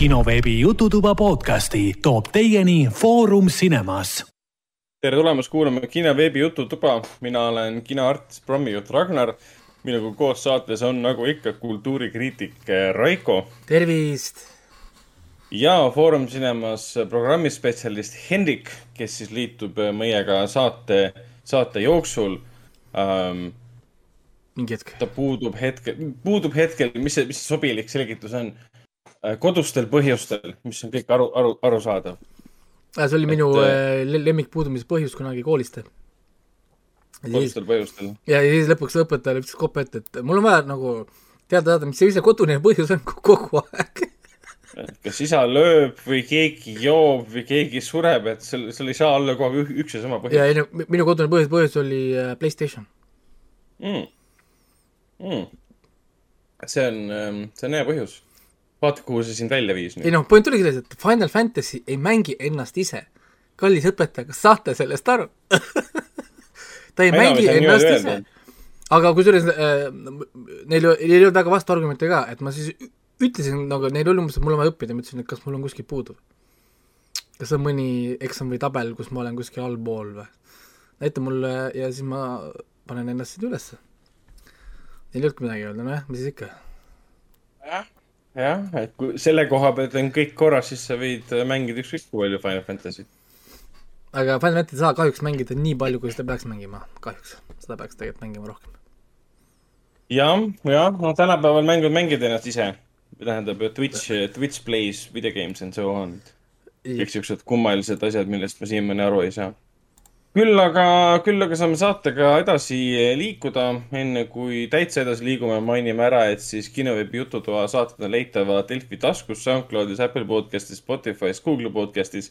kinoveebi Jututuba podcasti toob teieni Foorum Cinemas. tere tulemast kuulama kinoveebi Jututuba, mina olen kinoartist prommijuht Ragnar. minuga koos saates on nagu ikka kultuurikriitik Raiko. tervist! ja Foorum Cinemas programmispetsialist Hendrik, kes siis liitub meiega saate, saate jooksul ähm, mingi hetk. ta puudub hetkel, puudub hetkel, mis see, mis see sobilik selgitus on? Kodustel põhjustel, mis on kõik aru, aru, arusaadav. see oli Et, minu äh, äh, lemmikpuudumise põhjus kunagi koolist. kodustel põhjustel. ja siis lõpuks õpetaja ütles kopa ette, et mul on vaja nagu teada saada, mis see ise kodune põhjus on kogu aeg. kas isa lööb või keegi joob või keegi sureb, et seal, seal ei saa olla kogu aeg üks ja sama ja põhjus ei no minu kodune põhjus, põhjus oli äh, Playstation. mm.. Mm. see on, see on hea põhjus. vaata, kuhu see sind välja viis ei nüüd. noh, point oligi selles, et Final Fantasy ei mängi ennast ise. kallis õpetaja, kas saate sellest aru ta ei Ma ei mängi sa ennast ise aga kusjuures äh, neil, neil ei olnud väga vastuargumente ka, et ma siis ütlesin nagu neil oli umbes, et mul on vaja õppida, ma ütlesin, et kas mul on kuskil puudu. kas on mõni eksam või tabel, kus ma olen kuskil allpool või? näita mulle ja siis ma panen ennast sinna ülesse. Neil ei olnudki midagi öelda, nojah, mis siis ikka. jah, et kui selle koha pealt on kõik korras, siis sa võid mängida ükskõik kui palju Final Fantasy't. aga Final Fantasy ei saa kahjuks mängida nii palju, kui seda peaks mängima, kahjuks. seda peaks tegelikult mängima rohkem. jah, jah, no tänapäeval mängud mängid ennast ise. tähendab, Twitch, Twitch plays video games and so on. kõik siuksed kummalised asjad, millest ma siiamaani aru ei saa. Küll aga, küll aga saame saatega edasi liikuda. enne kui täitsa edasi liigume, mainime ära, et siis kinoveebi Jututoa saated on leitavad Delfi taskus, SoundCloudis, Apple podcastis, Spotify's, Google podcastis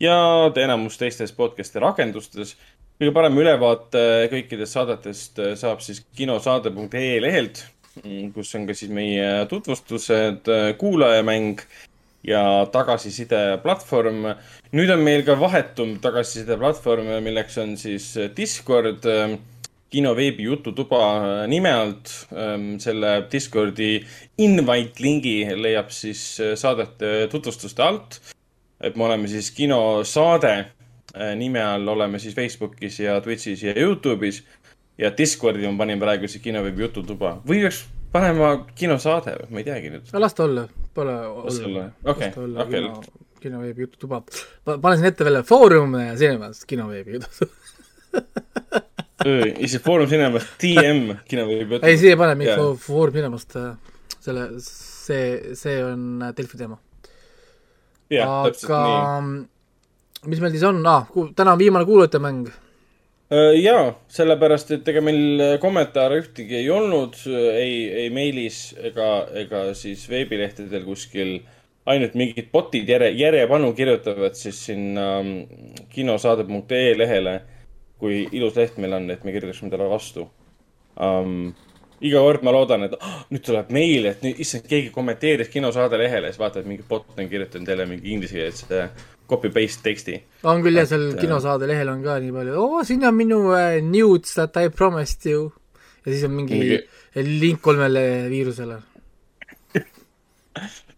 ja enamus teistes podcast'i rakendustes. kõige parem ülevaate kõikidest saadetest saab siis kinosaade.ee lehelt, kus on ka siis meie tutvustused, kuulajamäng ja tagasiside platvorm. nüüd on meil ka vahetum tagasiside platvorm, milleks on siis Discord kinoveebi Jututuba nime alt. selle Discordi invite lingi leiab siis saadete tutvustuste alt. et me oleme siis kinosaade äh, nime all oleme siis Facebookis ja Twitch'is ja Youtube'is ja Discordi ma panin praegu siis kinoveebi Jututuba või peaks panema kinosaade ma ei teagi nüüd. las ta olla, pole olla, okei, okei. kino, kinoveebi jututuba. panen siin ette veel Foorum ja Cinemas kinoveebi jututuba. isegi Foorum Cinemas TM kinoveebi Jututuba. ei, siia ei pane mingit Jaa. yeah. Foorum Cinemast, selle, see, see on Delfi teema. jah, täpselt aga nii. mis meil siis on ah,, täna on viimane kuulajate mäng. jaa, sellepärast, et ega meil kommentaare ühtegi ei olnud, ei, ei meilis ega, ega siis veebilehtedel kuskil. ainult mingid bot'id järje, järjepanu kirjutavad siis sinna mm, kinosaade.ee lehele, kui ilus leht meil on, et me kirjutaksime talle vastu um,. iga kord ma loodan, et oh, nüüd tuleb meil, et nüüd, issand, keegi kommenteeris kinosaade lehele, siis vaatad, mingi bot on kirjutanud jälle mingi inglisekeelse copy paste teksti. on küll jah, seal äh, kinosaade lehel on ka nii palju, oo, siin on minu äh, nudes that I promised you. ja siis on mingi Mingi- link kolmele viirusele.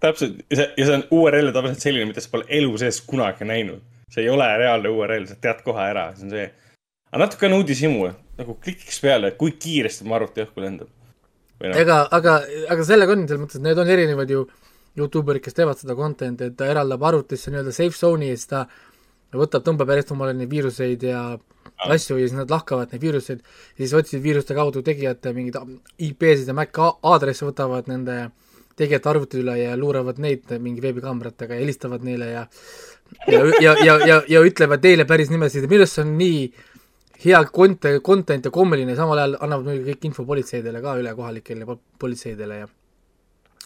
täpselt, ja see, ja see on URL täpselt selline, mida sa pole elu sees kunagi näinud. see ei ole reaalne URL, sa tead kohe ära, see on see. aga natuke on uudishimu, nagu klikiks peale, kui kiiresti mu arvuti õhku lendab. noh, ega, aga, aga sellega on selles mõttes, et need on erinevad ju Youtuberid, kes teevad seda content'i, et ta eraldab arvutisse nii-öelda safe zone'i ja siis ta võtab, tõmbab järjest omale neid viiruseid ja asju ja siis nad lahkavad neid viiruseid, siis otsivad viiruste kaudu tegijate mingeid IP-sid ja MAC aadresse, võtavad nende tegijate arvuti üle ja luuravad neid mingi veebikaameratega ja helistavad neile ja ja, ja, ja, ja, ja ütlevad teile päris nimesid ja minu arust see on nii hea content, content ja kommeline, samal ajal annavad muidugi kõik info politseidele ka üle, kohalikele pol- politseidele ja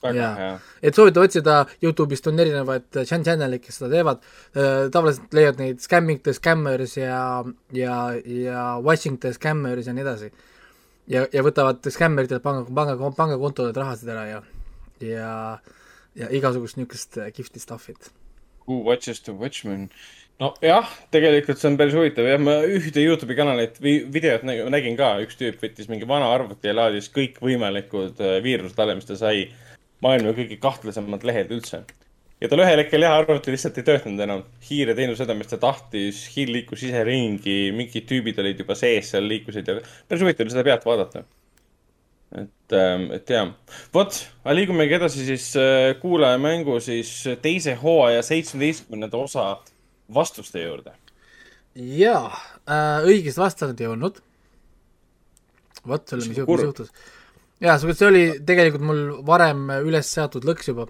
väga jaa. hea. et soovitan otsida, Youtube'ist on erinevaid chan- channel'id, kes seda teevad äh,, tavaliselt leiad neid scamming the scammers ja, ja, ja watching the scammers ja nii edasi. ja, ja võtavad skämmeritelt panga, panga, pangakontodelt rahasid ära ja, ja, ja igasugust niisugust äh, kihvti stuff'it. Who watches the Watchmen? nojah, tegelikult see on päris huvitav jah, ma ühte Youtube'i kanalit või videot nägin, ka, üks tüüp võttis mingi vana arvuti ja laadis kõikvõimalikud viirused alla, mis ta sai. Maailma kõige kahtlasemad lehed üldse. ja tal ühel hetkel jah, arvuti lihtsalt ei töötanud enam. hiir ei teinud seda, mis ta tahtis, hiir liikus ise ringi, mingid tüübid olid juba sees seal, liikusid ja päris huvitav oli seda pealt vaadata. et, ähm, et jah, vot, aga liigumegi edasi siis äh, kuulajamängu siis teise hooaja seitsmeteistkümnenda osa vastuste juurde. jaa äh,, õigesti vastanud ei olnud. vot selle, mis juhtus. Jaa, see oli tegelikult mul varem üles seatud lõks juba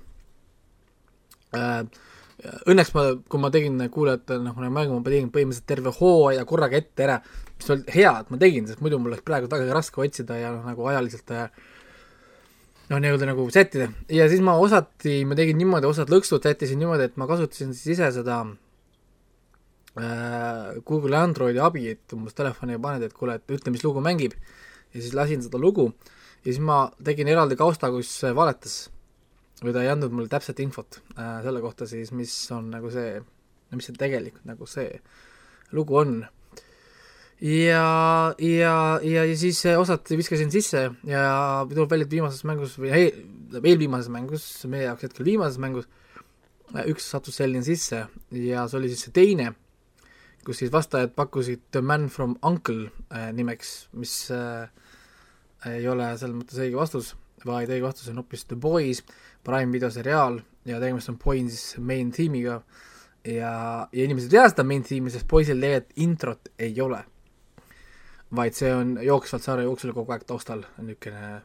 Äh, õnneks ma, kui ma tegin kuulajatele noh, mängu, ma tegin põhimõtteliselt terve hooaja korraga ette ära, mis oli hea, et ma tegin, sest muidu mul oleks praegu väga raske otsida ja noh, nagu ajaliselt noh, nii-öelda nagu sättida. ja siis ma osati, ma tegin niimoodi, osad lõksud sättisin niimoodi, et ma kasutasin siis ise seda äh, Google Androidi abi, et umbes telefoni paned, et kuule, et ütle, mis lugu mängib. ja siis lasin seda lugu ja siis ma tegin eraldi kausta, kus valetas või ta ei andnud mulle täpset infot äh, selle kohta siis, mis on nagu see, mis see tegelikult nagu see lugu on. ja, ja, ja, ja siis osad viskasin sisse ja tuleb välja, et viimases mängus või ei, eelviimases mängus, meie jaoks hetkel viimases mängus, äh, üks sattus selline sisse ja see oli siis see teine, kus siis vastajad pakkusid The Man from Uncle äh, nimeks, mis äh, ei ole selles mõttes õige vastus, vaid õige vastus on hoopis The Boys Prime video seriaal ja tegemist on Points main tiimiga ja, ja inimesed ei tea seda main tiimi, sest poisil tegelikult introt ei ole. vaid see on jooksvalt sarja jooksul kogu aeg taustal, niisugune,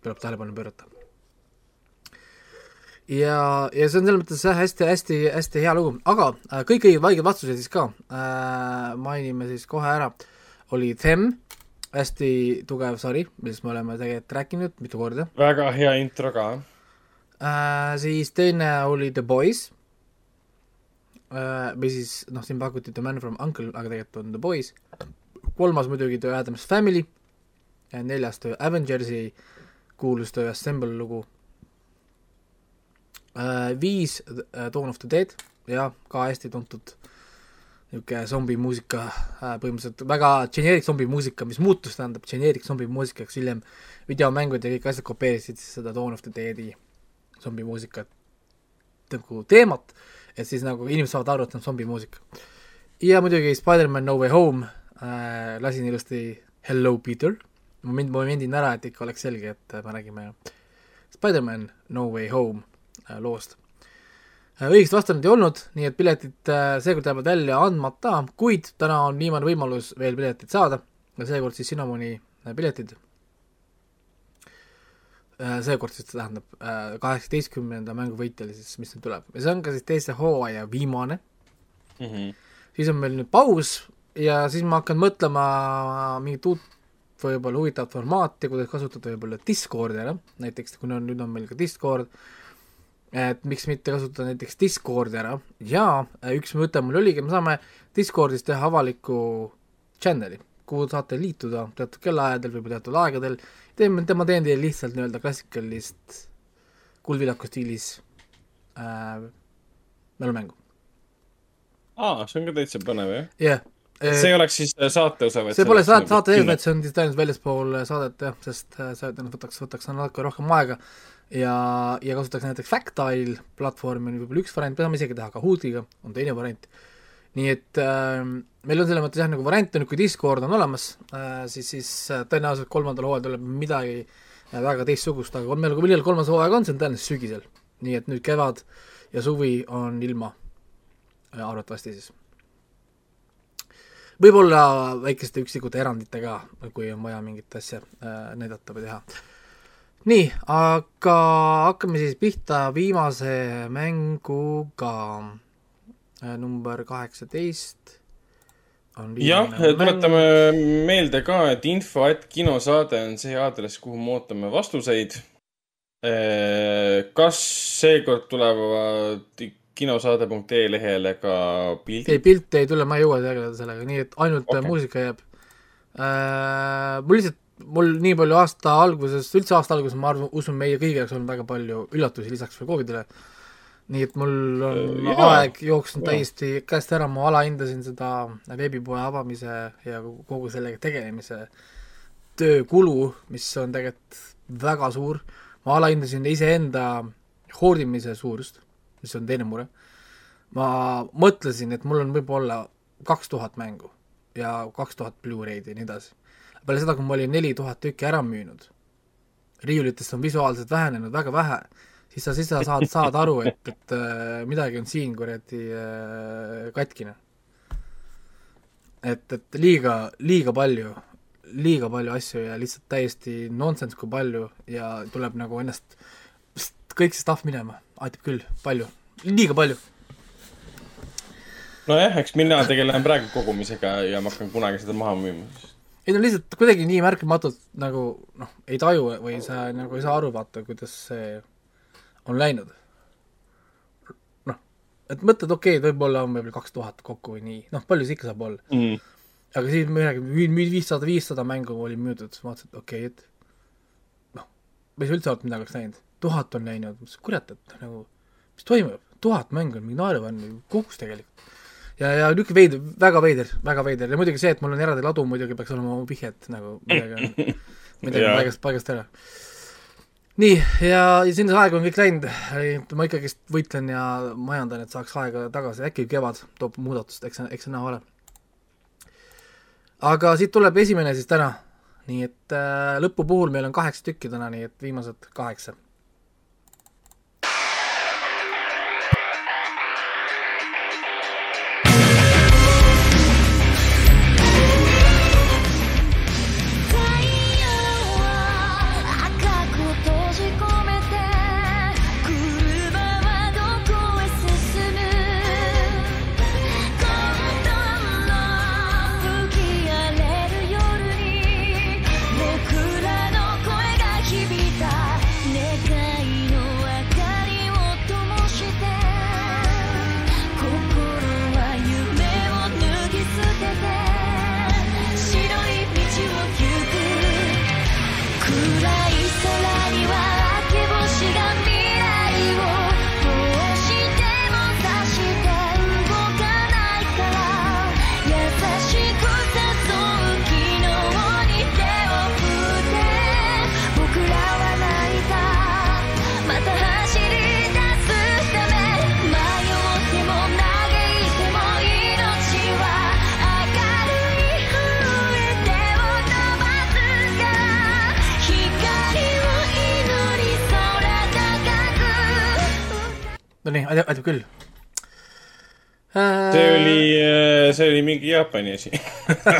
tuleb tähelepanu pöörata. ja, ja see on selles mõttes jah, hästi, hästi, hästi hea lugu, aga äh, kõik õiged vaiged vastused siis ka äh,, mainime siis kohe ära, oli Them, hästi tugev sari, millest me oleme tegelikult rääkinud mitu korda. väga hea intro ka äh,. siis teine oli The Boys äh,, või siis noh, siin pakuti The Man from Uncle, aga tegelikult on The Boys. kolmas muidugi The Addams Family, neljas The Avengersi kuulus The Assemble lugu äh,. viis äh, Dawn of the Dead, jah, ka hästi tuntud niisugune zombimuusika äh,, põhimõtteliselt väga generic zombimuusika, mis muutus, tähendab generic zombimuusikaks, hiljem videomängud ja kõik asjad kopeerisid siis seda Dawn of the Deadi zombimuusikat nagu teemat, et siis nagu inimesed saavad aru, et see on zombimuusika. ja muidugi Spider-man No Way Home äh,, lasin ilusti Hello Peter, ma mind, ma momendin ära, et ikka oleks selge, et me räägime Spider-man No Way Home äh, loost äh,. õigesti vastanud ei olnud, nii et piletid äh, seekord jäävad välja andmata, kuid täna on viimane võimalus veel piletit saada ja seekord siis Cinnamoni äh, piletid seekord siis tähendab äh, kaheksateistkümnenda mängu võitjale siis, mis nüüd tuleb ja see on ka siis teise hooaja viimane mm. -hmm. siis on meil nüüd paus ja siis ma hakkan mõtlema mingit uut võib-olla huvitavat formaati, kuidas kasutada võib-olla Discordi ära, näiteks kuna on, nüüd on meil ka Discord, et miks mitte kasutada näiteks Discordi ära. Ja üks mõte mul oligi, me saame Discordis teha avaliku channel'i, kuhu saate liituda teatud kellaajadel või teatud aegadel. Teeme, ma teen teile lihtsalt nii-öelda klassikalist kuldvillaku stiilis äh, mälumängu. aa, see on ka täitsa põnev, jah? jah. Yeah.. see ei oleks siis äh, saate osa, vaid see pole saate, saate ees, vaid see on ainult väljaspool saadet jah, sest äh, see tõenäoliselt võtaks, võtaks natuke rohkem aega ja, ja kasutatakse näiteks Factile platvormi on võib-olla üks variant, me saame isegi teha Kahootiga, on teine variant nii et äh, meil on selles mõttes jah, nagu variant on, kui Discord on olemas äh,, siis, siis äh, tõenäoliselt kolmandal hooajal tuleb midagi äh, väga teistsugust, aga meil, millal kolmas hooaeg on, see on tõenäoliselt sügisel. nii et nüüd kevad ja suvi on ilma äh,, arvatavasti siis. võib-olla väikeste üksikute eranditega, kui on vaja mingit asja äh, näidata või teha. Nii, aga hakkame siis pihta viimase mänguga Äh, number kaheksateist jah, tuletame meelde ka, et info et kinosaade on see aadress, kuhu me ootame vastuseid. Äh, kas seekord tulevad kinosaade.ee lehele ka pildid? ei, pilte ei tule, ma ei jõua tegeleda sellega, nii et ainult okay. muusika jääb äh,. mul lihtsalt, mul nii palju aasta alguses, üldse aasta alguses, ma arvan, usun, meie kõigi jaoks on väga palju üllatusi lisaks veel Covidile nii et mul on äh, ja, aeg jooksnud täiesti käest ära, ma alahindasin seda veebipoe avamise ja kogu sellega tegelemise töökulu, mis on tegelikult väga suur, ma alahindasin iseenda hoordimise suurust, mis on teine mure. ma mõtlesin, et mul on võib-olla kaks tuhat mängu ja kaks tuhat Blu-ray'd ja nii edasi. Peale seda, kui ma olin neli tuhat tükki ära müünud, riiulitest on visuaalselt vähenenud väga vähe, siis sa, siis sa saad, saad aru, et, et äh, midagi on siin kuradi äh, katkine. et, et liiga, liiga palju, liiga palju asju ja lihtsalt täiesti nonsense, kui palju ja tuleb nagu ennast, kõik see stuff minema, aitab küll, palju, liiga palju nojah, eks mina tegelen praegu kogumisega ja ma hakkan kunagi seda maha müüma. Ei no lihtsalt kuidagi nii märkamatult nagu noh, ei taju või sa nagu ei saa aru, vaata, kuidas see on läinud. noh, et mõtled, okei okay,, võib-olla on võib-olla kaks tuhat kokku või nii, noh, palju see ikka saab olla. Mm.. aga siis midagi, viissada, viissada mängu oli müüdud, siis vaatasin, et okei okay,, et noh, ma ei saa üldse aru, et midagi oleks läinud. tuhat on läinud, kurat, et nagu, mis toimub, tuhat mängu on mingi naeruväärne kogus tegelikult ja, ja niisugune veider, väga veider, väga veider. Ja muidugi see, et mul on eraldi ladu, muidugi peaks olema vihje, et nagu midagi on, midagi on paigast, paigast ära. nii, ja, ja sinna aega on kõik läinud, ma ikkagist võitlen ja majandan, et saaks aega tagasi, äkki kevad toob muudatust, eks, eks see näha ole. aga siit tuleb esimene siis täna, nii et äh, lõpu puhul meil on kaheksa tükki täna, nii et viimased kaheksa aitab, aitab küll. see oli, äh, see oli mingi Jaapani asi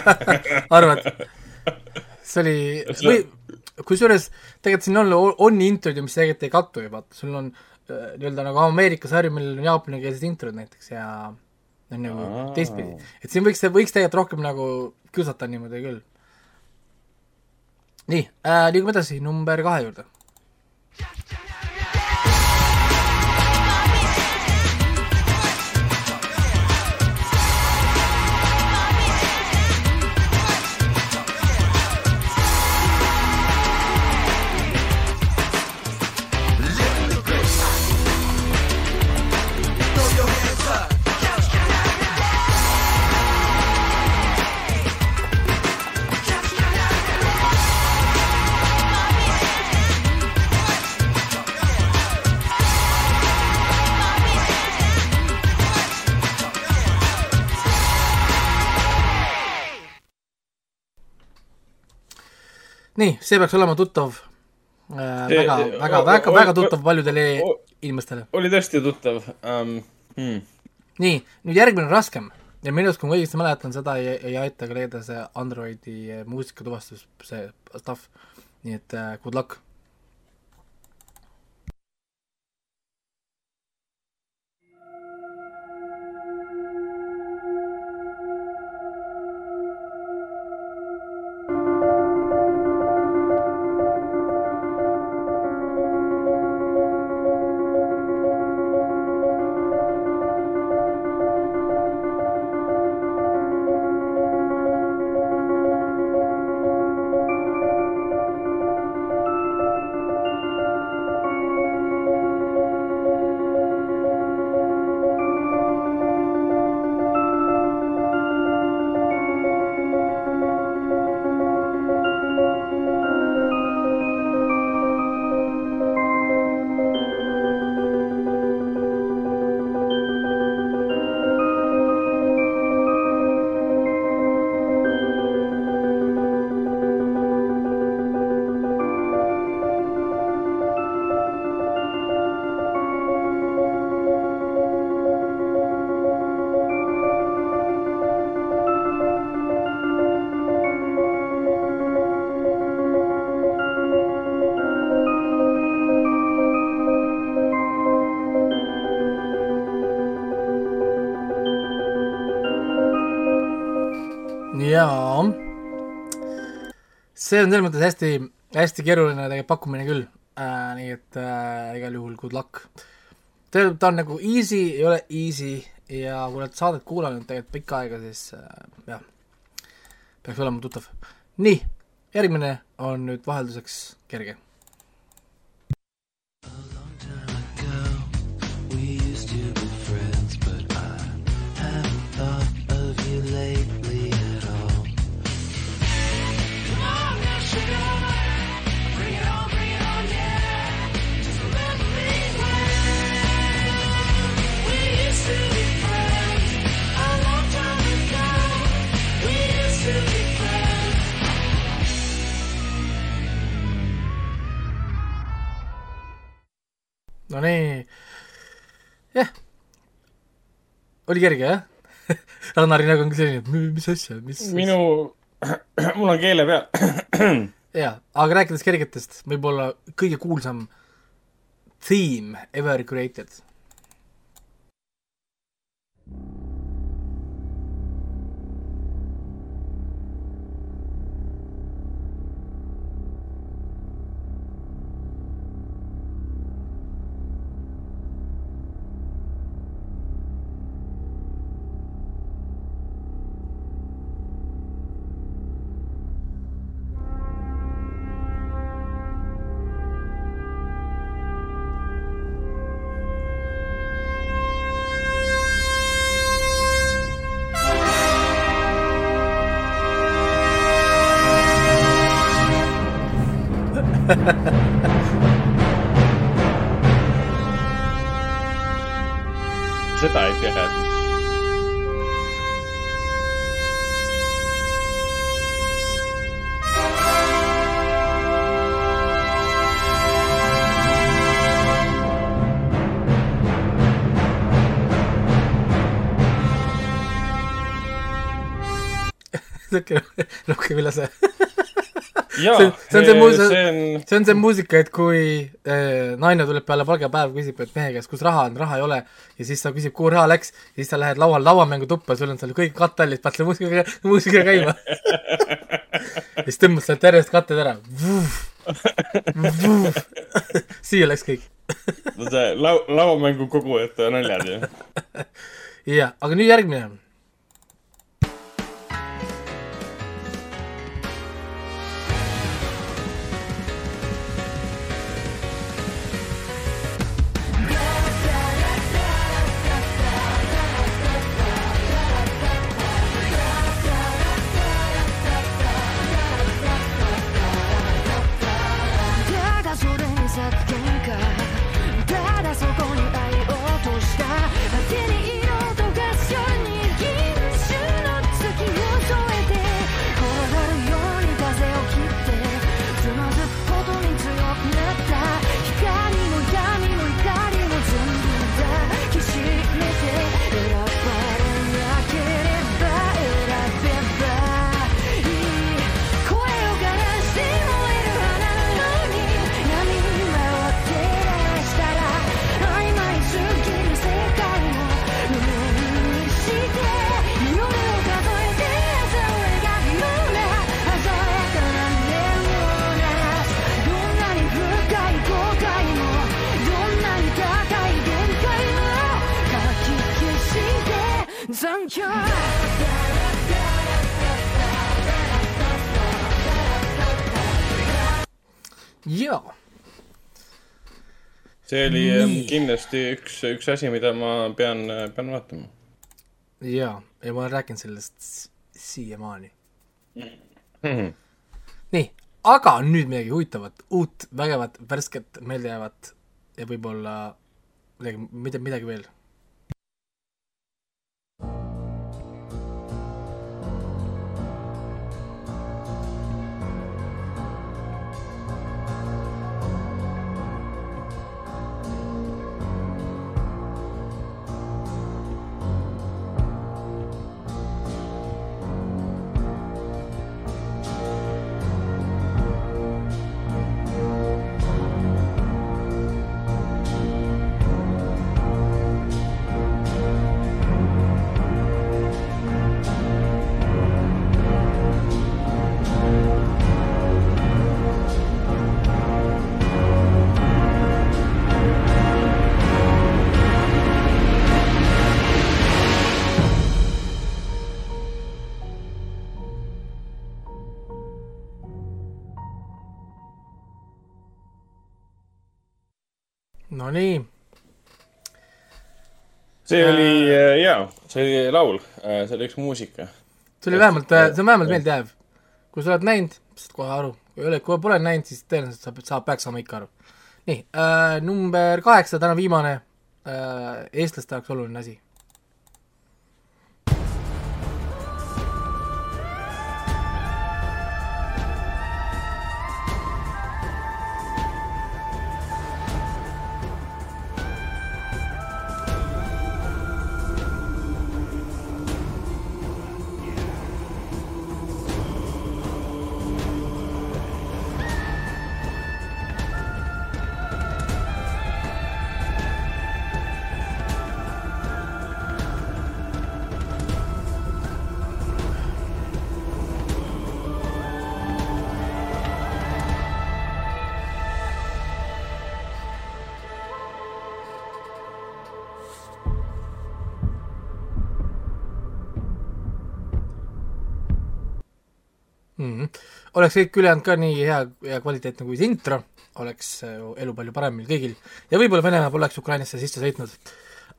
arvad? see oli, või kusjuures tegelikult siin on, on introd ju, mis tegelikult ei kattu ju, vaata, sul on äh, nii-öelda nagu Ameerika sari, millel on jaapanikeelsed introd näiteks ja on nagu teistpidi, et siin võiks, võiks tegelikult rohkem nagu kiusata niimoodi küll. nii äh,, liigume edasi number kahe juurde nii, see peaks olema tuttav äh,, väga, väga, väga, väga tuttav paljudele inimestele. oli tõesti tuttav um,. Hmm. nii, nüüd järgmine on raskem ja minu arust, kui ma õigesti mäletan, seda ei, ei aita ka leida see Androidi muusikatuvastus, see stuff. nii et uh, good luck see on selles mõttes hästi, hästi keeruline tegelikult pakkumine küll äh,, nii et äh, igal juhul good luck. tegelikult ta on nagu easy, ei ole easy ja kui oled saadet kuulanud tegelikult pikka aega, siis äh, jah, peaks olema tuttav. nii, järgmine on nüüd vahelduseks kerge no nii, jah, oli kerge jah Rannari nägu on ka selline, et "M- mis asja, mis minu, mul on keele peal. jaa, aga rääkides kergetest, võib-olla kõige kuulsam theme ever created. See- see on see muu- see on, see on see muusika, et kui äh, naine tuleb peale palgapäeva, küsib, et mehe käest, kus raha on, raha ei ole, ja siis ta küsib, kuhu raha läks, ja siis sa lähed laual lauamängutuppa, sul on seal kõik katte all, siis paned selle muusika, muusika käima. ja siis tõmbad sealt järjest katted ära. siia läks kõik. no see lau-, lauamängu kogujate naljad ju. jah, aga nüüd järgmine. 상처 ja. see oli Nii. kindlasti üks, üks asi, mida ma pean, pean vaatama. ja, ja ma olen rääkinud sellest siiamaani mm. -hmm. nii, aga nüüd midagi huvitavat, uut, vägevat, värsket, meeldejäävat ja võib-olla midagi, midagi veel see oli äh, jaa, see oli laul, see oli üks muusika. see oli vähemalt, see on vähemalt meeldejääv. kui sa oled näinud, saad kohe aru, kui ei ole, kui pole näinud, siis tõenäoliselt saab, saab, peaks saama ikka aru. nii äh,, number kaheksa, täna viimane äh, eestlaste jaoks oluline asi. Oleks kõik ülejäänud ka nii hea ja kvaliteetne kui see intro, oleks äh, elu palju parem meil kõigil ja võib-olla Venemaa poleks Ukrainasse sisse sõitnud.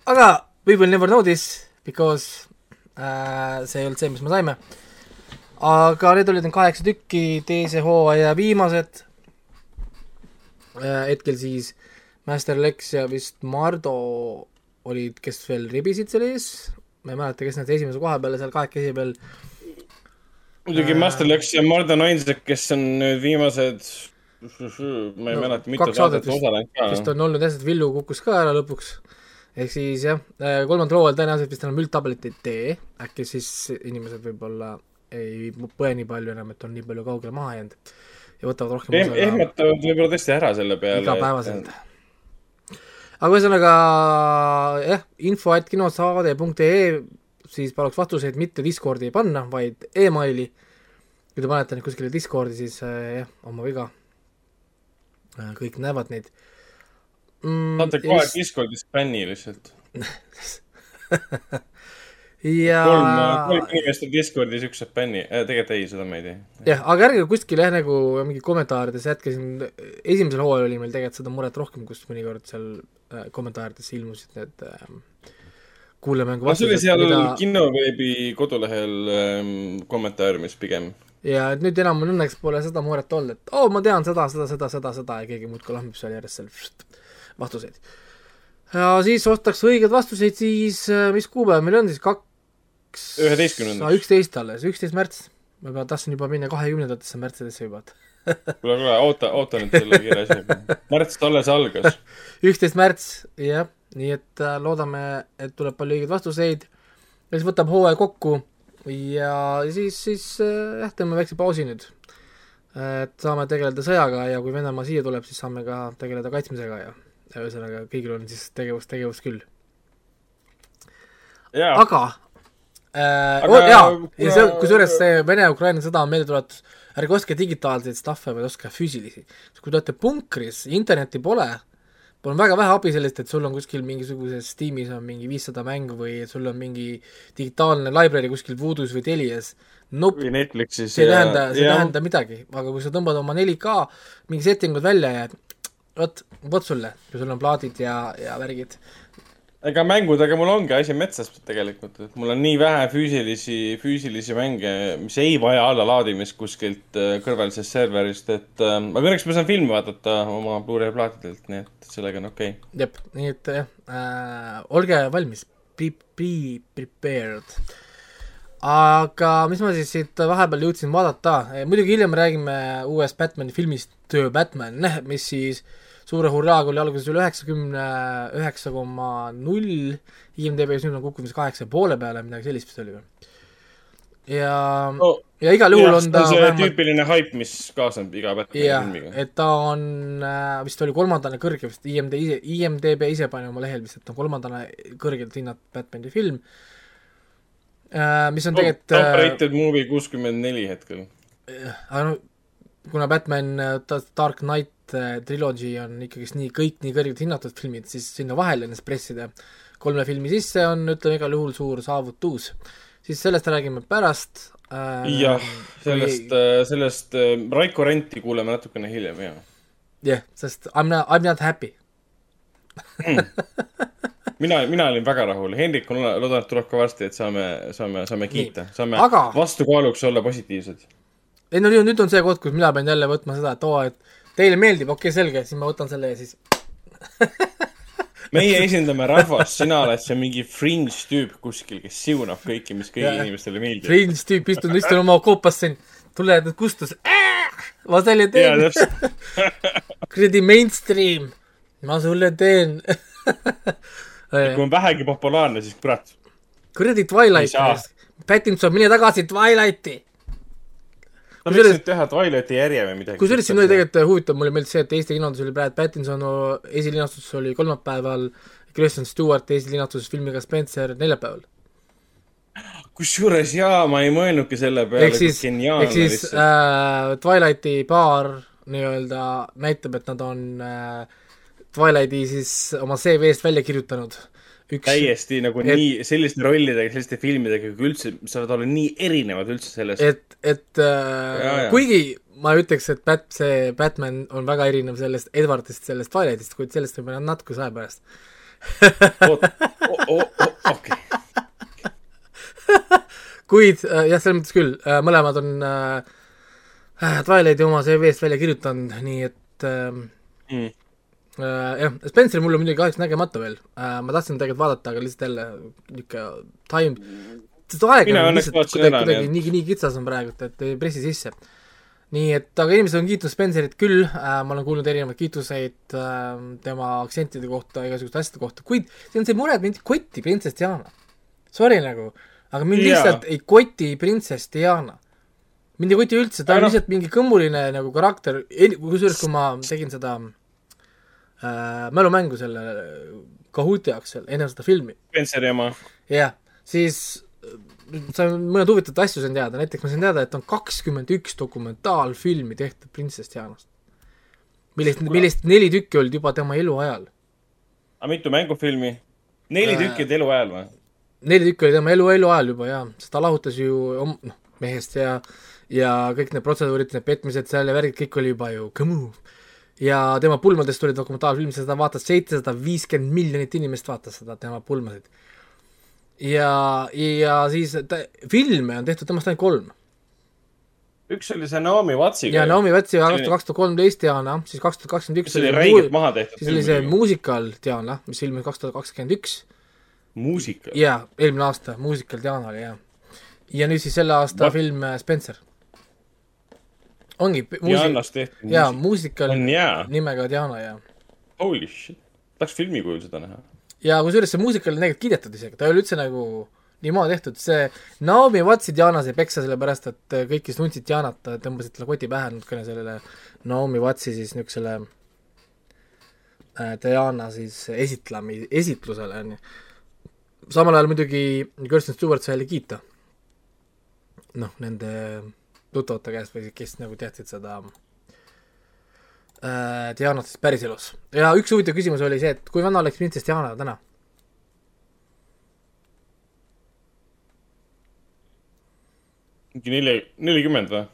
aga we will never know this because äh, see ei olnud see, mis me saime. aga need olid need kaheksa tükki, teise hooaja viimased äh,. hetkel siis Master Lex ja vist Mardo olid, kes veel ribisid seal ees, ma ei mäleta, kes need esimese koha peale seal kahekesi peal muidugi Äh. Master Lex ja Marden ainsad, kes on nüüd viimased, ma ei No, mäleta, mitu saadet vist- osalenud vist ka. on olnud jah, sest Villu kukkus ka ära lõpuks. ehk siis jah, kolmandal hooajal tõenäoliselt vist enam üldtabelit ei tee, äkki siis inimesed võib-olla ei põe nii palju enam, et on nii palju kaugele maha jäänud ja võtavad rohkem Eh, osa ehmatavad võib-olla tõesti ära selle peale. igapäevaselt. aga ühesõnaga jah, info et kinosaade.ee, siis paluks vastuseid mitte Discordi panna, vaid emaili. kui te panete neid kuskile Discordi, siis äh, jah, oma viga. kõik näevad neid mm,. saate kohe Discordis bänni lihtsalt. ja kolm, kolm inimest on Discordis, üks saab bänni äh,. tegelikult ei, seda ma ei tee. jah, aga ärge kuskil jah, nagu mingi kommentaarides jätke siin, esimesel hooajal oli meil tegelikult seda muret rohkem, kus mõnikord seal äh, kommentaarides ilmusid need äh, kuulamängu no see oli seal mida... kinoveebi kodulehel ähm, kommentaariumis pigem. ja et nüüd enam õnneks pole seda muret olnud, et oo oh,, ma tean seda, seda, seda, seda, seda ja keegi muudkui lahmib seal järjest seal vastuseid. ja siis ostaks õigeid vastuseid, siis äh, mis kuupäev meil on siis, kaks üheteistkümnendaks. üksteist alles, üksteist märts. ma juba tahtsin juba minna kahekümnendatesse märtsidesse juba, kuule, kuule, oota, oota nüüd selle kiire asjaga. märts alles algas. üksteist märts, jah, nii et äh, loodame, et tuleb palju õigeid vastuseid ja siis võtab hooaja kokku ja siis, siis äh, jah, teeme väikse pausi nüüd. et saame tegeleda sõjaga ja kui Venemaa siia tuleb, siis saame ka tegeleda kaitsmisega ja, ühesõnaga kõigil on siis tegevus, tegevus küll. aga äh, Aga jaa, ja see, kusjuures see Vene-Ukraina sõda on meeldetuletus, ärge ostke digitaalseid stuff'e, vaid ostke füüsilisi. kui te olete punkris, internetti pole, mul on väga vähe abi sellest, et sul on kuskil mingisuguses Steamis on mingi viissada mängu või sul on mingi digitaalne library kuskil Voodoo's või Telias. Nope, see ei tähenda, see ei tähenda midagi, aga kui sa tõmbad oma 4K mingi settingud välja ja vot, vot sulle, kui sul on plaadid ja, ja värgid. Ega mängudega mul ongi asi metsas tegelikult, et mul on nii vähe füüsilisi, füüsilisi mänge, mis ei vaja allalaadimist kuskilt äh, kõrvalisest serverist, et äh, aga õnneks ma saan filmi vaadata oma Blu-ray plaatidelt, nii et sellega on okei okay.. jep, nii et jah äh,, olge valmis, be, be prepared. aga mis ma siis siit vahepeal jõudsin vaadata, muidugi hiljem räägime uuest Batman'i filmist The Batman, mis siis suure hurraaga oli alguses üle üheksakümne üheksa koma null, IMDB-s nüüd on kukkunud vist kaheksa ja poole peale, midagi sellist vist oli või? ja no,, ja igal juhul on ta see vähemalt tüüpiline haip, mis kaasneb iga Batman'i filmiga,. et ta on äh, vist oli kolmandane kõrge vist IMD IMDB ise pani oma lehel vist, et ta on kolmandane kõrgelt hinnatud Batman'i film äh,. mis on tegelikult top äh, rated movie kuuskümmend neli hetkel. aga no kuna Batman Dark Knight trilogy on ikkagist nii, kõik nii kõrgelt hinnatud filmid, siis sinna vahele ennast pressida kolme filmi sisse on, ütleme igal juhul suur saavutus. siis sellest räägime pärast äh,. jah, sellest, sellest äh, Raiko Renti kuuleme natukene hiljem, jaa. jah yeah,, sest I m not, I m not happy. mina, mina olin väga rahul, Hendrik on, loodan, et tuleb ka varsti, et saame, saame, saame kiita, saame Aga- vastukaaluks olla positiivsed. ei no nüüd nüüd on see koht, kus mina pean jälle võtma seda, et oo, et teile meeldib, okei okay,, selge, siis ma võtan selle ja siis meie esindame rahvast, sina oled see mingi fringe tüüp kuskil, kes siunab kõiki, mis kõigile inimestele meeldib. Fringe tüüp, istun, istun oma koopas siin, nüüd kustus, ma selle teen, kuradi mainstream, ma sulle teen. kui on vähegi populaarne, siis kurat. kuradi Twilight Pattinson, mine tagasi Twilighti. Kusjuures- võiks nüüd teha Twilighti järje või midagi. kusjuures siin oli. tegelikult huvitav, mulle meeldis see, et Eesti linastus oli Brad Pattinson, esilinastus oli kolmapäeval, Kristen Stewart esilinastus filmiga Spencer neljapäeval. kusjuures jaa, ma ei mõelnudki selle peale, siis, geniaalne lihtsalt. äh, Twilighti paar nii-öelda näitab, et nad on äh, Twilighti siis oma CV-st välja kirjutanud. üks, täiesti nagu et- nii selliste rollidega, selliste filmidega, kui üldse saavad olla nii erinevad üldse sellest. et, et äh, jaa. kuigi ma ütleks, et Bat-, see Batman on väga erinev sellest Edwardist, sellest Twilightist, kuid sellest võib-olla natukese aja pärast. okei, kuid äh, jah, selles mõttes küll äh,, mõlemad on äh, äh, Twilighti oma CV-st välja kirjutanud, nii et äh, Mm. Äh, jah, Spencer mul on muidugi kahjuks nägemata veel äh,, ma tahtsin tegelikult vaadata, aga lihtsalt jälle niisugune time, seda aega on lihtsalt kuidagi, kuidagi et- nii, nii kitsas on praegu, et ei pressi sisse. nii et, aga inimesed on kiitnud Spencerit küll äh,, ma olen kuulnud erinevaid kiituseid äh, tema aktsentide kohta, igasuguste asjade kohta, kuid see on see mure, et mind ei koti printsess Diana. Sorry nagu, aga mind Jaa. lihtsalt ei koti printsess Diana. mind ei koti üldse, ta on noh- lihtsalt mingi kõmmuline nagu karakter, kusjuures kui ma tegin seda äh, mälumängu selle Kahooti jaoks seal enne seda filmi, Spenceri oma. jah, siis äh, sain mõned huvitavaid asju sain teada, näiteks ma sain teada, et on kakskümmend üks dokumentaalfilmi tehtud printsess Dianast. millest, millest neli tükki olid juba tema eluajal. aga mitu mängufilmi? neli Äh. tükki elu ajal või? neli tükki oli tema elu, eluajal juba jaa, sest ta lahutas ju om-, noh, mehest ja ja kõik need protseduurid, need petmised seal ja värgid, kõik oli juba ju kõmu. Ja tema pulmadest tuli dokumentaalfilm, seda vaatas seitsesada viiskümmend miljonit inimest vaatas seda tema pulmasid. ja, ja siis ta, filme on tehtud temast ainult kolm. üks oli see Naomi Wattsiga. ja Naomi Watsi aastal oli- kaks tuhat kolmteist Diana, siis kaks tuhat kakskümmend üks see oli räigelt maha tehtud. siis oli see muusikal Diana, mis ilmus kaks tuhat kakskümmend üks muusika. jaa, eelmine aasta muusikal Diana oli jah. ja nüüd siis selle aasta What? film äh, Spencer. Ongi muusik-, jaa, muusika. muusikal on jaa. nimega Diana ja, Holy shit. tahaks filmi kujul seda näha. ja kusjuures see muusikal oli tegelikult kiidetud isegi, ta ei ole üldse nagu niimoodi tehtud, see Naomi Watsi Diana sai peksa sellepärast, et kõik, kes tundsid Dianat, tõmbasid talle koti pähe natukene sellele Naomi Watsi siis niisugusele äh, Diana siis esitlemi, esitlusele onju. samal ajal muidugi Kirsten Stewart sai jälle kiita. noh, nende tuttavate käest või kes nagu teadsid seda äh, Dianat siis päriselus. ja üks huvitav küsimus oli see, et kui vana oleks printsess Diana täna? mingi neli, nelikümmend või?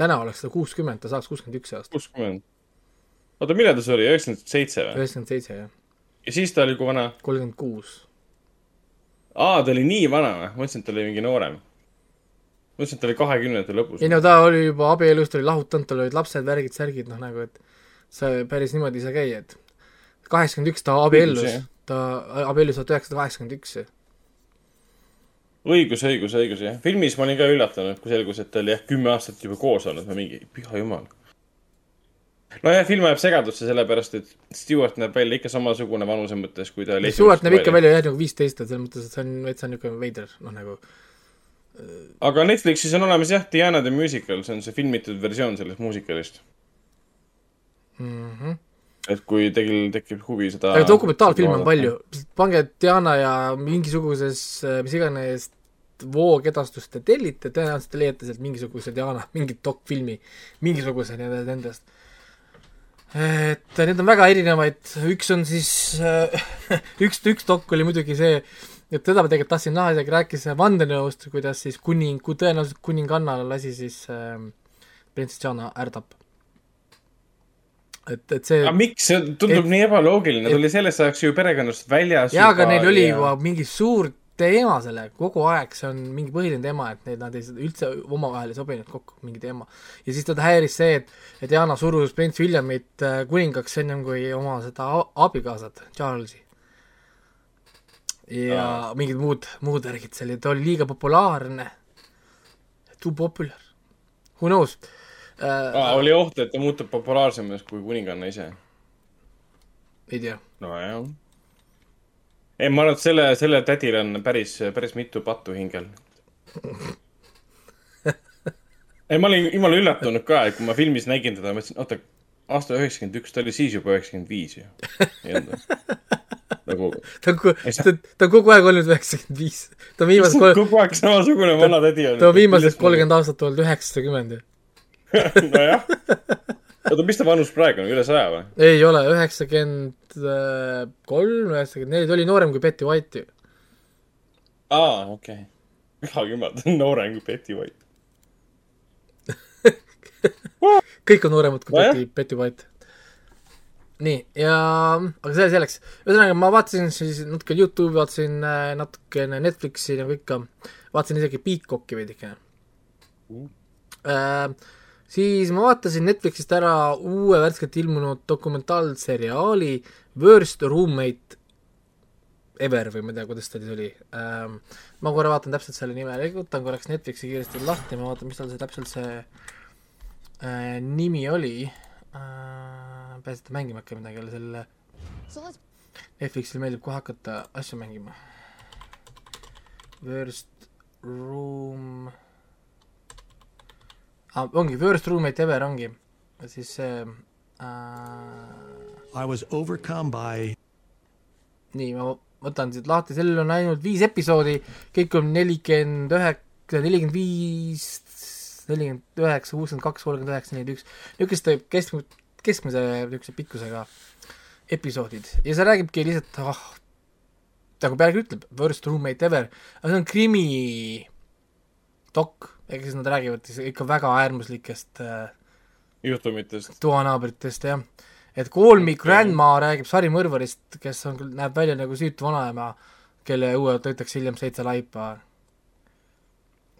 täna oleks ta kuuskümmend, ta saaks kuuskümmend üks aasta, kuuskümmend. oota, millal ta suri, üheksakümmend seitse või? üheksakümmend seitse jah, ja siis ta oli kui vana? kolmkümmend kuus. aa, ta oli nii vana või? ma mõtlesin, et ta oli mingi noorem. Ma mõtlesin, et ta oli kahekümnendate lõpus ei. no ta oli juba abielus, ta oli lahutanud, tal olid lapsed, värgid, särgid, noh nagu, et see päris niimoodi ei saa käia, et kaheksakümmend üks ta abiellus ta abiellus tuhat üheksasada kaheksakümmend üks. õigus, õigus, õigus, jah. filmis ma olin ka üllatunud, kui selgus, et ta oli jah, kümme aastat juba koos olnud või mingi, püha jumal. nojah, film ajab segadusse sellepärast, et Stewart näeb välja ikka samasugune vanuse mõttes, kui ta oli. Stewart näeb ikka. välja jah, nagu viisteist, et selles mõttes, et see on veits on niisugune veider, noh nagu aga Netflixis on olemas jah, Diana the Musical, see on see filmitud versioon sellest muusikalist. mm. -hmm. et kui teil tekib huvi seda. dokumentaalfilme on palju, pange Diana ja mingisuguses, mis iganes voogedastust te tellite, tõenäoliselt te leiate sealt mingisuguse Diana, mingit dokfilmi, mingisuguse nende- nendest. et need on väga erinevaid, üks on siis, üks, üks dok oli muidugi see, et teda ma tegelikult tahtsin näha, isegi rääkis vandenõust, kuidas siis kuning, kui tõenäoliselt kuninganna lasi siis äh, printsess Diana tappa. et, et see aga miks, see tundub Et- nii ebaloogiline, ta oli selleks ajaks ju perekonnast väljas. jaa, aga neil oli juba mingi suur teema sellega, kogu aeg see on mingi põhiline teema, et need, nad ei üldse omavahel ei sobinud kokku, mingi teema. ja siis teda häiris see, et, et Diana surus Prince Williamit äh, kuningaks ennem kui oma seda abikaasat, Charlesi. Ja Aa. mingid muud, muud värgid seal ja ta oli liiga populaarne. Too popular. Who knows äh, Aa,. oli oht, et ta muutub populaarsemaks kui kuninganna ise. ei tea. nojah. ei, ma arvan, et selle, selle tädil on päris, päris mitu pattu hingel. ei, ma olin jumala üllatunud ka, et kui ma filmis nägin teda, mõtlesin, oota, aasta üheksakümmend üks, ta oli siis juba üheksakümmend viis ju. nagu ta on, ta, ta on kogu aeg olnud üheksakümmend viis. ta on viimased kolm, kogu aeg samasugune vana tädi olnud. ta on viimased kolmkümmend aastat olnud üheksakümmend ju. nojah. oota, mis ta vanus praegu on, üle saja või? ei ole, üheksakümmend kolm, üheksakümmend neli, ta oli noorem kui Betty White ju. aa, okei okay.. püha kümmel, ta on noorem kui Betty White. Kõik on nooremad kui. Betty, Betty White. nii, ja, aga see selleks. ühesõnaga, ma vaatasin siis natuke Youtube'i, vaatasin äh, natukene Netflixi nagu ikka, vaatasin isegi Peacocki veidikene äh,. siis ma vaatasin Netflixist ära uue värskelt ilmunud dokumentaalseriaali Worst Roommate Ever või ma ei tea, kuidas ta siis oli ähm,. ma korra vaatan täpselt selle nime, võtan korraks Netflixi kiiresti lahti, ma vaatan, mis tal see täpselt see äh, nimi oli äh,. peaasi, et mängima hakkab midagi jälle selle So let's Netflixil meeldib kohe hakata asju mängima. Worst room ah,, ongi Worst roommate ever ongi, siis see äh, I was overcome by nii, ma võtan siit lahti, sellel on ainult viis episoodi, kõik on nelikümmend üheksa, nelikümmend viis, nelikümmend üheksa, kuuskümmend kaks, kolmkümmend üheksa, nelikümmend üks, niisuguste keskmise, keskmise niisuguse pikkusega episoodid. Ja see räägibki lihtsalt, ah, nagu pealkiri ütleb, worst roommate ever, aga see on krimi dok, ehk siis nad räägivad siis ikka väga äärmuslikest äh, juhtumitest. toanaabritest jah, et Me Grandma räägib sarimõrvarist, kes on küll, näeb välja nagu süütu vanaema, kelle õuelt võetakse hiljem seitse laipa,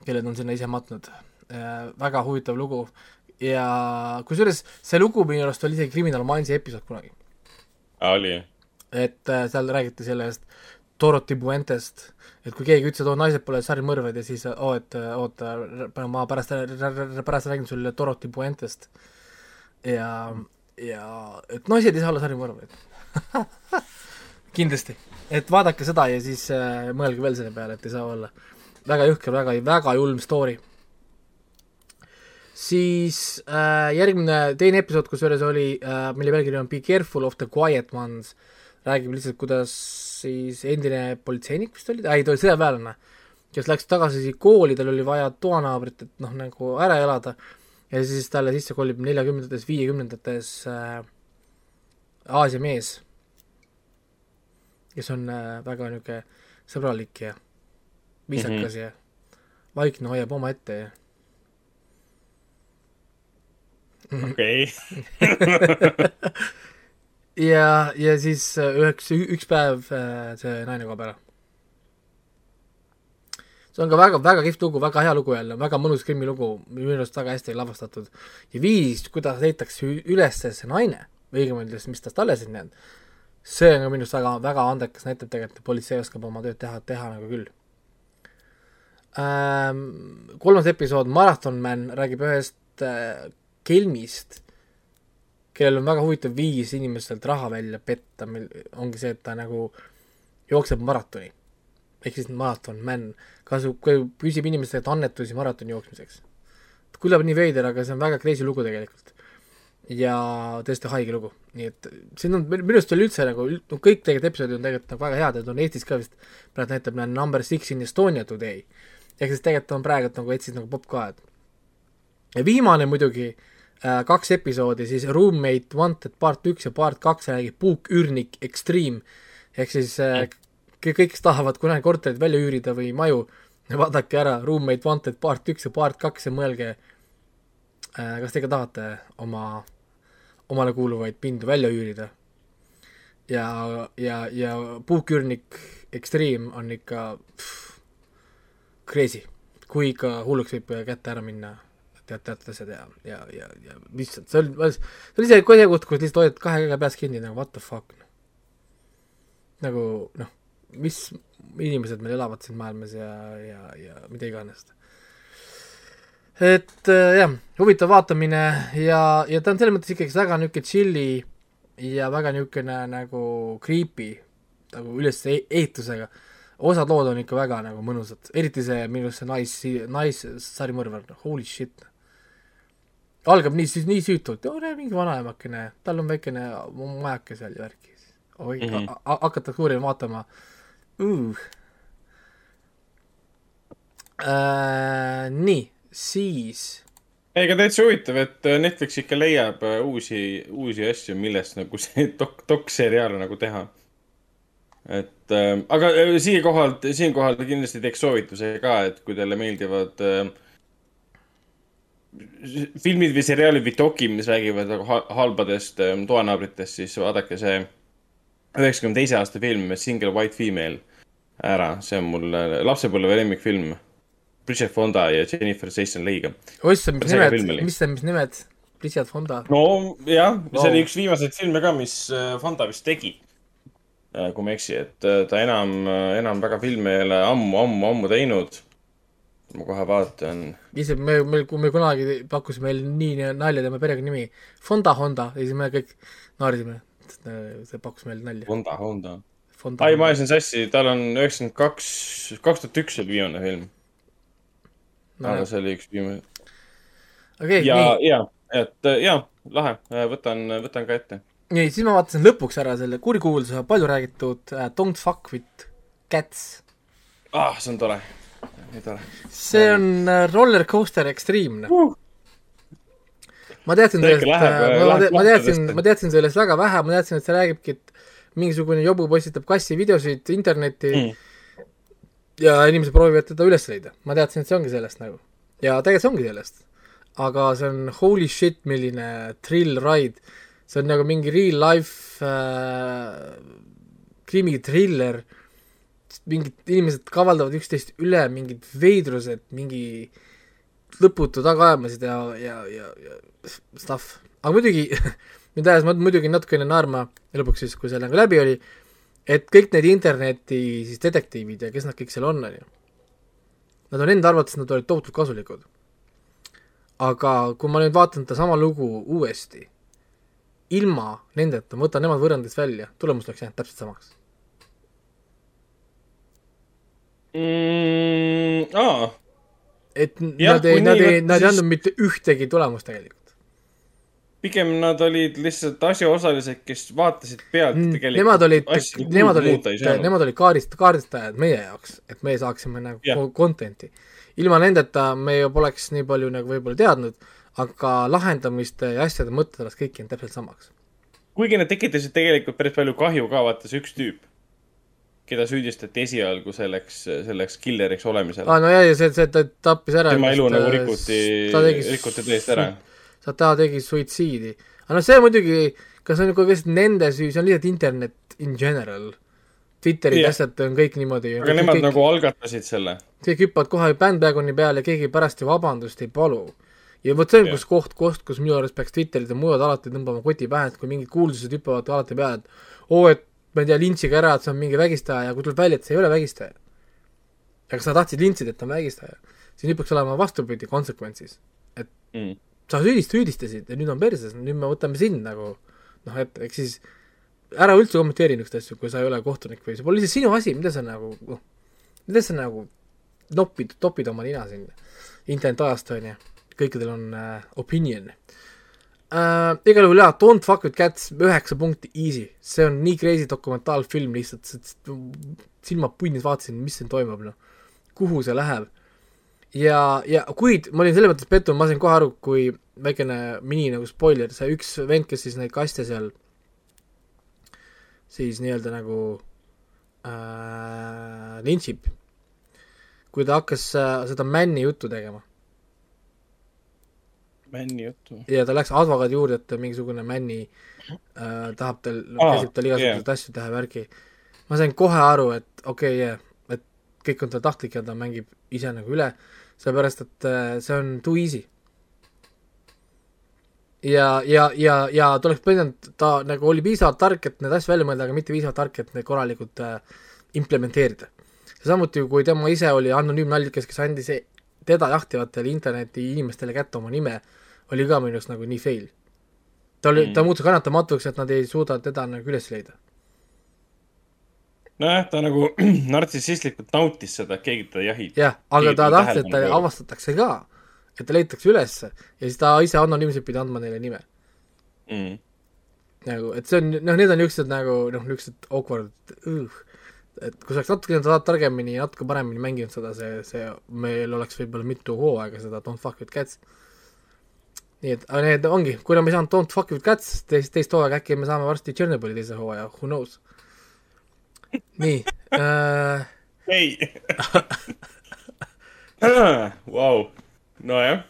kelle ta on sinna ise matnud. Väga huvitav lugu ja kusjuures see lugu minu arust oli isegi Criminal Mindsi episood kunagi, aa, oli jah? et äh, seal räägiti sellest Dorothy Puentest, et kui keegi ütles, et oo, naised pole sarimõrvad ja siis oo, et äh, oota, ma pärast, pärast räägin sulle Dorothy Puentest ja, ja et naised ei saa olla sarimõrvad. kindlasti, et vaadake seda ja siis äh, mõelge veel selle peale, et ei saa olla. väga jõhker, väga, väga julm story. Siis äh, järgmine, teine episood, kusjuures oli äh,, mille pealkiri on Be careful of the quiet ones, räägib lihtsalt, kuidas siis endine politseinik vist oli, ei ta oli sõjaväelane, kes läks tagasi kooli, tal oli vaja toanaabrit, et noh, nagu ära elada ja siis talle sisse kolib neljakümnendates, viiekümnendates äh, Aasia mees, kes on äh, väga niisugune sõbralik ja viisakas mm -hmm. ja vaikne, hoiab omaette ja okei. ja, ja siis äh, üheks, üks päev äh, see naine kaob ära. see on ka väga, väga kihvt lugu, väga hea lugu jälle, väga mõnus krimilugu, minu arust väga hästi lavastatud. ja viis, kuidas leitakse üles see naine, õigemini mis tast alles on jäänud, see on ka minu arust väga, väga andekas, näitab tegelikult, et politsei oskab oma tööd teha, teha nagu küll ähm,. kolmas episood, Marathon Man räägib ühest äh, kelmist, kellel on väga huvitav viis inimestelt raha välja petta, mil ongi see, et ta nagu jookseb maratoni. ehk siis maraton man, kasu-, küsib inimestelt annetusi maratoni jooksmiseks. kõlab nii veider, aga see on väga crazy lugu tegelikult. ja tõesti haige lugu, nii et siin on, minu arust oli üldse nagu, no kõik tegelikult episoodid on tegelikult nagu väga head, et on Eestis ka vist, praegu näitab näen number six in Estonia today. ehk siis tegelikult on praegu nagu Eestis nagu popp ka, et ja viimane muidugi kaks episoodi siis Roommate Wanted part üks ja part kaks räägib puuküürnik Extreme. Ehk siis äh, kõik, kes tahavad kunagi korterit välja üürida või maju, vaadake ära Roommate Wanted part üks ja part kaks ja mõelge äh,, kas te ikka tahate oma, omale kuuluvaid pindu välja üürida. ja, ja, ja puuküürnik Extreme on ikka pff, crazy, kui ikka hulluks võib kätte ära minna tead, teatud asjad ja, ja, ja, ja lihtsalt see oli, see oli see koht, kus lihtsalt hoiad kahe käe peas kinni nagu what the fuck. nagu noh, mis inimesed meil elavad siin maailmas ja, ja, ja mida iganes. et äh, jah, huvitav vaatamine ja, ja ta on selles mõttes ikkagi väga niisugune chill'i ja väga niisugune nagu creepy nagu üles e- ehitusega. osad lood on ikka väga nagu mõnusad, eriti see minu arust see nais, naissarimõrvar, holy shit. Algab nii, siis nii süütult, mingi vanaemakene, tal on väikene majake seal ja värki. oi mm. -hmm. hakatakse uurima, vaatama uh.. Äh, nii, siis ega täitsa huvitav, et äh, Netflix ikka leiab äh, uusi, uusi asju, millest nagu see dok-, dokseriaale nagu teha. et äh, aga äh, siinkohal, siinkohal kindlasti teeks soovituse ka, et kui teile meeldivad äh, filmid või seriaalid või dokid, mis räägivad nagu ha- halbadest äh, toanaabritest, siis vaadake see üheksakümne teise aasta film Single White Female ära, see on mul äh, lapsepõlve lemmikfilm. Bridget Fonda ja Jennifer Jason Leigh'ga. ossa, mis nimed mis see, mis nimed? Richard Fonda. no jah, see Wow. oli üks viimaseid filme ka, mis äh, Fonda vist tegi. kui ma ei eksi, et äh, ta enam, enam väga filme ei ole ammu, ammu, ammu teinud. Ma kohe vaatan. ise me, me, kui me kunagi pakkus meil nii nalja tema perekonnanimi Fonda Honda ja siis me kõik naersime, see pakkus meile nalja. Fonda, Honda. Fonda ai, ma ajasin sassi, tal on üheksakümmend kaks, kaks tuhat üks oli viimane film. no, aga see oli üks viimane. okei, ja, ja, et äh, ja, lahe, võtan, võtan ka ette. nii, siis ma vaatasin lõpuks ära selle kurikuulsa, palju räägitud uh, Don't fuck with cats. ah, see on tore, nii tore. see on uh, Roller Coaster Extreme uh.. ma teadsin sellest, läheb, äh, ma, läheb ma teadsin ma teadsin sellest väga vähe, ma teadsin, et see räägibki, et mingisugune jobu postitab kassi videosid internetti mm. Mm. ja inimesed proovivad teda üles leida. ma teadsin, et see ongi sellest nagu. ja tegelikult see ongi sellest. aga see on holy shit, milline thrill ride. see on nagu mingi real life äh, krimitriller. Mingid inimesed kavaldavad üksteist üle, mingid veidrused, mingi lõputu tagaajamised ja, ja, ja, ja stuff. aga muidugi, mind ajas muidugi natukene naerma lõpuks siis, kui see nagu läbi oli, et kõik need interneti siis detektiivid ja kes nad kõik seal on, on ju. Nad on enda arvates, nad olid tohutult kasulikud. aga kui ma nüüd vaatan sedasama lugu uuesti, ilma nendeta, ma võtan nemad võrrandist välja, tulemus oleks jäänud täpselt samaks. Mm, aa et Jah, nad ei, nad ei, nad ei siis- andnud mitte ühtegi tulemust tegelikult. pigem nad olid lihtsalt asjaosalised, kes vaatasid pealt Mm, tegelikult nemad olid nemad olid, nemad olid kaardist, kaardistajad meie jaoks, et meie saaksime nagu yeah. content'i. ilma nendeta me ju poleks nii palju nagu võib-olla teadnud, aga lahendamiste ja asjade mõtted oleks kõik jäänud täpselt samaks. kuigi nad tekitasid tegelikult päris palju kahju ka, vaata see üks tüüp, keda süüdistati esialgu selleks, selleks killeriks olemisel aa, no jaa, ja see, see, ta tappis ära. tema elu nagu rikuti, ta tegi, rikuti tõesti ära. ta tegi suitsiidi. aga noh, see muidugi, kas see on nagu lihtsalt nende süü, see on lihtsalt internet in general. Twitterid Jah. asjad on kõik niimoodi. aga nemad kõik... nagu algatasid selle. kõik hüppavad kohe bandwagoni peale ja keegi pärast ju vabandust ei palu. ja vot see on, Jah. kus koht, koht, kus minu arust peaks Twitterid ja mujal alati tõmbama koti pähe, et kui mingid kuulsused hüppavad alati peale, et oo, et ma ei tea, lintšige ära, et see on mingi vägistaja ja kui tuleb välja, et see ei ole vägistaja. aga sa tahtsid lintsida, et ta on vägistaja, siis nüüd peaks olema vastupidi, consequences. Mm. sa süüdist-, süüdistasid ja nüüd on perses, nüüd me võtame sind nagu noh, et eks siis ära üldse kommenteeri niisuguseid asju, kui sa ei ole kohtunik või see pole lihtsalt sinu asi, mida sa nagu noh, mida sa nagu nopid, topid oma nina siin internetajast, on ju, kõikidel on äh, opinion äh,. Igal juhul jaa, Don't fuck with cats, üheksa punkti, easy, see on nii crazy dokumentaalfilm lihtsalt, silmad punnis vaatasin, mis siin toimub, noh, kuhu see läheb? Ja, ja kuid ma olin selles mõttes pettunud, ma sain kohe aru, kui väikene mini nagu spoiler, see üks vend, kes siis neid kaste seal siis nii-öelda nagu äh, lintšib, kui ta hakkas äh, seda Männi juttu tegema. Männi juttu. ja ta läks advokaadi juurde, et mingisugune Männi äh, tahab tal Aa, käsib tal igasuguseid yeah. asju teha, värki. ma sain kohe aru, et okei okay,, yeah, et kõik on tal tahtlik ja ta mängib ise nagu üle, sellepärast et äh, see on too easy. ja, ja, ja, ja ta oleks pidanud, ta nagu oli piisavalt tark, et neid asju välja mõelda, aga mitte piisavalt tark, et neid korralikult äh, implementeerida. samuti, kui tema ise oli anonüümne allikas, kes andis e-, teda jahtivatele interneti inimestele kätte oma nime, oli ka minu arust nagu nii fail. ta oli mm., ta muutus kannatamatuks, et nad ei suuda teda nagu üles leida. nojah, ta nagu nartsissistlikult nautis seda, et keegi teda jahib. jah, aga ta tahtis, et ta avastatakse ka, et ta leitakse ülesse ja siis ta ise anonüümselt pidi andma neile nime. Mm. nagu, et see on, noh, need on niisugused nagu noh, niisugused awkward, et kui sa oleks natukene ta- targemini ja natuke paremini mänginud seda, see, see, meil oleks võib-olla mitu hooaega seda Don't fuck with cats. Nii et, aga need ongi, kuna me ei saanud Don't fuck with cats teist, teist hooaega, äkki me saame varsti Tšernobõli teise hooaja, who knows. nii äh,, ei. Vau, nojah.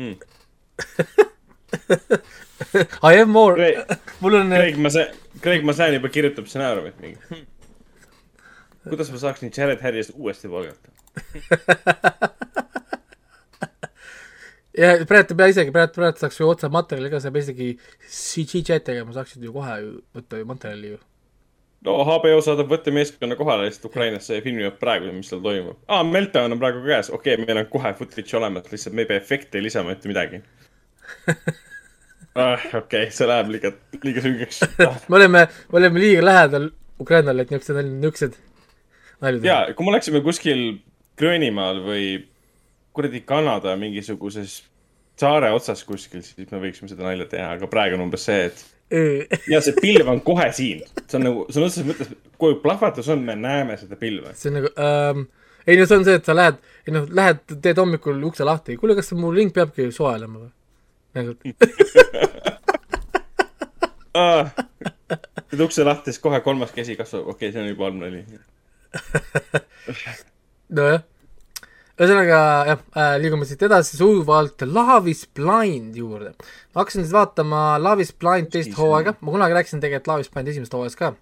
I have more, Craig, mul on Craig, ma sain, Craig, ma sain juba kirjutab stsenaariumit mingi. kuidas ma saaks nüüd Jared Harrist uuesti palgata? ja praegu isegi, praegu, praegu saaks ju otse materjali ka, sa ei pea isegi CG chat tegema, saaksid ju kohe võtta ju materjali ju. no HBO saadab võttemeeskonna kohale lihtsalt Ukrainasse ja filmivad praegu, mis seal toimub. aa, Meltdown on praegu käes, okei okay,, meil on kohe footage olemas, lihtsalt me ei pea efekte lisama, mitte midagi ah,. okei okay,, see läheb liiga, liiga süngeks ah. me oleme, me oleme liiga lähedal Ukrainale, et niisugused, niisugused naljad ja kui me oleksime kuskil Gröönimaal või kuradi Kanada mingisuguses saare otsas kuskil, siis me võiksime seda nalja teha, aga praegu on umbes see, et ja see pilv on kohe siin. see on nagu, sõna otseses mõttes, kui plahvatus on, me näeme seda pilve. see on nagu ähm,, ei no see on see, et sa lähed, ei noh, lähed, teed hommikul ukse lahti, kuule, kas mu ring peabki soe olema või? nagu, teed ukse lahti, siis kohe kolmas käsi kasvab, okei okay,, see on juba halb nali. nojah. Ühesõnaga jah äh,, liigume siit edasi sujuvalt Love is blind juurde. ma hakkasin siis vaatama Love is blind teist hooaega, ma kunagi rääkisin tegelikult Love is blind esimesest hooajast ka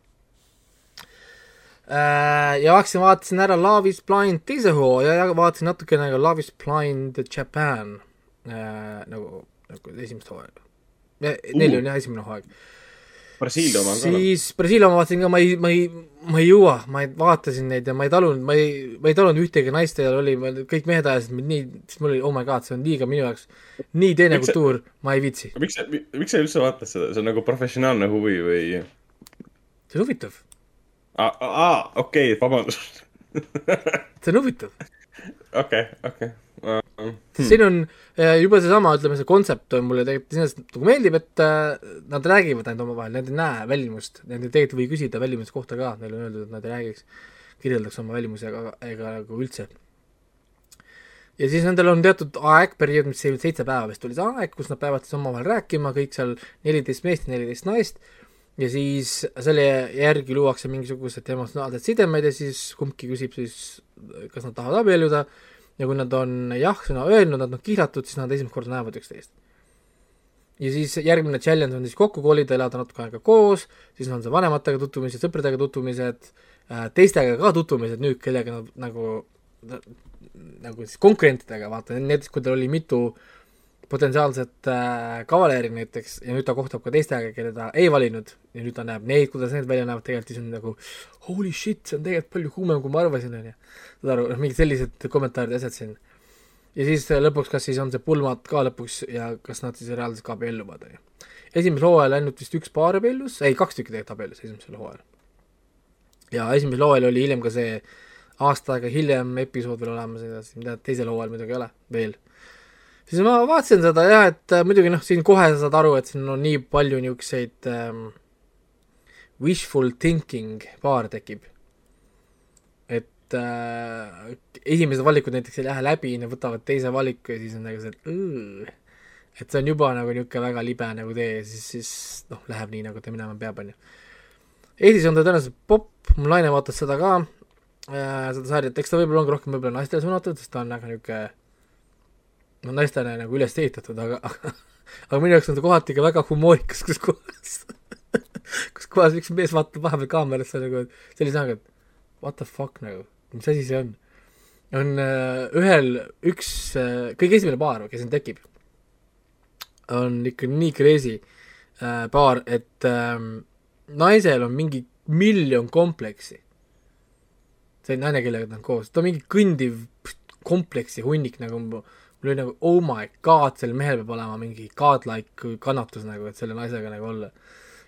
äh,. ja hakkasin, vaatasin ära Love is blind teise hooaja ja vaatasin natukene ka Love is blind Japan äh, nagu, nagu esimest hooaega. neli on jah esimene hooaeg. Brasiilia oma on ka siis Brasiilia oma vaatasin ka, ma ei, ma ei, ma ei jõua, ma ei, vaatasin neid ja ma ei talunud, ma ei, ma ei talunud ühtegi naist seal oli, kõik mehed ajasid mind nii, siis mul oli oh my god, see on liiga minu jaoks nii teine Miks kultuur, ma ei viitsi. miks sa, miks sa üldse vaatad seda, see on nagu professionaalne huvi või? see on huvitav, aa, okei, vabandust. see on huvitav. okei, okei. Hmm. siin on äh, juba seesama, ütleme see kontsept on mulle tegelikult iseenesest nagu meeldib, et äh, nad räägivad ainult omavahel, nad ei näe välimust, nad ei tegelikult või küsida välimuse kohta ka, neile on öeldud, et nad ei räägiks, kirjeldaks oma välimusi ega, ega nagu üldse. ja siis nendel on teatud aeg, periood, mis seitse päeva vist oli see aeg, kus nad peavad siis omavahel rääkima, kõik seal neliteist meest ja neliteist naist, ja siis selle järgi luuakse mingisugused emotsionaalsed sidemed ja siis kumbki küsib siis, kas nad tahavad abielluda ja kui nad on jah-sõna öelnud, nad on kihlatud, siis nad esimest korda näevad üksteist. ja siis järgmine challenge on siis kokku kolida, elada natuke aega koos, siis on see vanematega tutvumised, sõpradega tutvumised, teistega ka tutvumised nüüd, kellega nad nagu, nagu siis konkurentidega, vaata, näiteks kui tal oli mitu potentsiaalset äh, kavaleeri näiteks ja nüüd ta kohtab ka teistega, kelle ta ei valinud ja nüüd ta näeb neid, kuidas need välja näevad, tegelikult siis on nagu holy shit, see on tegelikult palju kuumem, kui ma arvasin, onju. saad aru, noh, mingid sellised kommentaarid ja asjad siin. ja siis äh, lõpuks, kas siis on see pulmad ka lõpuks ja kas nad siis reaalselt ka abielluvad, onju. esimesel hooajal ainult vist üks paar abiellus, ei, kaks tükki tegelikult abiellus esimesel hooajal. ja esimesel hooajal oli hiljem ka see aasta aega hiljem episood veel olemas ja edasi, mida teisel hooajal muidugi ei ole veel siis ma vaatasin seda jah, et äh, muidugi noh, siin kohe sa saad aru, et siin on nii palju niisuguseid ähm, wishful thinking paare tekib. et äh, esimesed valikud näiteks ei lähe läbi, nad võtavad teise valiku ja siis on nagu see, et et see on juba nagu niisugune väga libe nagu tee ja siis, siis noh, läheb nii, nagu ta minema peab, on ju. Eestis on ta tõenäoliselt popp, mu naine vaatas seda ka äh,, seda sarja, et eks ta võib-olla ongi rohkem võib-olla naistele suunatud, sest ta on väga niisugune no naistele nagu üles ehitatud, aga aga minu jaoks on ta kohati ka väga humoorikas, kus kohas, kus kohas üks mees vaatab vahepeal kaamerasse nagu, et sellise näoga, et what the fuck nagu, mis asi see on. on äh, ühel üks äh,, kõige esimene paar, kes siin tekib, on ikka nii crazy äh, paar, et ähm, naisel on mingi miljon kompleksi. see naine, kellega ta on koos, ta on mingi kõndiv kompleksi hunnik nagu, mul oli nagu oh my god, sel mehel peab olema mingi godlike kannatus nagu, et selle naisega nagu olla.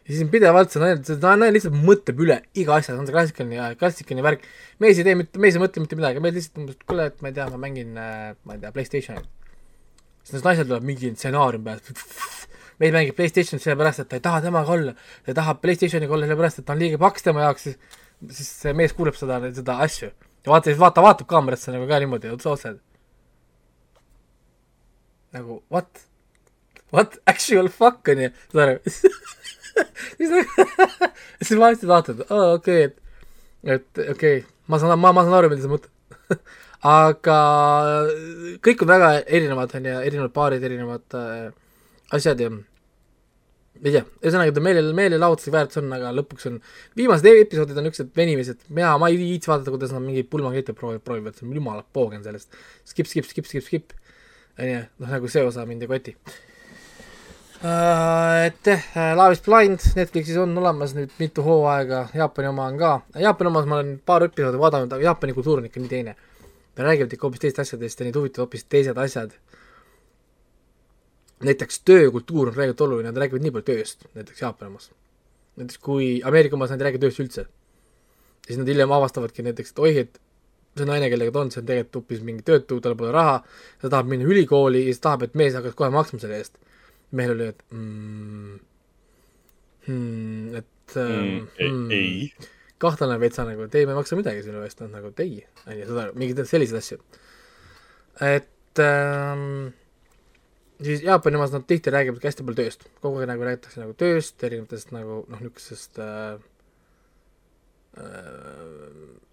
ja siis pidevalt see naine, see naine lihtsalt mõtleb üle iga asja, see on see klassikaline, klassikaline värk. mees ei tee mitte, mees ei mõtle mitte midagi, mees lihtsalt umbes, kuule, et ma ei tea, ma mängin, ma ei tea, Playstationit. siis naisel tuleb mingi stsenaarium peale, mees mängib Playstationit sellepärast, et ta ei taha temaga olla, ta tahab Playstationiga olla sellepärast, et ta on liiga paks tema jaoks, siis see mees kuuleb seda, seda asju. ja vaata, siis vaata, vaatab kaamerasse nagu ka niimoodi otse otse. Nagu what? What actual fuck on ju, saad aru? nagu, siis ma lihtsalt vaatan, aa okei, et, et okei okay,, ma saan, ma, ma saan aru, mida sa mõtled. aga kõik on väga erinevad, on ju, erinevad paarid, erinevad äh, asjad ja ei tea, ühesõnaga ta meele, meelelahutuse väärtus on, aga lõpuks on, viimased e- episoodid on niisugused venimised, mina, ma ei viitsi vaadata, kuidas nad mingeid pulmakette proovivad, proovivad, see on jumala poogen sellest. skip, skip, skip, skip, skip, on ju, noh nagu see osa mind ei koti uh,. et jah uh,, Love is blind Netflixis on olemas nüüd mitu hooaega, Jaapani oma on ka, Jaapani omas ma olen paar episoodi vaadanud, aga Jaapani kultuur on ikka nii teine. Nad räägivad ikka hoopis teistest asjadest ja neid huvitavad hoopis teised asjad näiteks töökultuur on räägitud oluline, nad räägivad nii palju tööst, näiteks Jaapani omas. näiteks kui Ameerika omas nad ei räägi tööst üldse. ja siis nad hiljem avastavadki näiteks, et oih, et see naine, kellega ta on, see on tegelikult hoopis mingi töötu, tal pole raha, ta tahab minna ülikooli ja siis tahab, et mees hakkaks kohe maksma selle eest. mehel oli, et mm, hmm, et Mm, hmm, ei. kahtlane vetsa nagu, et ei, ma ei maksa midagi sinu eest, noh nagu et ei, on ju, seda, mingeid selliseid asju. et ähm, siis Jaapani omas nad tihti räägivad ka hästi palju tööst, kogu aeg nagu räägitakse nagu tööst, erinevatest nagu noh, niisugusest äh, äh,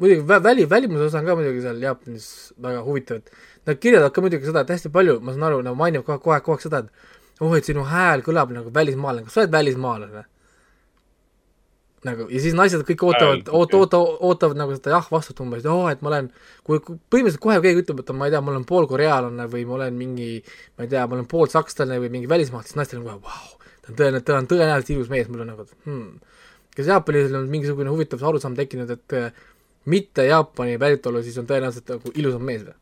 muidugi vä-, väli, välimuse osa on ka muidugi seal Jaapanis väga huvitav, et nad kirjeldavad ka muidugi seda, et hästi palju, ma saan aru, nagu mainivad kogu aeg, kogu aeg, kogu aeg seda, et oh, et sinu hääl kõlab nagu välismaalane, kas sa oled välismaalane? nagu ja siis naised kõik ootavad, oot-, oota-, ootavad nagu seda jah vastust umbes, et oo, et ma olen, kui kui põhimõtteliselt kohe keegi ütleb, et ma ei tea, ma olen poolkorealane või ma olen mingi, ma ei tea, ma olen poolsakslane või mingi välismaalt, siis naistel on kohe vau, ta on tõenäoliselt, ta on tõenäoliselt ilus mees, mul on nagu hmm. kas Jaapanis on mingisugune huvitav arusaam tekkinud, et mitte Jaapani päritolu, siis on tõenäoliselt nagu ilusam mees või?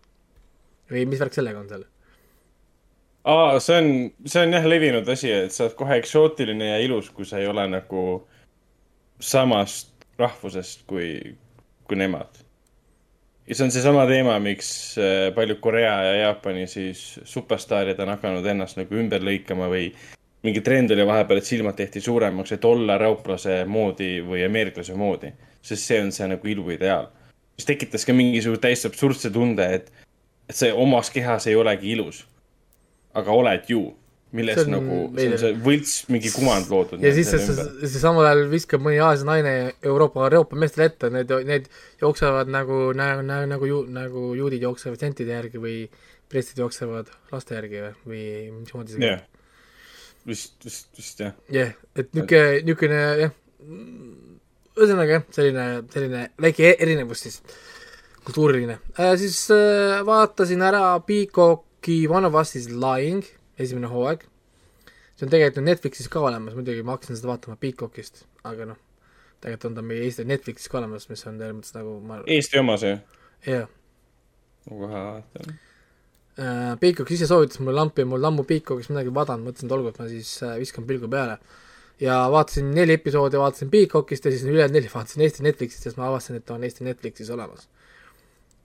või mis värk sellega on seal? aa, see on, see on jah levinud asi, et sa oled kohe eksootiline ja ilus, kui sa ei ole nagu samast rahvusest kui, kui nemad. ja see on seesama teema, miks äh, paljud Korea ja Jaapani siis superstaarid on hakanud ennast nagu ümber lõikama või mingi trend oli vahepeal, et silmad tehti suuremaks, et olla eurooplase moodi või ameeriklase moodi, sest see on see nagu iluideaal. mis tekitas ka mingisuguse täiesti absurdse tunde, et, et see omas kehas ei olegi ilus. aga oled ju, on nagu, see on see võlts mingi kuvand loodud. ja siis see, see, see samal ajal viskab mõni Aasia naine Euroopa, Euroopa meestele ette, need, need jooksevad nagu, nagu, nagu, nagu ju, nagu juudid jooksevad sentide järgi või prestid jooksevad laste järgi või, või mismoodi see jah, vist, vist, vist jah. jah, et niisugune, niisugune jah, ühesõnaga jah, selline, selline väike erinevus siis, kultuuriline äh,. siis äh, vaatasin ära Peacocki One of Us is lying, esimene hooaeg. see on tegelikult Netflixis ka olemas, muidugi ma hakkasin seda vaatama Peacockist, aga noh, tegelikult on ta meie Eesti Netflixis ka olemas, mis on selles mõttes nagu ma, Eesti omas ju. jah ma kohe vaatan. äh, Peacock ise soovitas mulle lampi mul ammu Peacockis midagi vaadanud, mõtlesin, et olgu, et ma siis äh, viskan pilgu peale. Ja vaatasin neli episoodi, vaatasin Peacockist ja siis ülejäänud neli vaatasin Eesti Netflixist, sest ma avastasin, et ta on Eesti Netflixis olemas.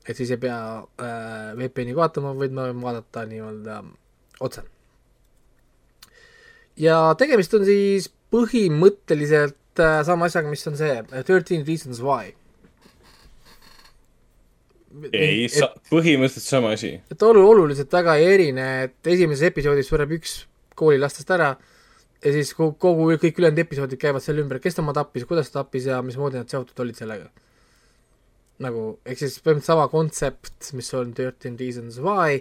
et siis ei pea äh, VPN-i vaatama, vaid ma võin vaadata nii-öelda otse. ja tegemist on siis põhimõtteliselt äh, sama asjaga, mis on see Thirteen Reasons Why. ei, põhimõtteliselt sama asi. et olu-, oluliselt väga ei erine, et esimeses episoodis sureb üks koolilastest ära ja siis kogu, kogu, kõik ülejäänud episoodid käivad selle ümber, kes tema tappis, kuidas ta tappis ja mismoodi nad seotud olid sellega. nagu, ehk siis põhimõtteliselt sama kontsept, mis on Thirteen Reasons Why,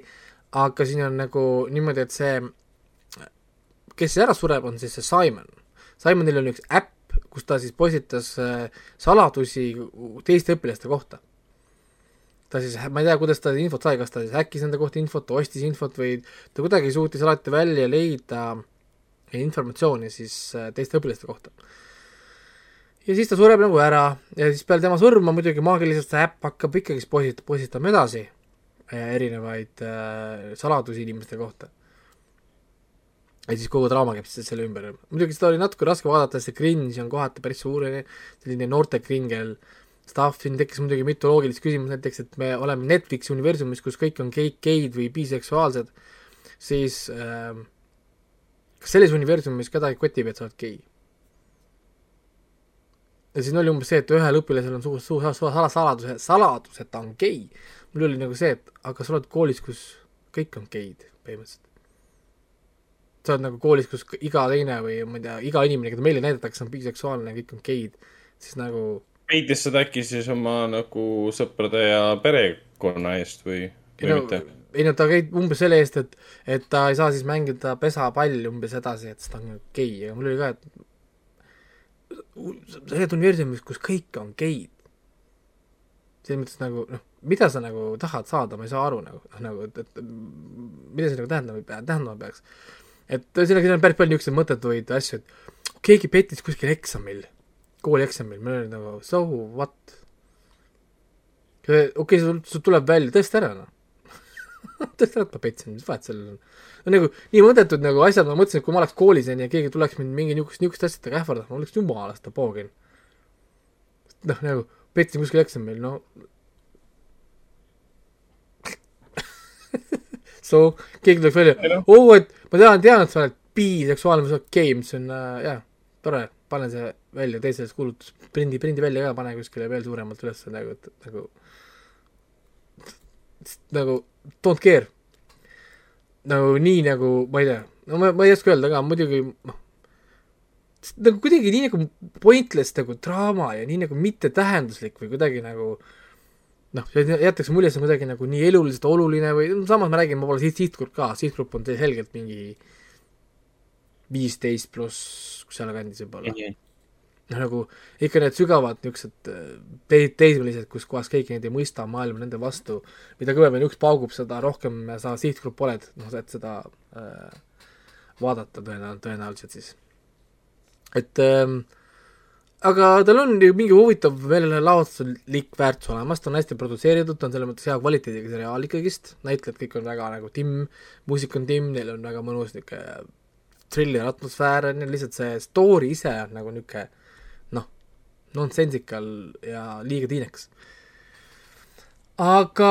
aga siin on nagu niimoodi, et see, kes siis ära sureb, on siis see Simon. Simonil on üks äpp, kus ta siis postitas äh, saladusi teiste õpilaste kohta. ta siis, ma ei tea, kuidas ta infot sai, kas ta siis häkkis nende kohta infot, ostis infot või ta kuidagi suutis alati välja leida informatsiooni siis äh, teiste õpilaste kohta ja siis ta sureb nagu ära ja siis peale tema surma muidugi maagiliselt see äpp hakkab ikkagi posit-, postitama edasi äh, erinevaid äh, saladusi inimeste kohta. ja siis kogu draama käib siis selle ümber. muidugi seda oli natuke raske vaadata, see cringe on kohati päris suur, selline noorte kringel stuff, siin tekkis muidugi mitu loogilist küsimust, näiteks et me oleme Netflixi universumis, kus kõik on gei-, geid või biseksuaalsed, siis äh, kas selles universumis kedagi kotib, et sa oled gei? ja siin oli umbes see, et ühel õpilasel on suur, suur, suur sala- saladus, et ta on gei. mul oli nagu see, et aga sa oled koolis, kus kõik on geid põhimõtteliselt. sa oled nagu koolis, kus iga teine või ma ei tea, iga inimene, keda meile näidatakse, on biseksuaalne ja kõik on geid, siis nagu peitis seda äkki siis oma nagu sõprade ja perekonna eest või, või no mitte?, ei no ta käib umbes selle eest, et, et ta ei saa siis mängida pesapalli umbes edasi, et siis ta on gei, aga mul oli ka, et sa oled universumis, kus kõik on geid. selles mõttes nagu noh, mida sa nagu tahad saada, ma ei saa aru nagu, nagu, et, et mida see nagu tähendama tähendama peaks. et ühesõnaga, siin on päris palju niisuguseid mõttetuid asju, et keegi pettis kuskil eksamil, koolieksamil, meil oli nagu so what. okei okay,, sul tuleb välja, tõesta ära noh. Et ma petsin, mis vahet sellel on. no nagu nii mõttetud nagu asjad, ma mõtlesin, et kui ma oleks koolis onju ja keegi tuleks mind mingi niisugust, niisuguste asjadega ähvardama, ma oleks jumalast ta poogin. noh, nagu petsin kuskil eksamil, no so keegi tuleks välja oo, et ma tean, tean, et sa oled biseksuaalne, see on okei, mis on äh, jah, tore, pane see välja, tee sellest kuulutus, prindi, prindi välja ka, pane kuskile veel suuremalt üles nagu, et nagu nagu don't care. nagu nii nagu, ma ei tea, no ma, ma ei oska öelda ka, muidugi noh, nagu kuidagi nii nagu pointless nagu draama ja nii nagu mittetähenduslik või kuidagi nagu noh, jäetakse mulje, see on kuidagi nagu nii eluliselt oluline või samas ma räägin, ma pole siht, sihtgrupp ka, sihtgrupp on selgelt mingi viisteist pluss sealkandis võib-olla. noh, nagu ikka need sügavad niisugused te-, teismelised, kus kohas keegi neid ei mõista, maailm nende vastu, mida kõvemini üks paugub, seda rohkem sa sihtgrupp oled, noh, et seda äh, vaadata tõenäoliselt, tõenäoliselt siis. et ähm, aga tal on ju mingi huvitav veel lavatuslik väärtus olemas, ta on hästi produtseeritud, ta on selles mõttes hea kvaliteediga seriaal ikkagist, näitlejad kõik on väga nagu timm, muusika on timm, neil on väga mõnus niisugune thriller atmosfäär on ju, lihtsalt see story ise on nagu niisugune nonsensikal ja liiga tiinekas. aga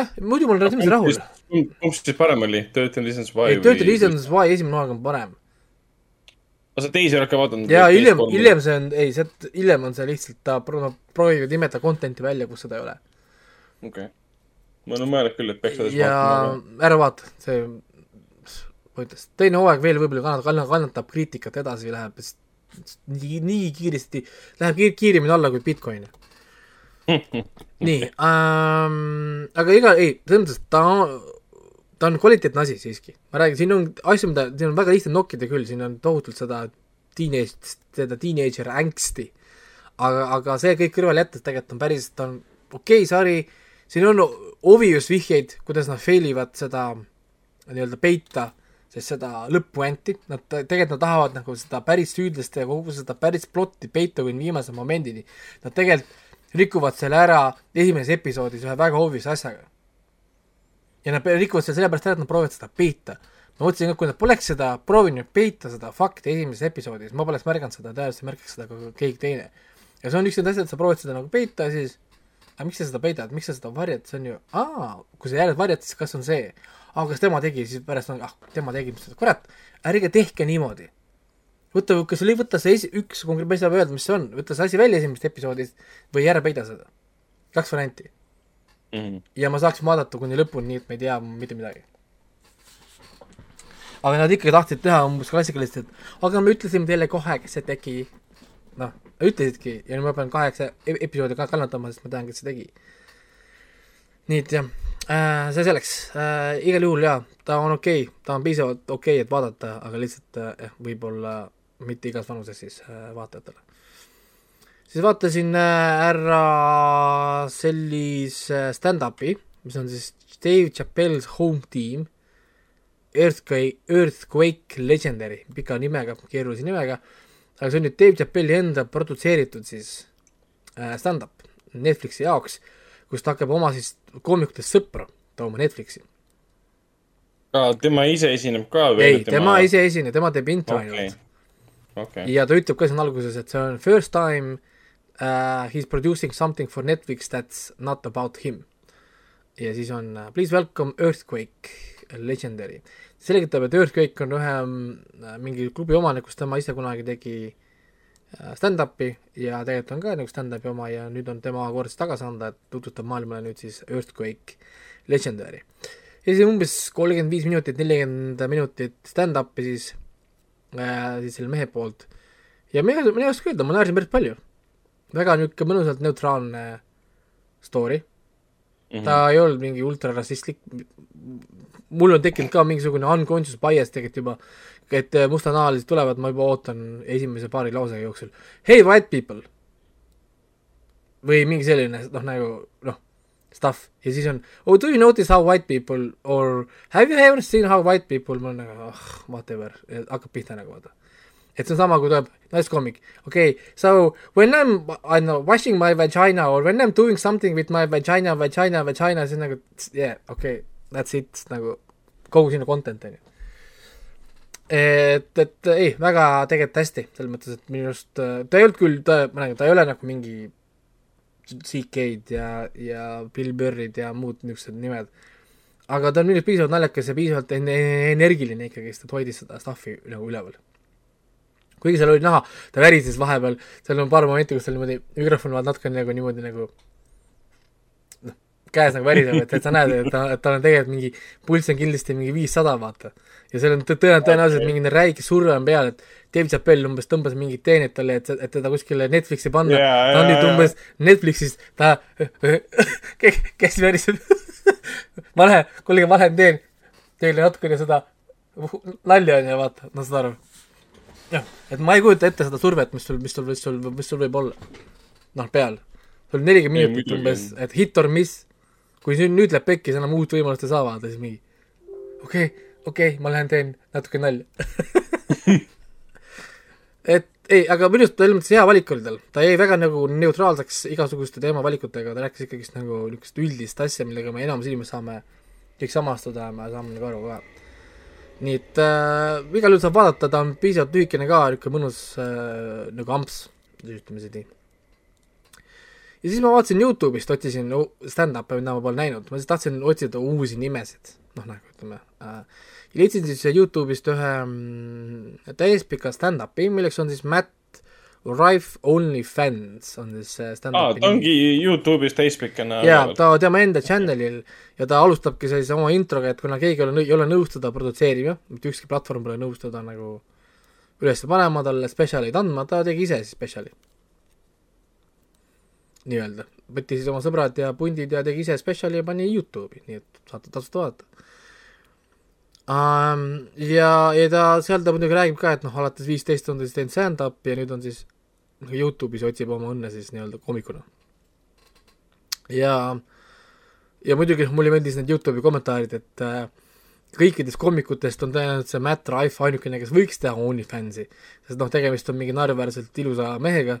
jah, muidu ma olen täitsa rahul. kumb siis parem oli, Thirteen Reasons Why ei, Dirty Reasons Why esimene hooaeg on parem. aga sa teisi oled ka vaadanud? ja hiljem, hiljem see on, ei, see, hiljem on see lihtsalt, ta pro- proovivad imeda content'i välja, kus seda ei ole. okei okay.. ma olen mõelnud küll, et peaks alles ja vaatama, ära vaata, see, ma ütleks, teine hooaeg veel võib-olla kannatab, kannatab kriitikat edasi, läheb sest nii, nii kiiresti, läheb kiir-, kiiremini alla kui Bitcoin. nii ähm,, aga iga, ei, selles mõttes, ta, ta on kvaliteetne asi siiski. ma räägin, siin on asju, mida, siin on väga lihtne nokkida küll, siin on tohutult seda teenage, seda teenager ängsti. aga, aga see kõik kõrvale jättes tegelikult on päris, ta on okei okay, sari, siin on obvious vihjeid, kuidas nad fail ivad seda nii-öelda peita, sest seda lõpp-puänti, nad te- tegelikult nad tahavad nagu seda päris süüdlaste ja kogu seda päris plotti peita kuni viimase momendini. Nad tegelikult rikuvad selle ära esimeses episoodis ühe väga obvious asjaga. ja nad rikuvad selle sellepärast ära, et nad proovivad seda peita. ma mõtlesin ka, kui nad poleks seda proovinud peita, seda fakti esimeses episoodis, ma poleks märganud seda, tõenäoliselt märkaks seda ka keegi teine. ja see on üks nendest asjadest, sa proovid seda nagu peita siis aga miks sa seda peidad, miks sa seda varjad, see on ju, aa, kui sa järjed varjad, siis kas on see, aa, kas tema tegi, siis pärast on, ah, tema tegi, mis, kurat, ärge tehke niimoodi. võta, kas oli võtta see esi-, üks konkreetne, ma ei saa öelda, mis see on, võta see asi välja esimesest episoodist või ära peida seda. kaks varianti. Mhm. ja ma saaksin vaadata kuni lõpuni, nii et ma ei tea mitte midagi. aga nad ikkagi tahtsid teha umbes klassikaliselt, et aga me ütlesime teile kohe, kes see tegi. noh, ütlesidki ja nüüd ma pean kaheksa e- episoodi ka kannatama, sest ma tean, kes see tegi. nii et jah see selleks. Äh,, igal juhul jaa, ta on okei. Okay,, ta on piisavalt okei okay,, et vaadata, aga lihtsalt äh, jah, võib-olla mitte igas vanuses siis äh, vaatajatele. siis vaatasin äh, ära sellise stand-up'i, mis on siis Dave Chappelle's Home Team, Earthquake, Earthquake Legendary, pika nimega, keerulise nimega, aga see on nüüd Dave Chappelle'i enda produtseeritud siis äh, stand-up Netflixi jaoks, kus ta hakkab oma siis koomikutest sõpra tooma Netflixi. tema ise esineb ka või? ei, tema ise ei esine, tema teeb intro okei ainult., okei, ja ta ütleb ka siin alguses, et see on first time uh, he is producing something for Netflix that's not about him. ja siis on uh, please welcome Earthquake Legendary. selgitab, et Earthquake on ühe mm, mingi klubi omanik, kus tema ise kunagi tegi uh, stand-up'i ja tegelikult on ka nagu stand-up'i oma ja nüüd on tema kord tagasi anda, et tutvustab maailmale nüüd siis Earthquake Legendary. ja siis umbes kolmkümmend viis minutit, nelikümmend minutit stand-up'i siis äh, siis selle mehe poolt ja mina, mina ei oska öelda, ma naersin päris palju. väga niisugune mõnusalt neutraalne story, Mhm. ta ei olnud mingi ultrarassistlik, mul on tekkinud ka mingisugune unconscious bias tegelikult juba, et äh, mustanahalised tulevad, ma juba ootan esimese paari lause jooksul. Hey white people! või mingi selline noh, nagu noh, stuff ja siis on oh do you notice how white people or have you ever seen how white people, ma olen nagu ah whatever, hakkab pihta nagu vaata. et see on sama, kui tuleb naiskomik, okei okay,, so when I m, I know washing my vagina or when I m doing something with my vagina, vagina, vagina, siis nagu yeah, okei okay,, that's it nagu kogu sinu content on ju. et, et ei, väga tegelikult hästi, selles mõttes, et minu arust äh, ta ei olnud küll, ta, ma räägin, ta ei ole nagu mingi CK-d ja, ja Bill Burrid ja muud niisugused nimed. aga ta on minu arust piisavalt naljakas ja piisavalt en- energiline ikkagi, sest ta hoidis seda stuff'i nagu üleval. kuigi seal oli näha, ta värises vahepeal, seal on paar momenti, kus tal niimoodi mikrofon vaat natuke nagu niimoodi nagu noh, käes nagu väriseb, et, et sa näed, et ta, et tal on tegelikult mingi pulss on kindlasti mingi viissada, vaata. Ja seal on tõ- tõenäoliselt, mingi räige surve on peal, et Dave Chappelle umbes tõmbas mingit teenet talle, et, et teda kuskile Netflixi panna Jaa, ta on nüüd jaa. umbes Netflixis, ta kes väriseb ma lähen, kuulge, lähen teen teile natukene seda nalja onju, vaata, no saad aru. jah, et ma ei kujuta ette seda survet, mis sul, mis sul, mis sul, mis sul võib olla. noh, peal. sul on nelikümmend minutit umbes, et hit or miss. kui nüüd, nüüd läheb pekki, siis enam uut võimalust ei saa vaadata, siis mingi okei okay,, okei okay,, ma lähen teen natuke nalja. Et ei, aga minu arust selles mõttes hea valik oli tal, ta jäi väga nagu neutraalseks igasuguste teemavalikutega, ta rääkis ikkagist nagu niisugust üldist asja, millega me enamus inimesed saame kõik samastuda ja me saame nagu aru ka. nii et äh, igal juhul saab vaadata, ta on piisavalt lühikene ka, niisugune mõnus äh, nagu amps, ütleme siis nii. ja siis ma vaatasin Youtube'ist, otsisin stand-up'e, mida ma pole näinud, ma siis tahtsin otsida uusi nimesid, noh nagu ütleme äh,, leidsin siis Youtube'ist ühe mm, täispika stand-up'i, milleks on siis Matt Rife Only Fans on siis stand-up'i ta ongi Youtube'is täispikana jaa, ta tema enda channel'il ja ta alustabki siis oma introga, et kuna keegi ei ole, ei ole nõus teda produtseerima, mitte ükski platvorm pole nõus teda nagu üles panema, talle spetsialeid andma, ta tegi ise siis spetsiali. nii-öelda, võttis siis oma sõbrad ja pundid ja tegi ise spetsiali ja pani Youtube'i, nii et saate tasuta vaadata um,. ja, ja ta, seal ta muidugi räägib ka, et noh, alates viisteist on ta siis teinud stand-up'i ja nüüd on siis noh, Youtube'is otsib oma õnne siis nii-öelda koomikuna. ja, ja muidugi noh, mulle meeldis need Youtube'i kommentaarid, et äh, kõikidest koomikutest on tõenäoliselt see Matt Rife ainukene, kes võiks teha OnlyFansi, sest noh, tegemist on mingi naeruväärselt ilusa mehega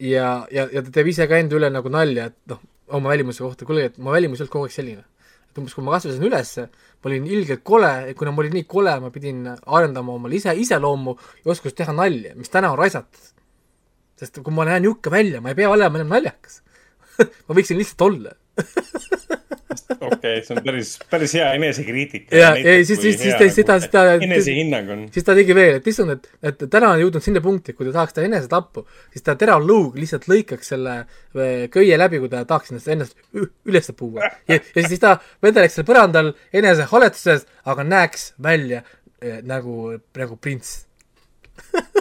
ja, ja, ja ta teeb ise ka enda üle nagu nalja, et noh, oma välimuse kohta, kuule, et mu välimus ei olnud kogu aeg selline. Et umbes, kui ma kasvasin ülesse, ma olin ilgelt kole, kuna ma olin nii kole, ma pidin arendama oma ise, iseloomu ja oskust teha nalja, mis täna on raisatud. sest kui ma näen niisugune välja, ma ei pea olema enam naljakas. ma võiksin lihtsalt olla. okei, see on päris, päris hea enesekriitika. Jaa, ei, siis- siis- siis ta- seda- seda- enesehinnang on. siis ta tegi veel, et issand, et, et täna on jõudnud sinna punkti, kui ta tahaks teha enesetappu, siis ta terav luug lihtsalt lõikaks selle äh, köie läbi, kui ta tahaks ennast, ennast üles puua. ja, ja siis ta vedeleks seal põrandal enesehaletuses, aga näeks välja äh, nagu, nagu prints.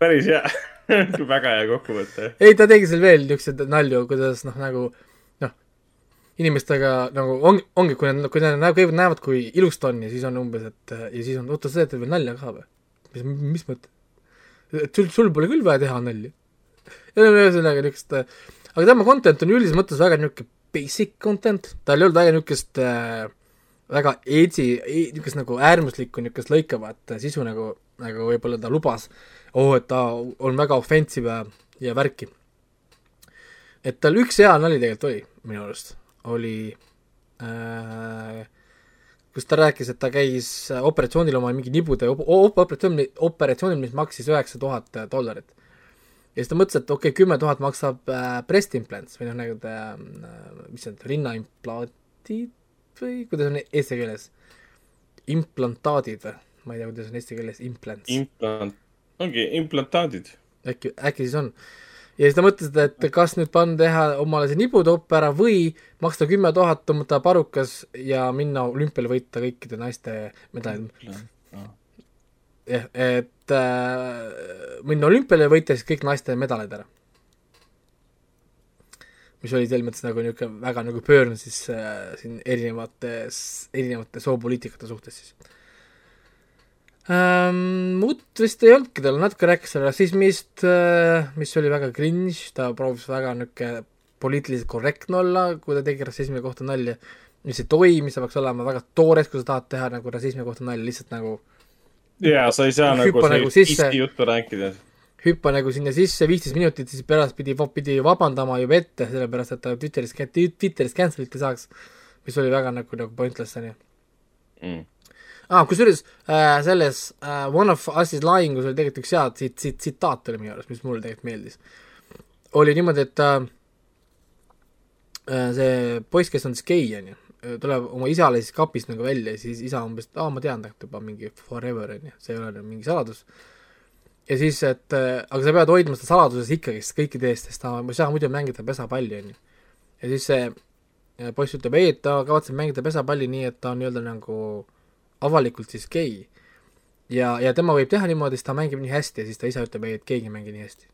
päris hea, väga hea kokkuvõte. ei, ta tegi seal veel niisuguseid nalju, kuidas noh, nagu noh, inimestega nagu on, ongi, kui nad, kui nad nagu kõigepealt näevad, kui ilus ta on ja siis on umbes, et ja siis on, oota, sa teed veel nalja ka või? mis, mis mõte? sul, sul pole küll vaja teha nalja. ühesõnaga niisugust, aga tema content on üldises mõttes väga niisugune basic content, tal ei olnud väga niisugust äh, väga edgy, niisugust nagu äärmuslikku niisugust lõikavat sisu nagu, nagu võib-olla ta lubas. oh, et ta on väga offensive ja, ja värki. et tal üks hea nali tegelikult oli, minu arust, oli äh, kus ta rääkis, et ta käis operatsioonil oma mingi nibude op- op- operatsioonil, operatsioonil, mis maksis üheksa tuhat dollarit. ja siis ta mõtles, et okei okay,, kümme tuhat maksab äh, breast implants või noh, nagu äh,, mis need, rinnaimplantiid või kuidas on eesti keeles? implantaadid või? ma ei tea, kuidas on eesti keeles implants implant, ongi implantaadid. äkki, äkki siis on. Ja siis ta mõtles, et kas nüüd panna, teha omale see nibutopp ära või maksta kümme tuhat, tõmmata parukas ja minna olümpiale võita kõikide naiste medalid. jah, et äh, minna olümpiale ja võita siis kõik naiste medalid ära. mis oli selles mõttes nagu niisugune väga nagu pöörne siis äh, siin erinevates, erinevate soopoliitikate suhtes siis ähm,. muud vist ei olnudki tal, natuke rääkis rassismist äh,, mis oli väga cringe, ta proovis väga niisugune poliitiliselt korrektne olla, kui ta tegi rassismi kohta nalja, mis ei toimi, see peaks olema väga toores, kui sa tahad teha nagu rassismi kohta nalja, lihtsalt nagu jaa, sa ei saa nagu Hüppa nagu sellist isti juttu rääkida. hüppa nagu sinna sisse viisteist minutit, siis pärast pidi, pidi vabandama juba ette, sellepärast et ta Twitteris, Twitteris cancel'it ei saaks, mis oli väga nagu, nagu pointless, on ju. Mm. aa, kusjuures äh, selles äh, One of Us is lying us oli tegelikult üks hea tsit-, tsit-, tsitaat oli minu arust, mis mulle tegelikult meeldis. oli niimoodi, et äh, äh, see poiss, kes on siis gei, on ju, tuleb oma isale siis kapist nagu välja ja siis isa umbes, aa, ma tean tegelikult juba mingi forever, on ju, see ei ole nagu mingi saladus. ja siis, et äh, aga sa pead hoidma seda saladuses ikkagist kõikide eest, sest ta ei saa muidu mängida pesapalli, on ju. ja siis see äh, poiss ütleb ei, et ta kavatseb mängida pesapalli nii, et ta on nii-öelda nagu avalikult siis gei. ja, ja tema võib teha niimoodi, siis ta mängib nii hästi ja siis ta ise ütleb ei, et keegi ei mängi nii hästi.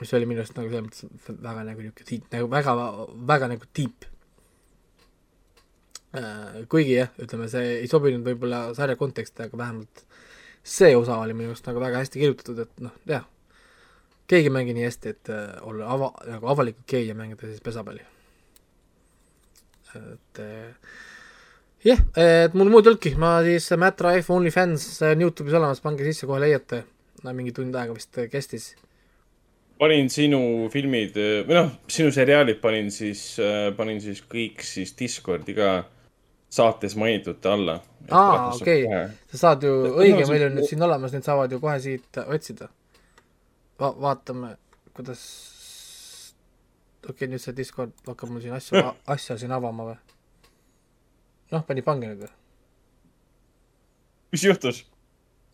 mis oli minu arust nagu selles mõttes väga nagu niisugune deep, nagu väga, väga nagu deep. kuigi jah, ütleme see ei sobinud võib-olla sarja konteksti, aga vähemalt see osa oli minu arust nagu väga hästi kirjutatud, et noh, jah, keegi ei mängi nii hästi, et äh, olla ava-, nagu avalikult gei ja mängida siis pesapalli. et äh, jah, et mul muud ei olnudki, ma siis Matt Rife OnlyFans see on Youtube'is olemas, pange sisse, kohe leiate. mingi tund aega vist kestis. panin sinu filmid või noh, sinu seriaalid panin siis, panin siis kõik siis Discordi ka saates mainitute alla. aa, okei, sa saad ju, õige, meil on nüüd siin olemas, need saavad ju kohe siit otsida Va. vaatame, kuidas, okei okay,, nüüd see Discord hakkab mul siin asju, asja siin avama või? noh, pani pange nüüd või? mis juhtus?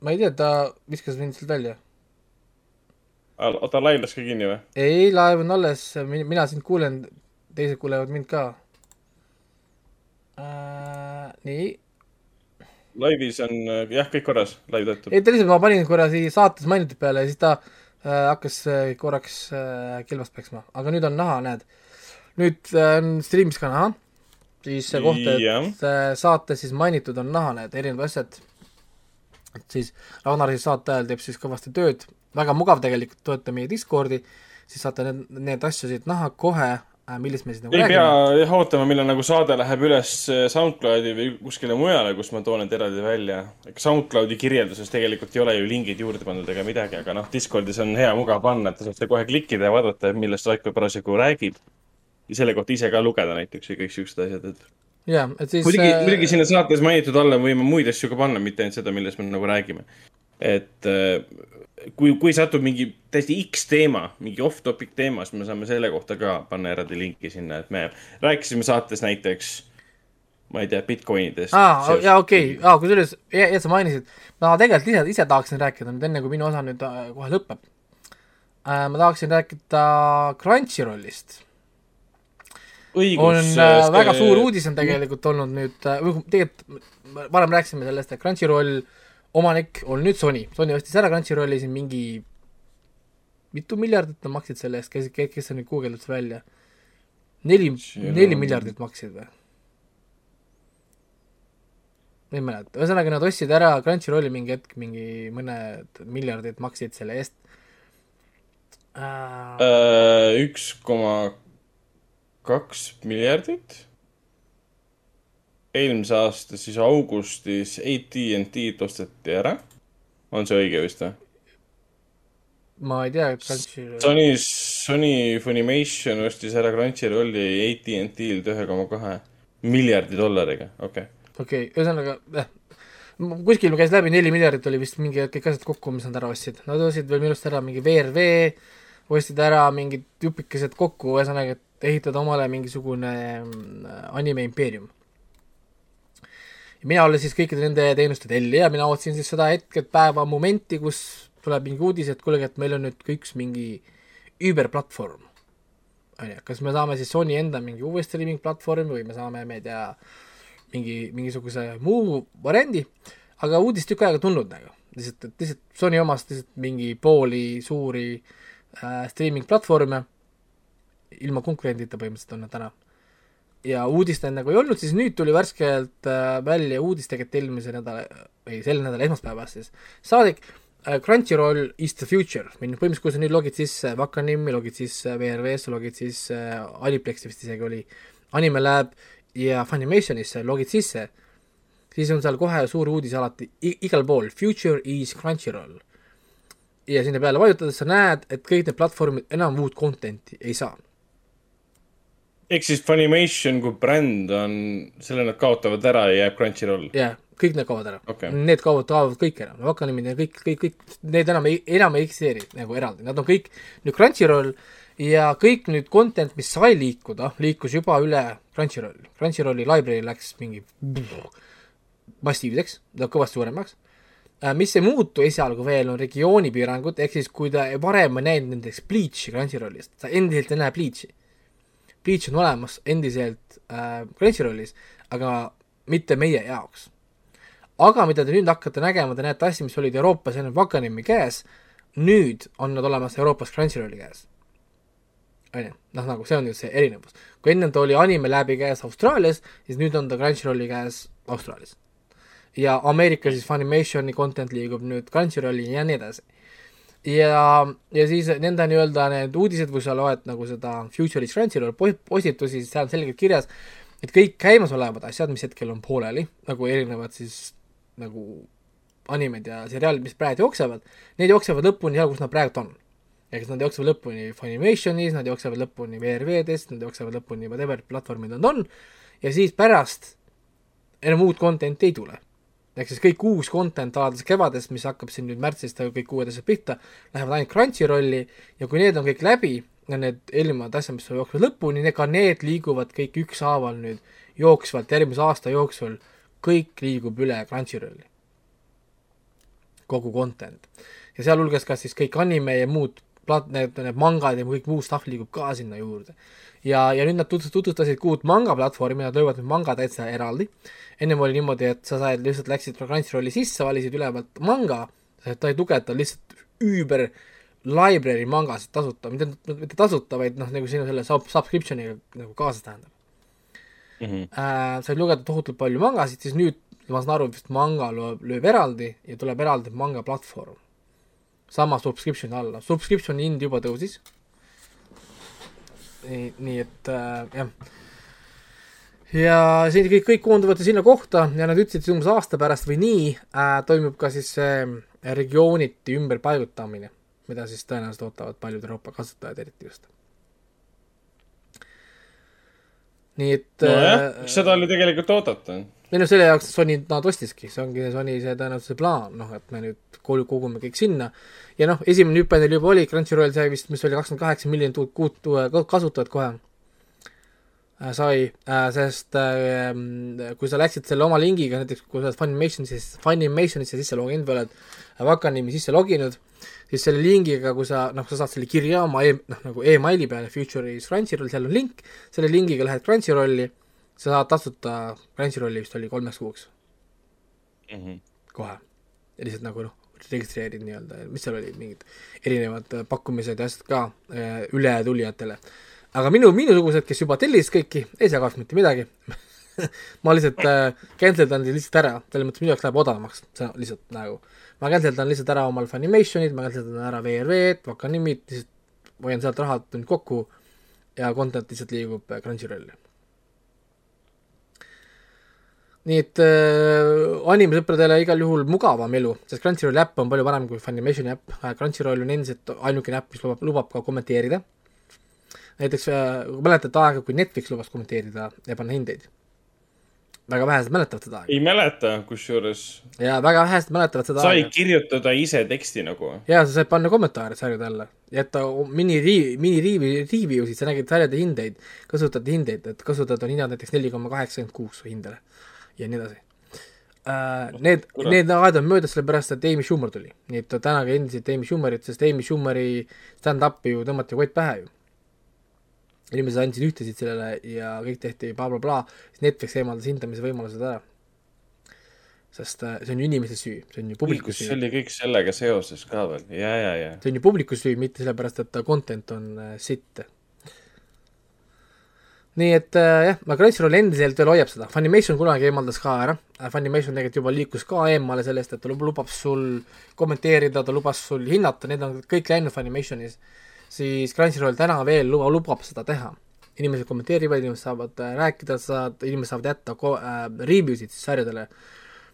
ma ei tea, ta viskas mind sealt välja. ta laim läks ka kinni või? ei, laev on alles, mina sind kuulen, teised kuulevad mind ka äh,. nii laivis on jah, kõik korras, laiv töötab. ei, ta lihtsalt, ma panin korra siia saates mainitud peale ja siis ta äh, hakkas äh, korraks äh, kilvast peksma, aga nüüd on näha, näed. nüüd äh, on stream'is ka näha, siis see koht, et äh, saates siis mainitud on näha need erinevad asjad. et siis Ragnar siis saate ajal teeb siis kõvasti tööd, väga mugav tegelikult, toeta meie Discordi, siis saate need, need asju siit näha kohe, millest me siis nagu ei pea räägime. jah ootama, millal nagu saade läheb üles SoundCloudi või kuskile mujale, kus ma toon need eraldi välja. SoundCloudi kirjelduses tegelikult ei ole ju lingid juurde pandud ega midagi, aga noh, Discordis on hea mugav panna, et te saate kohe klikkida ja vaadata, millest Raiko parasjagu räägib. Ja selle kohta ise ka lugeda näiteks ja kõik siuksed asjad, et jah, et siis muidugi, äh, muidugi sinna saates mainitud alla võime muid asju ka panna, mitte ainult seda, millest me nagu räägime. et äh, kui, kui satub mingi täiesti X teema, mingi off-topic teema, siis me saame selle kohta ka panna eraldi linki sinna, et me rääkisime saates näiteks, ma ei tea, Bitcoinidest. aa, jaa, okei, aa, kusjuures, et sa mainisid, ma tegelikult ise, ise tahaksin rääkida nüüd enne, kui minu osa nüüd äh, kohe lõpeb äh,. ma tahaksin rääkida Crunchyrollist. õigus. on äh, väga suur uudis on tegelikult olnud nüüd äh,, tegelikult varem rääkisime sellest, et Crunchyroll omanik on nüüd Sony, Sony ostis ära Crunchyrolli siin mingi mitu miljardit nad maksid selle eest, kes, kes see nüüd guugeldas välja? neli, neli miljardit maksid või? ma ei mäleta, ühesõnaga nad ostsid ära Crunchyrolli mingi hetk, mingi mõned miljardid maksid selle eest äh,. Äh, üks koma kaks miljardit. eelmise aasta siis augustis AT&T-d osteti ära. on see õige vist või? ma ei tea, et Crunchyroll, Sony, Sony Funimation ostis ära Crunchyrolli AT&T-lt ühe koma kahe miljardi dollariga, okei okay.. okei okay,, ühesõnaga eh, kuskil käis läbi neli miljardit oli vist mingi kõik asjad kokku, mis nad ära ostsid, nad ostsid veel minu arust ära mingi VRV, ostsid ära mingid jupikesed kokku, ühesõnaga, et ehitada omale mingisugune mm, anime impeerium. mina olen siis kõikide nende teenuste tellija, mina ootasin siis seda hetke, päeva momenti, kus tuleb mingi uudis, et kuulge, et meil on nüüd ka üks mingi überplatvorm. on ju, kas me saame siis Sony enda mingi uue streaming platvormi või me saame, ma ei tea, mingi, mingisuguse muu variandi, aga uudist tükk aega tulnud nagu. lihtsalt, et lihtsalt Sony omast lihtsalt mingi pooli suuri äh, streaming platvorme, ilma konkurendita põhimõtteliselt on nad täna. ja uudist nagu ei olnud, siis nüüd tuli värskelt äh, välja uudis tegelikult eelmise nädala, ei selle nädala esmaspäevast siis, saadik äh, Crunchyroll is the future, või põhimõtteliselt kui sa nüüd logid sisse Vakanimi, logid sisse VRV-sse, logid sisse äh, Aliplexi vist isegi oli, Anime Lab ja Funimationisse logid sisse, siis on seal kohe suur uudis alati igal pool, future is Crunchyroll. ja sinna peale vajutades sa näed, et kõik need platvormid enam uut content'i ei saa. Ehk siis Funimation kui bränd on, selle nad kaotavad ära ja jääb Crunchyroll. jah, kõik need kaovad ära Okei. Need kaovad, kaovad kõik ära, Vakanimid ja kõik, kõik, kõik, need enam ei, enam ei eksisteeri nagu eraldi, nad on kõik nüüd Crunchyroll ja kõik nüüd content, mis sai liikuda, liikus juba üle Crunchyrolli. Crunchyrolli library läks mingi massiivseks, kõvasti suuremaks. mis ei muutu esialgu veel, on regioonipiirangud, ehk siis kui ta varem ei näinud näiteks Bleach'i Crunchyrollist, sa endiselt ei näe Bleach'i. Bleach on olemas endiselt äh, Crunchyrollis, aga mitte meie jaoks aga mida te nüüd hakkate nägema, te näete asju, mis olid Euroopas enne Vakanimi käes, nüüd on nad olemas Euroopas Crunchyrolli käes. on ju, noh nagu see on ju see erinevus. kui enne ta oli Anime läbi käes Austraalias, siis nüüd on ta Crunchyrolli käes Austraalias. ja Ameerikas siis Funimationi content liigub nüüd Crunchyrolli ja nii edasi. ja, ja siis nende nii-öelda need uudised, kui sa loed nagu seda Future'is Crunchyroll po- postitusi, siis seal on selgelt kirjas, et kõik käimasolevad asjad, mis hetkel on pooleli, nagu erinevad siis nagu animed ja seriaalid, mis praegu jooksevad, need jooksevad lõpuni seal, kus nad praegu on. ehk siis nad jooksevad lõpuni Funimationis, nad jooksevad lõpuni VRV-des, nad jooksevad lõpuni whatever platvormid nad on ja siis pärast enam uut content'i ei tule. Ehk siis kõik uus content alates kevadest, mis hakkab siin nüüd märtsist kõik uued asjad pihta, lähevad ainult Crunchyrolli ja kui need on kõik läbi need eelnevad asjad, mis jooksevad lõpuni, ka need liiguvad kõik ükshaaval nüüd jooksvalt järgmise aasta jooksul, kõik liigub üle Crunchyrolli. kogu content ja sealhulgas ka siis kõik anime ja muud plat-, need, need mangad ja kõik muu stuff liigub ka sinna juurde. ja, ja nüüd nad tutvust- tutvustasid ka uut manga platvormi, nad löövad nüüd manga täitsa eraldi. ennem oli niimoodi, et sa said, lihtsalt läksid Crunchyrolli sisse, valisid ülevalt manga, ta ei tugevda lihtsalt üüber library mangasid tasuta, mitte, mitte tasuta, vaid noh, nagu sinu selle sub-, subscription'iga nagu kaasas tähendab Mhm. äh, said lugeda tohutult palju mangasid, siis nüüd ma saan aru, vist manga lööb, lööb eraldi ja tuleb eraldi manga platvorm. sama subscription'i alla, subscription'i hind juba tõusis. nii, nii et äh, jah. ja siin kõik, kõik koonduvad sinna kohta ja nad ütlesid, et umbes aasta pärast või nii äh, toimub ka siis see äh, regiooniti ümberpaigutamine, mida siis tõenäoliselt ootavad paljud Euroopa kasutajad eriti just. nii et nojah, äh, seda oli tegelikult oodata. Ei no selle jaoks Sony nad ostiski, see ongi Sony see tõenäoliselt see plaan, noh et me nüüd kogu- kogume kõik sinna. Ja noh, esimene hüpe neil juba oli, Crunchyroll sai vist, mis oli kakskümmend kaheksa miljonit uut uut uue kasutajat kohe. Äh, sai äh,, sest äh, kui sa läksid selle oma lingiga, näiteks kui sa oled Funimationis, Funimationisse sisse loginud või oled Vakanimi sisse loginud, siis selle lingiga, kui sa noh, sa saad selle kirja oma e-, noh nagu emaili peale, Future'is Crunchyroll, seal on link, selle lingiga lähed Crunchyrolli, sa saad tasuta Crunchyrolli vist oli kolmeks kuuks Mhm. kohe. ja lihtsalt nagu noh, registreerid nii-öelda, mis seal oli, mingid erinevad äh, pakkumised ja asjad ka äh, ületulijatele. aga minu, minusugused, kes juba tellisid kõiki, ei saa kahjuks mitte midagi ma lihtsalt äh, cancel dan lihtsalt ära, selles mõttes minu jaoks läheb odavamaks, see lihtsalt nagu, ma cancel dan lihtsalt ära omal Funimationid, ma cancel dan ära VRV-d, Vakanimid, lihtsalt hoian sealt rahad nüüd kokku ja content lihtsalt liigub äh, Crunchyrolli. Nii et äh, animesõpradele igal juhul mugavam elu, sest Crunchyrolli äpp on palju parem kui Funimationi äpp äh,, Crunchyroll on endiselt ainukene äpp, mis lubab, lubab ka kommenteerida. näiteks äh, mäletate aega, kui Netflix lubas kommenteerida ja panna hindeid? väga vähesed mäletavad seda aega ei mäleta, kusjuures ja väga vähesed mäletavad seda sai aega. kirjutada ise teksti nagu. ja sa said panna kommentaare sarjade alla, jätta mini ri-, mini review, review sid, sa nägid sarjade hindeid, kasutajate hindeid, et kasutajad on hinnanud näiteks neli koma kaheksakümmend kuus hindele ja nii edasi uh,. Need, need ajad on möödas, sellepärast et Amy Schumer tuli, nii et tänage endiselt Amy Schumerit, sest Amy Schumeri stand-up'i ju tõmmati kott pähe ju. inimesed andsid ühtesid sellele ja kõik tehti blablabla bla,, siis Netflix eemaldas hindamise võimalused ära. sest uh, see on ju inimeste süü, see on ju publiku see süü oli kõik sellega seoses ka veel, ja, ja, ja. see on ju publiku süü, mitte sellepärast, et ta content on äh, sitt. Nii et äh, jah, aga Crunchyroll endiselt veel hoiab seda, Funimation kunagi eemaldas ka ära, Funimation tegelikult juba liikus ka eemale sellest, et ta lub- lubab sul kommenteerida, ta lubas sul hinnata, need on kõik läinud Funimationis, siis Crunchyroll täna veel luba, lubab seda teha. inimesed kommenteerivad, inimesed saavad äh, rääkida, saad, inimesed saavad jätta ko- äh, review sid siis sarjadele,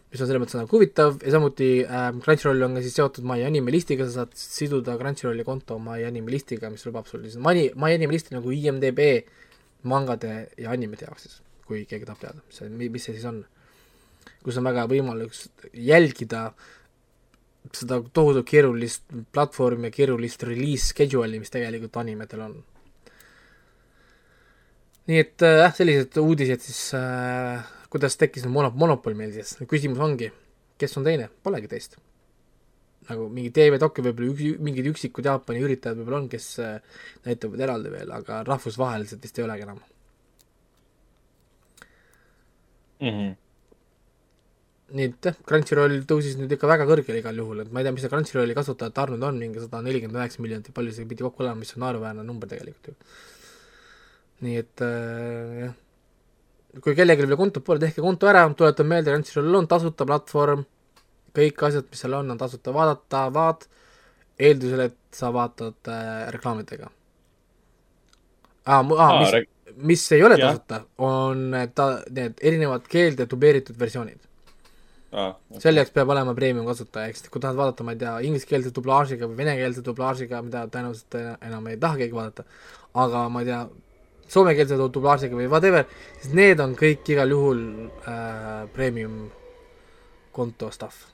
mis on selles mõttes nagu huvitav. Ja samuti äh, Crunchyroll on ka siis seotud My Anime listiga, sa saad siduda Crunchyrolli konto My Anime listiga, mis lubab sul siis My, My Anime listi nagu IMDB mangade ja animede jaoks siis, kui keegi tahab teada, mis see, mis see siis on. kus on väga võimalus jälgida seda tohutult keerulist platvormi ja keerulist release schedule'i, mis tegelikult animedel on. nii et äh, jah äh,, sellised uudised siis äh, kuidas tekkis mono-, monopol meil siis, küsimus ongi, kes on teine, polegi teist. Nagu mingi TV-dokki võib-olla üks, mingid üksikud Jaapani üritajad võib-olla on, kes äh, näitavad eraldi veel, aga rahvusvaheliselt vist ei olegi enam. Mhm. nii et jah, Crunchyroll tõusis nüüd ikka väga kõrgele igal juhul, et ma ei tea, mis see Crunchyrolli kasutajate arv nüüd on, mingi sada nelikümmend üheksa miljonit või palju see pidi kokku olema, mis on naeruväärne number tegelikult ju. nii et äh, jah, kui kellelgi veel kontot pole, tehke konto ära, tuletan meelde, Crunchyroll on tasuta platvorm, kõik asjad, mis seal on, on tasuta vaadatavad, eeldusel, et sa vaatad äh, reklaamidega. aa, aa, Aa, mis mis ei ole Jah. tasuta, on ta, need erinevad keelde dubleeritud versioonid. aa, selle jaoks peab olema premium kasutaja, siis kui tahad vaadata, ma ei tea, ingliskeelse dublaažiga või venekeelse dublaažiga, mida tõenäoliselt enam ei taha keegi vaadata, aga ma ei tea, soomekeelse dublaažiga või whatever, siis need on kõik igal juhul äh, premium konto stuff.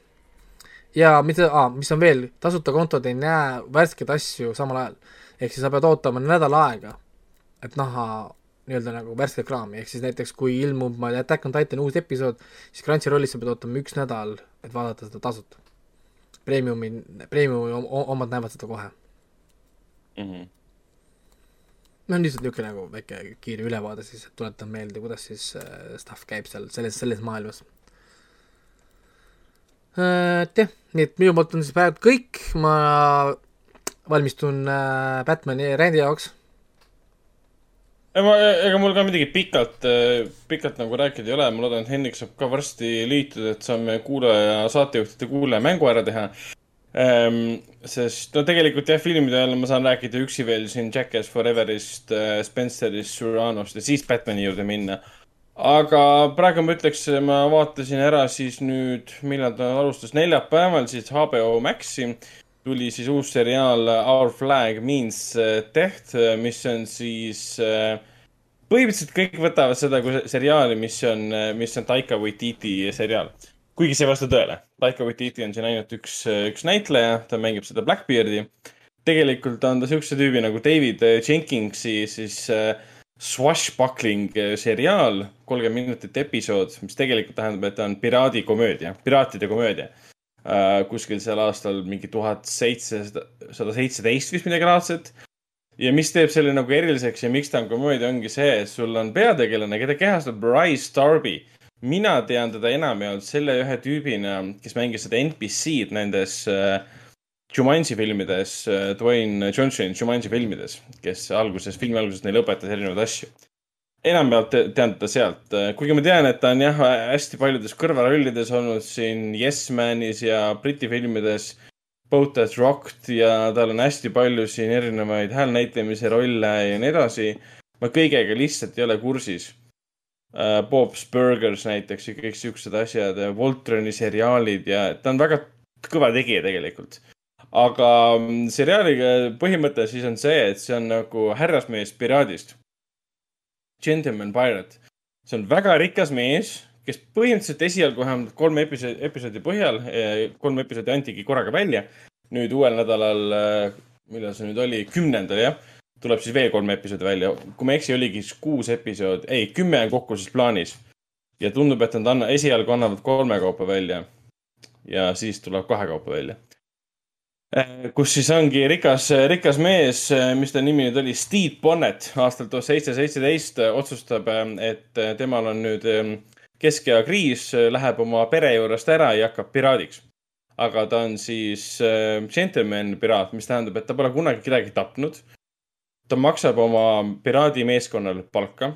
Ja mis ah,, mis on veel, tasuta kontod ei näe värskeid asju samal ajal. ehk siis sa pead ootama nädal aega, et näha nii-öelda nagu värsket kraami, ehk siis näiteks kui ilmub, ma ei tea, Attack on Titan uus episood, siis Crunchyrollis sa pead ootama üks nädal, et vaadata seda tasuta. Premiumi, Premiumi om- omad näevad seda kohe. Mhm. no lihtsalt niisugune nagu väike kiire ülevaade siis, et tuletan meelde, kuidas siis äh, stuff käib seal selles, selles maailmas. jah, nii et minu poolt on siis praegu kõik, ma valmistun äh, Batman'i rändi jaoks ega, ega mul ka midagi pikalt, pikalt nagu rääkida ei ole, ma loodan, et Hendrik saab ka varsti liituda, et saame kuulaja, saatejuhtide kuulaja mängu ära teha ähm,. sest no tegelikult jah, filmide ajal ma saan rääkida üksi veel siin Jackass Foreverist, Spencerist, Suranost ja siis Batman'i juurde minna. Aga praegu ma ütleks, ma vaatasin ära siis nüüd, millal ta alustas, neljapäeval siis HBO Maxi tuli siis uus seriaal Our Flag Means Death, mis on siis põhimõtteliselt kõik võtavad seda kui seriaali, mis on, mis on Taika Waititi seriaal. kuigi see ei vasta tõele. Taika Waititi on siin ainult üks, üks näitleja, ta mängib seda Blackbeardi. tegelikult on ta siukse tüübi nagu David Jenkinsi siis äh, swashbuckling äh, seriaal, kolmkümmend minutit episood, mis tegelikult tähendab, et ta on piraadikomöödia, piraatide komöödia äh, kuskil seal aastal mingi tuhat seitsesada, sada seitseteist vist midagi laadset. ja mis teeb selle nagu eriliseks ja miks ta on komöödia, ongi see, et sul on peategelane, keda kehastab Bryce Darby, mina tean teda enamjaolt selle ühe tüübina, kes mängis seda NPC-d nendes äh, Jumanji filmides äh,, Dwayne Johnsoni Jumanji filmides, kes alguses, filmi alguses neile õpetas erinevaid asju. enamjaolt te- tean teda sealt, kuigi ma tean, et ta on jah, hästi paljudes kõrvarollides olnud siin Yes Manis ja Briti filmides Boat That Rocked ja tal on hästi palju siin erinevaid häälnäitlemise rolle ja nii edasi. ma kõigega lihtsalt ei ole kursis. Bob's Burgers näiteks ja kõik siuksed asjad, Voltroni seriaalid ja ta on väga kõva tegija tegelikult. Aga mm, seriaali põhimõte siis on see, et see on nagu härrasmees piraadist. Gentleman Pirate. see on väga rikas mees, kes põhimõtteliselt esialgu vähemalt kolme episoodi, episoodi põhjal, kolm episoodi antigi korraga välja. nüüd uuel nädalal, millal see nüüd oli, kümnendal jah, tuleb siis veel kolm episoodi välja. kui ma ei eksi, oligi siis kuus episoodi, ei, kümme on kokku siis plaanis. ja tundub, et nad anna-, esialgu annavad kolme kaupa välja. ja siis tuleb kahe kaupa välja. Kus siis ongi rikas, rikas mees, mis ta nimi nüüd oli, Steve Bonnet aastal tuhat seitse seitseteist otsustab, et temal on nüüd em, keskeakriis, läheb oma pere juurest ära ja hakkab piraadiks. aga ta on siis äh, gentleman piraat, mis tähendab, et ta pole kunagi kedagi tapnud. ta maksab oma piraadimeeskonnale palka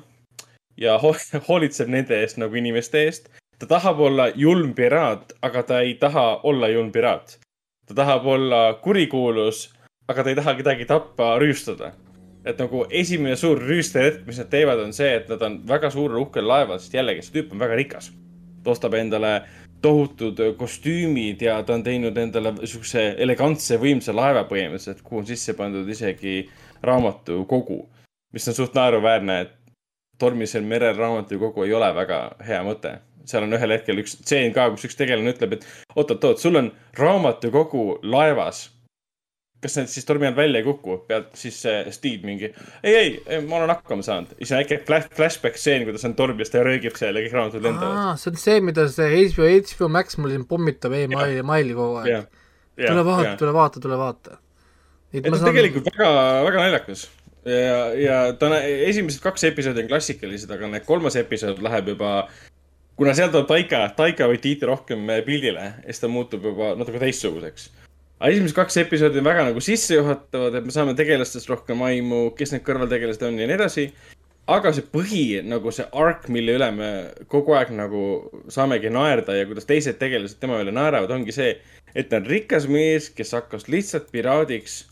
ja ho hoolitseb nende eest nagu inimeste eest. ta tahab olla julm piraat, aga ta ei taha olla julm piraat. Ta tahab olla kurikuulus, aga ta ei taha kedagi tappa, rüüstada. et nagu esimene suur rüüsteretk, mis nad teevad, on see, et nad on väga suurel uhkel laeval, sest jällegi see tüüp on väga rikas. ta ostab endale tohutud kostüümid ja ta on teinud endale siukse elegantse võimsa laeva põhimõtteliselt, kuhu on sisse pandud isegi raamatukogu, mis on suht naeruväärne, et tormisel merel raamatukogu ei ole väga hea mõte. Seal on ühel hetkel üks tseen ka, kus üks tegelane ütleb, et oot-oot-oot, sul on raamatukogu laevas. kas need siis tormi all välja ei kuku? pead siis see Steve mingi, ei, ei, ma olen hakkama saanud. siis on väike flash, flashback stseen, kuidas on tormis, ta röögib seal ja kõik raamatud lendavad. see on see, mida see HBO, HBO Max mul siin pommitab emaili, emaili kogu aeg. tule vaata, tule vaata, tule vaata. et ta on tegelikult väga, väga naljakas. ja, ja ta on, esimesed kaks episoodi on klassikalised, aga need kolmas episood läheb juba, kuna seal tuleb Taika, Taika Waititi rohkem pildile ja siis ta muutub juba natuke teistsuguseks. aga esimesed kaks episoodi on väga nagu sissejuhatavad, et me saame tegelastest rohkem aimu, kes need kõrvaltegelased on ja nii edasi. aga see põhi nagu see arc, mille üle me kogu aeg nagu saamegi naerda ja kuidas teised tegelased tema üle naeravad, ongi see, et ta on rikas mees, kes hakkas lihtsalt piraadiks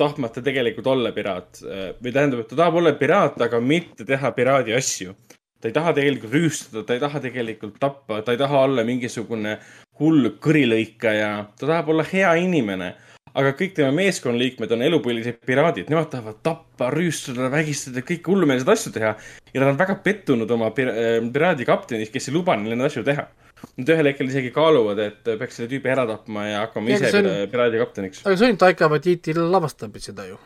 tahtmata tegelikult olla piraat või tähendab, et ta tahab olla piraat, aga mitte teha piraadi asju. Ta ei taha tegelikult rüüstada, ta ei taha tegelikult tappa, ta ei taha olla mingisugune hull kõrilõikaja, ta tahab olla hea inimene. aga kõik tema meeskonnaliikmed on elupõlised piraadid, nemad tahavad tappa, rüüstada, vägistada, kõiki hullumeelseid asju teha. ja nad on väga pettunud oma pir- äh, piraadikaptenis, kes ei luba neil neid asju teha. Nad ühel hetkel isegi kaaluvad, et peaks selle tüübi ära tapma ja hakkama Ja, ise on- pira- piraadikapteniks. aga see on Taika Waititi lavastab seda ju.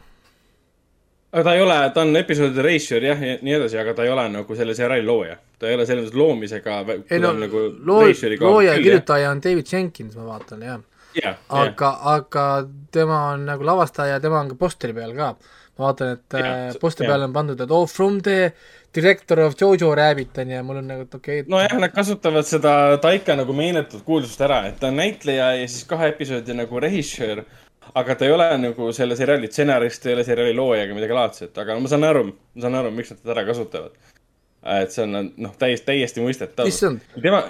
Aga ta ei ole, ta on episoodide reisijal jah, ja nii edasi, aga ta ei ole nagu selle seriaali looja. ta ei ole selles mõttes loomisega. ei no loo-, looja ja. kirjutaja on David Jenkins, ma vaatan jah. jah, aga, aga tema on nagu lavastaja, tema on ka posteri peal ka. ma vaatan, et Jah, äh, posteri jah. peal on pandud, et oh from the director of Jojo Rabbit on ju, mul on nagu, et okei okay,, nojah, nad kasutavad seda Taika nagu meeletut kuulsust ära, et ta on näitleja ja siis kahe episoodi nagu režissöör. Aga ta ei ole nagu selle seriaali stsenarist, ei ole seriaali looja ega midagi laadset, aga ma saan aru, ma saan aru, miks nad teda ära kasutavad. et see on noh, täiesti, täiesti mõistetav. issand, tema,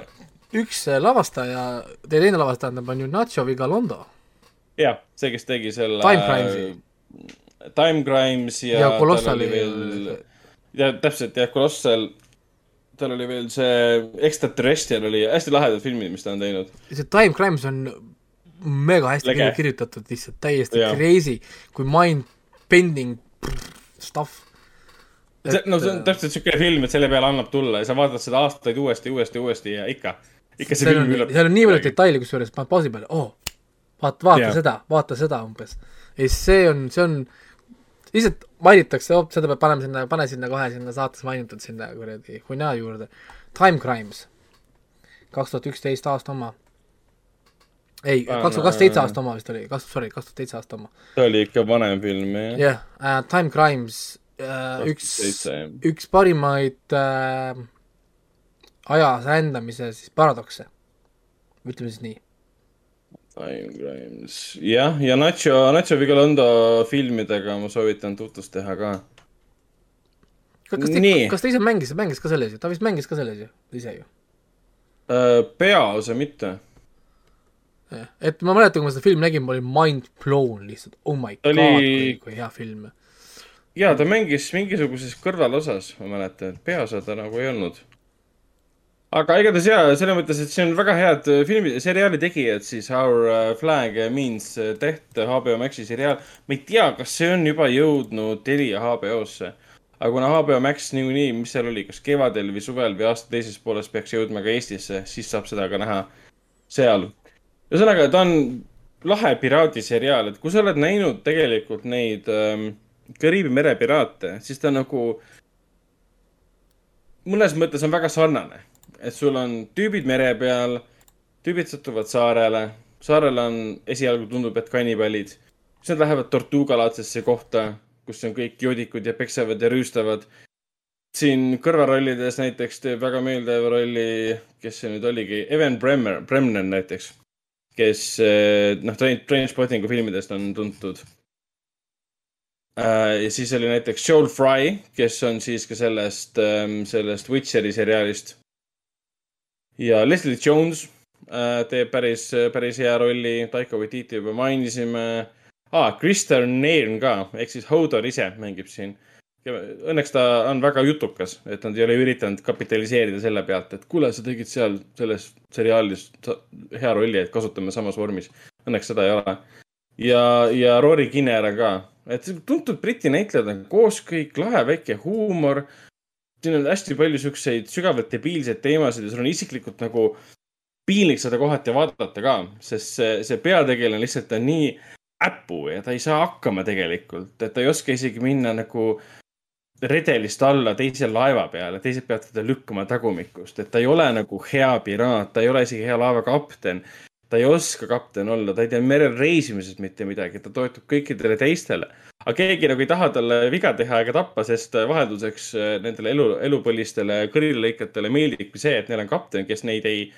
üks äh, lavastaja, teine lavastaja tähendab, on ju Nacho Vigalondo. jah, see, kes tegi selle. Time Crimesi. Time Crimes ja, Ja Colossali veel, ja täpselt jah, Colossal, tal oli veel see Extraterrestrial oli hästi lahedad filmid, mis ta on teinud. see Time Crimes on mega hästi Lege. kirjutatud, lihtsalt täiesti Jaa. crazy, kui mind-bending stuff. see, no see on täpselt siuke film, et selle peale annab tulla ja sa vaatad seda aastaid uuesti, uuesti, uuesti ja ikka, ikka see seal film on, seal on nii palju detaile, kusjuures paned pausi peale, oo, vaata, vaata Jaa. seda, vaata seda umbes. ja siis see on, see on, lihtsalt mainitakse, oh, seda peab panema sinna, pane sinna kohe sinna saates mainitud sinna kuradi Huina juurde. Time Crimes, kaks tuhat üksteist aasta oma. ei, Panen, kaks tuhat seitse äh, aasta oma vist oli, kaks, sorry, kaks tuhat seitse aasta oma. see oli ikka vanem film jah. jah yeah,, Time Crimes uh,, üks 2007, jah., üks parimaid uh, ajas rändamise siis paradokse. ütleme siis nii. Time Crimes, jah, ja Nacho, Nacho Vigalondo filmidega ma soovitan tutvust teha ka. kas Nii., kas ta ise mängis, mängis ka selles ju, ta vist mängis ka selles ju, ise ju. Äh, peaosa mitte. Et ma mäletan, kui ma seda filmi nägin, ma olin mind blown lihtsalt, oh my Ta god oli- kui hea film. ja ta mängis mingisuguses kõrvalosas, ma mäletan, peaosa ta nagu ei olnud. aga igatahes jaa, selles mõttes, et see on väga head äh, filmi, seriaali tegijad siis Our äh, Flag Means Death, HBO Maxi seriaal. ma ei tea, kas see on juba jõudnud Telia HBO-sse. aga kuna HBO Max niikuinii, mis seal oli, kas kevadel või suvel või aasta teises pooles peaks jõudma ka Eestisse, siis saab seda ka näha seal. ühesõnaga, ta on lahe piraadiseriaal, et kui sa oled näinud tegelikult neid ähm, Kariibi mere piraate, siis ta nagu mõnes mõttes on väga sarnane, et sul on tüübid mere peal, tüübid satuvad saarele, saarel on esialgu tundub, et kannibaalid, siis nad lähevad tortuugalaadsesse kohta, kus on kõik joodikud ja peksavad ja rüüstavad. siin kõrvarollides näiteks teeb väga meeldeva rolli, kes see nüüd oligi, Evan Bremner, Bremner näiteks, kes eh, noh, Trainspottingu filmidest on tuntud Äh, ja siis oli näiteks Joel Fry, kes on siis ka sellest, sellest Witcheri seriaalist. ja Leslie Jones äh, teeb päris, päris hea rolli, Taiko Waititi juba mainisime ah,. Krister Nairn ka, ehk siis Hodor ise mängib siin. Õnneks ta on väga jutukas, et nad ei ole üritanud kapitaliseerida selle pealt, et kuule, sa tegid seal selles seriaalis hea rolli, et kasutame samas vormis. Õnneks seda ei ole ja, ja Rory Kinnear ka, et tuntud Briti näitlejad on koos kõik, lahe väike huumor. siin on hästi palju siukseid sügavalt debiilseid teemasid ja sul on isiklikult nagu piinlik seda kohati vaadata ka, sest see, see peategelane lihtsalt on nii äpu ja ta ei saa hakkama tegelikult, et ta ei oska isegi minna nagu redelist alla teise laeva peale, teised peavad teda lükkama tagumikust, et ta ei ole nagu hea piraat, ta ei ole isegi hea laevakapten ta ei oska kapten olla, ta ei tea merel reisimisest mitte midagi, ta toetub kõikidele teistele. aga keegi nagu ei taha talle viga teha ega tappa, sest vahelduseks äh, nendele elu, elupõlistele kõrilõikajatele meeldibki see, et neil on kapten, kes neid ei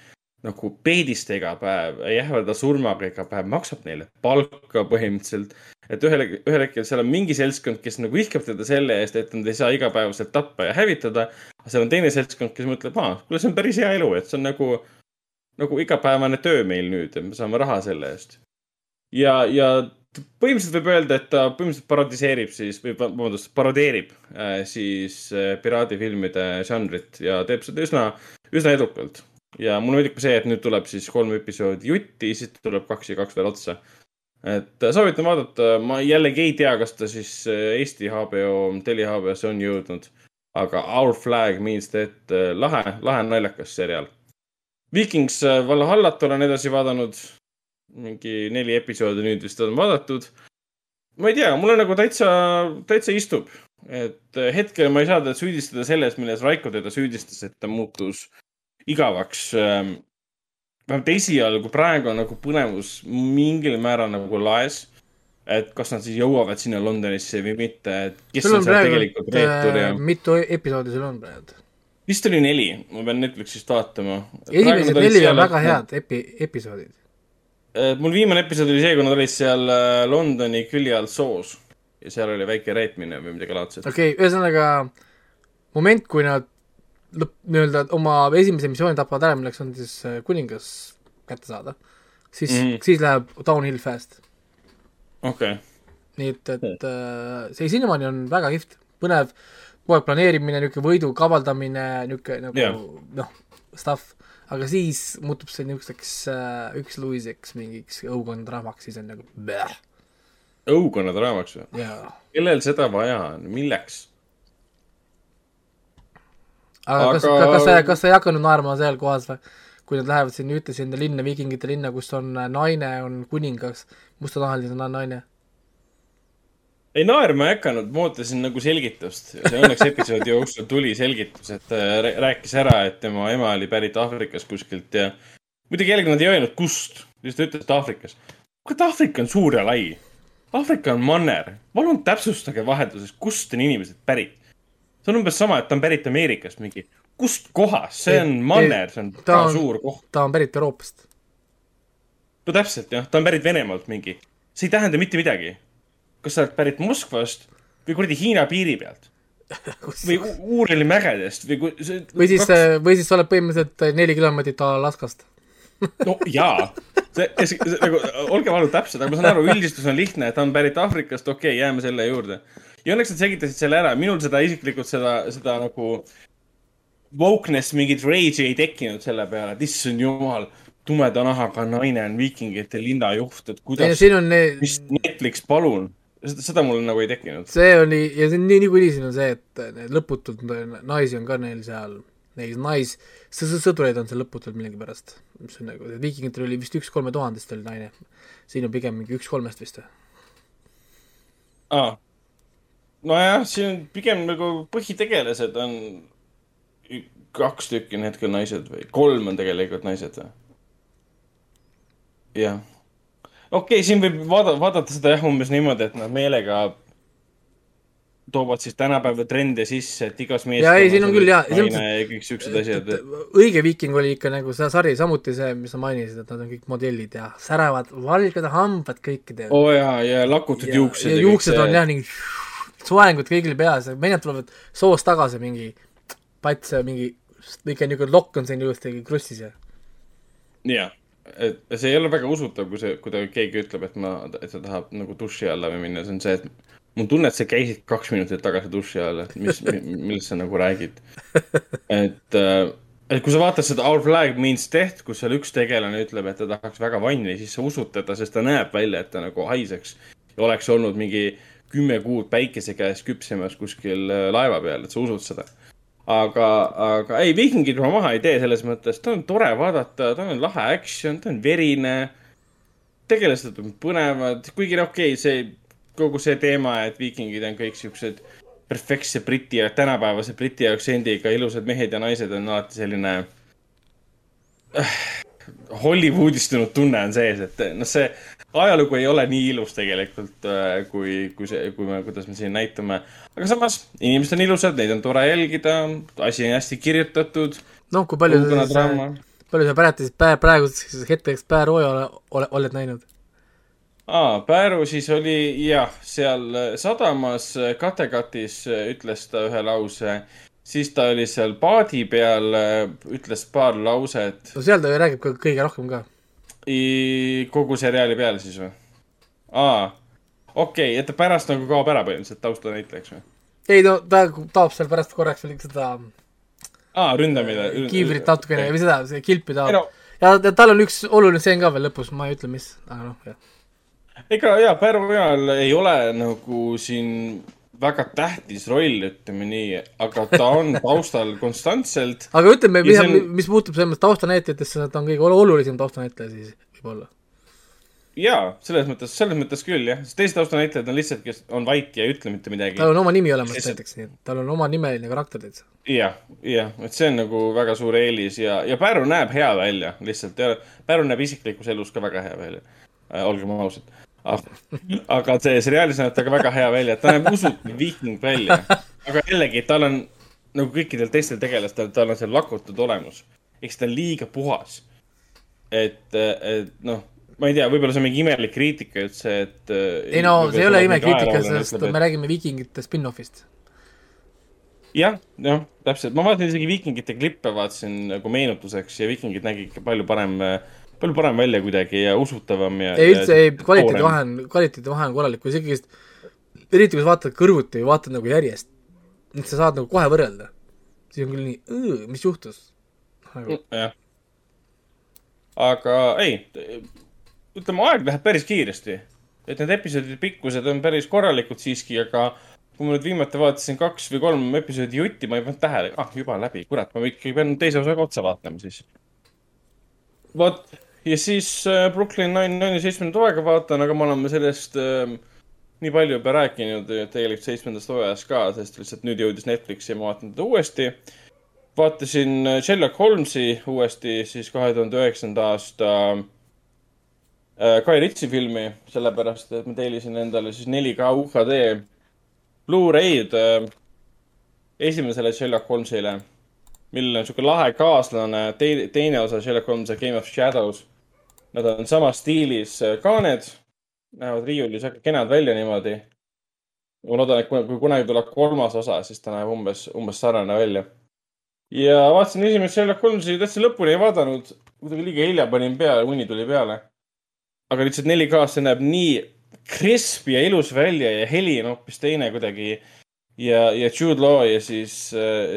nagu peedista iga päev, ei ähvarda surmaga iga päev, maksab neile palka põhimõtteliselt. Et ühel, ühel hetkel seal on mingi seltskond, kes nagu vihkab teda selle eest, et nad ei saa igapäevaselt tappa ja hävitada. aga seal on teine seltskond, kes mõtleb, aa, kuule, see on päris hea elu, et see on nagu nagu igapäevane töö meil nüüd, et me saame raha selle eest. ja, ja põhimõtteliselt võib öelda, et ta põhimõtteliselt parodiseerib siis või vabandust, parodeerib äh, siis äh, piraadifilmide žanrit ja teeb seda üsna, üsna edukalt. ja mulle meeldib ka see, et nüüd tuleb siis kolm episoodi jutti, siis tuleb kaks ja kaks veel otsa. Et äh, soovitan vaadata, ma jällegi ei tea, kas ta siis äh, Eesti HBO, Telia HBO-sse on jõudnud, aga Our Flag Means Death, lahe, lahe naljakas seriaal Vikings äh, Valhallat olen edasi vaadanud. mingi neli episoodi nüüd vist on vaadatud. ma ei tea, mulle nagu täitsa, täitsa istub. et äh, hetkel ma ei saa teda süüdistada selles, milles Raiko teda süüdistas, et ta muutus igavaks. Vähemalt esialgu, praegu on nagu põnevus mingil määral nagu laes. et kas nad siis jõuavad sinna Londonisse või mitte, et kes sul on on seal tegelikult reetur ja äh,, mitu episoodi sul on praegu? vist oli neli, ma pean Netflixist vaatama. esimesed neli on väga head epi-, episoodid. Äh, mul viimane episood oli see, kui nad olid seal äh, Londoni külje all soos ja seal oli väike reetmine või midagi laadset. okei okay,, ühesõnaga moment, kui nad lõpp, nii-öelda oma esimese missiooni tapavad ära, milleks on siis äh, kuningas kätte saada, siis mm. -hmm. siis läheb downhill fast. okei, nii et, et äh, see sinnamaani on väga kihvt, põnev, kogu aeg planeerimine, niisugune võidu kavaldamine, niisugune nagu Jah. noh, stuff, aga siis muutub see niisuguseks äh, üksluiseks mingiks õukondraamaks, siis on nagu bleh, õukonnadraamaks või? jaa. kellel seda vaja on, milleks? Aga kas Aga-, kas sa, kas sa ei hakanud naerma seal kohas või? kui nad lähevad sinna, ütlesid enda linna, viikingite linna, kus on äh, naine, on kuningas, mustanahaline na- naine. ei naerma ei hakanud, ma ootasin nagu selgitust ja see õnneks episoodi jooksul tuli selgitus, et äh, rää- rääkis ära, et tema ema oli pärit Aafrikast kuskilt ja muidugi jällegi nad ei öelnud, kust, lihtsalt ütles, et Aafrikas. kurat, Aafrika on suur ja lai. Aafrika on manner, palun täpsustage vahetuses, kust on inimesed pärit. See on umbes sama, et ta on pärit Ameerikast, mingi kust kohast, see on manner, see on ta väga on- suur koht. ta on pärit Euroopast. no täpselt jah, ta on pärit Venemaalt mingi. see ei tähenda mitte midagi. kas sa oled pärit Moskvast või kuradi Hiina piiri pealt või U- Uurali mägedest või kui see või siis, või siis sa oled põhimõtteliselt neli kilomeetrit Alaskast. no jaa, see, see, see nagu, olge palun täpsed, aga ma saan aru, üldistus on lihtne, ta on pärit Aafrikast, okei okay,, jääme selle juurde. Ja õnneks nad selgitasid selle ära, minul seda isiklikult seda, seda nagu wokeness, mingit rage'i ei tekkinud selle peale, et issand jumal, tumeda nahaga naine on viikingite linnajuht, et kuidas, siin on ne- mis Netflix, palun. seda, seda mul nagu ei tekkinud. see oli ja see on nii niikuinii siin on see, et lõputult naisi on ka neil seal, neid nais, sõdureid on seal lõputult millegipärast. mis on nagu, viikingitel oli vist üks kolme tuhandest oli naine. siin on pigem mingi üks kolmest vist või? aa, nojah, siin pigem nagu põhitegelased on kaks tükki on hetkel naised või kolm on tegelikult naised või? jah. okei okay,, siin võib vaadata, vaadata seda jah, umbes niimoodi, et nad meelega toovad siis tänapäeva trende sisse, et igas meeskonnas ei, siin on küll, ja kõik siuksed asjad. õige viiking oli ikka nagu see sari, samuti see, mis sa mainisid, et nad on kõik modellid ja särevad valged hambad kõikidel oo oh, jaa, ja lakutud juuksed. ja juuksed on jah. nii soengud kõigil peas mehed tulevad soost tagasi mingi pats ja mingi väike niisugune lokk on siin ilusti krussis ja jah, et see ei ole väga usutav, kui see, kui ta keegi ütleb, et ma, et ta tahab nagu duši alla või minna, see on see, et mul tunne, et sa käisid kaks minutit tagasi duši all, et mis, millest sa nagu räägid. et, et kui sa vaatad seda Our Flag Means Death, kus seal üks tegelane ütleb, et ta tahaks väga vanni, siis sa usud teda, sest ta näeb välja, et ta nagu haiseks ja oleks olnud mingi kümme kuud päikese käes küpsemas kuskil äh, laeva peal, et sa usud seda aga, aga ei, viikingid ma maha ei tee selles mõttes, ta on tore vaadata, ta on lahe action, ta on verine. tegelased on põnevad, kuigi noh, okei okay,, see, kogu see teema, et viikingid on kõik siuksed perfektse briti ja tänapäevase briti aktsendiga ilusad mehed ja naised on alati selline äh, Hollywoodistunud tunne on sees, et noh, see ajalugu ei ole nii ilus tegelikult, kui, kui see, kui me, kuidas me siin näitame. aga samas, inimesed on ilusad, neid on tore jälgida, asi on hästi kirjutatud. noh, kui palju sa palju sa praegu, praeguseks hetkeks Päärooja ole, ole, oled näinud? aa, Pääru siis oli jah, seal sadamas Kattegatis ütles ta ühe lause, siis ta oli seal paadi peal, ütles paar lauset no seal ta ju räägib ka kõige rohkem ka. Kogu seriaali peale siis või? aa, okei okay,, et ta pärast nagu kaob ära põhimõtteliselt taustanäitlejaks või? ei no ta taob seal pärast korraks veel seda aa, ründamine. kiivrit natukene või seda, see kilpi taob no, ja ja tal on üks oluline stseen ka veel lõpus, ma ei ütle, mis, aga noh, jah. ega jaa, Pärnu Ojal ei ole nagu siin väga tähtis roll, ütleme nii, aga ta on taustal konstantselt. aga ütleme, Ja mis on- mis puutub selles mõttes taustanäitlejatesse, ta on kõige olu- olulisem taustanäitleja siis võib-olla. jaa, selles mõttes, selles mõttes küll jah, sest teised taustanäitlejad on lihtsalt, kes on vait ja ei ütle mitte midagi. tal on oma nimi olemas Siis- näiteks, nii et tal on oma nimeline karakter täitsa. jah, jah, et see on nagu väga suur eelis ja, ja Pärnu näeb hea välja lihtsalt ja Pärnu näeb isiklikus elus ka väga hea välja äh,. olgem ausad. Aga see seriaalis näeb ta ka väga hea välja, et ta näeb usutav viiking välja. aga jällegi, tal on nagu kõikidel teistel tegelastel, tal on see lakutud olemus. eks ta on liiga puhas. et, et noh, ma ei tea, võib-olla see on mingi imelik kriitika üldse, et. ei no see ei ole imekriitika, sest me räägime viikingite spin-off'ist. jah, jah, täpselt, ma vaatasin isegi Viikingite klippe, vaatasin nagu meenutuseks ja Viikingid nägi ikka palju parem, palju parem välja kuidagi ja usutavam ja. ei üldse ei, kvaliteedi vahe on, kvaliteedi vahe on korralik, kui ikkagist, eriti kui sa vaatad kõrvuti või vaatad nagu järjest, et sa saad nagu kohe võrrelda. siis on küll nii, mis juhtus nagu,? jah. aga ei, ütleme, aeg läheb päris kiiresti. et need episoodide pikkused on päris korralikud siiski, aga kui ma nüüd viimati vaatasin kaks või kolm episoodi jutti, ma ei pannud tähele, ah juba läbi, kurat, ma ikkagi pean teise osaga otsa vaatama siis. vot, ja siis äh, Brooklyn Nine-Nine'i seitsmendat hooaega vaatan, aga me oleme sellest äh, nii palju juba rääkinud tegelikult seitsmendast hooajast ka, sest lihtsalt nüüd jõudis Netflixi ja ma vaatan teda uuesti. vaatasin äh, Sherlock Holmesi uuesti siis kahe tuhande üheksanda aasta äh, Guy Ritchie filmi, sellepärast et ma tellisin endale siis 4K UHD Blu-ray'd äh, esimesele Sherlock Holmesile. millel on sihuke lahe kaaslane, teine osa Sherlock Holmes ja Game of Shadows. Nad on samas stiilis äh, kaaned, näevad riiulis väga kenad välja niimoodi. ma loodan, et kui kunagi tuleb kolmas osa, siis ta näeb umbes, umbes sarnane välja. ja vaatasin esimest Sherlock Holmesi täitsa lõpuni ei vaadanud, kuidagi liiga hilja panin peale, uni tuli peale. aga lihtsalt 4K-s see näeb nii crisp ja ilus välja ja heli on hoopis teine kuidagi ja, ja Jude Law ja siis,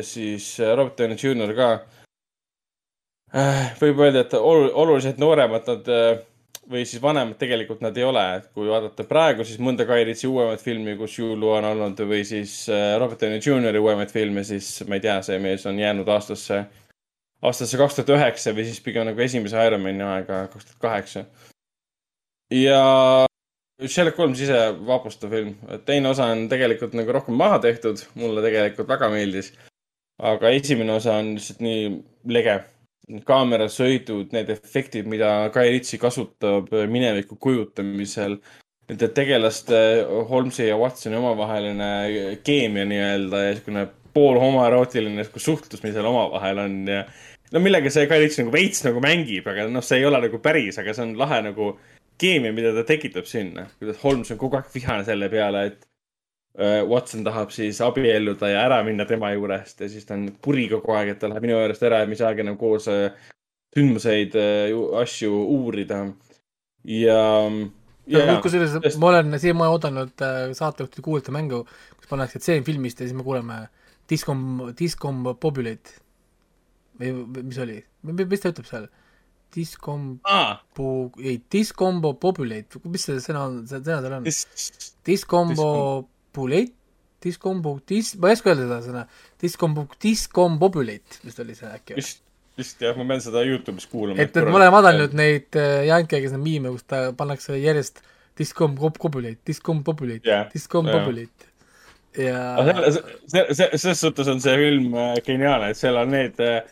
siis Robert Downey Jr ka. Võib öelda, et olu- oluliselt nooremad nad äh, või siis vanemad tegelikult nad ei ole, et kui vaadata praegu, siis mõnda Ritchie uuemat filmi, kus Law on olnud või siis äh, Robert Downey Jr uuemaid filme, siis ma ei tea, see mees on jäänud aastasse, aastasse kaks tuhat üheksa või siis pigem nagu esimese Ironmani aega, kaks tuhat kaheksa. ja Sherlock Holmes ise vapustav film, teine osa on tegelikult nagu rohkem maha tehtud, mulle tegelikult väga meeldis. aga esimene osa on lihtsalt nii lege. kaamerasõidud, need efektid, mida Guy Ritchie kasutab mineviku kujutamisel. Nende tegelaste Holmesi ja Watsoni omavaheline keemia nii-öelda ja niisugune poolhomoerootiline suhtlus, mis seal omavahel on ja no millega see Guy Ritchie nagu veits nagu mängib, aga noh, see ei ole nagu päris, aga see on lahe nagu keemia, mida ta tekitab sinna. kuidas Holmes on kogu aeg vihane selle peale, et äh, Watson tahab siis abielluda ja ära minna tema juurest ja siis ta on kuri kogu aeg, et ta läheb minu juurest ära ja me ei saagi enam koos äh, sündmuseid, asju uurida. ja, ja kusjuures tõesti. ma olen siiamaani oodanud äh, saatejuhtide kuulata mängu, kus pannakse tseen filmist ja siis me kuuleme Discom, Discom Populate või mis oli, mis ta ütleb seal? Discom, ah, ei, Discombo Populate, mis see sõna on, see sõna seal on? dis- Discombo Populate, Discombo, dis-, ma ei oska öelda seda sõna, Discombo, Discombobulate vist oli see äkki. vist, vist jah, ma pean seda Youtube'is kuulama. et, et ma olen vaadanud neid äh, Janke, kes on miime, kus ta pannakse järjest Populate Jah, Discom jah. Populate. ja aga selle, see, see, selles suhtes on see film äh, geniaalne, et seal on need äh,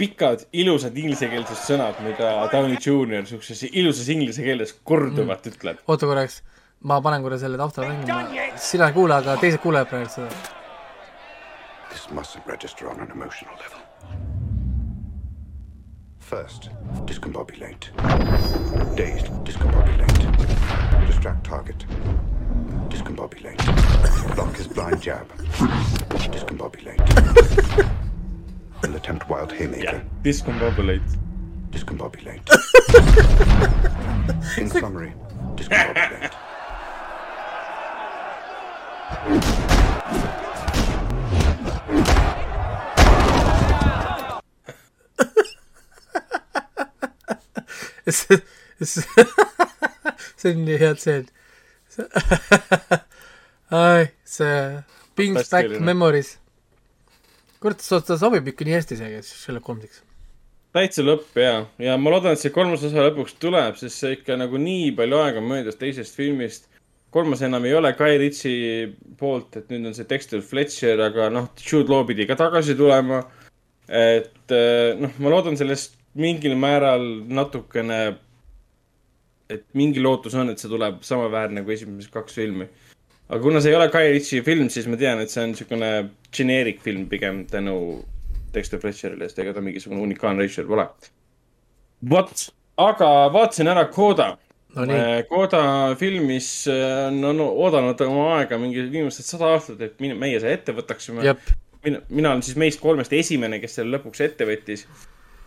pikad ilusad inglisekeelsed sõnad, mida Downey Jr siukses ilusas inglise keeles korduvalt mm. ütleb. oota korraks, ma panen korra selle taustale mängima, sina ei kuule, aga teised kuulevad praegu seda. This mustn't register on an emotional level. First, discombobulate. Dazed, discombobulate. Distract target. Discombobulate. Block his blind jab. Discombobulate. and attempt wild haymaker. Discombobulate. Discombobulate. In summary, discombobulate. see see see on nii hea tseen. ai, see Brings back memories. kurat, ta sobib ikka nii hästi see Sherlock Holmesiks. täitsa lõpp ja, ja ma loodan, et see kolmas osa lõpuks tuleb, sest see ikka nagu nii palju aega möödas teisest filmist. Kolmas enam ei ole Guy Ritchie poolt, et nüüd on see Dexter Fletcher, aga noh, Jude Law pidi ka tagasi tulema. et eh, noh, ma loodan sellest mingil määral natukene, et mingi lootus on, et see tuleb samaväärne kui esimesed kaks filmi. aga kuna see ei ole Guy Ritchie film, siis ma tean, et see on niisugune generic film pigem tänu Dexter Fletcherile, sest ega ta mingisugune unikaalne režissöör pole. vot, aga vaatasin ära Coda. No nii, Coda film, mis äh, on, on oodanud oma aega mingi viimased sada aastat, et meie selle ette võtaksime. mina, mina olen siis meist kolmest esimene, kes selle lõpuks ette võttis.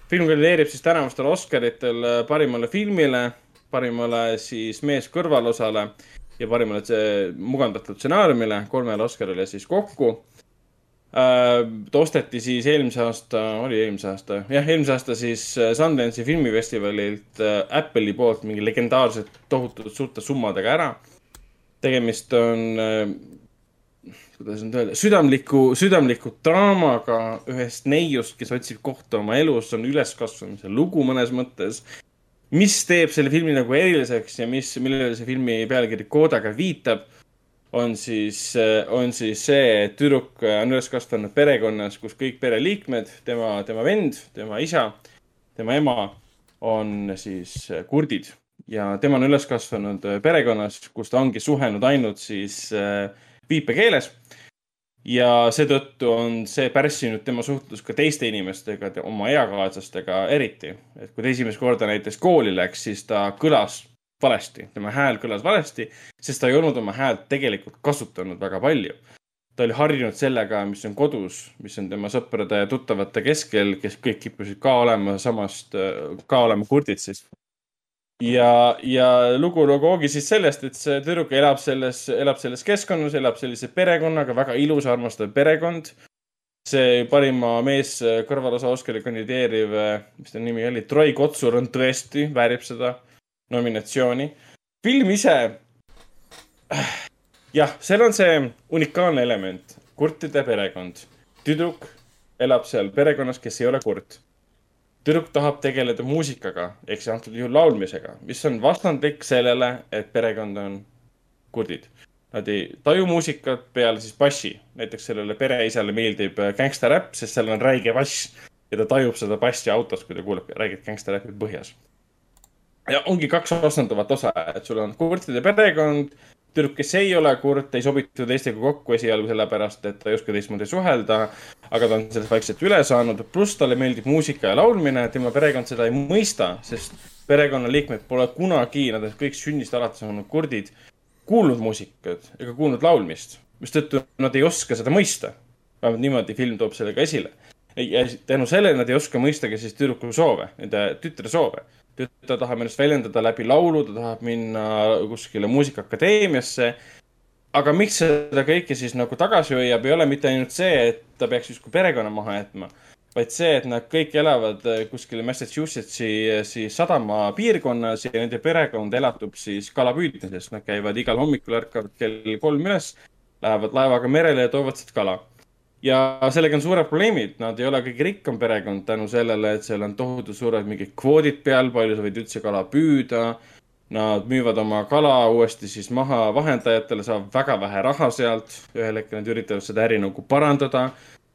film kandideerib siis tänavustel Oscaritel äh, parimale filmile, parimale siis mees kõrvalosale ja parimale mugandatud stsenaariumile, kolmele Oscarile siis kokku äh,. Ta osteti siis eelmise aasta, oli eelmise aasta, jah, eelmise aasta siis äh, Sundance'i filmifestivalilt äh, Apple'i poolt mingi legendaarsed tohutult suurte summadega ära. tegemist on äh, kuidas nüüd öelda, südamliku, südamliku draamaga ühest neiust, kes otsib kohta oma elus, on üleskasvamise lugu mõnes mõttes. mis teeb selle filmi nagu eriliseks ja mis, millele see filmi pealkiri Kodaga viitab, on siis, on siis see, et tüdruk on üles kasvanud perekonnas, kus kõik pereliikmed, tema, tema vend, tema isa, tema ema on siis kurdid ja tema on üles kasvanud perekonnas, kus ta ongi suhelnud ainult siis äh, viipekeeles. ja seetõttu on see pärssinud tema suhtlust ka teiste inimestega, oma eakaaslastega eriti. et kui ta esimest korda näiteks kooli läks, siis ta kõlas valesti, tema hääl kõlas valesti, sest ta ei olnud oma häält tegelikult kasutanud väga palju ta oli harjunud sellega, mis on kodus, mis on tema sõprade ja tuttavate keskel, kes kõik kippusid ka olema samast, ka olema kurdid siis. ja, ja lugu ongi siis sellest, et see tüdruk elab selles, elab selles keskkonnas, elab sellise perekonnaga, väga ilus, armastav perekond. see parima mees kõrvalosa Oscari kandideeriv, mis ta nimi oli, Troy Kotsur on tõesti, väärib seda nominatsiooni. film ise jah, seal on see unikaalne element, kurtide perekond. tüdruk elab seal perekonnas, kes ei ole kurt. tüdruk tahab tegeleda muusikaga ehk siis antud juhul laulmisega, mis on vastandlik sellele, et perekond on kurdid. Nad ei taju muusikat peale siis bassi, näiteks sellele pereisale meeldib gängstaräpp, sest seal on räige bass ja ta tajub seda bassi autos, kui ta kuuleb räiget gängstaräppi põhjas. Ja ongi kaks vastanduvat osa, et sul on kurtide perekond tüdruk, kes ei ole kurt, ei sobitu teistega kokku esialgu sellepärast, et ta ei oska teistmoodi suhelda. aga ta on sellest vaikselt üle saanud, pluss talle meeldib muusika ja laulmine, tema perekond seda ei mõista, sest perekonnaliikmed pole kunagi, nad on kõik sünnist alates olnud kurdid, kuulnud muusikat ega kuulnud laulmist, mistõttu nad ei oska seda mõista. vähemalt niimoodi film toob selle ka esile. ja tänu sellele nad ei oska mõista ka siis tüdruku soove, nende tütre soove ta tahab ennast väljendada läbi laulu, ta tahab minna kuskile muusikaakadeemiasse. aga miks seda kõike siis nagu tagasi hoiab, ei ole mitte ainult see, et ta peaks justkui perekonna maha jätma, vaid see, et nad kõik elavad kuskil Massachusettsi siis sadama piirkonnas ja nende perekond elatub siis kalapüüdmisest. Nad käivad igal hommikul, ärkavad kell kolm üles, lähevad laevaga merele ja toovad sealt kala ja sellega on suured probleemid, nad ei ole kõige rikkam perekond tänu sellele, et seal on tohutu suured mingid kvoodid peal, palju sa võid üldse kala püüda. Nad müüvad oma kala uuesti siis maha vahendajatele, saavad väga vähe raha sealt. ühel hetkel nad üritavad seda äri nagu parandada.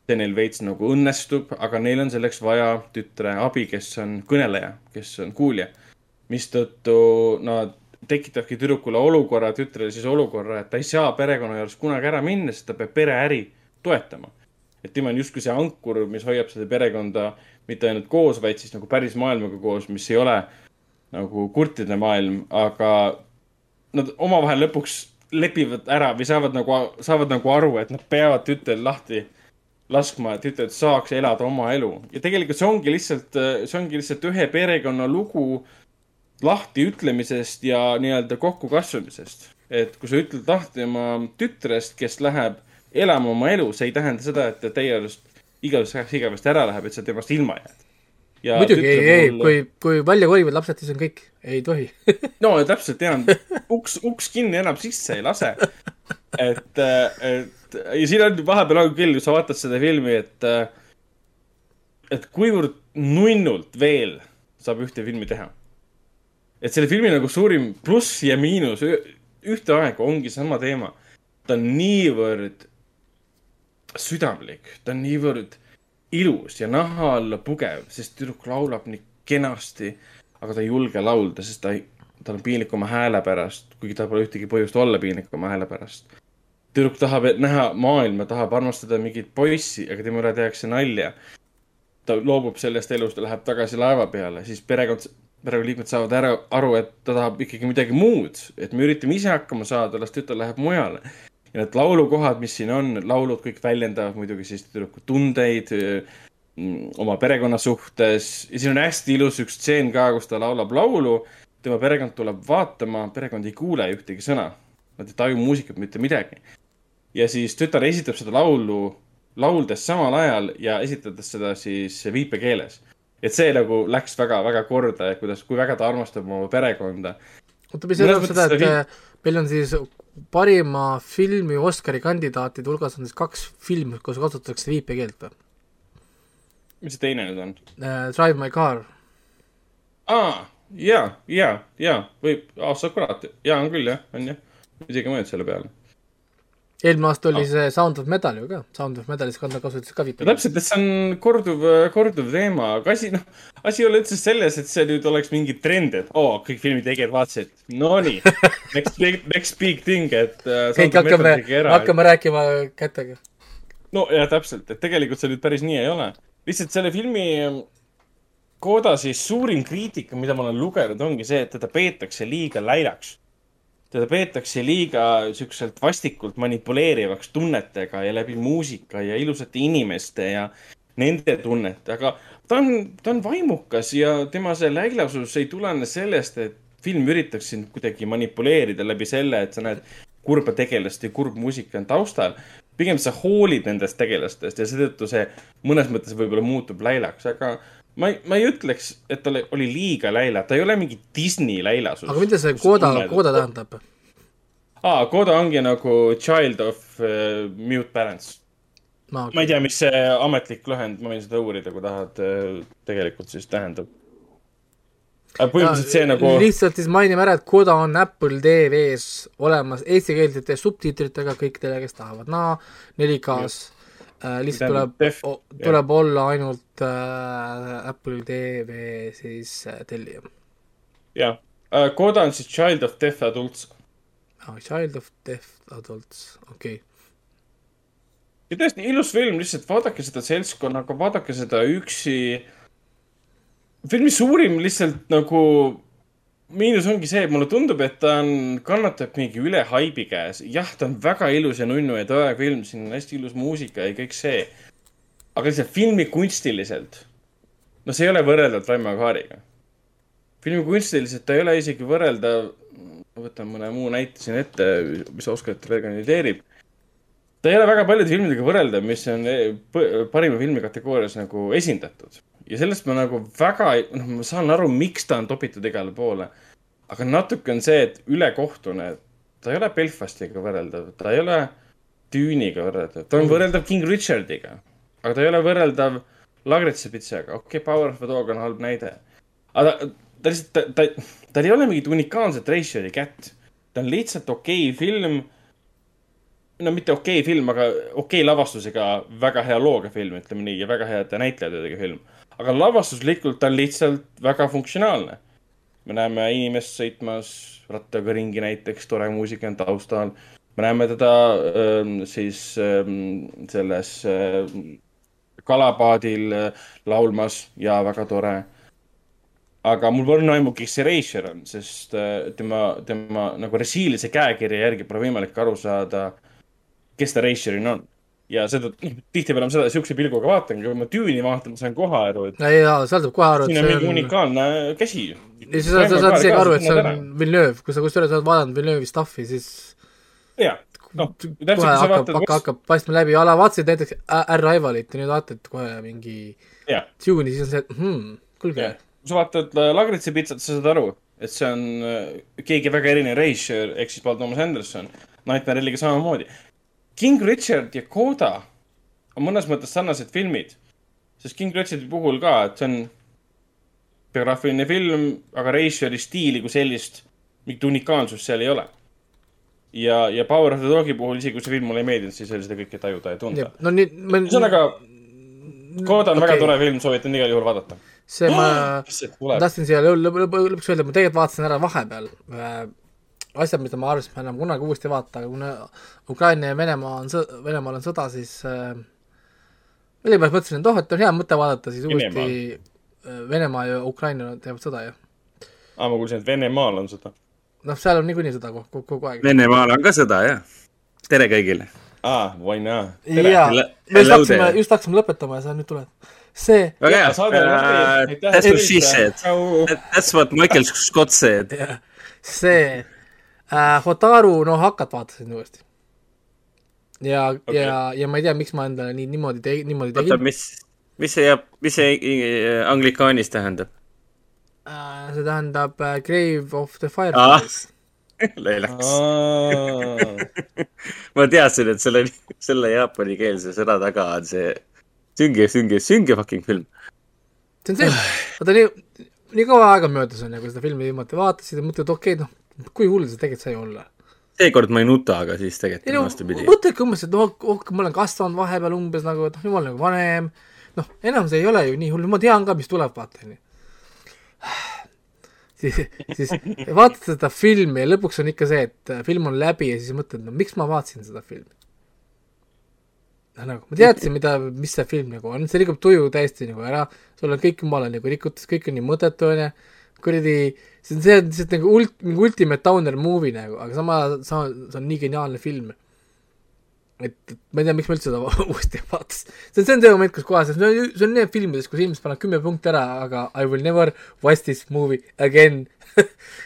see neil veits nagu õnnestub, aga neil on selleks vaja tütre abi, kes on kõneleja, kes on kuulja. mistõttu nad tekitabki tüdrukule olukorra, tütrele siis olukorra, et ta ei saa perekonna juurest kunagi ära minna, sest ta peab pereäri toetama. et tema on justkui see ankur, mis hoiab seda perekonda mitte ainult koos, vaid siis nagu päris maailmaga koos, mis ei ole nagu kurtide maailm, aga nad omavahel lõpuks lepivad ära või saavad nagu, saavad nagu aru, et nad peavad tütrel lahti laskma, et tütred saaks elada oma elu. ja tegelikult see ongi lihtsalt, see ongi lihtsalt ühe perekonna lugu lahtiütlemisest ja nii-öelda kokkukasvamisest. et kui sa ütled lahti oma tütrest, kes läheb elama oma elu, see ei tähenda seda, et ta teie arust igavesest ajaks igavesti ära läheb, et sa temast ilma jääd. muidugi ei, ei, kui, kui välja kolivad lapsed, siis on kõik, ei tohi. no täpselt tean, uks, uks kinni enam sisse ei lase. et, et ja siin on vahepeal on küll, sa vaatad seda filmi, et, et kuivõrd nunnult veel saab ühte filmi teha. et selle filmi nagu suurim pluss ja miinus ü- ühtaegu ongi sama teema. ta on niivõrd südamlik, ta on niivõrd ilus ja naha alla pugev, sest tüdruk laulab nii kenasti, aga ta ei julge laulda, sest ta ei, tal on piinlik oma hääle pärast, kuigi tal pole ühtegi põhjust olla piinlik oma hääle pärast. tüdruk tahab näha maailma, tahab armastada mingit poissi, aga tema üle tehakse nalja. ta loobub sellest elust ja läheb tagasi laeva peale, siis perekond, perekonnaliikmed saavad ära, aru, et ta tahab ikkagi midagi muud, et me üritame ise hakkama saada, las tütar läheb mujale ja need laulukohad, mis siin on, laulud kõik väljendavad muidugi siis tüdruku tundeid mm, oma perekonna suhtes ja siin on hästi ilus üks stseen ka, kus ta laulab laulu. tema perekond tuleb vaatama, perekond ei kuule ühtegi sõna. Nad ei taju muusikat mitte midagi. ja siis tütar esitab seda laulu lauldes samal ajal ja esitades seda siis viipekeeles. et see nagu läks väga-väga korda kuidas, kui väga ta armastab oma perekonda oota, mis tähendab seda, et äh, meil on siis parima filmi Oscari kandidaatide hulgas on siis kaks filmi, kus kasutatakse viipekeelt või mis see teine nüüd on? uh,? Drive my car, aa, ja, ja, ja võib, sa kurat, ja on küll jah, on jah. isegi mõelnud selle peale. Eelmine aasta oli see Sound of Metal ju ka, Sound of Metalis kasutatakse ka viipekeelt. täpselt, et see on korduv, korduv teema, aga asi, noh, asi ei ole üldse selles, et see nüüd oleks mingi trend, et oo oh,, kõik filmitegijad vaatasid, nonii, next big, next big thing, et äh,. kõik hakkame, hakkame rääkima kätega. no ja täpselt, et tegelikult see nüüd päris nii ei ole. lihtsalt selle filmi Koda siis suurim kriitika, mida ma olen lugenud, ongi see, et teda peetakse liiga läilaks. Teda peetakse liiga siukselt vastikult manipuleerivaks tunnetega ja läbi muusika ja ilusate inimeste ja nende tunnete, aga ta on, ta on vaimukas ja tema see läilasus ei tulene sellest, et film üritaks sind kuidagi manipuleerida läbi selle, et sa näed kurba tegelast ja kurb muusika on taustal. pigem sa hoolid nendest tegelastest ja seetõttu see mõnes mõttes võib-olla muutub läilaks, aga ma ei, ma ei ütleks, et tal oli liiga läila, ta ei ole mingi Disney läilasus. aga mida see kooda, kooda tähendab? aa, Koda ongi nagu Child of uh, Mute Parents. ma ma ei tea, mis see ametlik lühend, ma võin seda uurida, kui tahad, tegelikult siis tähendab. põhimõtteliselt see nagu, lihtsalt siis mainime ära, et Koda on Apple TV-s olemas eestikeelsete subtiitritega kõikidele, kes tahavad näha 4K-s. Lihtsalt Tähendab, tuleb tuleb olla ainult äh, Apple TV siis äh, tellija jah, Koda on siis Child of Deaf Adults. ah,. Child of Deaf Adults, okei okay.. ja tõesti ilus film, lihtsalt vaadake seda seltskonnaga, vaadake seda üksi. filmi suurim lihtsalt nagu miinus ongi see, et mulle tundub, et ta on, kannatab mingi üle haibi käes. jah, ta on väga ilus ja nunnu ja tore film, siin on hästi ilus muusika ja kõik see. aga lihtsalt filmi kunstiliselt, no see ei ole võrreldav Raimo Kaariga. filmi kunstiliselt ta ei ole isegi võrreldav, võtan mõne muu näite siin ette, mis Oscarite veel kandideerib ta ei ole väga paljude filmidega võrreldav, mis on eh, parima filmi kategoorias nagu esindatud. Ja sellest ma nagu väga, noh, ma saan aru, miks ta on topitud igale poole. aga natuke on see, et ülekohtune, ta ei ole Belfastiga võrreldav, ta ei ole Düniga võrreldav, ta on võrreldav King Richardiga. aga ta ei ole võrreldav Lagritsepitsaga, okei okay,, Power of the Dog on halb näide. aga ta, ta lihtsalt, ta, ta, tal ei ole mingit unikaalset ratio'i kätt. ta on lihtsalt okei okay film no mitte okei okay film, aga okei okay lavastusega väga hea looga film, ütleme nii, ja väga heade näitlejatega film. Aga lavastuslikult ta on lihtsalt väga funktsionaalne. me näeme inimest sõitmas rattaga ringi näiteks, tore muusika on taustal. me näeme teda ähm, siis ähm, selles äh, kalapaadil äh, laulmas ja väga tore aga mul pole aimu, kes see Reischer on, sest äh, tema, tema nagu resiilise käekirja järgi pole võimalik aru saada, kes ta Reischerina on. Ja noh, tihtipeale ma seda siukse pilguga vaatangi, kui ma tüüni vaatan, ma saan kohe aru, et ei jaa, seal saab kohe aru, siin et on see mingi on unikaalne käsi. ja siis sa, sa saad isegi aru, et see on Villeneuve, kui sa kusjuures oled vaadanud Villeneuve'i stuff'i, siis jah, noh, kohe sa hakkab, hakkab, hakkab paistma läbi, a la vaatasid näiteks Arrivalit ja nüüd vaatad kohe mingi jah, Dune'i, siis on see, et hmm, kuulge kui sa vaatad äh, Lagritsi pitsat, sa saad aru, et see on äh, keegi väga erinev Reischer ehk siis Paul Thomas Anderson. Nightmare Alley'ga samamoodi. King Richard ja Coda on mõnes mõttes sarnased filmid, sest King Richardi puhul ka, et see on biograafiline film, aga Reischeri stiili kui sellist, mingit unikaalsust seal ei ole. ja, ja Power of the Dogi puhul, isegi kui see film mulle ei meeldinud, siis oli seda kõike tajuda ja tunda. no nii, ma ühesõnaga, Coda on okay. väga tore film, soovitan igal juhul vaadata. see ma tuleb? tahtsin siia lõpuks öelda, ma tegelikult vaatasin ära vahepeal äh, asjad, mida ma arvasin, et ma enam kunagi uuesti ei vaata, aga kuna Ukraina ja Venemaa on sõda, Venemaal on sõda, siis äh, millegipärast mõtlesin, et oh, et on hea mõte vaadata siis Venemaal. uuesti äh, Venemaa ja Ukraina teevad sõda ju. aa, ma kuulsin, et Venemaal on seda. noh, seal on niikuinii sõda kogu, kogu, kogu aeg. Venemaal on ka sõda, jah. tere kõigile. aa, why not? jaa, me just hakkasime just hakkasime lõpetama ja sa nüüd tuled. see, väga hea saade on läbi. Aitäh, That's what she said. That's what Michael Scott said. see äh, Hotaru no Hakat vaatasin uuesti. ja okay., ja, ja ma ei tea, miks ma endale nii, niimoodi tegi-, niimoodi oota, tegin. mis, mis see jääb, mis see äh, anglikaanis tähendab? Äh, see tähendab äh, Grave of the Fireflies. Leilaks. Aa. ma teadsin, et selle, selle jaapanikeelse sõna taga on see sünge, sünge, sünge fucking film. see on see, vaata nii, nii kaua aega möödas on ju, kui seda filmi viimati vaatasid ja mõtled, okei okay,, noh, kui hull see tegelikult sai olla. seekord ma ei nuta, aga siis tegelikult no on vastupidi. mõtledki umbes, et noh, oh, ma olen kasvanud vahepeal umbes nagu, et noh, olen nagu vanem, noh, enam see ei ole ju nii hull, ma tean ka, mis tuleb, vaata, onju. siis, siis vaatad seda filmi ja lõpuks on ikka see, et film on läbi ja siis mõtled, no miks ma vaatasin seda filmi. nagu ma teadsin, mida, mis see film nagu on, see rikub tuju täiesti nagu ära, sul on kõik jumala nagu rikutud, kõik on nii mõttetu, onju, kuradi, see on, see lihtsalt nagu ult-, mingi ultimate downer movie nagu, aga sama, sama, see on nii geniaalne film. et, ma ei tea, miks ma üldse seda uuesti vaatasin. see on, see on see moment, kus kohas, see on, see on need filmides, kus inimesed panevad kümme punkti ära, aga I will never watch this movie again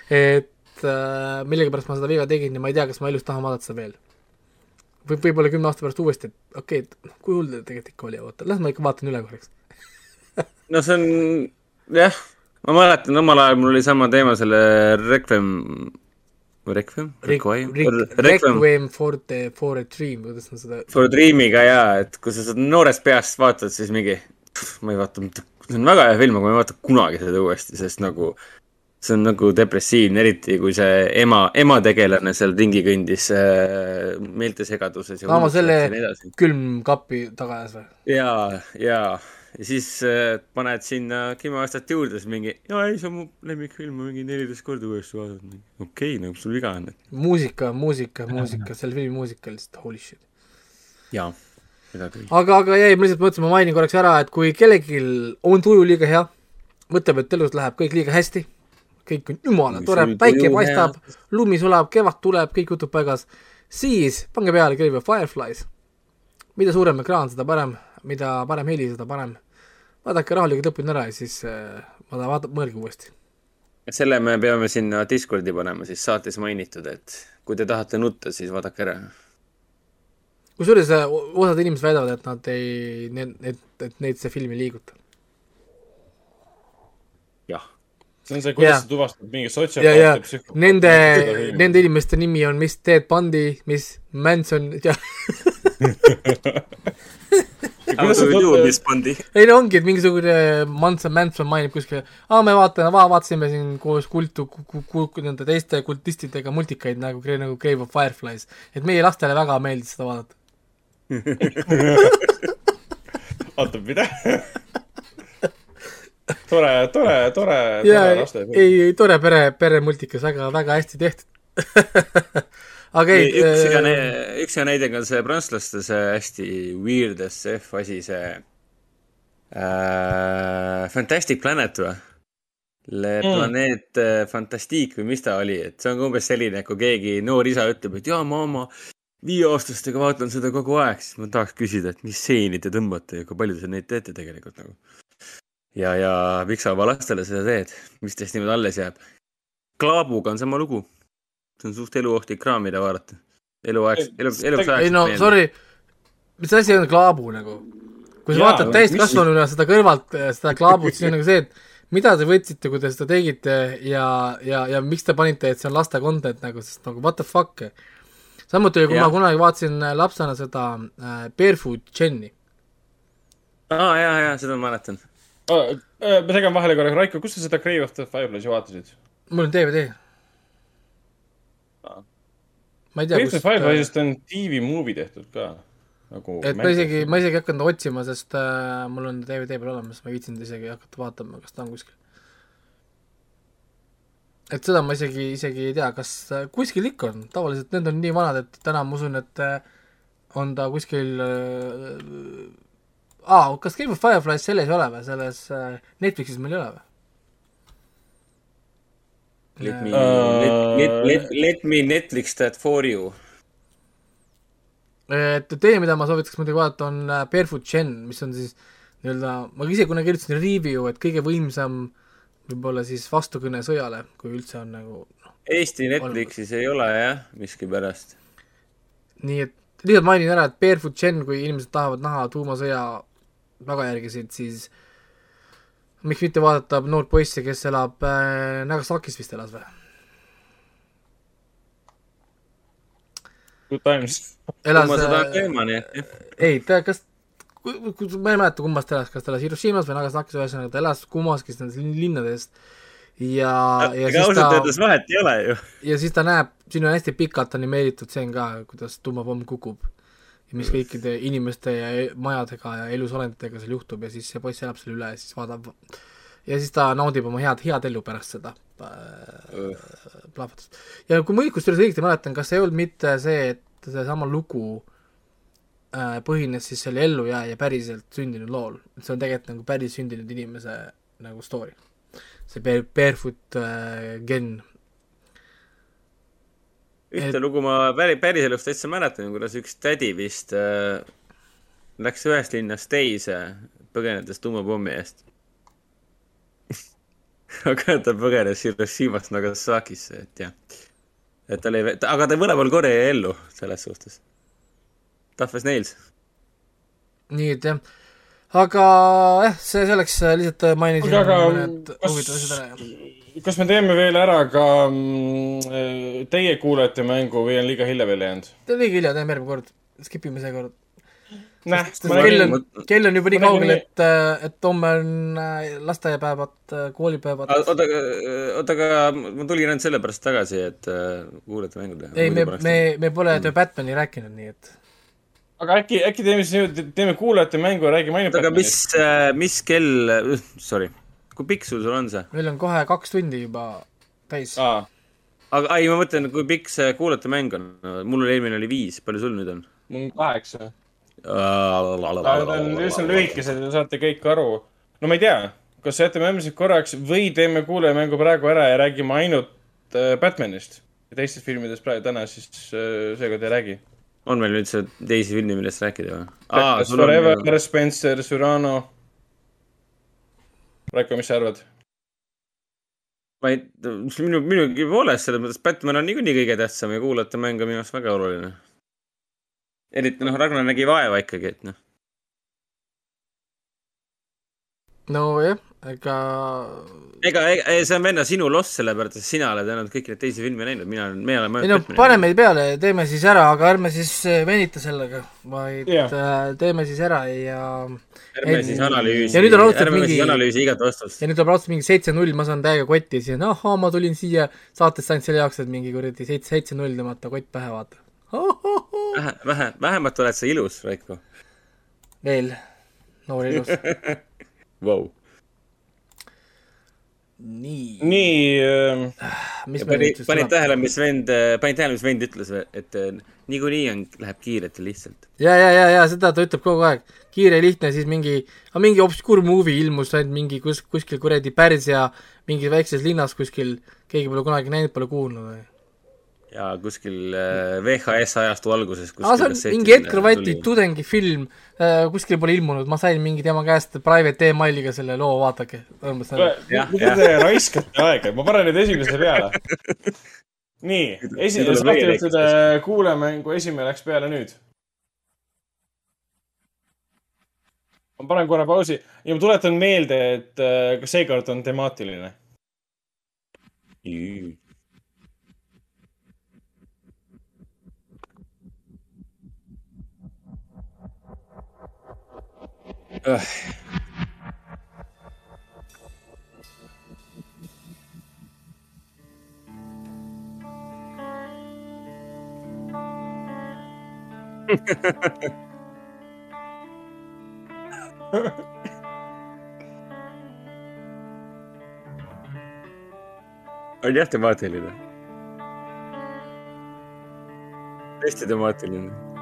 et äh, millegipärast ma seda viga tegin ja ma ei tea, kas ma elus tahan vaadata seda veel võib, võib-olla kümne aasta pärast uuesti, et okei okay,, et kui hull ta tegelikult ikka oli, oota, las ma ikka vaatan üle korraks. no see on, jah, ma mäletan, omal ajal mul oli sama teema selle Requiem, Requiem? Requiem, Requiem for the, for a dream, kuidas nad seda, For Dreamiga jaa, et kui sa seda noorest peast vaatad, siis mingi, ma ei vaata mitte, see on väga hea film, aga ma ei vaata kunagi seda uuesti, sest nagu see on nagu depressiivne, eriti kui see ema, ema tegelane seal ringi kõndis äh, meeltesegaduses aa, ma selle külmkapi taga ajas või? jaa, jaa, ja siis äh, paned sinna kümme aastat juurde, siis mingi, jaa ei, see on mu lemmikfilm, ma mingi neliteist korda uuesti vaadanud. okei okay,, nagu sul viga on, muusika, muusika, muusika, selle filmi muusika lihtsalt holy shit. jaa, seda küll. aga, aga jäi, ma lihtsalt mõtlesin, ma mainin korraks ära, et kui kellelgi on tuju liiga hea, mõtleb, et elus läheb kõik liiga hästi, kõik on jumala tore päike paistab, lumi sulab, kevad tuleb, kõik juhtub paigas, siis pange peale of Fireflies. mida suurem ekraan, seda parem, mida parem heli, seda parem. vaadake rahulikult õppinud ära ja siis äh, vaata, vaata, mõelge uuesti. selle me peame sinna Discordi panema siis saates mainitud, et kui te tahate nutta, siis vaadake ära. kusjuures äh, osad inimesed väidavad, et nad ei, need, et, et neid see film ei liiguta. jah, see on see, kuidas Jaa. sa tuvastad mingi ja, sotsiopaati ja psühhopaati. nende nende inimeste nimi on Miss Ted Bundy, Miss Manson ja kuidas tutvud- mis pandi? ei no ongi, et mingisugune Manson, Manson mainib kuskil, aa, me vaatame, vaatasime siin koos kultu, nende teiste kultistidega multikaid nagu, nagu Grave of Fireflies. et meie lastele väga meeldis seda vaadata. oota, mida? tore, tore, tore, tore lastefilm. ei, ei tore pere, peremultikas, väga, väga hästi tehtud. aga ei, üks hea näide, üks hea näide on see prantslaste see hästi weird as F asi, see äh, Fantastic Planet või? Le Mm. Planet äh, Fantastique või mis ta oli, et see on umbes selline, kui keegi noor isa ütleb, et jaa, ma oma viieaastastega vaatan seda kogu aeg, siis ma tahaks küsida, et mis stseeni te tõmbate ja kui palju te neid teete tegelikult nagu. ja, ja miks sa oma lastele seda teed, mis teist niimoodi alles jääb? Klaabuga on sama lugu. See on suht eluohtlik kraam, mida vaadata. eluaeg, elu, eluks ajaks. ei no sorry, mis asi on klaabu nagu? kui sa vaatad täiskasvanuna seda kõrvalt, seda klaabut, siis on nagu see, et mida te võtsite, kui te seda tegite ja, ja, ja miks te panite, et see on laste content nagu, sest nagu what the fuck. samuti, kui Jah. ma kunagi vaatasin äh, lapsena seda äh, Barefoot Jenny, aa, jaa, jaa, seda ma mäletan. ma segan vahele korra, Raiko, kus sa seda Grave of the Fireflies'i vaatasid? mul on DVD. Ma ei tea, the kust, Fireflies'ist on movie tehtud ka. nagu. et ma isegi, ma isegi ei hakanud otsima, sest äh, mul on DVD peal olemas, ma ei viitsinud isegi hakata vaatama, kas ta on kuskil. et seda ma isegi, isegi ei tea, kas äh, kuskil ikka on, tavaliselt need on nii vanad, et täna ma usun, et äh, on ta kuskil äh, aa, kas Game of Fireflies selles ei ole või, selles äh, Netflixis meil ei ole või? Let me Äh, let, let, let, let me Netflix that for you. et teine, mida ma soovitaks muidugi vaadata, on äh, Barefoot Gen, mis on siis nii-öelda, ma ise kunagi kirjutasin review, et kõige võimsam võib-olla siis vastukõne sõjale, kui üldse on nagu noh, Eesti Netflixis ei ole jah, miskipärast. nii et lihtsalt mainin ära, et Barefoot Gen, kui inimesed tahavad näha tuumasõja tagajärgesid, siis miks mitte vaadata noort poissi, kes elab äh, Nagasakis vist elas või? Good times. elas ma seda äh, teema, nii et jah. ei, ta kas, ma ei mäleta, kummast ta elas, kas ta elas Hiroshimas või Nagasakis, ühesõnaga ta elas kummaski nendest lin- linnadest ja, ja ega siis ausalt öeldes, vahet ei ole ju. ja siis ta näeb, siin on hästi pikalt animeeritud stseen ka, kuidas tuumapomm kukub mis kõikide inimeste ja e- majadega ja elusolenditega seal juhtub ja siis see poiss elab selle üle ja siis vaatab ja siis ta naudib oma head, head elu pärast seda plahvatust. ja kui ma kusjuures õigesti mäletan, kas ei olnud mitte see, et seesama lugu äh, põhines siis selle ellujääja päriselt sündinud lool, et see on tegelikult nagu päris sündinud inimese nagu story. see Bare- Barefoot äh, Gen, ühte lugu ma päri-, päriselust täitsa mäletan, kuidas üks tädi vist äh, läks ühest linnast teise, põgenedes tuumapommi eest. aga ta põgenes Hiroshimast Nagasakisse, et jah. et tal ei, aga ta mõlemal korral jäi ellu selles suhtes. Tough as nails. nii et jah, aga jah, see selleks äh, lihtsalt mainisin kuulge, aga mõned huvitavad asjad ära. kas, kas me teeme veel ära ka mm, teie kuulajate mängu või on liiga hilja veel jäänud? liiga hilja, teeme järgmine kord, skip ime seekord. kell on, kell on juba nii kaugel, et, et homme on äh, lasteaiapäevad, koolipäevad. oota, oota, aga ma tulin ainult sellepärast tagasi, et äh, kuulete mängu teha. ei, me, me, me pole Mm. The Batman'i rääkinud, nii et aga äkki, äkki teeme siis niimoodi, teeme kuulajate mängu ja räägime ainult aga mis, mis kell, sorry, kui pikk sul sul on see? meil on kohe kaks tundi juba täis. aa, aga ei, ma mõtlen, kui pikk see kuulajate mäng on. mul oli eelmine oli viis, palju sul nüüd on? mul on kaheksa. ta on üsna lühikesed ja saate kõik aru. no ma ei tea, kas jätame äärmiselt korraks või teeme kuulajamängu praegu ära ja räägime ainult äh, Batmanist ja teistest filmidest praegu täna siis äh, seekord ei räägi. On meil üldse teisi filme, millest rääkida või? Batman Forever, Spencer, Cyrano. Raiko, mis sa arvad? ma ei, minu, minugi poolest selles mõttes Batman on niikuinii kõige tähtsam ja kuulajate mäng on minu arust väga oluline. eriti noh, Ragnar nägi vaeva ikkagi, et noh. nojah, ega ega, ega see on venna sinu loss, sellepärast et sina oled ainult kõiki neid teisi filme näinud, mina olen, meie oleme ei no paneme peale, teeme siis ära, aga ärme siis äh, venita sellega, vaid yeah. teeme siis ära ja ärme siis analüüsi, Ja nüüd on raudselt ärme mingi- siis analüüsi igat vastust ja. nüüd tuleb raudselt mingi seitse-null, ma saan täiega kotti siin, ahhaa, ma tulin siia saatesse ainult selle jaoks, et mingi kuradi seitse, seitse-null tõmmata kott pähe, vaata. vähe, vähe, vähemalt oled sa ilus, Raiko veel, noor ilus. wow.. nii, nii äh,, panid tuleb? tähele, mis vend, panid tähele, mis vend ütles, et äh, niikuinii on, läheb kiirelt ja lihtsalt. ja, ja, ja, ja seda ta ütleb kogu aeg, kiire, lihtne, siis mingi, mingi obskuur movie ilmus ainult mingi kus, kuskil kuradi Pärsia mingis väikses linnas kuskil, keegi pole kunagi näinud, pole kuulnud või? Ja kuskil äh, VHS ajastu alguses. aa, see on mingi Edgar Wrighti tudengifilm, kuskil pole ilmunud, ma sain mingi tema käest private emailiga selle loo, vaadake, mida te raiskate aega, ma panen nüüd esimese peale. nii, esimene saatejuhtide kuulamängu esimene läks peale nüüd. ma panen korra pausi. Ja ma tuletan meelde, et äh, ka seekord on temaatiline. On jah temaatiline. hästi temaatiline. This is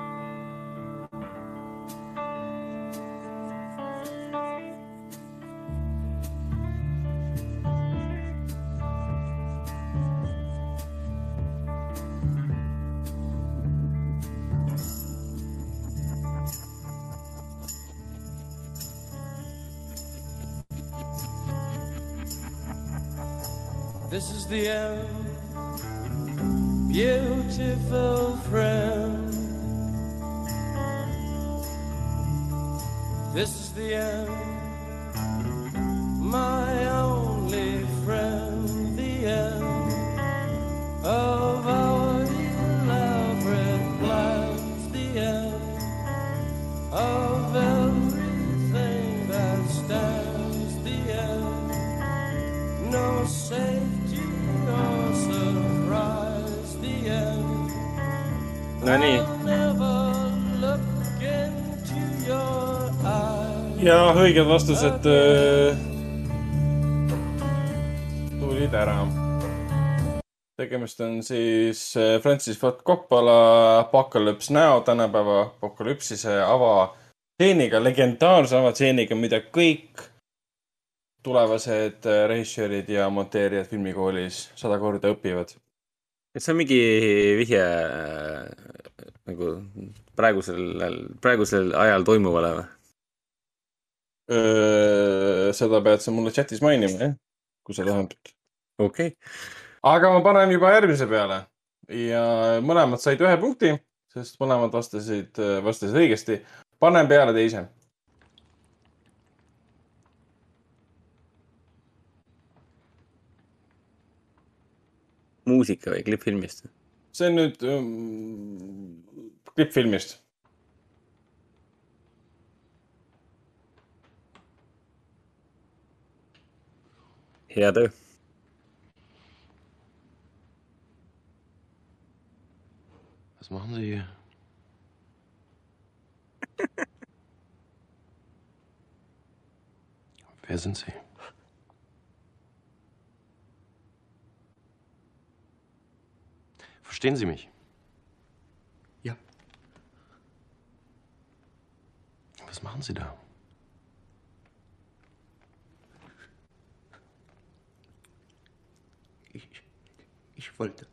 the end, ja õiged vastused äh, tulid ära. tegemist on siis äh, Francis Ford Coppola Apocalypse Now tänapäeva apokalüpsise avatseeniga, legendaarse avatseeniga, mida kõik tulevased äh, režissöörid ja monteerijad filmikoolis sada korda õpivad. kas see on mingi vihje nagu praegusel, praegusel ajal toimuvale või? Seda pead sa mulle chatis mainima, jah, kui sa tahad. okei okay., aga ma panen juba järgmise peale ja mõlemad said ühe punkti, sest mõlemad vastasid, vastasid õigesti. panen peale teise. muusika või klipp filmist? see on nüüd um, klipp filmist. töö. Was machen Sie hier? Wer sind Sie? Verstehen Sie mich? Ja. Was machen Sie da? Ich wollte.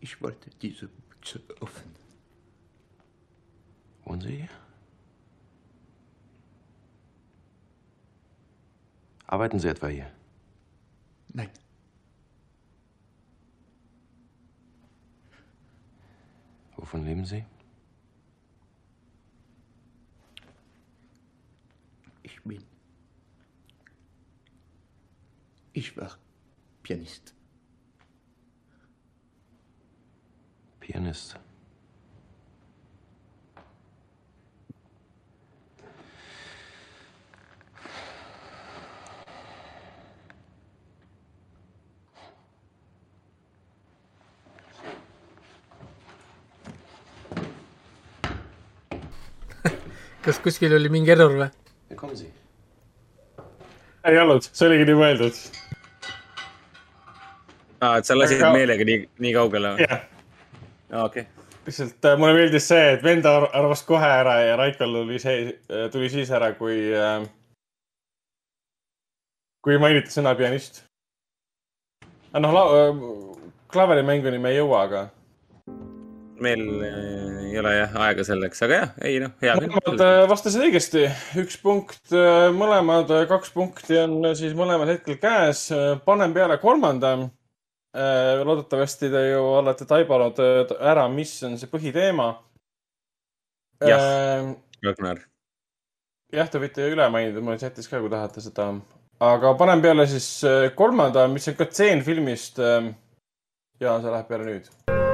Ich wollte diese Büchse öffnen. Wollen Sie? Arbeiten Sie etwa hier? Nein, Wovon leben Sie? ich bin. Ich war Pianist. Pianist. kas kuskil oli mingi error või? Ei olnud, see oligi nii mõeldud. aa, et sa lasid Aga- meelega nii, nii kaugele või? jah, okei. lihtsalt äh, mulle meeldis see, et vend ar- arvas kohe ära ja Raikol tuli see, tuli siis ära, kui äh,, kui mainiti sõna pianist. aga noh, klaverimänguni me ei jõua, aga meil äh, ei ole jah aega selleks, aga jah, ei noh, hea mõlemad äh, vastasid õigesti, üks punkt, mõlemad äh, kaks punkti on äh, siis mõlemal hetkel käes. panen peale kolmanda. Loodetavasti te ju olete taibanud äh, ära, mis on see põhiteema. Jah. Ragnar, jah, te võite üle mainida mulle chatis ka, kui tahate seda. aga panen peale siis äh, kolmanda, mis on ka tseen filmist. ja see läheb peale nüüd.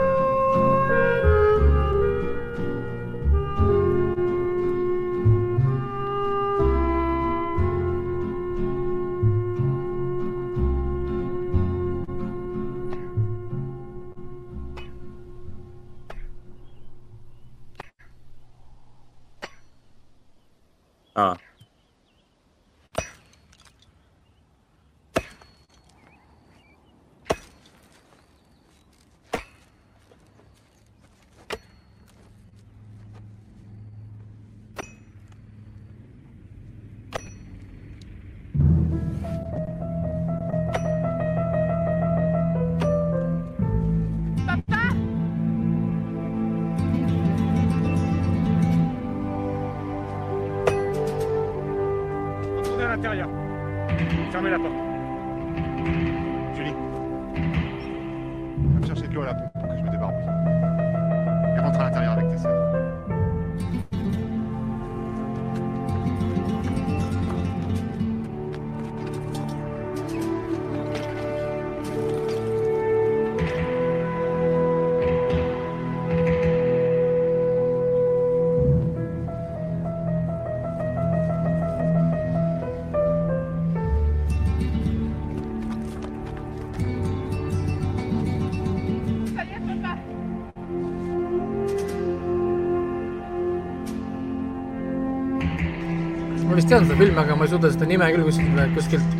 Tean seda filmi, aga ma ei suuda seda nime küll kuskilt, kuskilt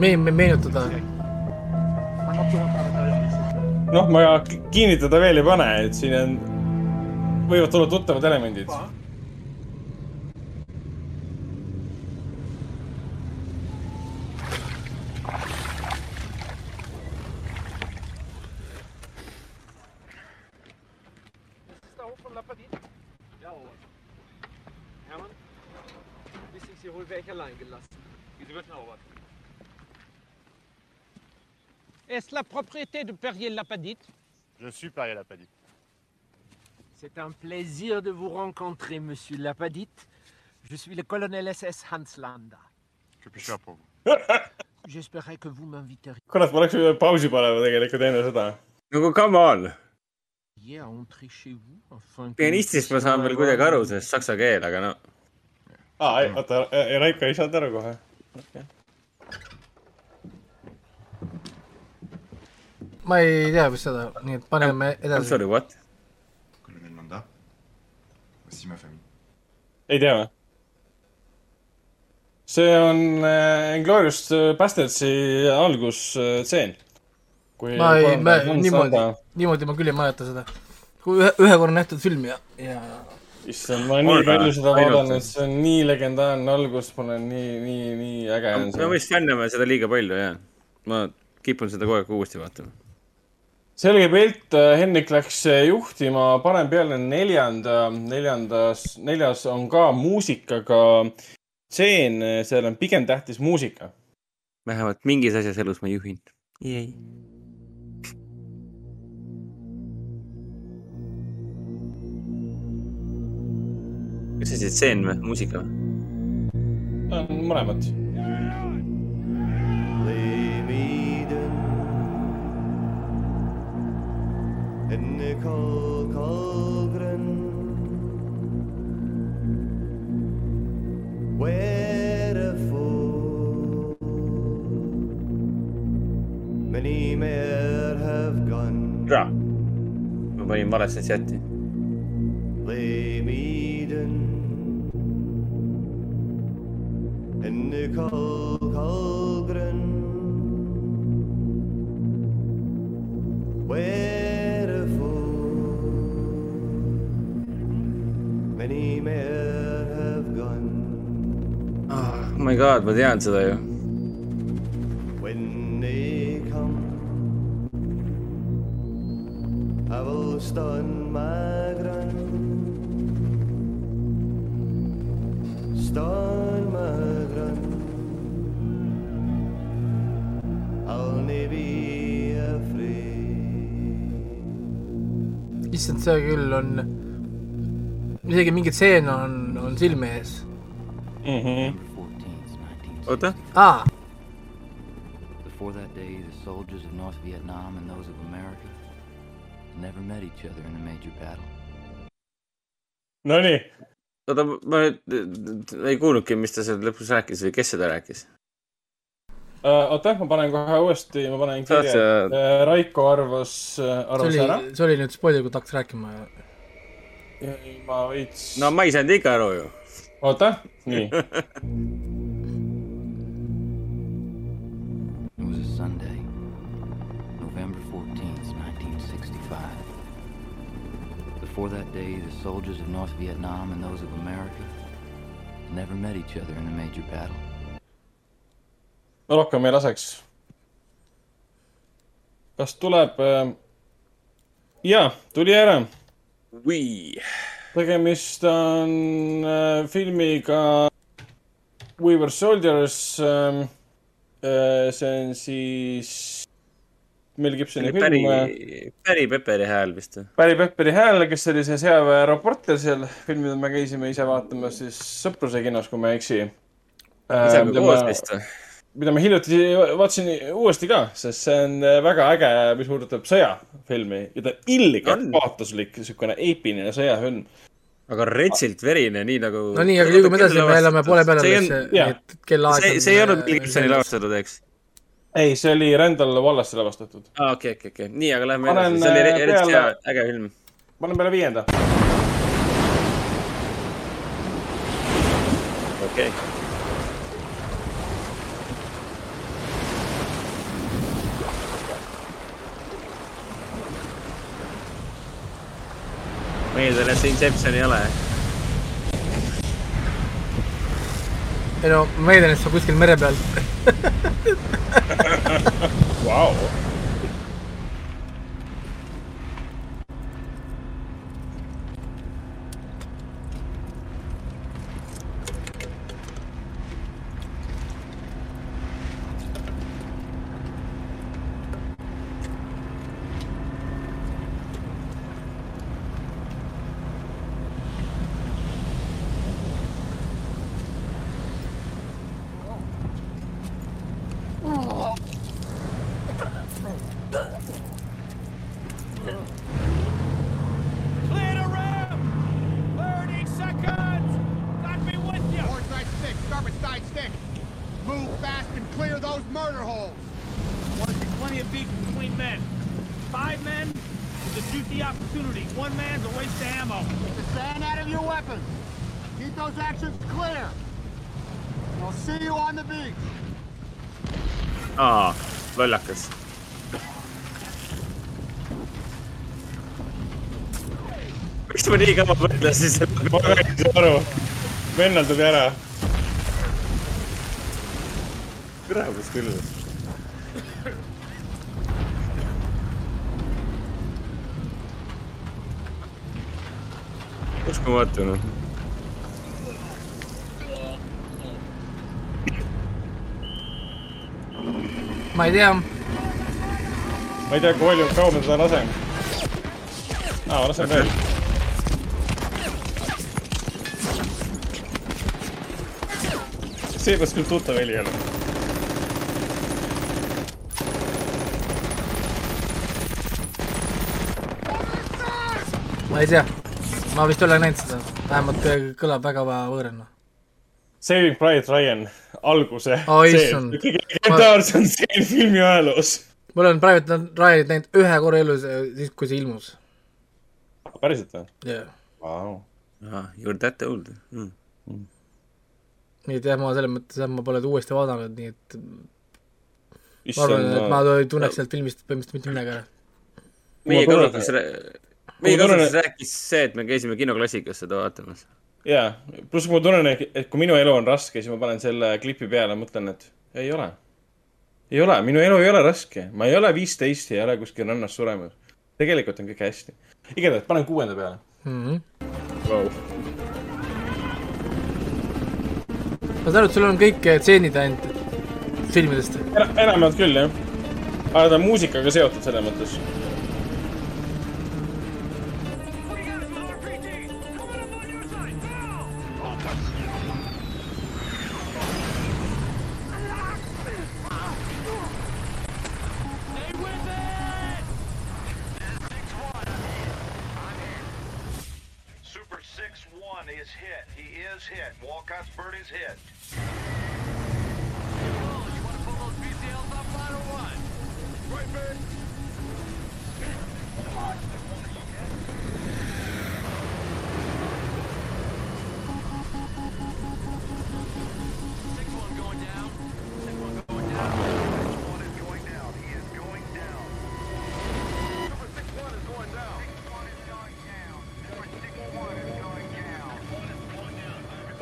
me- me- meenutada. Noh, ma kinnitada veel ei pane, et siin on, võivad tulla tuttavad elemendid. La propriété de Perrier Lapadite Je suis Perrier Lapadite. C'est un plaisir de vous rencontrer, monsieur Lapadite. Je suis le colonel SS Hans Landa. Que puis-je faire pour vous? J'espérais que vous m'inviteriez pausi tegelikult enne seda. nagu come on. à entrer chez vous afin que pianistist ma saan veel kuidagi aru, sest saksa keel, aga no aa, ei, oota, Raiko ei saanud aru kohe. Ma ei tea vist seda, nii et paneme I m edasi. sorry, what? Colonel Landa, voici ma famille. ei tea või? see on äh, Inglorious Bastardsi algusstseen. ma ei, ma niimoodi, niimoodi ma küll ei mäleta seda. kui ühe, ühe korra nähtud filmi ja, ja issand, ma olen nii palju seda vaadanud, see on nii legendaarne algus, mul on nii, nii, nii äge me vist fännime seda liiga palju, jah. ma kipun seda kogu aeg uuesti vaatama. Selge pilt, Henrik läks juhtima, panen peale neljanda, neljandas, neljas on ka muusikaga tseen, seal on pigem tähtis muusika. vähemalt mingis asjas elus ma juhin. ei. kas see siis tseen või, muusika või? mõlemad. Enne kal- kalgren Wherefore Many men have Many men have gone oh my god, ma tean seda ju. When they come I will stun my ground Stun my ground I'll never be afraid issand, see küll on, isegi mingi tseen on, on silme ees. oota, aa, Before that day, the soldiers of North Vietnam and those of America never met each other in a major battle. Nonii. oota, ma nüüd ei kuulnudki, mis ta seal lõpus rääkis või kes seda rääkis? oota, ma panen kohe uuesti, ma panen kirja sa-. Raiko arvas, see arvas oli ära., see oli nüüd spoiler, kui ta hakkas rääkima. Ma veits. no ma ei saanud ikka aru ju. oota, nii. It was a Sunday, November 14th, 1965. Before that day, the soldiers of North Vietnam and those of America never met each other in a major battle. rohkem ei laseks. kas tuleb äh...? jaa, tuli ära. Wii. tegemist on äh, filmiga We were soldiers ähm,. Äh, see on siis Mel Gibsoni päri film., päri Pepperi hääl vist? Barry Pepperi hääl, kes oli see sõjaväereporter seal, film, mida me käisime ise vaatamas siis Sõpruse kinos, kui ma ei eksi. Isaga koos vist või? Mida ma hiljuti vaatasin uuesti ka, sest see on väga äge, mis puudutab sõjafilmi ja ta on ilgelt paatuslik, niisugune eepiline sõjafilm. aga retsilt verine, nii nagu. no nii, aga liigume edasi, me elame poole peale see alles on, et kellaaeg see, see ei olnud Mel Gibsoni lavastatud, eks? ei, see oli Randall Wallace'i lavastatud. aa, okei, okei, okei, nii, aga lähme edasi, see oli äh, eriti hea äge film. panen peale viienda. okei okay.. Ma eeldan, et see Inception ei ole. ei no ma eeldan, et see on kuskil mere peal. Vau. Clear the room! 30 seconds! Got me with you! North side stick, starboard side stick. Move fast and clear those murder holes. Want to see plenty of beef between men. Five men is a juicy opportunity. One man's a waste of ammo. Get the sand out of your weapons. Keep those actions clear. I'll see you on the beach. aa, lollakas. Ma nii kaua mõtlesin selle ma ei saa aru. vennal tuli ära. kurat küll. uskumatu noh. ma ei tea, ma ei tea, kui palju, kaua ma seda lasen. aa, lasen veel. See peaks küll tuttav heli olema. ma ei tea. ma vist ei ole näinud seda, vähemalt äh, kõlab väga võõrana. Saving Private Ryan, alguse issand. kõige legendaarsem stseen filmi ajaloos. ma olen Private Ryanit näinud ühe korra elus, siis kui see ilmus. päriselt või? jah. Vau. ahah, you are that old mm.. Nii et jah, ma selles mõttes jah, ma pole seda uuesti vaadanud, nii et ma Issand, arvan, et ma- ma ei tunneks sellest filmist põhimõtteliselt mitte midagi ära. meie tunnen- kasutus, ma meie tunnen- kasutus rääkis see, et me käisime kinoklassikas seda vaatamas. jaa, pluss ma tunnen, et kui minu elu on raske, siis ma panen selle klipi peale ja mõtlen, et ei ole. ei ole, minu elu ei ole raske, ma ei ole viisteist ja ei ole kuskil rannas suremas. tegelikult on kõik hästi. igatahes panen kuuenda peale Mhm. wow.. Ma saan aru, et sul on kõik eh, tseenid ainult filmidest. enamjaolt küll, jah. aga ta on muusikaga seotud selles mõttes.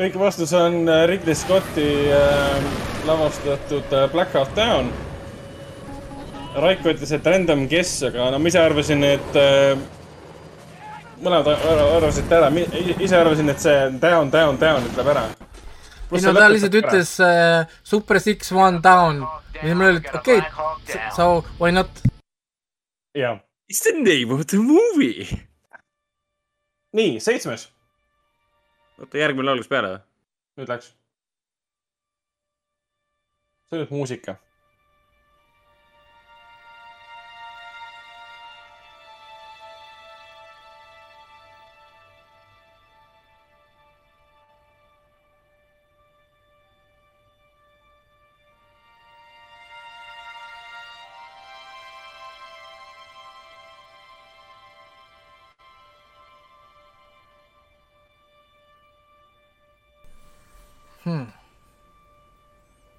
Õige vastus on äh, Ridley Scotti äh, lavastatud äh, Blackout Down. Raiko ütles, et random guess, aga no ma ise arvasin, et äh, mõlemad ar- arvasite ära, ise arvasin, et see down, down, down ütleb ära. ei no ta lihtsalt ütles äh, Super Six One Down ja siis mul oli, et okei okay,, so why not. jah. It's the name of the movie. nii, seitsmes. oota, järgmine laul läks peale või? nüüd läks. see on nüüd muusika.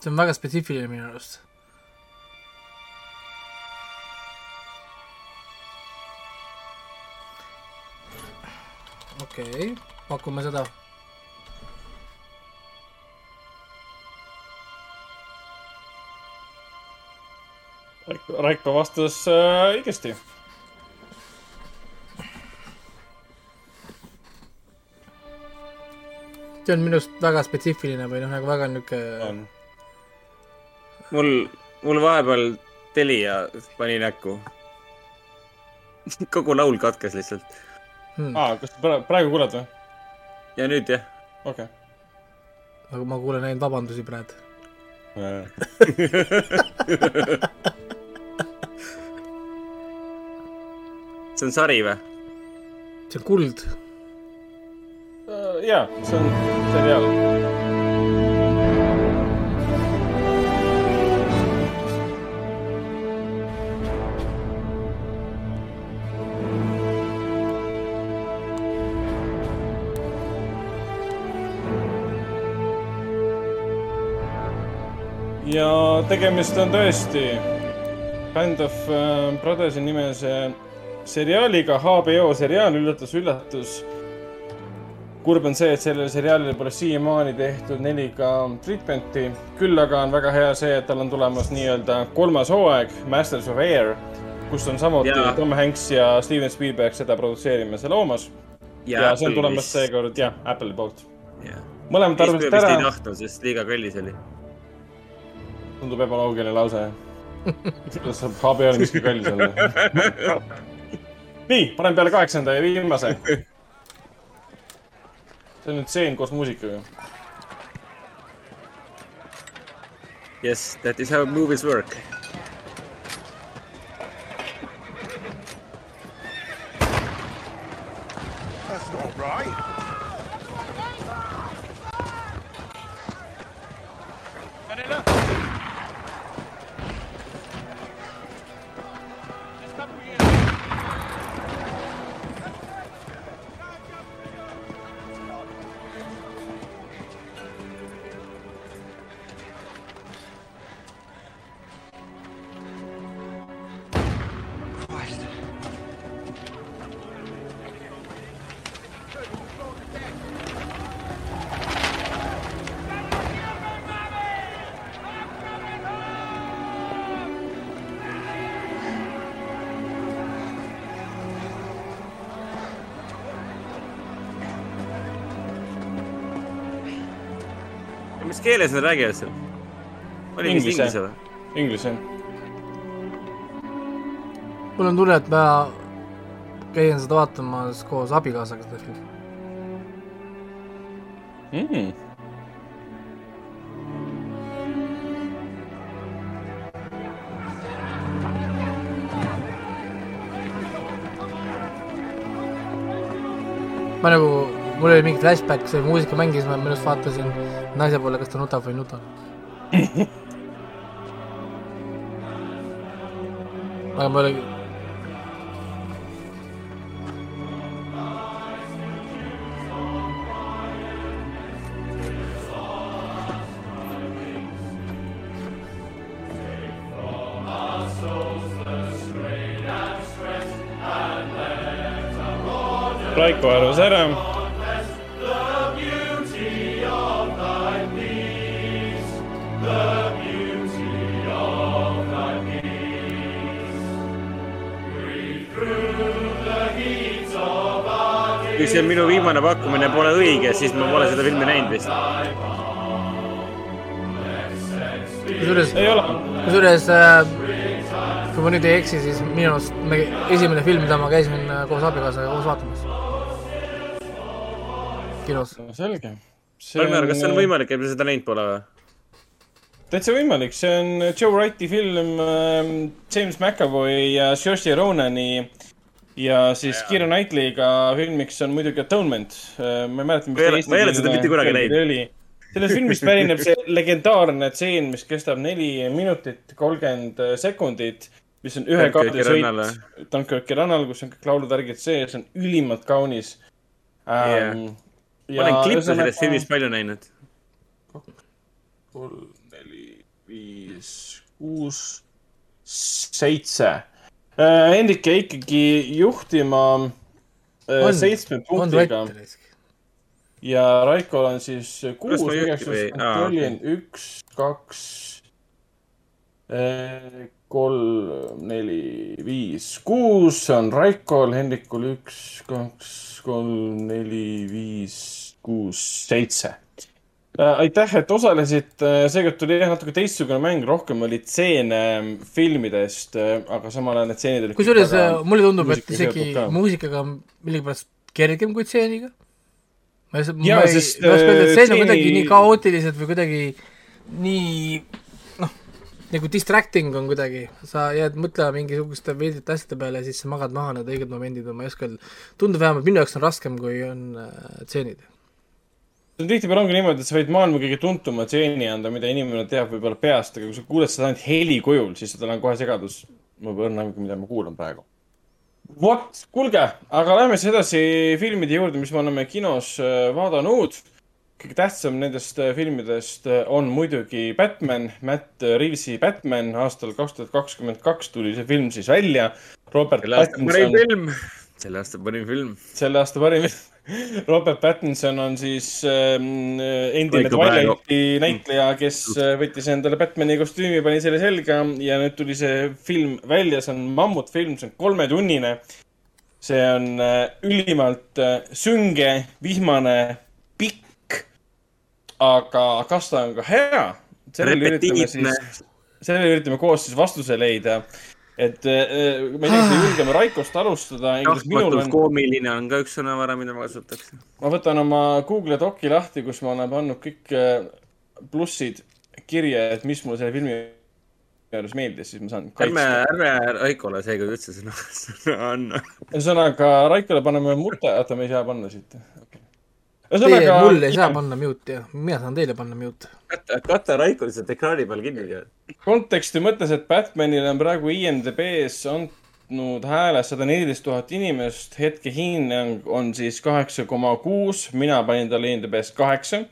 See on väga spetsiifiline minu arust. okei okay., pakume seda. Raiko vastas äh, õigesti. see on minust väga spetsiifiline või noh, nagu väga niuke. mul, mul vahepeal Telia pani näkku. kogu laul katkes lihtsalt. Hmm. aa, kas praegu kuuled või? ja nüüd jah. okei aga ma kuulen ainult vabandusi praegu. see on sari või? see on kuld. okay.. jaa, see on seriaal. Tegemist on tõesti Band of äh, Brothersi nimelise seriaaliga, HBO seriaal, üllatus-üllatus. kurb on see, et sellele seriaalile pole siiamaani tehtud 4K treatment'i, küll aga on väga hea see, et tal on tulemas nii-öelda kolmas hooaeg, Masters of Air, kus on samuti Jaa. Tom Hanks ja Steven Spielberg seda produtseerimas ja loomas. Ja ja see on tulemas seekord jah, Apple'i poolt. mõlemad arvasid vist ei ära, tahtnud, sest liiga kallis oli. Tundub ebaloogiline lause. kuidas saab HBO-l miski kallis olla? nii, panen peale kaheksanda ja viimase. see on nüüd stseen koos muusikaga. Yes, that is how movies work. Keeles nad räägivad seal? oli vist inglise või? Inglise. mul on tunne, et ma käin seda vaatamas koos abikaasaga seda filmi. mm.. ma nagu, mul oli mingi flashback, see muusika mängis, ma minu arust vaatasin naise poole, kas ta nutab või ei nuta. aga ma olin, Raiko arvas ära. Minu viimane pakkumine pole õige, siis ma pole seda filmi näinud vist. kusjuures, kusjuures äh, kui ma nüüd ei eksi, siis minu arust me, esimene film, mida ma käisin äh, koos abikaasaga koos vaatamas. kinos. selge. Ragnar, kas see on võimalik, et me seda näinud pole või? täitsa võimalik, see on Joe Wrighti film ähm, James McAvoy ja Saoirse Ronani ja siis Keira Knightley'ga filmiks on muidugi Atonement. ma ei mäleta, mis Ma ei ole seda mitte kunagi näinud. oli. sellest filmist pärineb see legendaarne tseen, mis kestab neli minutit kolmkümmend sekundit, mis on ühe kaardi sõit Dunkirki rannal, kus on kõik lauluvärgid sees, see on ülimalt kaunis ähm,. ma olen klippe sellest filmist palju näinud. kolm, neli, viis, kuus, seitse. Hendrik jäi ikkagi juhtima äh, seitsme punktiga. Ja Raikol on siis kuus, aa, kontrollin üks, kaks, kolm, neli, viis, kuus on Raikol, Hendrikul üks, kaks, kolm, neli, viis, kuus, seitse. aitäh, et osalesite, seekord tuli jah natuke teistsugune mäng, rohkem oli stseene filmidest, aga samal ajal need stseenid olid kusjuures äh, mulle tundub, et isegi muusikaga on millegipärast kergem kui stseeniga. ma ei saa, ma ei, oska öelda, et äh, stseen on kuidagi nii kaootilised või kuidagi nii noh, nagu distracting on kuidagi, sa jääd mõtlema mingisuguste veidrate asjade peale ja siis sa magad maha need õiged momendid või ma ei oska öelda. tundub vähemalt minu jaoks on raskem, kui on äh, stseenid. Tihtipeale ongi niimoodi, et sa võid maailma kõige tuntuma stseeni anda, mida inimene teab võib-olla peast, aga kui sa kuuled seda ainult heli kujul, siis tal on kohe segadus. ma pole õrna aimugi, mida ma kuulan praegu. vot, kuulge, aga lähme siis edasi filmide juurde, mis me oleme kinos äh, vaadanud. kõige tähtsam nendest äh, filmidest äh, on muidugi Batman, Matt Reavesi Batman aastal kaks tuhat kakskümmend kaks tuli see film siis välja. Robert selle aasta parim film, selle aasta parim film. selle aasta parim Robert Pattinson on siis ähm, endine Õige praegu. Twilighti näitleja, kes äh, võttis endale Batman'i kostüümi, pani selle selga ja nüüd tuli see film välja, see on mammutfilm, see on kolmetunnine. see on äh, ülimalt äh, sünge, vihmane, pikk. aga kas ta on ka hea? sellele üritame koos siis vastuse leida. Et äh, ma ei tea, kas me julgeme Raikost alustada. tahtmatult koomiline on ka üks sõnavara, mida ma kasutaks. ma võtan oma Google Doci lahti, kus ma olen pannud kõik äh, plussid kirja, et mis mulle selle filmi juures meeldis, siis ma saan ärme, kaitsta. ärme Raikole seekord üldse sõna, sõna anna. ühesõnaga, Raikole paneme mute, oota, me ei saa panna siit okay.. Teie, mul ei saa panna mute ja mina saan teile panna mute. kata Raiko lihtsalt ekraani peal kinni konteksti mõttes, et Batmanile on praegu IMDB-s andnud hääle sada neliteist tuhat inimest, hetkehinnang on siis kaheksa koma kuus, mina panin talle IMDB-s kaheksa.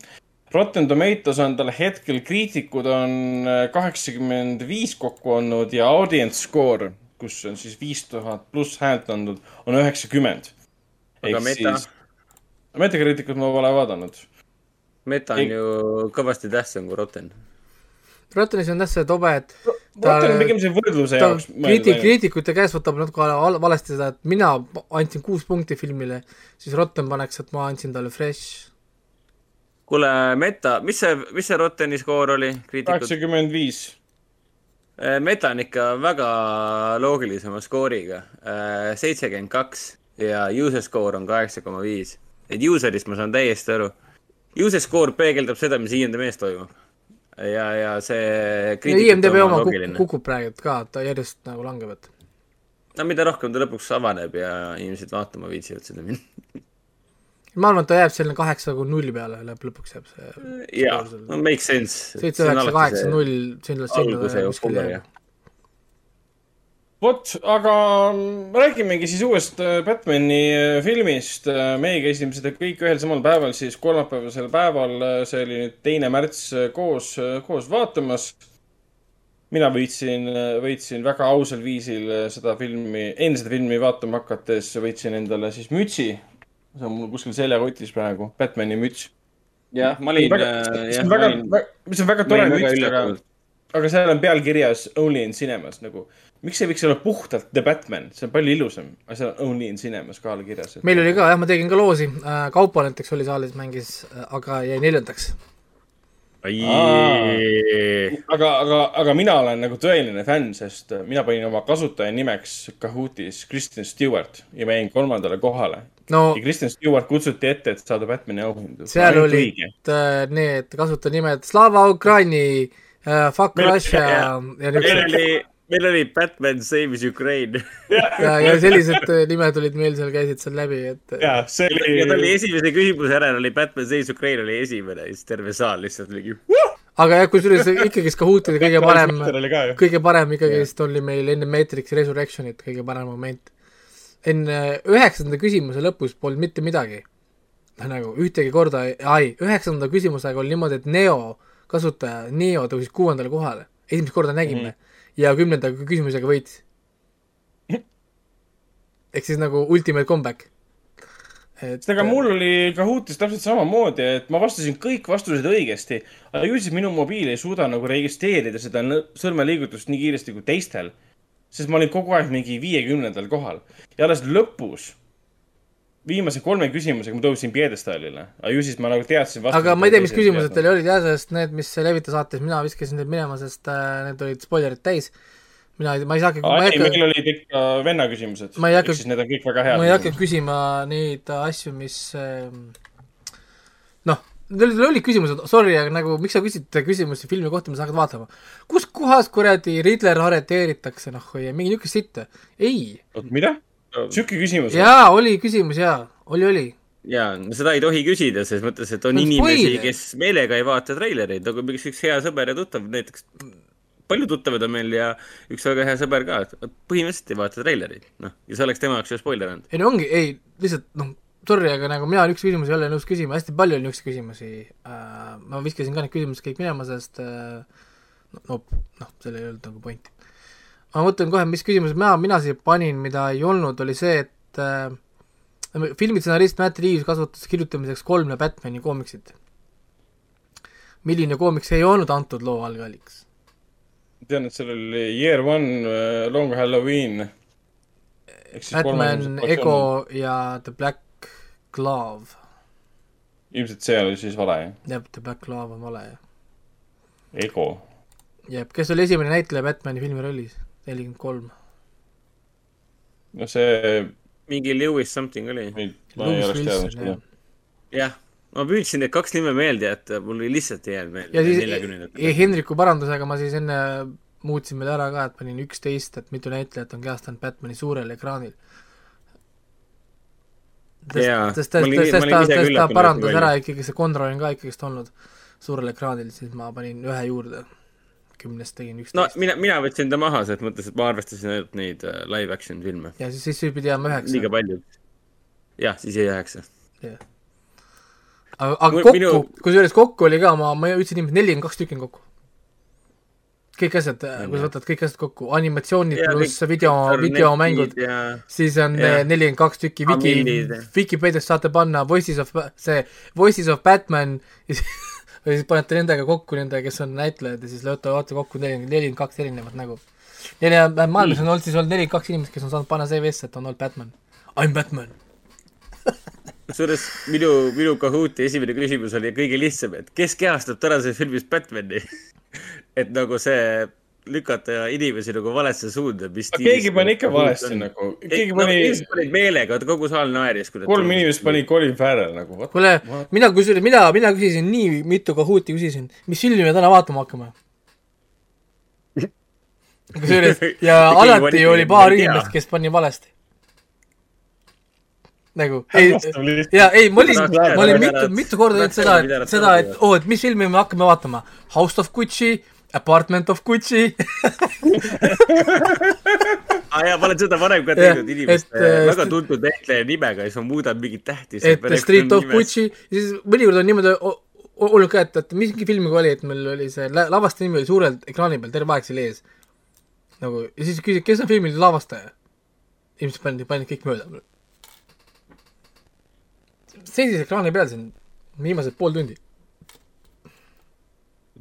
Rotten Tomatoes on tal hetkel kriitikud on kaheksakümmend viis kokku olnud ja audience score, kus on siis viis tuhat pluss häält andnud, on üheksakümmend. Aga meta? Metakriitikut ma pole vaadanud. Meta on ju kõvasti tähtsam kui Rotten. Rottenis on jah see tobe, et Rotten on pigem see võrdluse ta jaoks mõeldud kriiti-, ainult. kriitikute käes võtab natuke val- valesti seda, et mina andsin kuus punkti filmile, siis Rotten paneks, et ma andsin talle fresh. kuule, Meta, mis see, mis see Rotteni skoor oli? kaheksakümmend viis. Meta on ikka väga loogilisema skooriga, seitsekümmend kaks ja user score on kaheksa koma viis. Et user'ist ma saan täiesti aru. User score peegeldab seda, mis IMDB-s toimub. ja, ja see. IMDB oma kuk- kukub praegu ka, ta järjest nagu langeb, et no mida rohkem ta lõpuks avaneb ja inimesed vaatama viitsivad seda minna. ma arvan, et ta jääb selline kaheksa kuni null peale, lõpp, lõpuks jääb see. jaa, no make sense. seitse, üheksa, kaheksa, null, sinna, sinna kuskile jääb. vot, aga mm, räägimegi siis uuest äh, Batman'i äh, filmist. meie käisime seda kõik ühel samal päeval, siis kolmapäevasel päeval, see oli nüüd teine märts äh, koos, koos vaatamas. mina võitsin, võitsin väga ausal viisil äh, seda filmi, enne seda filmi vaatama hakates võitsin endale siis mütsi. see on mul kuskil seljakotis praegu, Batman'i müts. jah, ma olin. see on väga, mis on väga tore müts, aga, aga seal on peal kirjas Only in cinemas nagu. miks see võiks olla puhtalt The Batman, see on palju ilusam, aga seal on Only in cinemas kohal kirjas. meil oli ka jah, ma tegin ka loosi, Kaupo näiteks oli saalis, mängis, aga jäi neljandaks. aga, aga, aga mina olen nagu tõeline fänn, sest mina panin oma kasutaja nimeks Kahootis Kristen Stewart ja ma jäin kolmandale kohale No- ja Kristen Stewart kutsuti ette, et saada Batman'i auhindu. seal olid äh, need kasutajanimed Slava Ukraini äh,, Fuck Meil- Russia ja meil niisugused oli, meil oli Batman Saves Ukraine. ja, ja sellised äh, nimed olid meil seal, käisid seal läbi, et ja see oli ja ta oli esimese küsimuse järel oli Batman Saves Ukraine oli esimene ja siis terve saal lihtsalt mingi. aga jah, kusjuures ikkagi Kahootide kõige parem kõige parem ikkagi vist oli meil enne Matrix Resurrectionit kõige parem moment. enne üheksanda küsimuse lõpus polnud mitte midagi. nagu ühtegi korda, ai, üheksanda küsimusega oli niimoodi, et Neo kasutaja, Neo tõusis kuuendale kohale, esimest korda nägime mm -hmm. ja kümnenda küsimusega võitis. ehk siis nagu ultimate comeback. et aga mul oli Kahootis täpselt samamoodi, et ma vastasin kõik vastused õigesti, aga ju siis minu mobiil ei suuda nagu registreerida seda sõrmeliigutust nii kiiresti kui teistel. sest ma olin kogu aeg mingi viiekümnendal kohal ja alles lõpus, viimase kolme küsimusega ma tõusin pjedestaalile, aga ju siis ma nagu teadsin. aga ma ei tea, mis küsimused teil olid jah, sest need, mis Levita saates, mina viskasin need minema, sest äh, need olid spoilerid täis. mina, ma ei saagi, ei ei, meil olid ikka venna küsimused. Ma ei hakka- siis need on kõik väga head. ma ei hakka küsima neid asju, mis ähm, noh, teil olid küsimused, sorry, aga nagu miks sa küsid küsimusi filmi kohta, mida sa hakkad vaatama. kus kohas kuradi Riddler arreteeritakse, noh, või mingi niisugust sitta, ei. oot, mida? Sihuke küsimus? jaa, oli küsimus jaa, oli, oli. jaa, seda ei tohi küsida, selles mõttes, et on on inimesi, kes meelega ei vaata treilereid, nagu üks, üks hea sõber ja tuttav näiteks, palju tuttavaid on meil ja üks väga hea sõber ka, põhimõtteliselt ei vaata treilereid, noh, ja see oleks tema jaoks ju spoiler olnud. ei no ongi, ei, lihtsalt noh, sorry, aga nagu mina niisuguseid küsimusi ei ole nõus küsima, hästi palju on niisuguseid küsimusi äh,, ma viskasin ka need küsimused kõik minema, sest äh, no, noh, seal ei olnud nagu pointi. Ma mõtlen kohe, mis küsimused mina, mina siia panin, mida ei olnud, oli see, et äh, filmitsenarist Matt Reaves kasutas kirjutamiseks kolme Batmani koomiksit. milline koomiks ei olnud antud loo algalliks? tean, et seal oli Year One, Long Halloween. Batman, Ego ja The Black Glove. ilmselt see oli siis vale, jah? jah, The Black Glove on vale, jah. Ego. jep, kes oli esimene näitleja Batmani filmi rollis? Nelikümmend kolm. no see. mingi Lewis something oli. ma ei oleks teadnud seda. jah, ma püüdsin need kaks nime meelde jätta, mul ei lihtsalt ei jäänud meelde. ja siis neljakümnendat. e- Hendriku parandusega ma siis enne muutsin veel ära ka, et panin üksteist, et mitu näitlejat on kehastanud Batmani suurel ekraanil. sest sest, sest, ta, ta parandas ära ikkagi see Conroy on ka ikkagist olnud suurel ekraanil, siis ma panin ühe juurde. Kümnest tegin no üksteist. mina, mina võtsin ta maha selles mõttes, et ma arvestasin ainult neid äh, live action filme. ja siis, siis pidi jääma üheksa. liiga palju. jah, siis jäi üheksa. jah. aga, aga Mul- kokku minu-, kusjuures kokku oli ka, ma, ma ütlesin niimoodi, nelikümmend kaks tükki on kokku. kõik asjad, kui sa võtad kõik asjad kokku, animatsioonid pluss video, videomängud siis on ja. nelikümmend kaks tükki Familid., Vikipeediast saate panna Voices of, see Voices of Batman või siis panete nendega kokku nendega, kes on näitlejad ja siis lööte, vaata kokku nelikümmend, nelikümmend kaks erinevat nägu. On, maailmas on olnud siis olnud nelikümmend kaks inimest, kes on saanud panna CV-sse, et on olnud Batman. I m Batman. kusjuures minu, minu Kahooti esimene küsimus oli kõige lihtsam, et kes kehastab tänases filmis Batman'i et nagu see lükata inimesi nagu valesse suunda, mis Aga keegi pani ikka valesti nagu. Keegi pani- inimesed panid meelega, kogu saal naeris. kolm inimest pani Colin Farrell nagu. kuule, mina kusjuures, mina, mina küsisin nii mitu Kahooti küsisin, mis filmi me täna vaatama hakkame? kusjuures ja alati oli paar inimest, kes pani valesti. nagu, ei ja ei, ma olin, ma olin mitu, et- mitu korda öelnud seda, et seda, et oo, et mis filmi me hakkame vaatama. House of Gucci, Apartment of Gucci aa jaa, ma olen seda varem ka teinud inimeste et, äh, väga tuntud näitleja nimega ja siis ma muudan mingit tähti. et Street of Gucci ja siis mõnikord on niimoodi olnud ka, et, et mingi filmiga oli, et meil oli see la- lavastaja nimi oli suurel ekraani peal terve aeg seal ees. nagu ja siis küsid, kes on filmi lavastaja? ilmselt pandi, panid kõik mööda. seisis ekraani peal siin viimased pool tundi.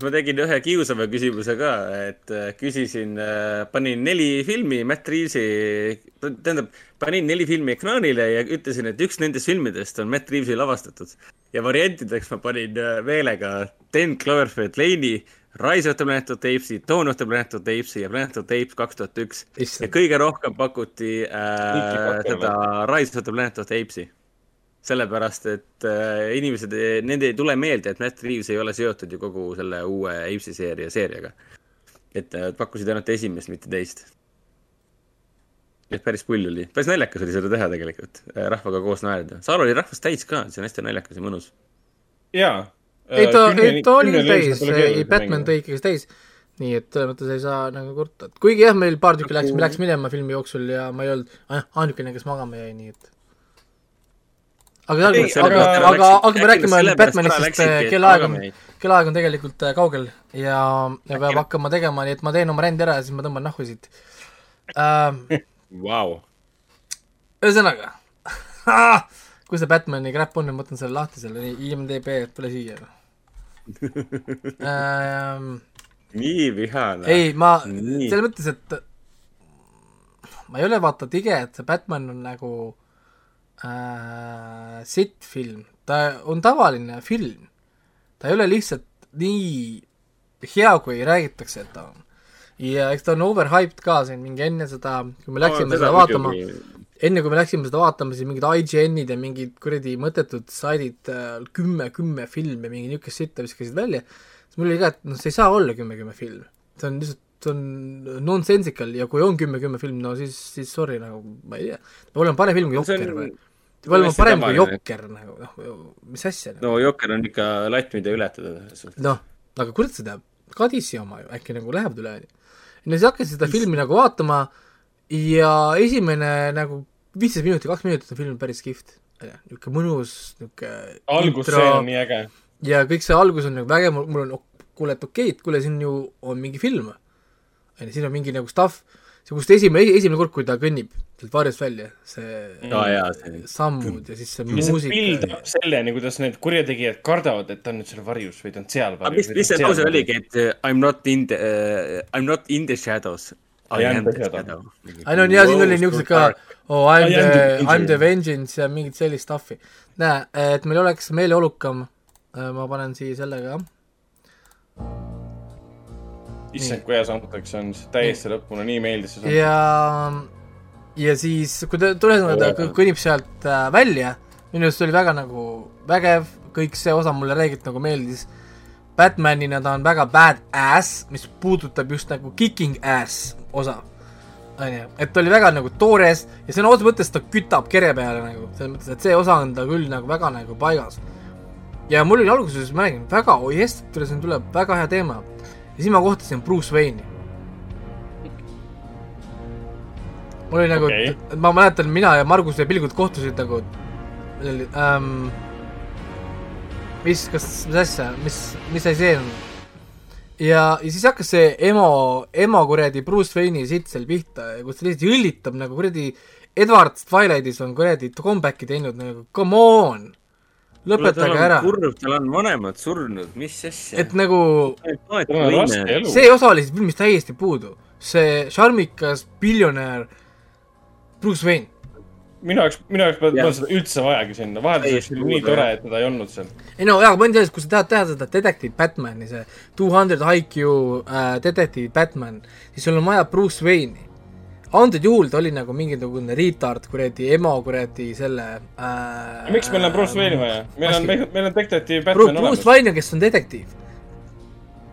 Ma tegin ühe kiusava küsimuse ka, et äh, küsisin, panin neli filmi Matt Reavesi, tähendab, panin neli filmi ekraanile ja ütlesin, et üks nendest filmidest on Matt Reavesi lavastatud. ja variantideks ma panin äh, meelega Ten Cloverfield Lane'i, Rise of the Planet of the Apes'i, Dawn of the Planet of the Apes'i ja Planet of the Apes kaks tuhat üks. ja kõige rohkem pakuti äh, seda Rise of the Planet of the Apes'i sellepärast, et äh, inimesed, nende ei tule meelde, et Matt Reaves ei ole seotud ju kogu selle uue Apes'i seeria seeriaga. et äh, pakkusid ainult esimest, mitte teist. et päris pull oli, päris naljakas oli seda teha tegelikult, rahvaga koos naerda. saal oli rahvast täis ka, see on hästi naljakas ja mõnus. jaa. ei ta, ei ta oli küll täis, ei Batman tõi ikkagi täis. nii et selles mõttes ei saa nagu kurta, et kuigi jah, meil paar tükki läks, läks minema filmi jooksul ja ma ei olnud ah, ainukene, kes magama jäi, nii et. aga, Ei, aga, aga, hakkame rääkima Batmanist, sest kellaaeg on kellaaeg on tegelikult äh, kaugel ja, ja peab hakkama tegema, nii et ma teen oma rändi ära ja siis ma tõmban nahku siit ähm. Vau. ühesõnaga, kus see Batman'i crap on ma võtan selle lahti selle IMDB, et pole siia ähm. nii vihane. ei, ma, selles mõttes, et ma ei ole vaata tige, et see Batman on nagu äh, sitt-film, ta on tavaline film. ta ei ole lihtsalt nii hea, kui räägitakse, et ta on. ja eks ta on overhyped ka siin mingi enne seda, kui me läksime seda vaatama, enne kui me läksime seda vaatama, siis mingid IGN-id ja mingid kuradi mõttetud saidid äh, kümme, kümme filmi, mingi niisugust sitta viskasid välja, siis mul oli ka, et noh, see ei saa olla kümme, kümme film. see on lihtsalt, see on nonsensical ja kui on kümme, kümme film, no siis, siis sorry nagu, ma ei tea, peab olema parem film kui No Jokker või? peab olema parem kui. Jokker nagu, noh, mis asja nagu. no Jokker on ikka latt, mida ületada noh, aga kurat seda, ka DC oma ju äkki nagu läheb üle, onju. ja siis hakkasin seda filmi nagu vaatama ja esimene nagu viisteist minutit, kaks minutit on film päris kihvt. niisugune mõnus, niisugune algusseen on nii äge. ja kõik see algus on nagu vägev, mul on, kuule, et okei, et kuule, siin ju on mingi film. On ju, siin on mingi nagu stuff, see kust esimene, esimene kord, kui ta kõnnib sealt varjust välja, see Aa, jaa, see- sammud ja siis see ja muusika pildab selleni, kuidas need kurjategijad kardavad, et ta on nüüd seal varjus või ta on seal varjus. mis, mis see lause oligi, et uh, I m not in the uh,, I m not in the shadows. I am the shadow. ei no ja siin oli niisugused ka, oh I am the I m the vengeance ja mingit sellist stuff'i. näe, et meil oleks meeleolukam, ma panen siia selle ka. issand, kui hea soundtrack see on, täiesti lõpuni, nii meeldis see soundtrack. ja, ja siis, kui ta tuleb, ta kõ- kõnnib sealt äh, välja, minu arust oli väga nagu vägev, kõik see osa mulle räägiti nagu meeldis. Batmanina ta on väga badass, mis puudutab just nagu kicking ass osa. onju, et ta oli väga nagu toores ja sõna otseses mõttes ta kütab kere peale nagu, selles mõttes, et see osa on ta küll nagu väga nagu paigas. ja mul oli alguses, ma räägin, väga, oi tule siin tuleb väga hea teema. Ja siis ma kohtasin Bruce Wayne'i. mul oli nagu okay., ma mäletan, mina ja Marguse pilgud kohtusid nagu ähm, mis, kas, mis asja, mis, mis asi see on? ja, ja siis hakkas see emo, emo kuradi Bruce Wayne'i sitt seal pihta, kus ta lihtsalt jõllitab nagu kuradi Edward Twilightis on kuradi comeback'i teinud nagu come on, lõpetage ära. kurb, tal on vanemad surnud, mis asja. et nagu see osa oli siit filmist täiesti puudu, see šarmikas biljonär Bruce Wayne. minu jaoks, minu jaoks polnud seda üldse vajagi sinna, vahelduseks oli nii tore, et teda ei olnud seal. ei no jaa, point selles, kui sa tahad teha seda Detective Batman'i, see two hundred IQ äh, Detective Batman, siis sul on vaja Bruce Wayne'i. Antud juhul ta oli nagu mingisugune retard kuradi emo kuradi selle äh, miks meil on Bruce Wayne'i vaja? meil on, meil on detektiiv Batman Bruce olemas. Wayne, kes on detektiiv.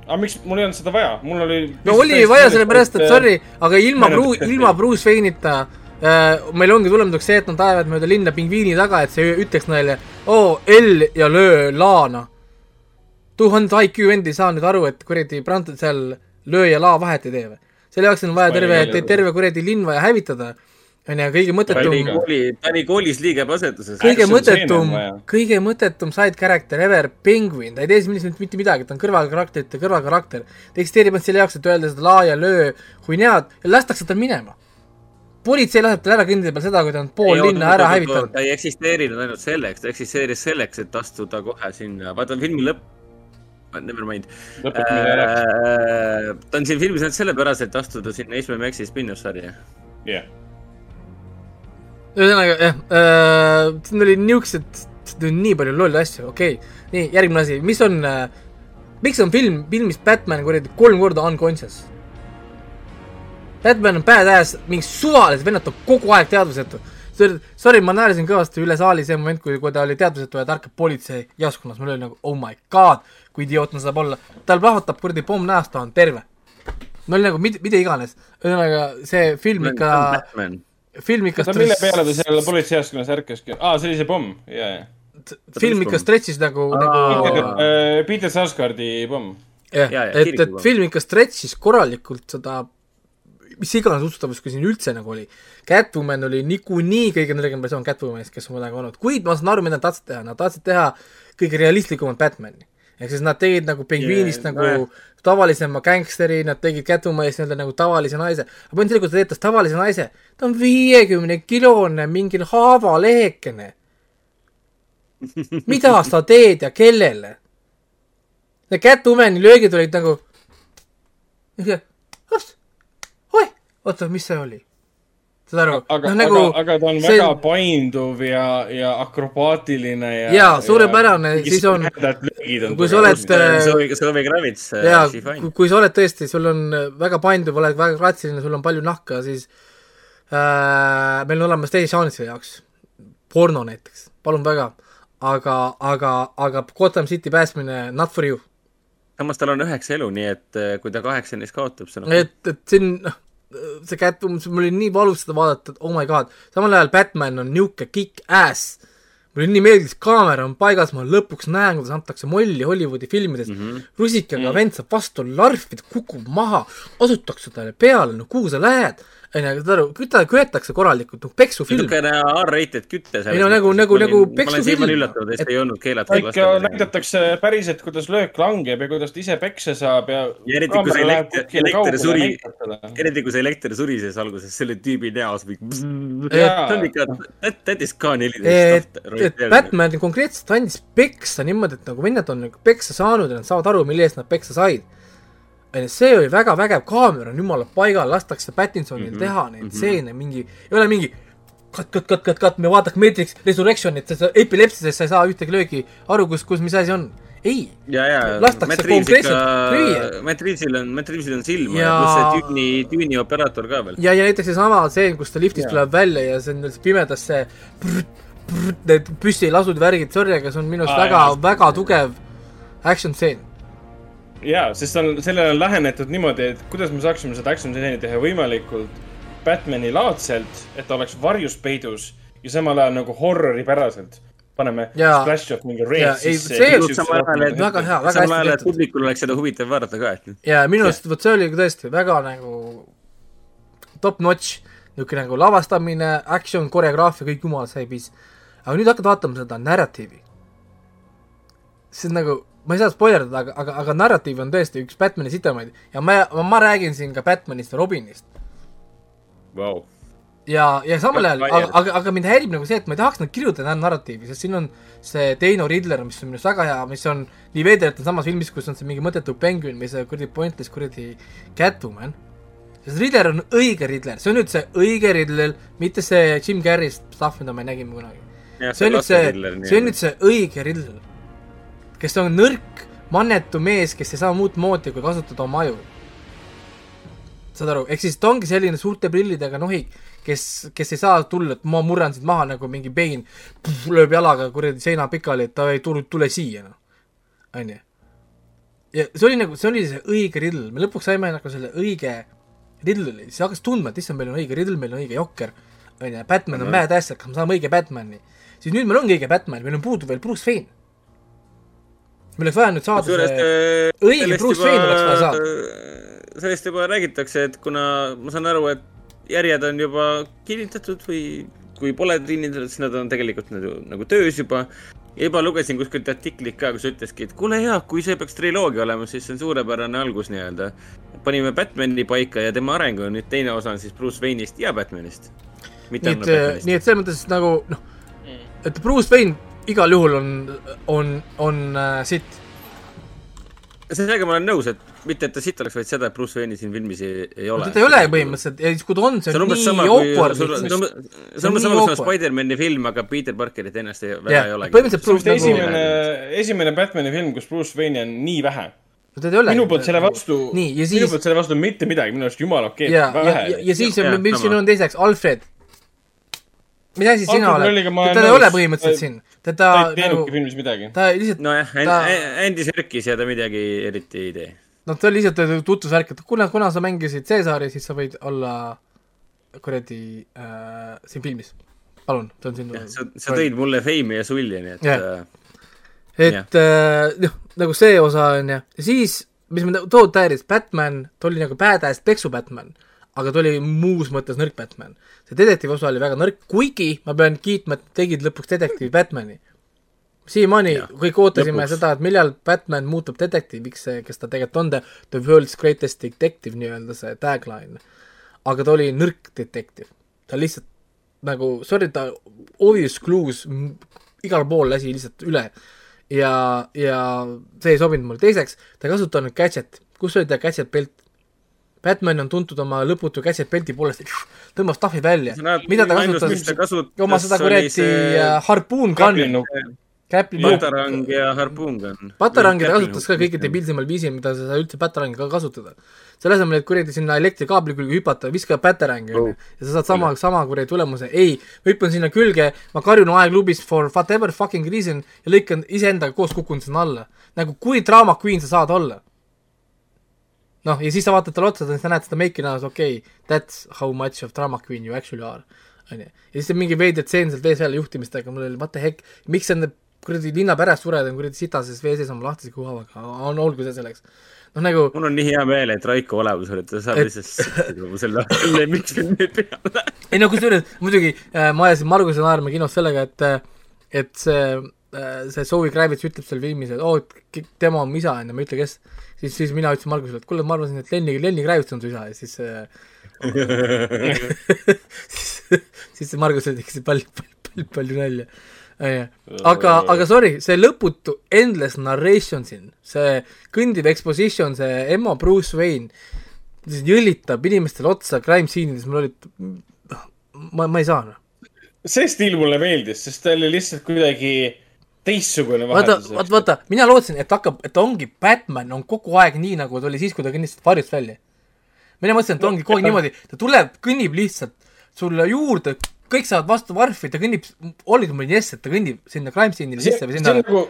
aga miks, mul ei olnud seda vaja, mul oli. no oli vaja sellepärast, et sorry, aga ilma meil on Bru-, detektiiv. ilma Bruce Wayne'ita äh, meil ongi tulemuseks see, et nad ajavad mööda linna pingviini taga, et see ütleks neile oo oh, L ja löö laana. tuhat IQ vend ei saa nüüd aru, et kuradi prant-, seal löö ja laa vahet ei tee või? Selle jaoks on vaja ei terve terve kuradi linn vaja hävitada. onju, kõige mõttetum, ta oli koolis liiga asetuses. kõige mõttetum, kõige mõttetum side character ever, Penguin, ta ei tee siin mitte midagi, ta on kõrvalkarakterite kõrvalkarakter. ta eksisteerib ainult selle jaoks, et öelda seda laa ja löö huinead ja lastakse tal minema. politsei laseb tal ära kõndida peal seda, kui ta on pool linna ära hävitanud. ta ei eksisteerinud ainult selleks, ta eksisteeris selleks, et astuda kohe sinna, vaata filmi lõpp, never mind. Ära. ta on siin filmis ainult sellepärast, et astuda sinna HBO Maxi spin-off sarja. jah. ühesõnaga jah äh,, siin oli niisugused, nii palju lolle asju, okei okay.. nii, järgmine asi, mis on äh,, miks on film, filmis Batman kuradi kolm korda unconscious? Batman on badass, mingi suvalised vennad on kogu aeg teadvusetu. Sorry, ma naersin kõvasti üle saali see moment, kui, kui ta oli teadvusetu ja ta ärkab politseijaoskonnas, mul oli nagu oh my god, kui idiootne saab olla. tal plahvatab kuradi pomm näost, ta on terve. no oli nagu mida, mida iganes. ühesõnaga, see film ikka, film ikka oota, mille peale ta seal politseijaoskonnas ärkaski? aa, see oli see pomm, ja, ja. film ikka stretch'is nagu, nagu Peter Sarsgaardi pomm. jah, et, et film ikka stretch'is korralikult seda, mis iganes usutavust, kui siin üldse nagu oli. Catwoman oli niikuinii kõige nõrgem versioon Catwomanist, kes on kunagi olnud, kuid ma saan aru, mida nad tahtsid teha, nad tahtsid teha kõige realistlikumat Batman'i. Ehk siis nad tegid nagu pingviinist Yeah, nagu nojah. tavalisema gängsteri, nad tegid Catwomanist nii-öelda nagu tavalise naise. aga point selles, kui ta teeb tast tavalise naise, ta on viiekümne kilone mingi haavalehekene mida sa teed ja kellele? Need Catwomani löögid olid nagu, oi, oota, mis see oli? Saad aru? aga no,, nagu aga, aga ta on see- väga painduv ja, ja akrobaatiline ja. Jaa, suurepärane, siis on- kui sa oled, äh, Zoe, Zoe Kravitz, jaa kui, sa oled tõesti, sul on väga painduv, oled väga gratsiline, sul on palju nahka, siis äh, meil on olemas teisi žanride jaoks. porno näiteks, palun väga. aga, aga, aga Gotham City päästmine, not for you. samas tal on üheksa elu, nii et äh, kui ta kaheksani siis kaotab, see on et, et siin, noh, see Catwoman, mul oli nii valus seda vaadata, et oh my god, samal ajal Batman on niisugune kick-ass. mulle nii meeldis, kaamera on paigas, ma lõpuks näen, kuidas antakse molli Hollywoodi filmides mm. -hmm. rusikaga mm -hmm. vend saab vastu larvida, kukub maha, asutakse talle peale, no kuhu sa lähed? onju, saad aru, kütta köetakse korralikult, noh peksufilm. niisugune R-rated küte. Ei no nagu- nagu- nagu ma olen peksufilm. siiamaani üllatunud, et see ei olnud keelatud ikka. näidatakse päriselt, kuidas löök langeb ja kuidas ta ise peksa saab ja. ja eriti, kui see elekter, elekter suri, eriti kui see elekter surises alguses selle tüübi näos või. See on ikka, that, that is ka neliteist. et Batman konkreetselt andis peksa niimoodi, et nagu vennad on nagu peksa saanud ja nad saavad aru, mille eest nad peksa said. onju, see oli väga vägev, kaamera on jumala paigal, lastakse Pattinsonil mm Mhm, -hmm, teha neid mm -hmm. stseene, mingi, ei ole mingi kat, kat, kat, kat, kat, me vaataks Matrix Resurrectionit, sa epilepsises sa ei saa ühtegi löögi aru, kus, kus, mis asi on. ei, ja, ja Lastakse konkreetselt lüüa., Matt Reevesil on, Matt Reevesil on silma ja, Ja- ja pluss see tüüni, tüüni operaator ka veel. ja, ja näiteks seesama stseen, kus ta liftist Jaa. tuleb välja ja see on pimedas see prr, prr, need püssilasud, värgid, sorry, aga see on minu arust väga väga tugev action stseen. jaa, sest on, sellele on lähenetud niimoodi, et kuidas me saaksime seda action stseeni teha võimalikult Batman'i laadselt, et ta oleks varjus peidus ja samal ajal nagu horroripäraselt. paneme Jaa. splash of mingi ei, sisse. see- samal ajal, et Väga hea, väga hästi tehtud. publikul oleks seda huvitav vaadata ka, et ja minu arust vot see oli tõesti väga nagu top notch, niisugune nagu lavastamine, action, koreograafia, kõik jumala seebis. aga nüüd hakkad vaatama seda narratiivi. see on nagu, ma ei saa spoilerdada, aga, aga, aga narratiiv on tõesti üks Batman'i sitamaid ja ma, ma, räägin siin ka Batman'ist ja Robinist. Vau. ja, ja samal ajal, aga aga, aga mind häirib nagu see, et ma ei tahaks nad kirjutada narratiivi, sest siin on see Dano Riddler, mis on minu arust väga hea, mis on nii veider, et on samas filmis, kus on see mingi mõttetu penguin või see kuradi pointless kuradi Catwoman. sest Riddler on õige Riddler, see on nüüd see õige Riddler, mitte see Jim Carrey stuff, mida me nägime kunagi. See on nüüd see see on nüüd see õige Riddler, kes on nõrk, mannetu mees, kes ei saa muud moodi, kui kasutada oma aju saad aru, ehk siis ta ongi selline suurte prillidega nohik, kes, kes ei saa tulla, et ma murran sind maha nagu mingi pein, lööb jalaga kuradi seina pikali, et ta ei tule, tule siia, noh. onju. ja see oli nagu, see oli see õige riddle, me lõpuks saime nagu selle õige riddle'i, siis hakkas tundma, et issand, meil on õige riddle, meil on õige jokker, onju, Batman on badass, kas me saame õige Batman'i. siis nüüd meil ongi õige Batman, meil on puudu veel Bruce Wayne. Meil oleks vaja nüüd saada kusjuures see õige sellest Bruce juba- Wayne oleks vaja saada. sellest juba räägitakse, et kuna ma saan aru, et järjed on juba kinnitatud või kui pole kinnitatud, siis nad on tegelikult nagu, nagu töös juba. ja juba lugesin kuskilt artiklit ka, kus ütleski, et kuule jaa, kui see peaks triloogia olema, siis see on suurepärane algus nii-öelda. panime Batman'i paika ja tema areng on nüüd teine osa on siis Bruce Wayne'ist ja Batman'ist. nii et, nii et selles mõttes nagu noh, et Bruce Wayne igal juhul on, on, on äh, sitt. sellega ma olen nõus, et mitte, et ta siit oleks, vaid seda, et Bruce Wayne'i siin filmis ei, ei ole. ta ei ole põhimõtteliselt ja siis, kui ta on, see on nii awkward sul see on umbes- sama, kui on Spider-man'i film, aga Peter Parkerit ennast ei, väga ei olegi. põhimõtteliselt Bruce nagu- esimene, esimene Batman'i film, kus Bruce Wayne'i on nii vähe. teda ei ole. minu poolt selle vastu, ja minu siis- poolt selle vastu mitte midagi, minu arust jumala okei ja, ja, ja, ja siis on, mis siin on teiseks, Alfred. mis asi sina oled teda ei ole põhimõtteliselt siin. Teda ta ei nagu teinudki, filmis midagi. ta lihtsalt, nojah, ta- Andy Serkis ja ta midagi eriti ei tee. noh, ta oli lihtsalt tutvusvärk, et kuna, kuna sa mängisid Caesari, siis sa võid olla kuradi äh, siin filmis. palun, see on sinu. sa, sa tõid mulle feimi ja sulli, nii et yeah.. et äh, noh, nagu see osa on ju, ja siis, mis mind tohutult häiris, Batman, ta oli nagu badass peksu Batman, aga ta oli muus mõttes nõrk Batman. see detektiivi osa oli väga nõrk, kuigi ma pean kiitma, et tegid lõpuks detektiivi Batmani. siiamaani kõik ootasime lõpuks. seda, et millal Batman muutub detektiiviks, kes ta tegelikult on, the world's greatest detective nii-öelda see tagline. aga ta oli nõrk detektiiv, ta lihtsalt nagu, sorry, ta obvious clues igal pool lasi lihtsalt üle ja, ja see ei sobinud mulle, teiseks ta ei kasutanud gadget, kus oli ta gadget belt? Batman on tuntud oma lõputu gadget belti poolest, tõmbas tahvi välja, mida ta kasutas, oma seda kuradi äh, harpuun gun'i, Käpli nupp, patarang ja harpuungun. patarangi ta kasutas ka kõige debiilsemal viisil, mida sa üldse patarangi ka kasutada. selle asemel, et kuradi sinna elektrikaabli külge hüpata, viska patarangi onju. Ja sa saad sama, sama kuradi tulemuse, ei, ma hüppan sinna külge, ma karjun aeglubis for whatever fucking reason ja lõikan iseendaga koos kukun sinna alla. nagu kui draama queen sa saad olla. noh, ja siis sa vaatad talle otsa, sa näed seda meiki näos, okei okay,, that's how much of drama queen you actually are. onju, ja siis on mingi veider tseen sealt vees välja juhtimistega, mul oli what the heck, miks sa need kuradi linna päresured on kuradi sitases vee sees oma lahtise kuhavaga, on olgu see selleks. noh, nagu mul on nii hea meel, et Raiko olemusel, et ta saab lihtsalt selle lemmikfilmi peale. ei no kusjuures muidugi äh, ma ajasin Marguse naerma kinos sellega, et äh, et see äh, see Zoe Kravitz ütleb seal filmis, et oo, k- tema on isa, onju, ma ei ütle, kes. siis, siis mina ütlesin Margusele, et kuule, ma arvasin, et Lenni, Lenni Kravitz on su isa ja siis äh, siis, siis see Margus tegi palju, palju, palju, palju nalja. aga, aga sorry, see lõputu endless narration siin, see kõndiv exposition, see ema Bruce Wayne, jõllitab inimestele otsa crime scene'ides, mul oli, ma, ma ei saa noh. see stiil mulle meeldis, sest ta oli lihtsalt kuidagi teistsugune vaheldus. vaata, vaata, mina lootsin, et hakkab, et ongi Batman on kogu aeg nii, nagu ta oli siis, kui ta kõndis varjust välja. mina mõtlesin, et ongi kogu aeg niimoodi, ta tuleb, kõnnib lihtsalt sulle juurde, kõik saavad vastu varfi, ta kõnnib, nii hästi, et ta kõnnib sinna crime scene'ile sisse või see sinna on nagu,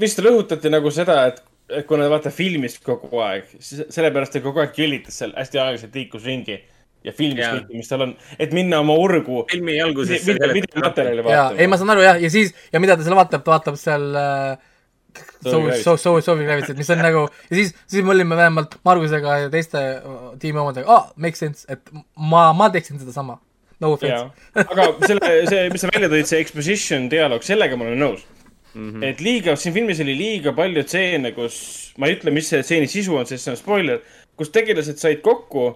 vist rõhutati nagu seda, et, et kuna vaata filmis kogu aeg, siis sellepärast ta kogu aeg jõllitas seal hästi aeglaselt liikus ringi ja filmis Jaa. kõike, mis tal on, et minna oma urgu. filmi alguses see video, seletab videomaterjali vaatama. ei ma saan aru jah, ja siis, ja mida ta seal vaatab, ta vaatab seal äh, Kravitz. Soul, Soul, Soul Kravitsit, mis on nagu ja siis, siis me olime vähemalt Margusega ja teiste äh, tiimi omadega, aa, make sense, et ma, ma teeksin sedasama. No offense aga selle, see, mis sa välja tõid, see exposition dialoog, sellega ma olen nõus mm. -hmm. et liiga, siin filmis oli liiga palju stseene, kus, ma ei ütle, mis see stseeni sisu on, sest see on spoiler, kus tegelased said kokku,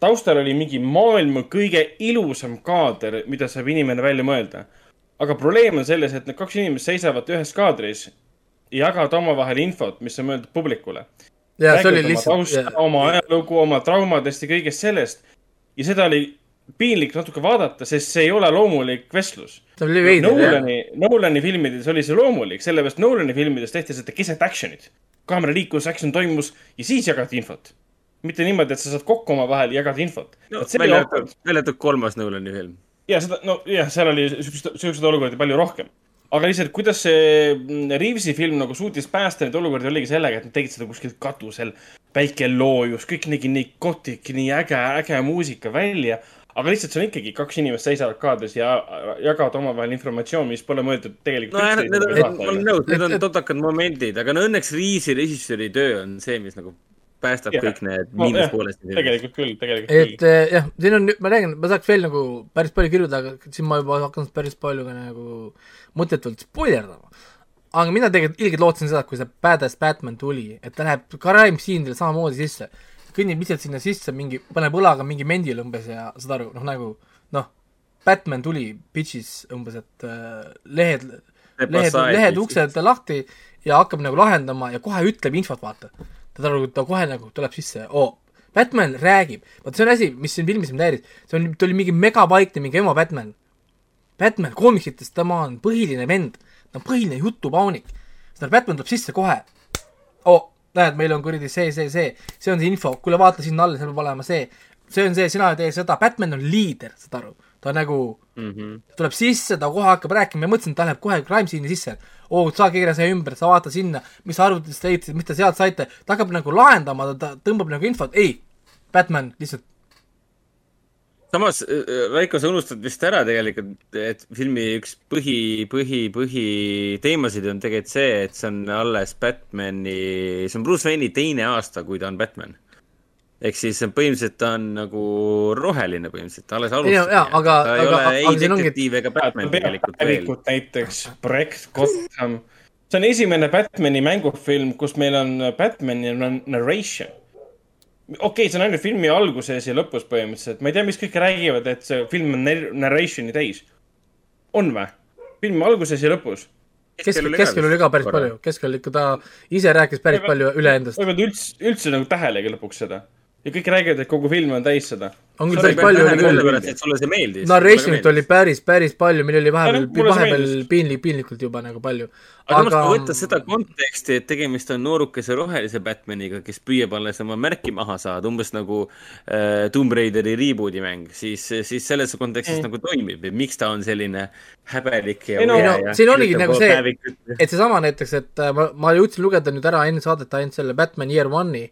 taustal oli mingi maailma kõige ilusam kaader, mida saab inimene välja mõelda. aga probleem on selles, et need kaks inimest seisavad ühes kaadris ja jagavad omavahel infot, mis on mõeldud publikule. Jaa, see oli oma lihtsalt- jaa., oma ajalugu, oma traumadest ja kõigest sellest. ja seda oli piinlik natuke vaadata, sest see ei ole loomulik vestlus. Nolani, Nolani filmides oli see loomulik, sellepärast Nolani filmides tehti seda keset action'it. kaamera liikus, action toimus ja siis jagati infot. Mitte niimoodi, et sa saad kokku omavahel ja jagad infot no, välja arvatud, välja arvatud kolmas Nolani film. ja seda, no jah, seal oli siukseid, siukseid olukordi palju rohkem. aga lihtsalt, kuidas see mm, Reavesi film nagu suutis päästa neid olukordi, oligi sellega, et nad tegid seda kuskil katusel. päike loojus, kõik nägi nii kotik, nii äge, äge muusika välja. aga lihtsalt see on ikkagi kaks inimest seisavad kaadris ja jagavad omavahel informatsiooni, mis pole mõeldud tegelikult no jah, need on, ma olen nõus, need on totakad momendid, aga no õnneks Riisi režissööri töö on see, mis nagu päästab Jah. kõik need No, jah, miinuspooled. tegelikult küll, tegelikult et küll. eh, jah, siin on, ma räägin, ma saaks veel nagu päris palju kirjutada, aga siin ma juba hakkan päris palju ka nagu mõttetult spoilerdama. aga mina tegelikult ilgelt lootsin seda, et kui see Badass Batman tuli, et ta läheb crime scene'idele samamoodi sisse. kõnnib lihtsalt sinna sisse mingi, paneb õlaga mingi mendile umbes ja saad aru, noh nagu noh, Batman tuli pitch'is umbes, et äh, lehed, lehed, lehed uksed lahti ja hakkab nagu lahendama ja kohe ütleb infot, vaata. Ta aru, ta kohe nagu tuleb sisse, oo, Batman räägib, vot see on asi, mis siin filmis mind häiris, see on, ta oli mingi megapaikne mingi ema Batman. Batman koomiksites, tema on põhiline vend, ta on põhiline jutupaunik. seda Batman tuleb sisse kohe. oo, näed, meil on kuradi see, see, see, see on see info, kuule vaata sinna alla, seal peab olema see. see on see, sina tee seda, Batman on liider, saad aru, ta nagu mm. -hmm. tuleb sisse, ta kohe hakkab rääkima, ma mõtlesin, et ta läheb kohe crime scene'i sisse. oo, saa keera see ümber, sa vaata sinna, mis sa arvutist leidsite, mis te sealt saite, ta hakkab nagu lahendama, ta tõmbab nagu infot, ei, Batman lihtsalt samas, Raiko, sa unustad vist ära tegelikult, et filmi üks põhi, põhi, põhiteemasid on tegelikult see, et see on alles Batman'i, see on Bruce Wayne'i teine aasta, kui ta on Batman. Ehk siis põhimõtteliselt ta on nagu roheline põhimõtteliselt, alles Ei, alustab. jaa, aga- ta ei aga- ole ei detektiiv ega Batman tegelikult veel. näiteks, projekt Gotham. see on esimene Batman'i mängufilm, kus meil on Batman'i nar- narration. okei okay,, see on ainult filmi alguses ja lõpus põhimõtteliselt, ma ei tea, miks kõik räägivad, et see film on nar- narration'i täis. on või? filmi alguses ja lõpus. keskel, keskel oli ka päris palju, keskel ikka ta ise rääkis päris palju üle endast. ma ei pannud üldse, üldse nagu tähelegi lõpuks seda. Ja kõik räägivad, et kogu film on täis seda. on küll päris palju oli küll. sellepärast, et sulle see meeldis. narration'it oli päris, päris palju, meil oli vahepeal vahepeal piinlik, piinlikult juba nagu palju. aga samas, aga kui võtta seda konteksti, et tegemist on noorukese rohelise Batmaniga, kes püüab alles oma märki maha saada, umbes nagu äh, Tomb Raideri reboot'i mäng, siis, siis selles kontekstis Mm. nagu toimib ja miks ta on selline häbelik ja ei no ja siin oligi nagu see et seesama näiteks, et äh, ma, ma jõudsin lugeda nüüd ära enne saadet ainult selle Batman Year One'i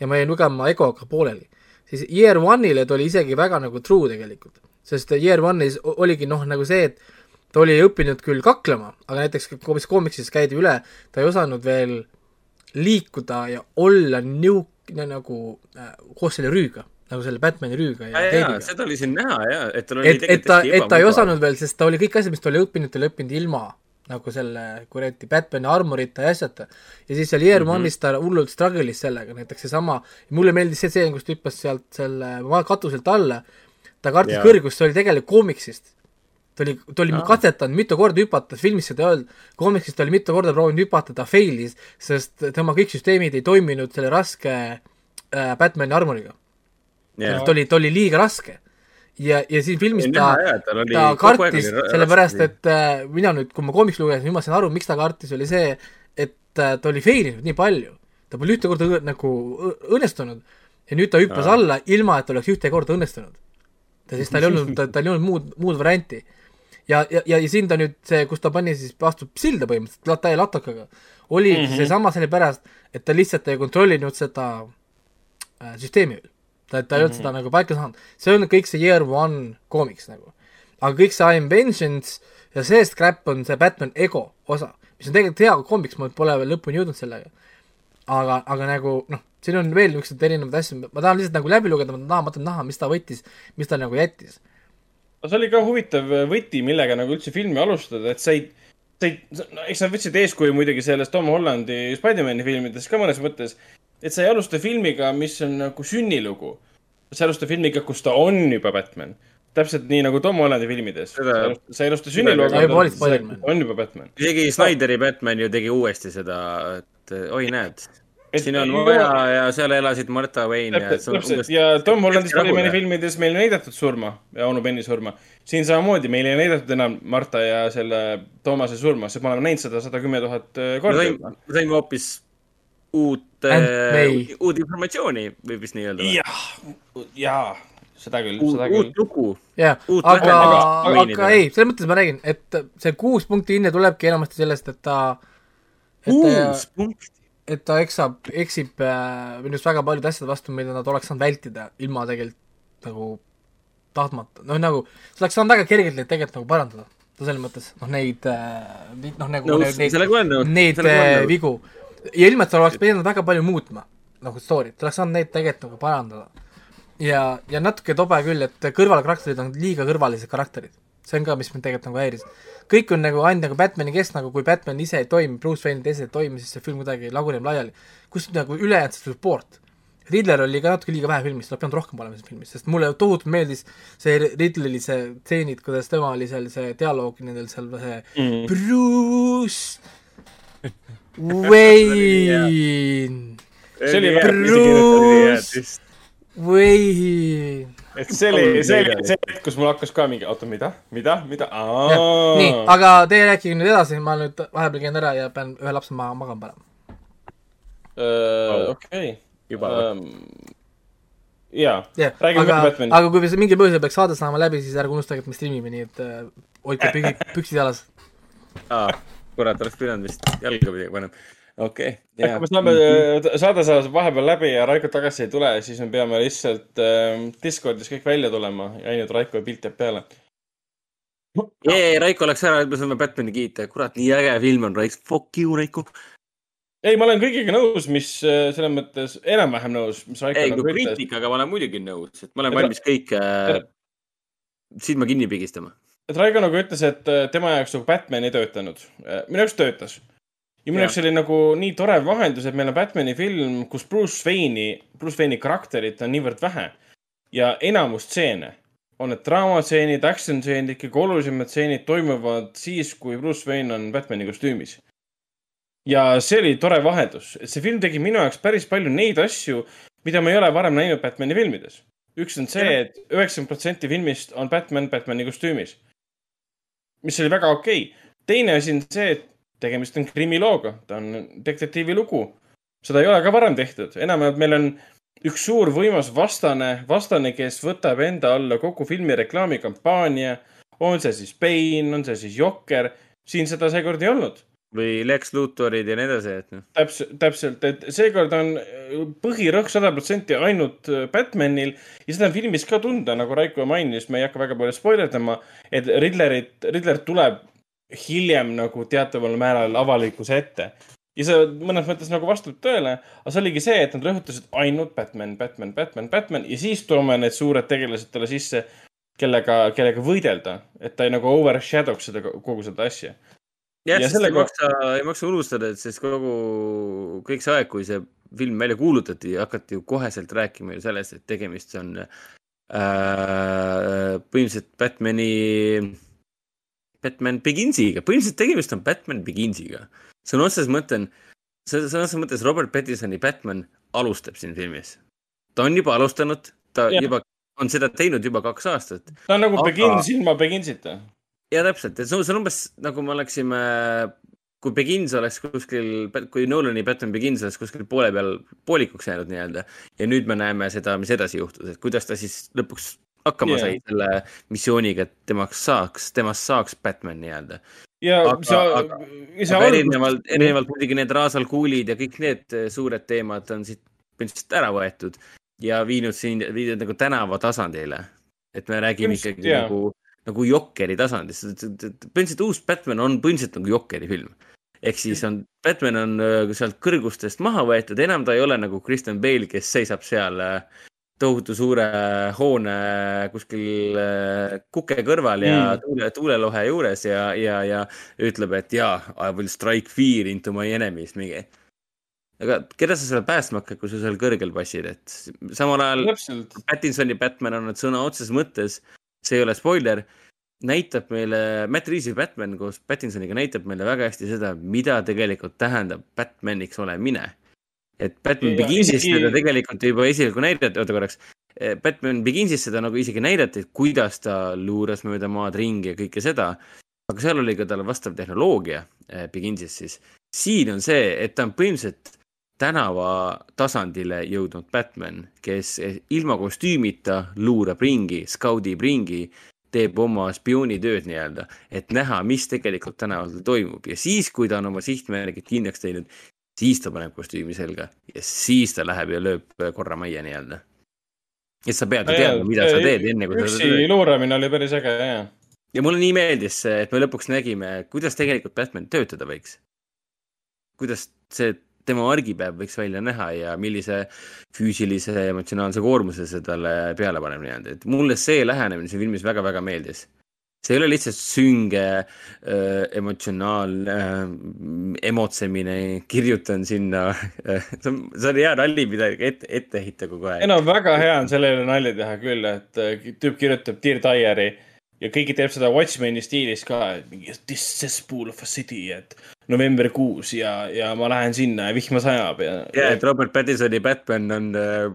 ja ma jäin lugema Egoga pooleli. siis Year One'ile ta oli isegi väga nagu true tegelikult, sest Year One'is oligi noh, nagu see, et ta oli õppinud küll kaklema, aga näiteks mis koomiksis käidi üle, ta ei osanud veel liikuda ja olla niisugune nagu äh, koos selle rüüga, nagu selle Batman'i rüüga ja, ja, teibiga. seda oli siin näha ja, et tal oli et, et ta, et ta ei osanud veel, sest ta oli kõik asjad, mis ta oli õppinud, ta oli õppinud ilma nagu selle kuradi Batman'i armorita ja asjata. ja siis seal Year Mhm. One'is ta hullult struggle'is sellega, näiteks seesama, mulle meeldis see stseen, kus ta hüppas sealt selle katuselt alla, ta kartis Jaa. kõrgust, see oli tegelikult koomiksist. ta oli, ta oli Aa. katsetanud mitu korda hüpata, filmis seda ei olnud, koomiksis ta oli mitu korda proovinud hüpata, ta fail'is, sest tema kõik süsteemid ei toiminud selle raske äh, Batman'i armoriga Jaa. ta oli, ta oli liiga raske. ja, ja siin filmis Ei, ta oli ta aeg kartis oli ra-, sellepärast et äh, mina nüüd, kui ma koomiks lugesin, nüüd ma sain aru, miks ta kartis, oli see, et äh, ta oli fail inud nii palju. ta pole ühte korda õ- nagu õnnestunud ja nüüd ta hüppas alla, ilma et oleks ühte korda õnnestunud. ta siis, tal ei olnud, tal ei olnud muud, muud varianti. ja, ja, ja, ja siin ta nüüd see, kus ta pani siis vastu silda põhimõtteliselt, täie latokaga, oligi mm. -hmm. seesama sellepärast, et ta lihtsalt ei kontrollinud seda äh, süsteemi veel. ta, ta ei olnud Mhm. seda nagu paika saanud, see on kõik see Year One koomiks nagu. aga kõik see I am vengeance ja see scrap on see Batman ego osa, mis on tegelikult hea koomiks, ma pole veel lõpuni jõudnud sellega. aga, aga nagu noh, siin on veel niisuguseid erinevaid asju, ma tahan lihtsalt nagu läbi lugeda, ma tahan, ma tahan näha, mis ta võttis, mis ta nagu jättis. see oli ka huvitav võti, millega nagu üldse filmi alustada, et sa ei, sa ei, no eks nad võtsid eeskuju muidugi sellest Tom Hollandi Spider-man'i filmidest ka mõnes mõttes. Et sa ei alusta filmiga, mis on nagu sünnilugu. sa alustad filmiga, kus ta on juba Batman. täpselt nii nagu Tom Hollandi filmides. sa ei alusta sünnilugu, on juba Batman. isegi Snyderi Batman ju tegi uuesti seda, et oi näed, Et- siin on vaja ja seal elasid Martha Wayne ja täpselt, täpselt ja Tom Hollandi Spider-man'i filmides meile ei näidatud surma ja onu Benni surma. siin samamoodi meile ei näidatud enam Marta ja selle Toomase surma, sest me oleme näinud seda sada kümme tuhat äh, korda me saime hoopis uut äh, uut informatsiooni, võib vist nii öelda. jah, jaa, seda küll, seda, küll uut. lugu. jah, aga, aga Wayne'idele. ei, selles mõttes ma räägin, et see kuus punkti hinne tulebki enamasti sellest, et ta, et kuus punkti. et ta eksab, eksib äh, minu arust väga paljude asjade vastu, mida nad oleks saanud vältida ilma tegelikult nagu tahtmata, noh nagu, sa oleks saanud väga kergelt neid tegelikult nagu parandada, selles mõttes, noh neid äh,, noh nagu Nõus, neid, neid olen äh, vigu ja sa oleks pidanud väga palju muutma nagu story't, oleks saanud neid tegelikult nagu parandada ja, ja natuke tobe küll, et kõrvalkarakterid on liiga kõrvalised karakterid. see on ka, mis mind tegelikult nagu häiris. kõik on nagu ainult nagu Batman'i kes nagu, kui Batman ise ei toimi, Bruce Wayne teised ei toimi, siis see film kuidagi laguneb laiali. kus nagu ülejäänud see support. Riddler oli ka natuke liiga vähe filmis, ta oleks pidanud rohkem olema siin filmis, sest mulle tohutult meeldis see Riddleri see stseenid, kuidas tema oli seal, see dialoog nendel seal see Mm. Bruce Wayne. see oli Bruce Wayne. et see oli, see oli see hetk, kus mul hakkas ka mingi, oota, mida, mida, mida, nii, aga teie rääkige nüüd edasi, ma nüüd vahepeal käin ära ja pean ühe lapse maha magama panema. okei. juba jaa jah, räägime aga Batmanist. aga kui mingil põhjusel peaks saade saama läbi, siis ärge unustage, et me striimime, nii et äh, hoidke püksid jalas. aa, kurat, oleks pidanud vist jalga pidi panema. okei. et kui me saame, saade saab vahepeal läbi ja Raiko tagasi ei tule, siis me peame lihtsalt äh, Discordis kõik välja tulema ja ainult Raiko pilt jääb peale. jee, Raiko läks ära, et me saame Batman'i kiita, kurat, nii äge film on, Raiko, fuck you, Raiko. ei, ma olen kõigiga nõus, mis äh, selles mõttes enam-vähem nõus, mis Raiko ei, nagu kui ütles. kriitikaga ma olen muidugi nõus, et ma olen valmis kõik äh, silma kinni pigistama. Et Raiko nagu ütles, et äh, tema jaoks nagu Batman ei töötanud. minu jaoks töötas. ja minu jaoks oli nagu nii tore vahendus, et meil on Batman'i film, kus Bruce Wayne'i, Bruce Wayne'i karakterit on niivõrd vähe ja enamus stseene on need draamastseenid, action stseenid, ikkagi olulisemad stseenid toimuvad siis, kui Bruce Wayne on Batman'i kostüümis. ja see oli tore vaheldus, et see film tegi minu jaoks päris palju neid asju, mida ma ei ole varem näinud Batman'i filmides. üks on see et, et üheksakümmend protsenti filmist on Batman Batman'i kostüümis. Mis oli väga okei okay.. teine asi on see, et tegemist on krimilooga, ta on detektiivi lugu. seda ei ole ka varem tehtud, enamjaolt meil on üks suur võimas vastane, vastane, kes võtab enda alla kogu filmi reklaamikampaania. on see siis Bane, on see siis Jokker, siin seda seekord ei olnud või Lex Lutorid ja nii edasi, et noh. täpselt, täpselt, et seekord on põhirõhk sada protsenti ainult Batmanil ja seda on filmis ka tunda, nagu Raiko mainis, me ei hakka väga palju spoilerdama, et Riddlerit, Riddler tuleb hiljem nagu teataval määral avalikkuse ette. ja see mõnes mõttes nagu vastab tõele, aga see oligi see, et nad rõhutasid ainult Batman, Batman, Batman, Batman ja siis toome need suured tegelased talle sisse, kellega, kellega võidelda, et ta ei nagu overshadow'ks seda, kogu seda asja jah, Ja sest selle ei maksa, ei maksa unustada, et sest kogu, kõik see aeg, kui see film välja kuulutati, hakati ju koheselt rääkima ju sellest, et tegemist on äh, põhimõtteliselt Batman'i, Batman Beginsiga, põhimõtteliselt tegemist on Batman Beginsiga. sõna otseses mõttes, sõna otseses mõttes Robert Pattinsoni Batman alustab siin filmis. ta on juba alustanud, ta ja. juba on seda teinud juba kaks aastat ta on nagu Aga- Begins ilma Beginsita. Ja täpselt, et see on umbes nagu me oleksime, kui Begins oleks kuskil, kui Nolani Batman Begins oleks kuskil poole peal poolikuks jäänud nii-öelda ja nüüd me näeme seda, mis edasi juhtus, et kuidas ta siis lõpuks hakkama yeah. sai selle missiooniga, et temaks saaks, temast saaks Batman nii-öelda. ja aga, sa see aga erinevalt, erinevalt muidugi need Raasal kuulid ja kõik need eh, suured teemad on siit põhimõtteliselt ära võetud ja viinud siin, viidud nagu tänava tasandile. et me räägime Põhimõtteliselt, ikkagi jaa. nagu, nagu Jokeri tasandist, põhimõtteliselt uus Batman on põhimõtteliselt nagu Jokeri film. ehk siis on, Batman on öö, sealt kõrgustest maha võetud, enam ta ei ole nagu Kristen Bale, kes seisab seal äh, tohutu suure hoone kuskil äh, kuke kõrval ja Mm. tuule, tuulelohe juures ja, ja, ja ütleb, et jaa, I will strike fear into my enemies, mingi. aga keda sa seal päästma hakkad, kui sa seal kõrgel passid, et samal ajal Pattinsoni Batman on sõna otseses mõttes, see ei ole spoiler, näitab meile, Matt Reeve'i Batman koos Pattinsoniga näitab meile väga hästi seda, mida tegelikult tähendab Batmaniks olemine. et Batman Ja Beginsis isegi- seda tegelikult juba esialgu näidati, oota korraks, Batman Beginsis seda nagu isegi näidati, et kuidas ta luuras mööda maad ringi ja kõike seda, aga seal oli ka tal vastav tehnoloogia eh, Beginsis siis. siin on see, et ta on põhimõtteliselt tänava tasandile jõudnud Batman, kes ilma kostüümita luurab ringi, skaudib ringi, teeb oma spioonitööd nii-öelda, et näha, mis tegelikult tänaval toimub ja siis, kui ta on oma sihtmärgid kindlaks teinud, siis ta paneb kostüümi selga ja siis ta läheb ja lööb korra majja nii-öelda. et sa pead ju teadma, mida sa teed, enne kui sa üksi seda teed. luuramine oli päris äge, jaa. ja mulle nii meeldis see, et me lõpuks nägime, kuidas tegelikult Batman töötada võiks. kuidas see tema argipäev võiks välja näha ja millise füüsilise ja emotsionaalse koormuse see talle peale paneb nii-öelda, et mulle see lähenemine siin filmis väga-väga meeldis. see ei ole lihtsalt sünge äh, emotsionaalne äh, emotsemine, kirjutan sinna äh,, see on, see on hea nali, mida ette, ette heita kogu aeg ei. no väga hea on selle üle nalja teha küll, et äh, tüüp kirjutab Dear Diary ja keegi teeb seda Watchmeni stiilis ka, mingi this cesspool of a city, et novembrikuus ja, ja ma lähen sinna ja vihma sajab ja. ja, et Robert Pattinsoni Batman on äh,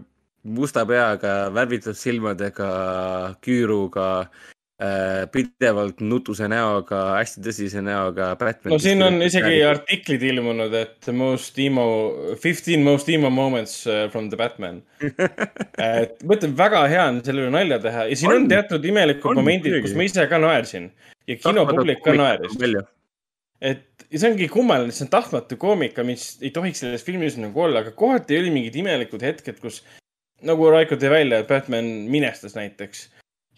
musta peaga, värvitud silmadega, küüruga äh,, pidevalt nutuse näoga, hästi tõsise näoga Batman. no siin on isegi artiklid ilmunud, et most emo, fifteen most emo moments uh, from the Batman. et ma ütlen, väga hea on selle üle nalja teha ja siin on, On. teatud imelikud On, momendid, kus ma ise ka naersin ja kinopublik ka naeris. Et ja see ongi kummaline, see on tahtmatu koomika, mis ei tohiks selles filmis nagu olla, aga kohati oli mingid imelikud hetked, kus nagu Raiko tõi välja, et Batman minestas näiteks,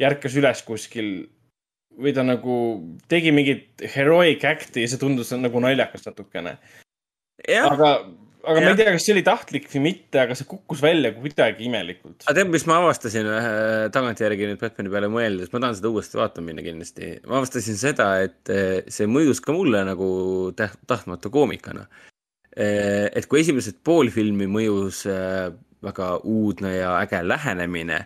järkas üles kuskil või ta nagu tegi mingit heroic act'i ja see tundus nagu naljakas natukene. aga, aga ma ei tea, kas see oli tahtlik või mitte, aga see kukkus välja kuidagi imelikult. aga tead, mis ma avastasin äh, tagantjärgi nüüd Batman'i peale mõeldes, ma tahan seda uuesti vaatama minna kindlasti. ma avastasin seda, et äh, see mõjus ka mulle nagu täht-, tahtmatu koomikana. et kui esimesed pool filmi mõjus äh, väga uudne ja äge lähenemine,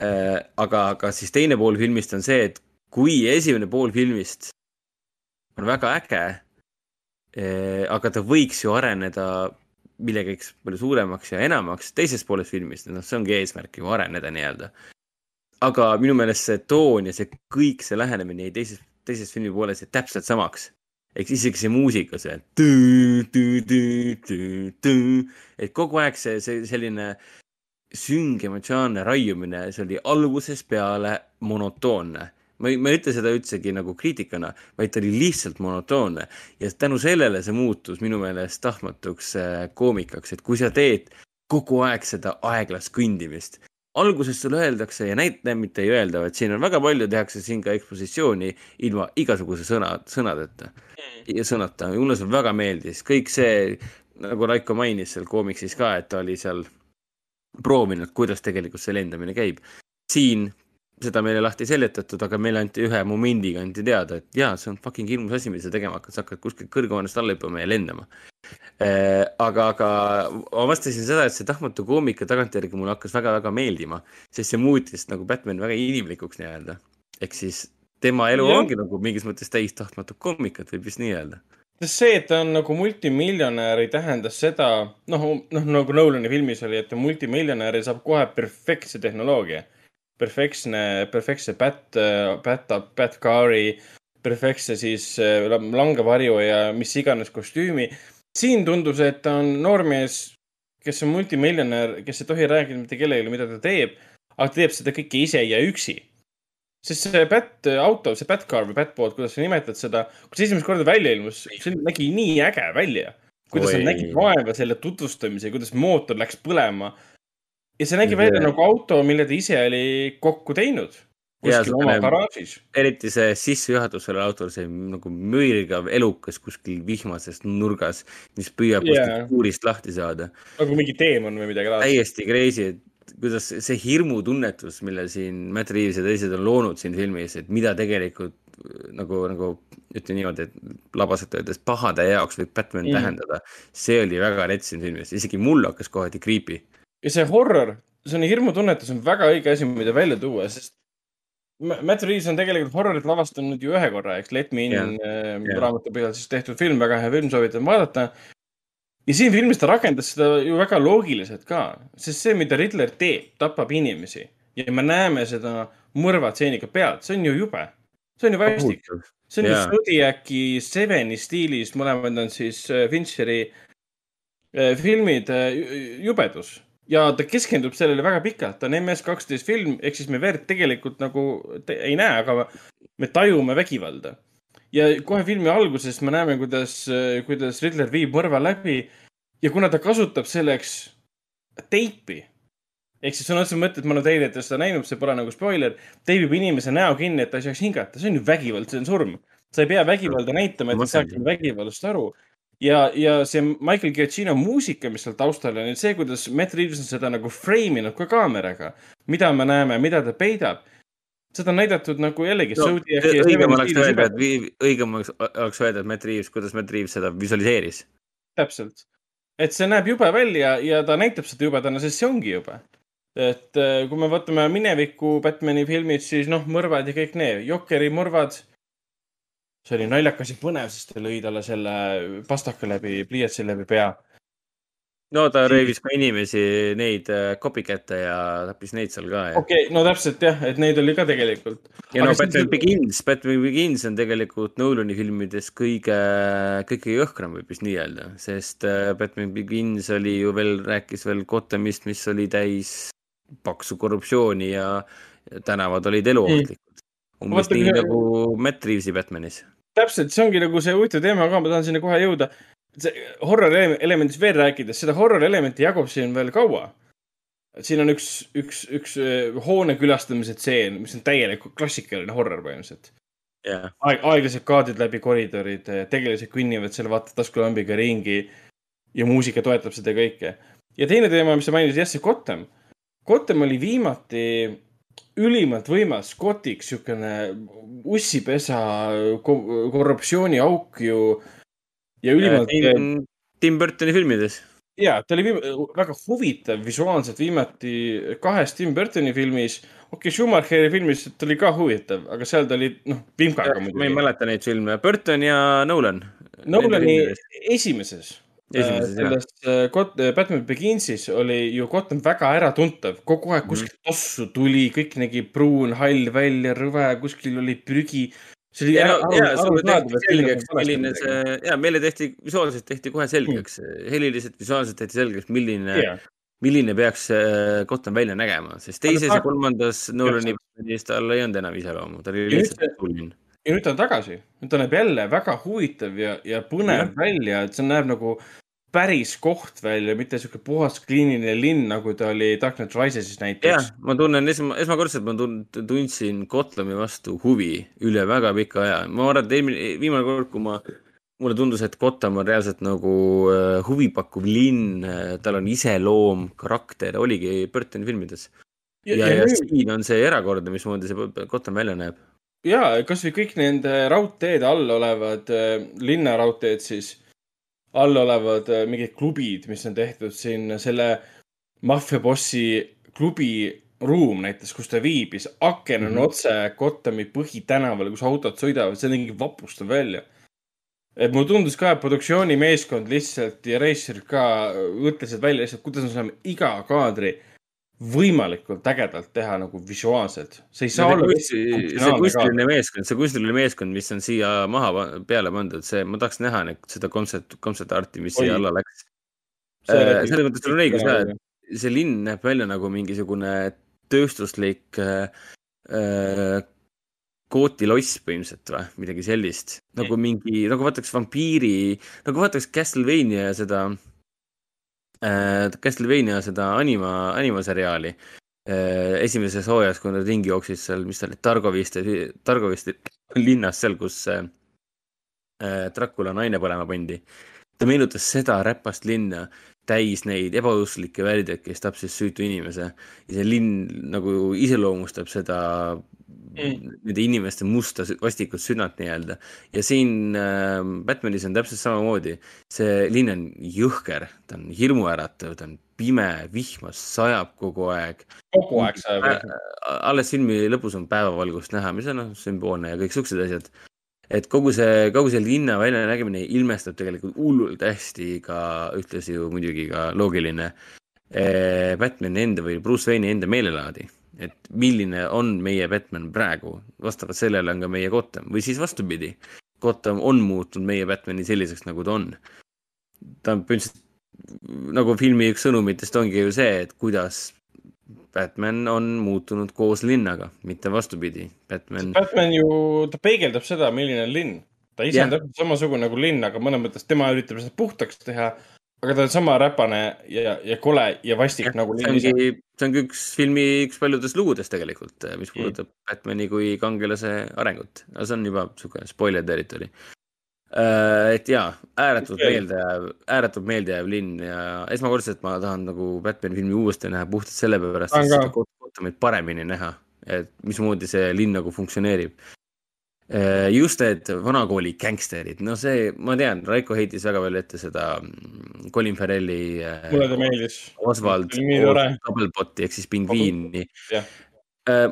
aga, aga siis teine pool filmist on see, et kui esimene pool filmist on väga äge, aga ta võiks ju areneda millegiks palju suuremaks ja enamaks teises pooles filmist, noh, see ongi eesmärk ju areneda nii-öelda. aga minu meelest see toon ja see kõik see lähenemine jäi teises, teises filmi pooles täpselt samaks. ehk isegi see muusika, see tü, tü, tü, tü, tü, et kogu aeg see, see selline sünge emotsionaalne raiumine, see oli algusest peale monotoonne. Ma ei, ma ei ütle seda üldsegi nagu kriitikana, vaid ta oli lihtsalt monotoonne. Ja tänu sellele see muutus minu meelest tahtmatuks äh, koomikaks, et kui sa teed kogu aeg seda aeglast kõndimist, alguses sulle öeldakse ja näitleja mitte ei öelda, vaid siin on väga palju, tehakse siin ka ekspositsiooni ilma igasuguse sõna, sõnadeta. Ja sõnata. mulle see väga meeldis, kõik see, nagu Raiko mainis seal koomiksis ka, et ta oli seal proovinud, kuidas tegelikult see lendamine käib. siin seda meile lahti ei seletatud, aga meile anti ühe momendiga anti teada, et jaa, see on fucking hirmus asi, mida sa tegema hakkad, sa hakkad kuskilt kõrghoonest alla hüppama ja lendama. aga, aga ma vastasin seda, et see tahtmatu koomika tagantjärgi mulle hakkas väga-väga meeldima, sest see muutis nagu Batman väga inimlikuks nii-öelda. ehk siis tema elu Jah. ongi nagu mingis mõttes täis tahtmatut koomikat, võib vist nii öelda. sest see, et ta on nagu multimiljonär, ei tähenda seda, noh, noh nagu Nolani filmis oli, et multimiljonär ja saab kohe perfektse tehnoloogia. perfektne, perfektse Bat, Bat, Batcari, perfektse siis äh, langevarju ja mis iganes kostüümi. siin tundus, et ta on noormees, kes on multimiljonär, kes ei tohi rääkida mitte kellelegi, mida ta teeb, aga teeb seda kõike ise ja üksi sest see Bat auto, see Batcar või Batboat, kuidas sa nimetad seda, kui see esimest korda välja ilmus, see nägi nii äge välja. kuidas Oi. nad nägid vaeva selle tutvustamise, kuidas mootor läks põlema. Ja see nägi Ja välja nagu auto, mille ta ise oli kokku teinud. kuskil oma garaažis. eriti see sissejuhatus sellel autol, see nagu mürgav elukas kuskil vihmases nurgas, mis püüab Jaa. kuskilt kuurist lahti saada. nagu mingi teemon või midagi laadset. täiesti crazy, et kuidas see- hirmutunnetus, mille siin Matt Reaves ja teised on loonud siin filmis, et mida tegelikult nagu, nagu ütlen niimoodi, et labaselt öeldes pahade jaoks võib Batman mm. tähendada. see oli väga rets siin filmis, isegi mul hakkas kohati creepy. Ja see horror, see on hirmutunnetus on väga õige asi, mida välja tuua, sest Ma- Matt Reaves on tegelikult horrorit lavastanud ju ühe korra, eks Let Me In Jah. äh, Jah. raamatu põhjal siis tehtud film, väga hea film, soovitan vaadata. ja siin filmis ta rakendas seda ju väga loogiliselt ka, sest see, mida Riddler teeb, tapab inimesi ja me näeme seda mõrvatseeni ka pealt, see on ju jube. see on ju vastik. see on ju Jaa. Zodiaci Seveni stiilis, mõlemad on siis äh, Fincheri äh, filmid, jubedus ja ta keskendub sellele väga pikalt, ta on MS kaksteist film, ehk siis me verd tegelikult nagu ei näe, aga me tajume vägivalda. ja kohe filmi alguses me näeme, kuidas, kuidas Riddler viib mõrva läbi ja kuna ta kasutab selleks teipi ehk siis sõna otseses mõttes, ma olen teile, seda näinud, see pole nagu spoiler, teibib inimese näo kinni, et ta ei saaks hingata, see on ju vägivald, see on surm. sa ei pea vägivalda näitama, et Ma sa saaksid vägivallast aru. ja, ja see Michael Giacchino muusika, mis seal taustal on, see, kuidas Matt Reaves on seda nagu frame inud ka kaameraga, mida me näeme, mida ta peidab. seda on näidatud nagu jällegi no, õigem oleks öelda, et õigem oleks, oleks öelda, et Matt Reaves, kuidas Matt Reaves seda visualiseeris. täpselt, et see näeb jube välja ja ta näitab seda jubedana, sest see ongi jube. et äh, kui me vaatame mineviku Batman'i filmid, siis noh, mõrvad ja kõik need, Jokeri mõrvad. See oli naljakas ja põnev, sest ta lõi talle selle pastaka läbi, pliiatsi läbi pea. no ta röövis ka inimesi, neid äh, copycat'e ja tappis neid seal ka okei okay,, no täpselt jah, et neid oli ka tegelikult. ja no Batman Begins, Batman Begins on tegelikult Nolani filmides kõige, kõige jõhkram võib vist nii öelda, sest äh, Batman Begins oli ju veel, rääkis veel Gothamist, mis oli täis paksu korruptsiooni ja ja tänavad olid eluohtlikud. Umbes Vaata, nii nagu Matt Reavesi Batmanis. täpselt, see ongi nagu see huvitav teema ka, ma tahan sinna kohe jõuda. see horror elemendist veel rääkides, seda horror elementi jagub siin veel kaua. siin on üks, üks, üks äh, hoone külastamise tseen, mis on täielik klassikaline horror põhimõtteliselt. jah, aeg, aeglased kaadrid läbi koridoride, tegelased kõnnivad seal vaata taskulambiga ringi ja muusika toetab seda kõike. ja teine teema, mis sa mainisid, jah, see Gotham. Gotham oli viimati ülimalt võimas gotiks, siukene ussipesa, korruptsiooniauk ju ja ülimalt. Tim, Tim Burtoni filmides. ja ta oli viim- väga huvitav visuaalselt viimati kahes Tim Burtoni filmis. okei okay,, Schumacheri filmis ta oli ka huvitav, aga seal ta oli noh, vimkaga ma ei muidugi. mäleta neid filme, Burton ja Nolan. Nolani esimeses. Esimeses, jah. selles äh, Got- Batman Beginsis oli ju Gotham väga äratuntav, kogu aeg Mhm. kuskilt tossu tuli, kõik nägi pruun, hall välja, rõve, kuskil oli prügi. see oli ja, ära- ja aru- arusaadav, tehti et selgeks, milline see, ja meile tehti, visuaalselt tehti kohe selgeks, heliliselt, visuaalselt tehti selgeks, milline Jaa. milline peaks Gotham välja nägema, sest teises ja kolmandas Nolani filmis tal ei olnud enam iseloomu, ta oli Ja lihtsalt tuline. ja nüüd ta on tagasi, nüüd ta näeb jälle väga huvitav ja, ja põnev Jah. välja, et see näeb nagu päris koht välja, mitte sihuke puhas kliiniline linn, nagu ta oli Dark Knight Risesis jah näiteks., ma tunnen esma, esmakordselt ma tun-, tundsin Gothami vastu huvi üle väga pika aja. ma arvan, et eelmine, viimane kord, kui ma, mulle tundus, et Gotham on reaalselt nagu äh, huvipakkuv linn, tal on iseloom, karakter, oligi Burtoni filmides. ja, ja, ja, ja siin on see erakordne, mismoodi see Gotham välja näeb. ja kasvõi kõik nende raudteede all olevad äh, linnaraudteed siis, all olevad äh, mingid klubid, mis on tehtud siin selle maffiabossi klubi ruum näiteks, kus ta viibis, aken on mm. -hmm. otse Gothami põhitänavale, kus autod sõidavad, see nägi vapustav välja. et mulle tundus ka, et produktsioonimeeskond lihtsalt ja reisijad ka mõtlesid välja lihtsalt, kuidas me saame iga kaadri võimalikult ägedalt teha nagu visuaalselt. see ei saa see olla see kunstiline meeskond, see kunstiline meeskond, mis on siia maha peale pandud, see, ma tahaks näha neid, seda kontsept, kontsept arti, mis Oi. siia alla läks. Näeb selles mõttes sul on õigus jah, et see linn näeb välja nagu mingisugune tööstuslik äh, äh, kootiloss põhimõtteliselt või midagi sellist. nagu mingi, nagu vaataks vampiiri, nagu vaataks Castlevania seda äh,, Castlevania seda anima, animaseriaali äh, esimeses hooajas, kui nad ringi jooksid seal, mis ta oli, Targoviste, Targoviste linnas seal, kus äh, äh, Dracula naine põlema pandi. ta meenutas seda räpast linna täis neid ebausklikke värdjaid, kes tapsid süütu inimese ja see linn nagu iseloomustab seda mm. nende inimeste musta vastikut südant nii-öelda. ja siin äh, Batmanis on täpselt samamoodi, see linn on jõhker, ta on hirmuäratav, ta on pime, vihmas, sajab kogu aeg. kogu aeg sajab jah. alles filmi lõpus on päevavalgust näha, mis on noh, sümboolne ja kõik siuksed asjad. Et kogu see, kogu see linna väljanägemine ilmestab tegelikult hullult hästi ka ühtlasi ju muidugi ka loogiline eh, Batman'i enda või Bruce Wayne'i enda meelelaadi. et milline on meie Batman praegu, vastavalt sellele on ka meie Gotham või siis vastupidi. Gotham on muutnud meie Batman'i selliseks, nagu ta on. ta on põhimõtteliselt nagu filmi üks sõnumitest ongi ju see, et kuidas Batman on muutunud koos linnaga, mitte vastupidi. Batman, Batman ju, ta peegeldab seda, milline on linn. ta ise Jah. on täpselt samasugune nagu linn, aga mõnes mõttes tema üritab seda puhtaks teha. aga ta on sama räpane ja, ja kole ja vastik nagu see linn ise. see ongi üks filmi üks paljudest lugudest tegelikult, mis puudutab mm. Batman'i kui kangelase arengut, aga see on juba sihuke spoiler territory. Et jaa, ääretult meeldejääv, ääretult meeldejääv linn ja esmakordselt ma tahan nagu Batman'i filmi uuesti näha puhtalt sellepärast, et seda Gothamit paremini näha, et mismoodi see linn nagu funktsioneerib. just need vanakooli gängsterid, no see, ma tean, Raiko heitis väga palju ette seda mm, Colin Farrelli. mulle ta meeldis. Oswald. Doublebotti ehk siis pingviini. jah,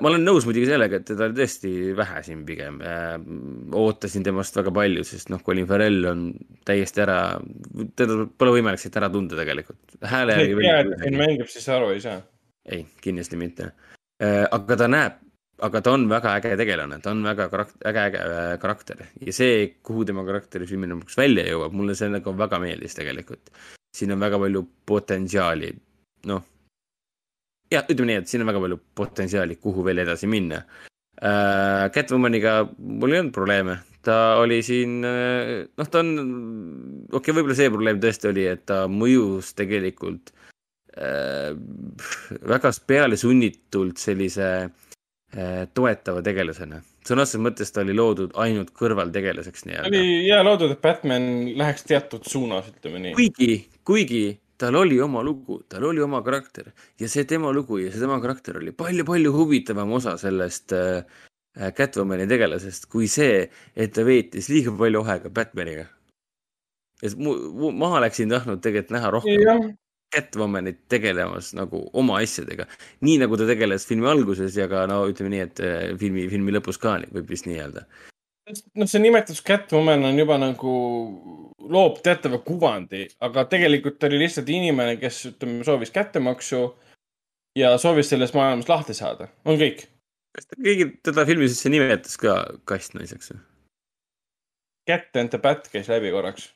ma olen nõus muidugi sellega, et teda oli tõesti vähe siin pigem. ootasin temast väga palju, sest noh, Colin Farrell on täiesti ära, teda pole võimalik siit ära tunda tegelikult. hääle järgi siin mängib, siis aru ei saa. ei, kindlasti mitte. aga ta näeb, aga ta on väga äge tegelane, ta on väga karak-, äge, äge äh, karakter ja see, kuhu tema karakter filmi lõpuks välja jõuab, mulle see nagu väga meeldis tegelikult. siin on väga palju potentsiaali, noh. jah, ütleme nii, et siin on väga palju potentsiaali, kuhu veel edasi minna äh,. Catwomaniga mul ei olnud probleeme, ta oli siin, noh, ta on, okei okay,, võib-olla see probleem tõesti oli, et ta mõjus tegelikult äh, väga pealesunnitult sellise äh, toetava tegelasena. sõna otseses mõttes ta oli loodud ainult kõrvaltegelaseks nii-öelda. oli hea loodud, et Batman läheks teatud suunas, ütleme nii. kuigi, kuigi tal oli oma lugu, tal oli oma karakter ja see tema lugu ja see tema karakter oli palju-palju huvitavam osa sellest äh, äh, Catwomani tegelasest kui see, et ta veetis liiga palju aega Batmaniga. ja siis mu, mu, ma oleksin tahtnud tegelikult näha rohkem jah, Catwomanit tegelemas nagu oma asjadega. nii nagu ta tegeles filmi alguses ja ka no ütleme nii, et äh, filmi, filmi lõpus ka võib vist nii öelda. noh, see nimetus Catwoman on juba nagu loob teatava kuvandi, aga tegelikult oli lihtsalt inimene, kes ütleme, soovis kättemaksu ja soovis sellest maailmast lahti saada, on kõik. kas ta keegi teda filmi sisse nimetas ka kastnaiseks? Cat and the Bat käis läbi korraks.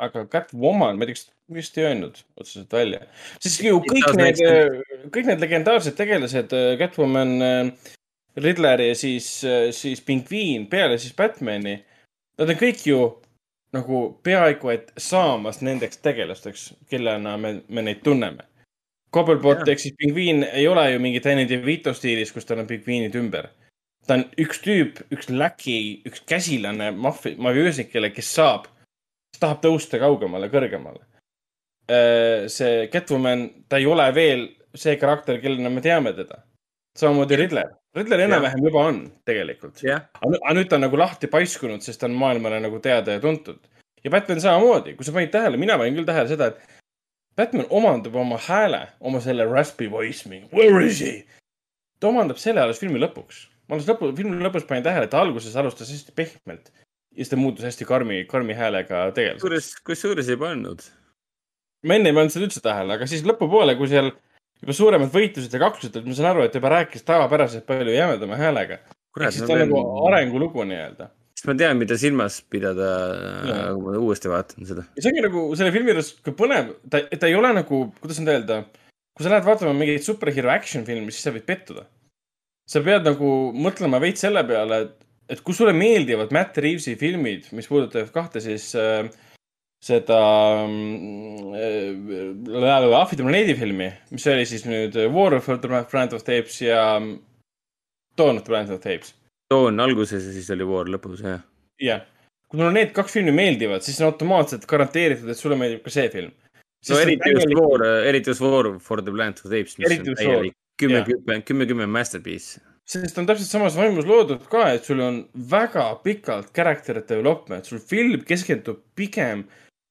aga Catwoman, ma ei tea, kas vist ei öelnud otseselt välja. siis ju kõik need kõik need legendaarsed tegelased, Catwoman, Riddler ja siis, siis Pingviin peale siis Batman'i. Nad on kõik ju nagu peaaegu et saamas nendeks tegelasteks, kellena me, me neid tunneme. Cobblepot ehk siis pingviin ei ole ju mingi Danny DeVito stiilis, kus tal on pingviinid ümber. ta on üks tüüp, üks läki, üks käsilane maffi-, mafioosnikele, kes saab, kes tahab tõusta kaugemale, kõrgemale. see Catwoman, ta ei ole veel see karakter, kellena me teame teda. samamoodi Riddler. Riddler enam-vähem juba on tegelikult. nüüd- aga nüüd ta on nagu lahti paiskunud, sest ta on maailmale nagu teada ja tuntud. ja Batman samamoodi, kui sa panid tähele, mina panin küll tähele seda, et Batman omandab oma hääle, oma selle raspy voice, mingi where is he? ta omandab selle alles filmi lõpuks. ma alles lõpu, filmi lõpus panin tähele, et ta alguses alustas hästi pehmelt ja siis ta muutus hästi karmi, karmi häälega tegelaseks. kusjuures, kusjuures ei pannud. ma enne ei pannud seda üldse tähele, aga siis lõpupoole, kui seal juba suuremad võitlused ja kaklused olid, ma saan aru, et juba rääkis tavapäraselt palju jämedama häälega. Ehk siis ta on nagu arengulugu nii-öelda. siis ma tean, mida silmas pidada, kui ma uuesti vaatan seda. ja see ongi nagu selle filmi juures ka põnev, ta, ta ei ole nagu, kuidas nüüd öelda, kui sa lähed vaatama mingit superhero action filmi, siis sa võid pettuda. sa pead nagu mõtlema veits selle peale, et, et kui sulle meeldivad Matt Reavesi filmid, mis puudutavad kahte siis äh, seda äh, Ahvide planeedi filmi, mis oli siis nüüd War of the Planet of the Apes ja Dawn of the Planet of the Apes. Dawn alguses ja siis oli War lõpus, jah. jah, kui sulle need kaks filmi meeldivad, siis on automaatselt garanteeritud, et sulle meeldib ka see film. no eriti just War, eriti just War for the Planet of the Apes, mis Eriti on täielik kümme kümme, kümme, kümme masterpiece. sest on täpselt samas vaimus loodud ka, et sul on väga pikalt character development, sul film keskendub pigem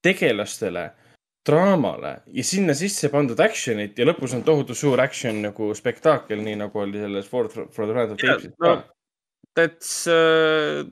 tegelastele, draamale ja sinna sisse pandud action'it ja lõpus on tohutu suur action nagu spektaakel, nii nagu oli selles Ford for the the Apes. no that's uh,,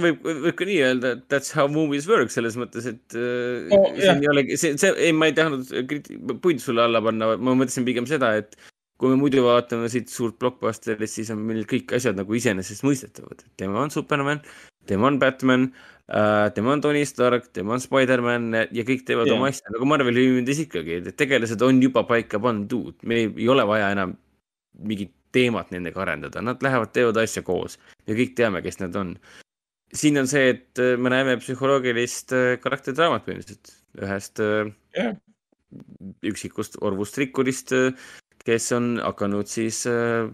võib, võib ka nii öelda, et that's how movies work selles mõttes, et uh, No, siin jah. ei olegi, see, see, ei, ma ei tahtnud puid sulle alla panna, ma mõtlesin pigem seda, et kui me muidu vaatame siit suurt blockbusterit, siis on meil kõik asjad nagu iseenesestmõistetavad. tema on Superman, tema on Batman uh,, tema on Tony Stark, tema on Spider-man ja kõik teevad Jah. oma asja, nagu Marveli filmides ikkagi, et tegelased on juba paika pandud, meil ei, ole vaja enam mingit teemat nendega arendada, nad lähevad, teevad asja koos ja kõik teame, kes nad on. siin on see, et äh, me näeme psühholoogilist äh, karakteridraamat põhimõtteliselt ühest äh, Jah. üksikust orvust rikkurist, kes on hakanud siis äh,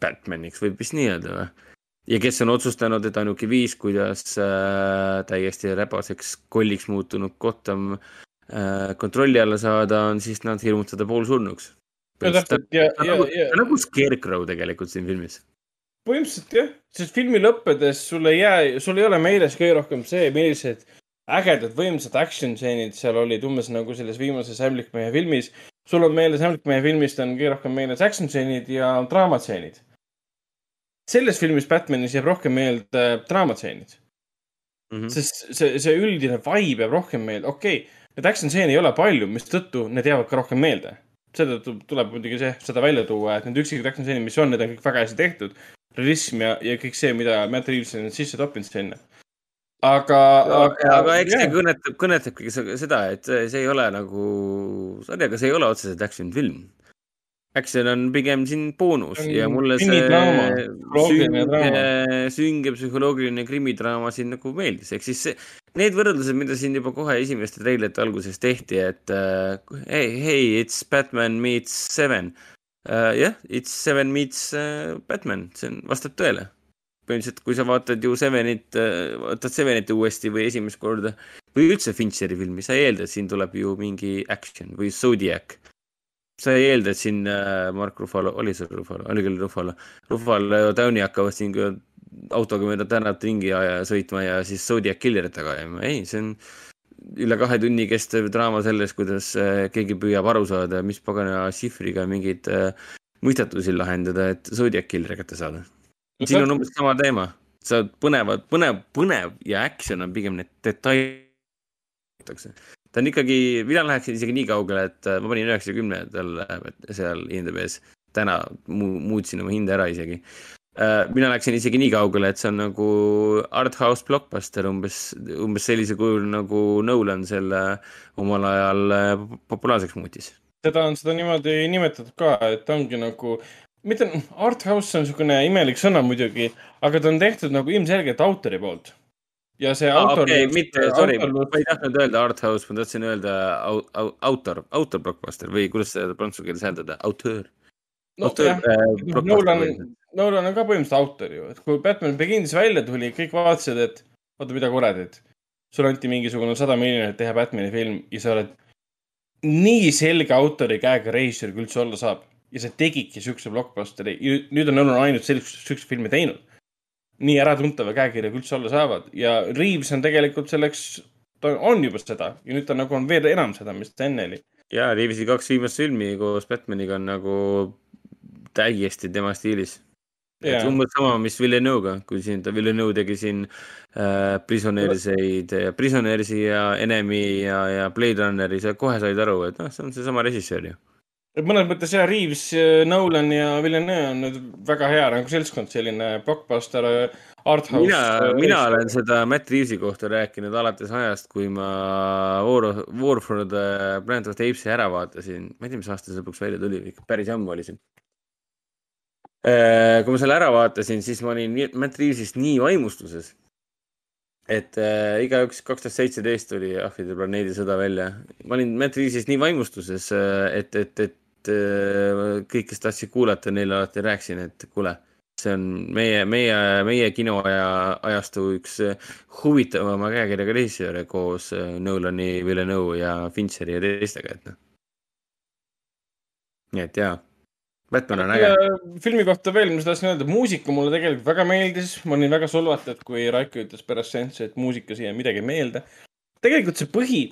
Batmaniks, võib vist nii öelda või? Ja kes on otsustanud, et ainuke viis, kuidas äh, täiesti räbaseks kolliks muutunud Gotham äh, kontrolli alla saada, on siis nad hirmutada poolsurnuks. Nagu, nagu Scarecrow tegelikult siin filmis. põhimõtteliselt jah, sest filmi lõppedes sul ei jää, sul ei ole meeles kõige rohkem see, millised ägedad võimsad action stseenid seal olid umbes nagu selles viimases Ämblikmehe filmis. sul on meeles Ämblikmehe filmist on kõige rohkem meeles action stseenid ja draamatseenid. Selles filmis Batmanis jääb rohkem meelde draamatseenid mm. -hmm. sest see, see üldine vibe jääb rohkem meelde, okei okay,, neid action stseene ei ole palju, mistõttu need jäävad ka rohkem meelde. seetõttu tuleb muidugi see, seda välja tuua, et need üksikud action stseenid, mis on, need on kõik väga hästi tehtud. realism ja, ja kõik see, mida Matt Reaves on sisse toppinud sinna. aga, aga, aga eks see kõnetab, kõnetabki se- seda, et see see ei ole nagu, sorry, aga see ei ole otseselt action film. Action on pigem siin boonus On ja mulle see sünge, sünge psühholoogiline krimidraama siin nagu meeldis, ehk siis see, need võrdlused, mida siin juba kohe esimeste treilerite alguses tehti, et uh, hey, hey, it's Batman meets Seven uh,. jah, it's Seven meets uh, Batman, see on, vastab tõele põhimõtteliselt, kui sa vaatad ju Sevenit, vaatad Sevenit uuesti või esimest korda või üldse Fincheri filmi, sa ei eelda, et siin tuleb ju mingi action või Zodiac. Sa ei eelda, et siin äh, Mark Ruffalo, oli see Ruffalo, oli küll Ruffalo, Ruffalo ja Downey hakkavad siin autoga mööda tänavat ringi aja sõitma ja siis Zodiac Killerit taga ajama, ei, see on üle kahe tunni kestev draama sellest, kuidas äh, keegi püüab aru saada, mis pagana šifriga mingeid äh, mõistatusi lahendada, et Zodiac Killer kätte saada. siin on umbes sama teema, sa põnevad, põnev, põnev ja action on pigem need detailid. Ta on ikkagi, mina läheksin isegi nii kaugele, et äh, ma panin üheksakümne talle seal IMDB-s, täna mu- muutsin oma hinde ära isegi. mina läksin isegi nii kaugele, et see on nagu art house blockbuster umbes, umbes sellisel kujul nagu Nolan selle omal ajal äh, populaarseks muutis. seda on seda niimoodi nimetatud ka, et ongi nagu, mitte, art house on niisugune imelik sõna muidugi, aga ta on tehtud nagu ilmselgelt autori poolt. Ja see autor okei, mitte, sorry, ma ei tahtnud öelda art house, ma tahtsin öelda au, au, autor, autor blockbuster või kuidas seda prantsuse keeles hääldada, auteur. no jah, Nolan, Nolan on ka põhimõtteliselt autor ju, et kui Batman Begins välja tuli, kõik vaatasid, et oota, mida kuradit. sulle anti mingisugune sada miljonit teha Batman'i film ja sa oled nii selge autori käega režissöör kui üldse olla saab. ja sa tegidki siukse blockbusteri, nüüd on Nolan ainult sellist, siukseid filme teinud. Nii äratuntava käekirjaga üldse olla saavad ja Reaves on tegelikult selleks, ta on juba seda ja nüüd ta nagu on veel enam seda, mis ta enne oli. ja Reavesi kaks viimast filmi koos Batmaniga on nagu täiesti tema stiilis. et umbes sama, mis Villeneuve'ga, kui siin ta Villeneuve tegi siin äh, Prisonerseid, Prisonersi ja Enemy ja, ja Blade Runneri, sa kohe said aru, et noh, see on seesama režissöör ju. Et mõnes mõttes jah, Reaves, Nolan ja Villeneuve on nüüd väga hea nagu seltskond, selline blockbuster, art house. mina, mina olen seda Matt Reavesi kohta rääkinud alates ajast, kui ma War, War for the Planet of the Apes'i ära vaatasin. ma ei tea, mis aasta see lõpuks välja tuli, ikka päris ammu oli see. kui ma selle ära vaatasin, siis ma olin Matt Reavesist nii vaimustuses, et äh, igaüks kaks tuhat seitseteist tuli Ahvide planeedi sõda välja. ma olin Matt Reavesist nii vaimustuses, et, et, et äh, kõik, kes tahtsid kuulata, neile alati rääkisin, et kuule, see on meie, meie, meie kinoaja, ajastu üks äh, huvitavama käekirjaga režissööre koos äh, Nolani, Villeneuve ja Fincheri ja teistega, et noh. nii et jaa, Batman on äge. filmi kohta veel, mis tahtsin öelda, muusika mulle tegelikult väga meeldis, ma olin väga solvatud, kui Raiko ütles pärast seanssi, et muusika siia midagi ei meelde. tegelikult see põhi,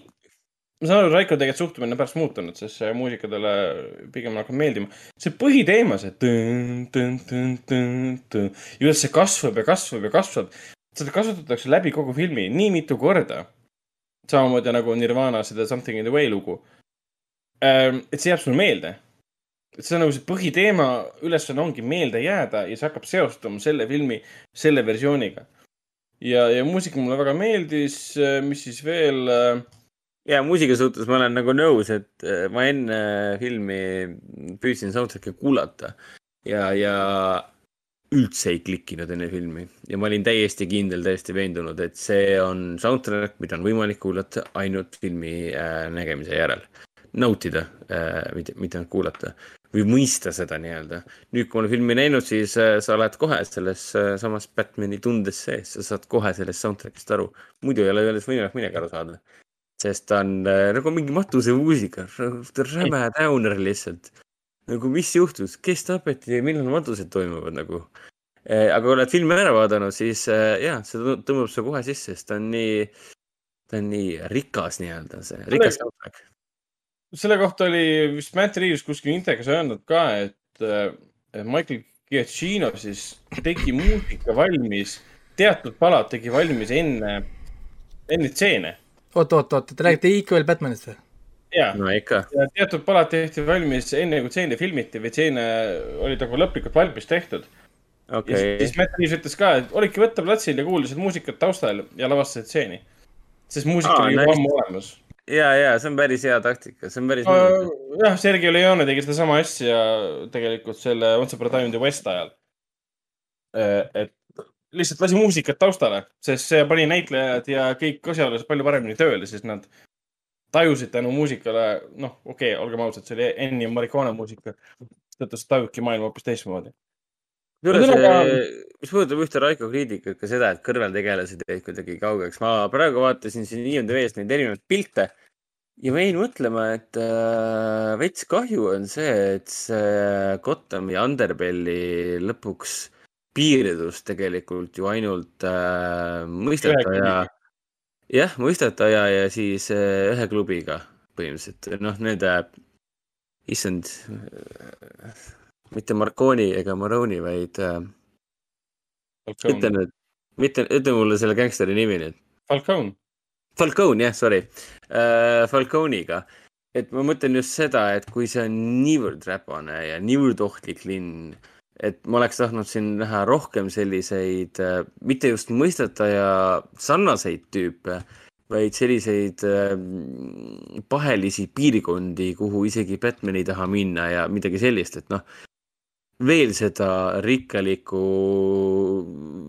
ma saan aru, Raiko tegelikult suhtumine on pärast muutunud, sest see muusika talle pigem hakkab meeldima. see põhiteema, see tõ-n, tõ-n, tõ-n, tõ-n, tõ-n ja kuidas see kasvab ja kasvab ja kasvab. seda kasutatakse läbi kogu filmi nii mitu korda. samamoodi nagu Nirvana seda Something in the way lugu. et see jääb sulle meelde et see on nagu see põhiteema ülesanne ongi meelde jääda ja see hakkab seostuma selle filmi selle versiooniga. ja, ja muusika mulle väga meeldis, mis siis veel. Ja muusika suhtes ma olen nagu nõus, et äh, ma enne filmi püüdsin soundtrack'i kuulata ja, ja üldse ei klikkinud enne filmi ja ma olin täiesti kindel, täiesti veendunud, et see on soundtrack, mida on võimalik kuulata ainult filmi äh, nägemise järel. nautida äh,, mitte, mitte ainult kuulata või mõista seda nii-öelda. nüüd, kui olen filmi näinud, siis äh, sa oled kohe selles äh, samas Batman'i tundes sees, sa saad kohe sellest soundtrack'ist aru. muidu ei ole sellest võimalik midagi aru saada. Sest ta on äh, nagu mingi matusemuusika, räme downer lihtsalt. nagu mis juhtus, kes tapeti ja millal matused toimuvad nagu. aga kui oled filmi ära vaadanud, siis äh, jaa, see tõ- tõmbab su kohe sisse, sest ta on nii, ta on nii rikas nii-öelda, see rikas soundtrack. selle kohta oli vist Matt Reaves kuskil intekas öelnud ka, et äh, et Michael Giacchino siis tegi muusika valmis, teatud palad tegi valmis enne, enne stseene. oot, oot, oot, te räägite ikka veel Batmanist või? ja no teatud palad tehti valmis enne, kui stseene filmiti või stseene olid nagu lõplikult valmis tehtud. ja okei siis Matt Reaves ütles ka, et olidki võtta platsil ja kuulasid muusikat taustal ja lavastasid stseeni. sest muusika Aa, oli juba ammu olemas. ja, ja see on päris hea taktika, see on päris. jah, Sergei Leone tegi sedasama asja tegelikult selle Once Upon a Time in the West ajal. et lihtsalt lasi muusikat taustale, sest see pani näitlejad ja kõik asjaolased palju paremini tööle, sest nad tajusid tänu muusikale, noh, okei okay,, olgem ausad, see oli Ennio Morricone muusika. seetõttu sa tajudki maailma hoopis teistmoodi. kusjuures mis puudutab ühte Raiko kriitikat, ka seda, et kõrvaltegelased jäid kuidagi kaugeks. ma praegu vaatasin siin IMDB-st neid erinevaid pilte ja ma jäin mõtlema, et äh, veits kahju on see, et see Gothami Underbelli lõpuks piirdus tegelikult ju ainult äh, mõistetaja, jah, mõistetaja ja siis äh, ühe klubiga põhimõtteliselt, noh, nende, issand, mitte Marconi ega Maroni, vaid äh, ütle nüüd, mitte, ütle mulle selle gängsteri nimi nüüd. Falcone. Falcone jah, sorry uh,, Falcone'iga. et ma mõtlen just seda, et kui see on niivõrd räpane ja niivõrd ohtlik linn, et ma oleks tahtnud siin näha rohkem selliseid uh,, mitte just mõistetaja sarnaseid tüüpe, vaid selliseid uh, pahelisi piirkondi, kuhu isegi Batman ei taha minna ja midagi sellist, et noh, veel seda rikkalikku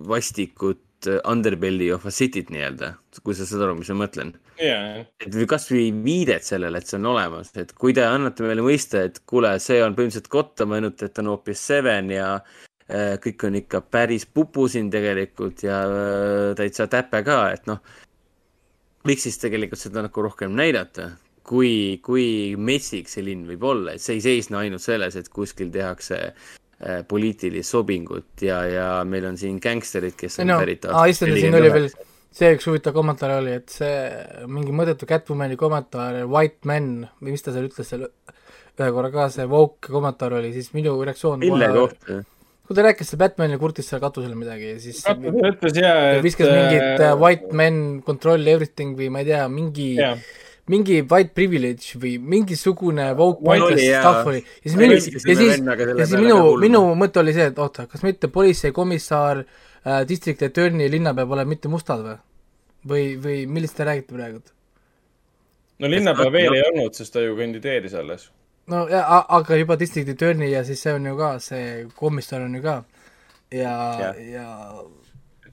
vastikut underbelly of a city't nii-öelda, kui sa saad aru, mis ma mõtlen. jaa, et või kasvõi viidet sellele, et see on olemas, et kui te annate meile mõista, et kuule, see on põhimõtteliselt Gotham, ainult et on hoopis Seven ja äh, kõik on ikka päris pupu siin tegelikult ja äh, täitsa täpe ka, et noh, võiks siis tegelikult seda nagu rohkem näidata, kui, kui metsik see linn võib olla, et see ei seisne ainult selles, et kuskil tehakse äh, poliitilist sobingut ja, ja meil on siin gängsterid, kes on no pärit aa, issand, siin oli veel see üks huvitav kommentaar oli, et see mingi mõttetu Catwomani kommentaar, white man või mis ta seal ütles seal ühe korra ka see woke kommentaar oli, siis minu reaktsioon mille kohta? kui ta rääkis seal Batman'i kurtis seal katusel midagi ja siis katusel ütles jaa, et viskas mingit uh, white man control everything või ma ei tea, mingi Jaa. Mingi white privilege või mingisugune woke pointless stuff oli ja siis minu, ja siis, ja siis minu kulmu., minu mõte oli see, et oota, kas mitte politseikomissar äh,, district attorney, linnapea pole mitte mustad või? või, või millest te räägite praegu? no linnapea veel ei olnud, sest ta ju kandideeris alles. no ja, aga juba district attorney ja siis see on ju ka, see komissar on ju ka ja, Jah. ja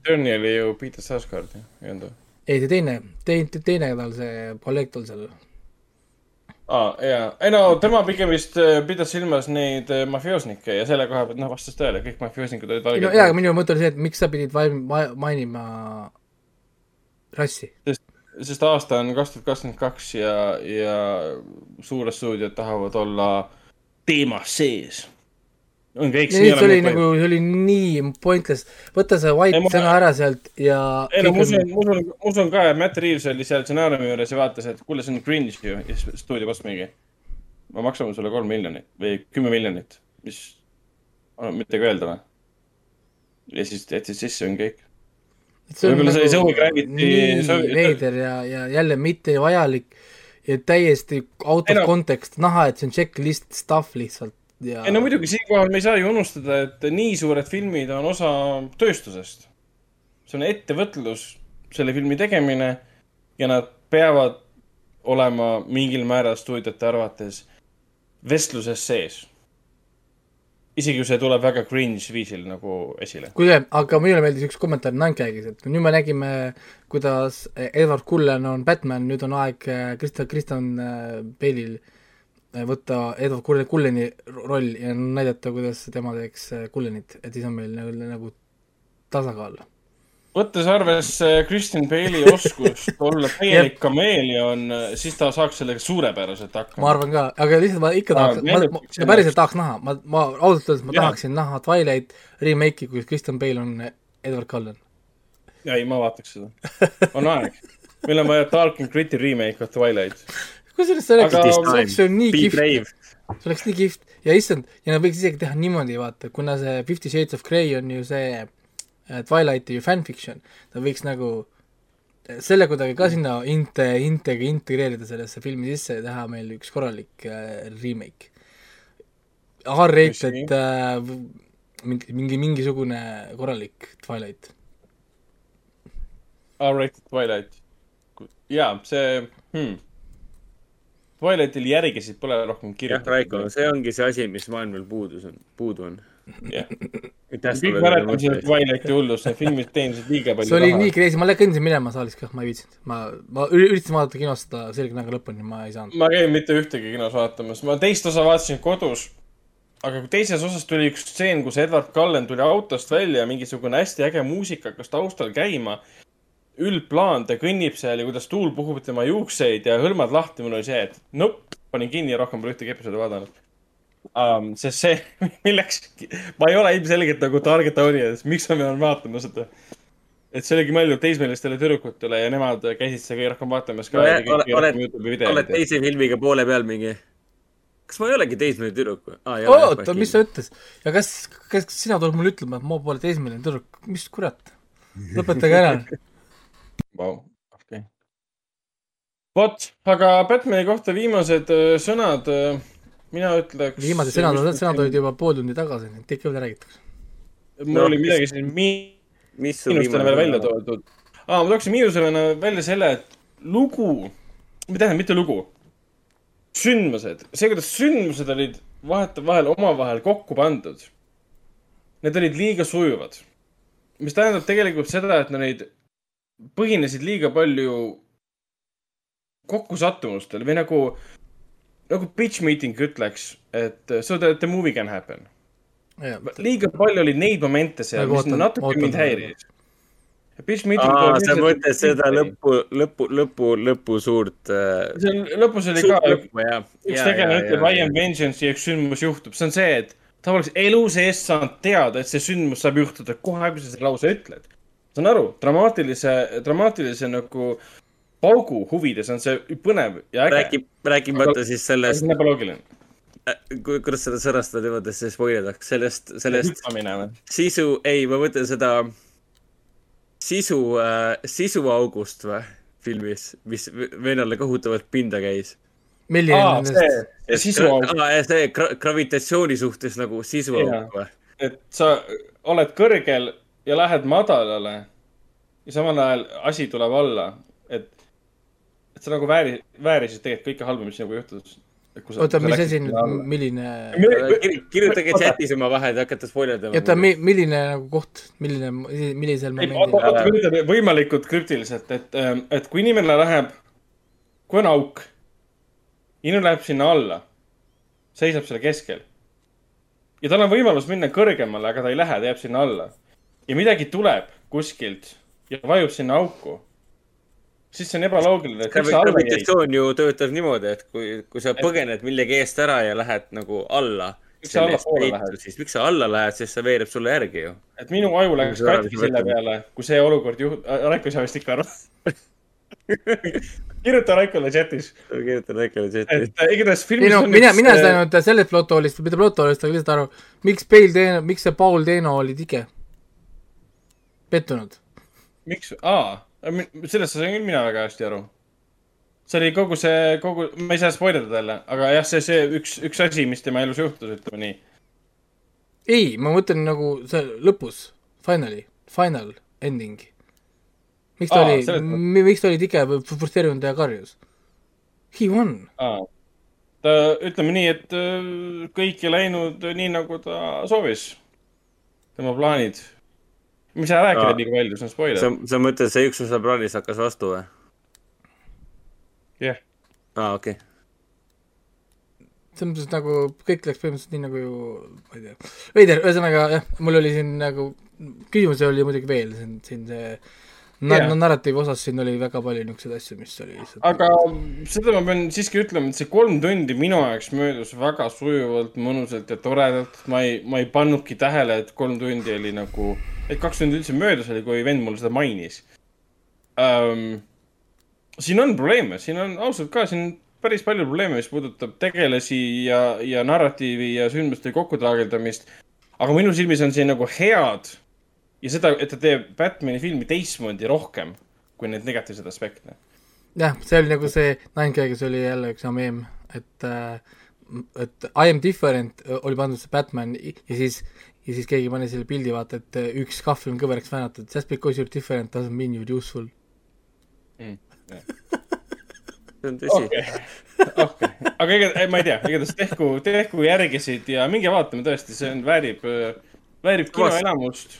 Turni oli ju Peter Sarsgaard, ei olnud või? ei, see teine, teine, teine tal see kolleeg tal seal aa, jaa, ei no tema pigem vist äh, pidas silmas neid äh, mafioosnikke ja selle koha pealt, noh, vastas tõele, kõik mafioosnikud olid ei no valged jaa, aga minu mõte oli see, et miks sa pidid mainima rassi. sest, sest aasta on kaks tuhat kakskümmend kaks ja, ja suured stuudiod tahavad olla teemas sees. On kõik, see oli nagu, see oli nii pointless, võta see white Ei, ma- sõna ära sealt ja ei no ma usun, on- ma usun, ma usun ka, et Matt Reaves oli seal stsenaariumi juures ja vaatas, et kuule, see on cringe ju ja siis stuudio vastas mingi. me maksame sulle kolm miljonit või kümme miljonit, mis midagi öelda või? ja siis jätsid sisse, on kõik. võib-olla see Zoe nagu Gravity, nii veider ja, ja jälle mitte vajalik ja täiesti out of no- context näha, et see on checklist stuff lihtsalt ja ei no muidugi, siinkohal me ei saa ju unustada, et nii suured filmid on osa tööstusest. see on ettevõtlus, selle filmi tegemine ja nad peavad olema mingil määral stuudiote arvates vestluses sees. isegi kui see tuleb väga cringe viisil nagu esile. kuule, aga minule meeldis üks kommentaar Nankäigis, et nüüd me nägime, kuidas Edward Cullen on Batman, nüüd on aeg äh, Krista, Kristjan äh, Bale'il äh, võtta Edward Culleni roll ja näidata, kuidas tema teeks äh, Cullenit, et siis on meil nagu, nagu tasakaal. võttes arvesse Kristjan Bale'i oskust olla täielik kameeleon, siis ta saaks sellega suurepäraselt hakkama. ma arvan ka, aga lihtsalt ma ikka tahaks, ma, ma, ma päriselt tahaks näha, ma, ma ausalt öeldes ma Jaa. tahaksin näha Twilight remake'i, kus Kristjan Bale on Edward Cullen. ei, ma vaataks seda. on aeg. meil on vaja Dark and Gritty remake of Twilight. Kusjuures see oleks Aga-, see on nii kihvt see oleks nii kihvt ja issand, ja nad võiks isegi teha niimoodi, vaata, kuna see Fifty Shades of Grey on ju see äh, Twilighti ju fanfiction, ta võiks nagu äh, selle kuidagi ka sinna inte, intega integreerida sellesse filmi sisse ja teha meil üks korralik äh, remake. R-rated äh, mingi, mingi, mingisugune korralik Twilight. R-rated Twilight. jaa, see hmm.. Twilightil järgisid pole rohkem jah, kirjutatud. Raiko, see ongi see asi, mis maailmal puudus on, puudu on. jah. kõik mäletavad seda Twilighti hullust, need filmid teenisid liiga palju see oli nii crazy, ma lä- kõndisin minema saalist kah, ma ei viitsinud, ma, ma üri- üritasin vaadata kinos seda selge näoga lõpuni, ma ei saanud. ma käin mitte ühtegi kinos vaatamas, ma teist osa vaatasin kodus. aga kui teises osas tuli üks stseen, kus Edward Cullen tuli autost välja, mingisugune hästi äge muusika hakkas taustal käima. üldplaan, ta kõnnib seal ja kuidas tuul puhub tema juukseid ja hõlmad lahti, mul oli see, et nope, panin kinni ja rohkem pole ühtegi episoodi vaadanud um,. sest see, milleks, ma ei ole ilmselgelt nagu target audience, miks ma pean vaatama seda. et see oligi mõeldud teismelistele tüdrukutele ja nemad käisid seda kõige rohkem vaatamas ka. oled, oled, oled teise filmiga poole peal mingi. kas ma ei olegi teismeline tüdruk või ah,? oota, mis ta ütles? ja kas, kas sina tuled mulle ütlema, et ma pole teismeline tüdruk, mis kurat? lõpetage ära. Vau, okei. vot, aga Batman'i kohta viimased öö, sõnad, mina ütleks. viimased sõnad, sõnad olid juba pool tundi tagasi, nii et ikka veel räägitakse. mul oli midagi siin miinustena veel välja toodud. aa, ma tooksin miinusena välja selle, et lugu, või tähendab, mitte lugu, sündmused, see, kuidas sündmused olid vahetevahel omavahel kokku pandud. Need olid liiga sujuvad. mis tähendab tegelikult seda, et nad põhinesid liiga palju kokkusattumustel või nagu, nagu pitch meeting ütleks, et so that the movie can happen. liiga palju oli neid momente seal, Nagu mis ootan- natuke ootan mind häiris. Pitch meeting. aa, sa mõtled seda lõppu, lõppu, lõppu, lõppu suurt äh,. seal lõpus oli ka lõppu, jah. üks tegelane ütleb I am vengeance ja üks sündmus juhtub, see on see, et ta oleks elu sees saanud teada, et see sündmus saab juhtuda kohe, kui sa selle lause ütled. Saan aru, dramaatilise, dramaatilise nagu paugu huvides on see põnev ja äge. räägib, rääkimata siis sellest, see on ebaloogiline. kuidas seda sõnastada niimoodi, et see spoiledaks, sellest, sellest sisu, ei, ma mõtlen seda sisu äh,, sisuaugust või, filmis, mis vennale kohutavalt pinda käis. milline nendest see- sisuauk. see gra gravitatsiooni suhtes nagu sisuauk või? et sa oled kõrgel ja lähed madalale ja samal ajal asi tuleb alla, et, et sa nagu vääri-, väärisid tegelikult kõike halba, mis nagu juhtus. oota, mis asi nüüd, milline, kirjutage chatis oma vahel, te hakkate spoilerdama. oota, milline nagu koht, milline, millisel momendil? võimalikult krüptiliselt, et, et kui inimene läheb, kui on auk, inimene läheb sinna alla, seisab selle keskel ja tal on võimalus minna kõrgemale, aga ta ei lähe, ta jääb sinna alla ja midagi tuleb kuskilt ja vajub sinna auku, siis see on ebaloogiline, sa gravitatsioon ju töötab niimoodi, et kui, kui sa põgened millegi eest ära ja lähed nagu alla. Miks sa allapoole lähed? siis miks sa alla lähed, sest see veereb sulle järgi ju. et minu aju läks katki selle peale, kui see olukord juht-, Raiko saa vist ikka aru. kirjuta Raikole chatis. kirjuta Raikole chatis. et äh, igatahes ei filmis no on mina, üks, mina ei äh, saanud sellest plotoolist, mitte plotoolist, aga lihtsalt aru, miks Paul Teeno, miks see Paul Teeno oli tige? pettunud. miks, aa, sellest sain küll mina väga hästi aru. see oli kogu see, kogu, ma ei saa spoilerdada jälle, aga jah, see, see üks, üks asi, mis tema elus juhtus, ütleme nii. ei, ma mõtlen nagu see lõpus, finally, final ending. miks ta Aa, oli selles, miks ta oli tige või frustreerunud ja karjus? He won. ta, ütleme nii, et äh, kõik ei läinud nii, nagu ta soovis. tema plaanid. Ma ei saa rääkida Aa. liiga palju, see on spoiler sa, sa mõtled, see üks osa plaanis hakkas vastu või? jah. aa, okei okay.. selles mõttes nagu kõik läks põhimõtteliselt nii nagu ju, ma ei tea, veider, ühesõnaga jah, mul oli siin nagu, küsimusi oli muidugi veel siin, siin see yeah. narratiivi osas siin oli väga palju niisuguseid asju, mis oli lihtsalt aga seda ma pean siiski ütlema, et see kolm tundi minu jaoks möödus väga sujuvalt, mõnusalt ja toredalt. ma ei, ma ei pannudki tähele, et kolm tundi oli nagu, et kaks tundi üldse möödas oli, kui vend mulle seda mainis um,. siin on probleeme, siin on ausalt ka, siin päris palju probleeme, mis puudutab tegelasi ja, ja narratiivi ja sündmuste kokkutraageldamist. aga minu silmis on siin nagu head ja seda, et ta teeb Batman'i filmi teistmoodi rohkem kui neid negatiivseid aspekte. Jah, see oli nagu see Nine Gag'is oli jälle üks hea meem, et äh, et I am different oli pandud see Batman ja siis ja siis keegi pani selle pildi, vaata, et äh, üks kahvli on kõveraks väänatud, just because you are different doesn't mean you are useful. see on tõsi. Okei, okei, aga ega, ma ei tea, igatahes tehku, tehku järgisid ja minge vaatama tõesti, see on, väärib, väärib kinoelamust.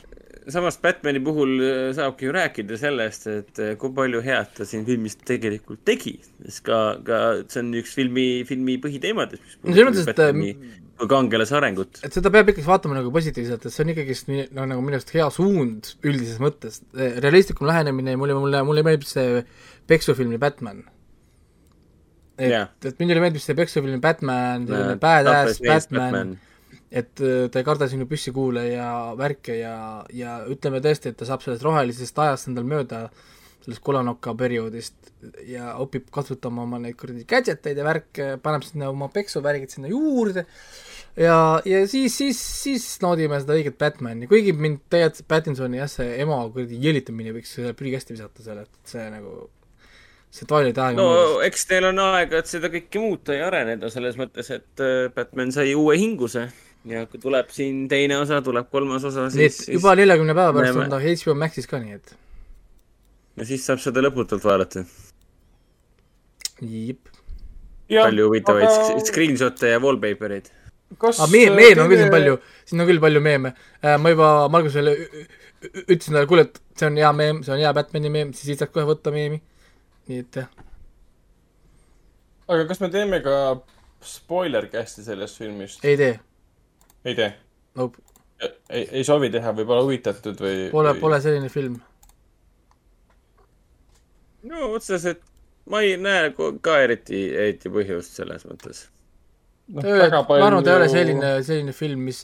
Samas Batman'i puhul äh, saabki ju rääkida sellest, et äh, kui palju head ta siin filmis tegelikult tegi, sest ka, ka see on üks filmi, filmi põhiteemadest, mis No selles mõttes, et, Batman'i kangelase arengut. et seda peab ikkagi vaatama nagu positiivselt, et see on ikkagist nii- no nagu minu arust hea suund üldises mõttes, realistlikum lähenemine ja mulle, mulle, mulle meeldib see peksufilmi Batman. et Jah. et minule meeldib see peksufilmi Batman, selline badass Batman, Batman. Et äh, ta ei karda sinu püssikuule ja värke ja, ja ütleme tõesti, et ta saab sellest rohelisest ajast endal mööda, sellest kolanoka perioodist ja õpib kasutama oma neid kuradi gadget eid ja värke, paneb sinna oma peksuvärgid sinna juurde ja, ja siis, siis, siis naudime seda õiget Batman'i, kuigi mind tegelikult Pattinsoni jah, see ema kuradi jõlitamine võiks selle prügikasti visata seal, et see nagu, see Twilighti aeg no eks neil on aega, et seda kõike muuta ja areneda selles mõttes, et äh, Batman sai uue hinguse ja kui tuleb siin teine osa, tuleb kolmas osa, nii siis et, juba neljakümne päeva pärast näeme. on ta HBO Maxis ka, nii et ja siis saab seda lõputult vaadata. palju huvitavaid aga- screenshot'e ja wallpaper eid. kas aga meem, meem on küll siin palju, siin on küll palju meeme. ma juba Margusele ütlesin talle, kuule, et see on hea meem, see on hea Batman'i meem, siis siit saab kohe võtta meemi. nii et jah, aga kas me teeme ka spoiler cast'i sellest filmist? ei tee, ei tee? Nope. ei, ei soovi teha või pole huvitatud või? pole, või... pole selline film. no otseselt ma ei näe ka eriti, eriti põhjust selles mõttes. väga ma arvan, ta ei ole selline, selline film, mis,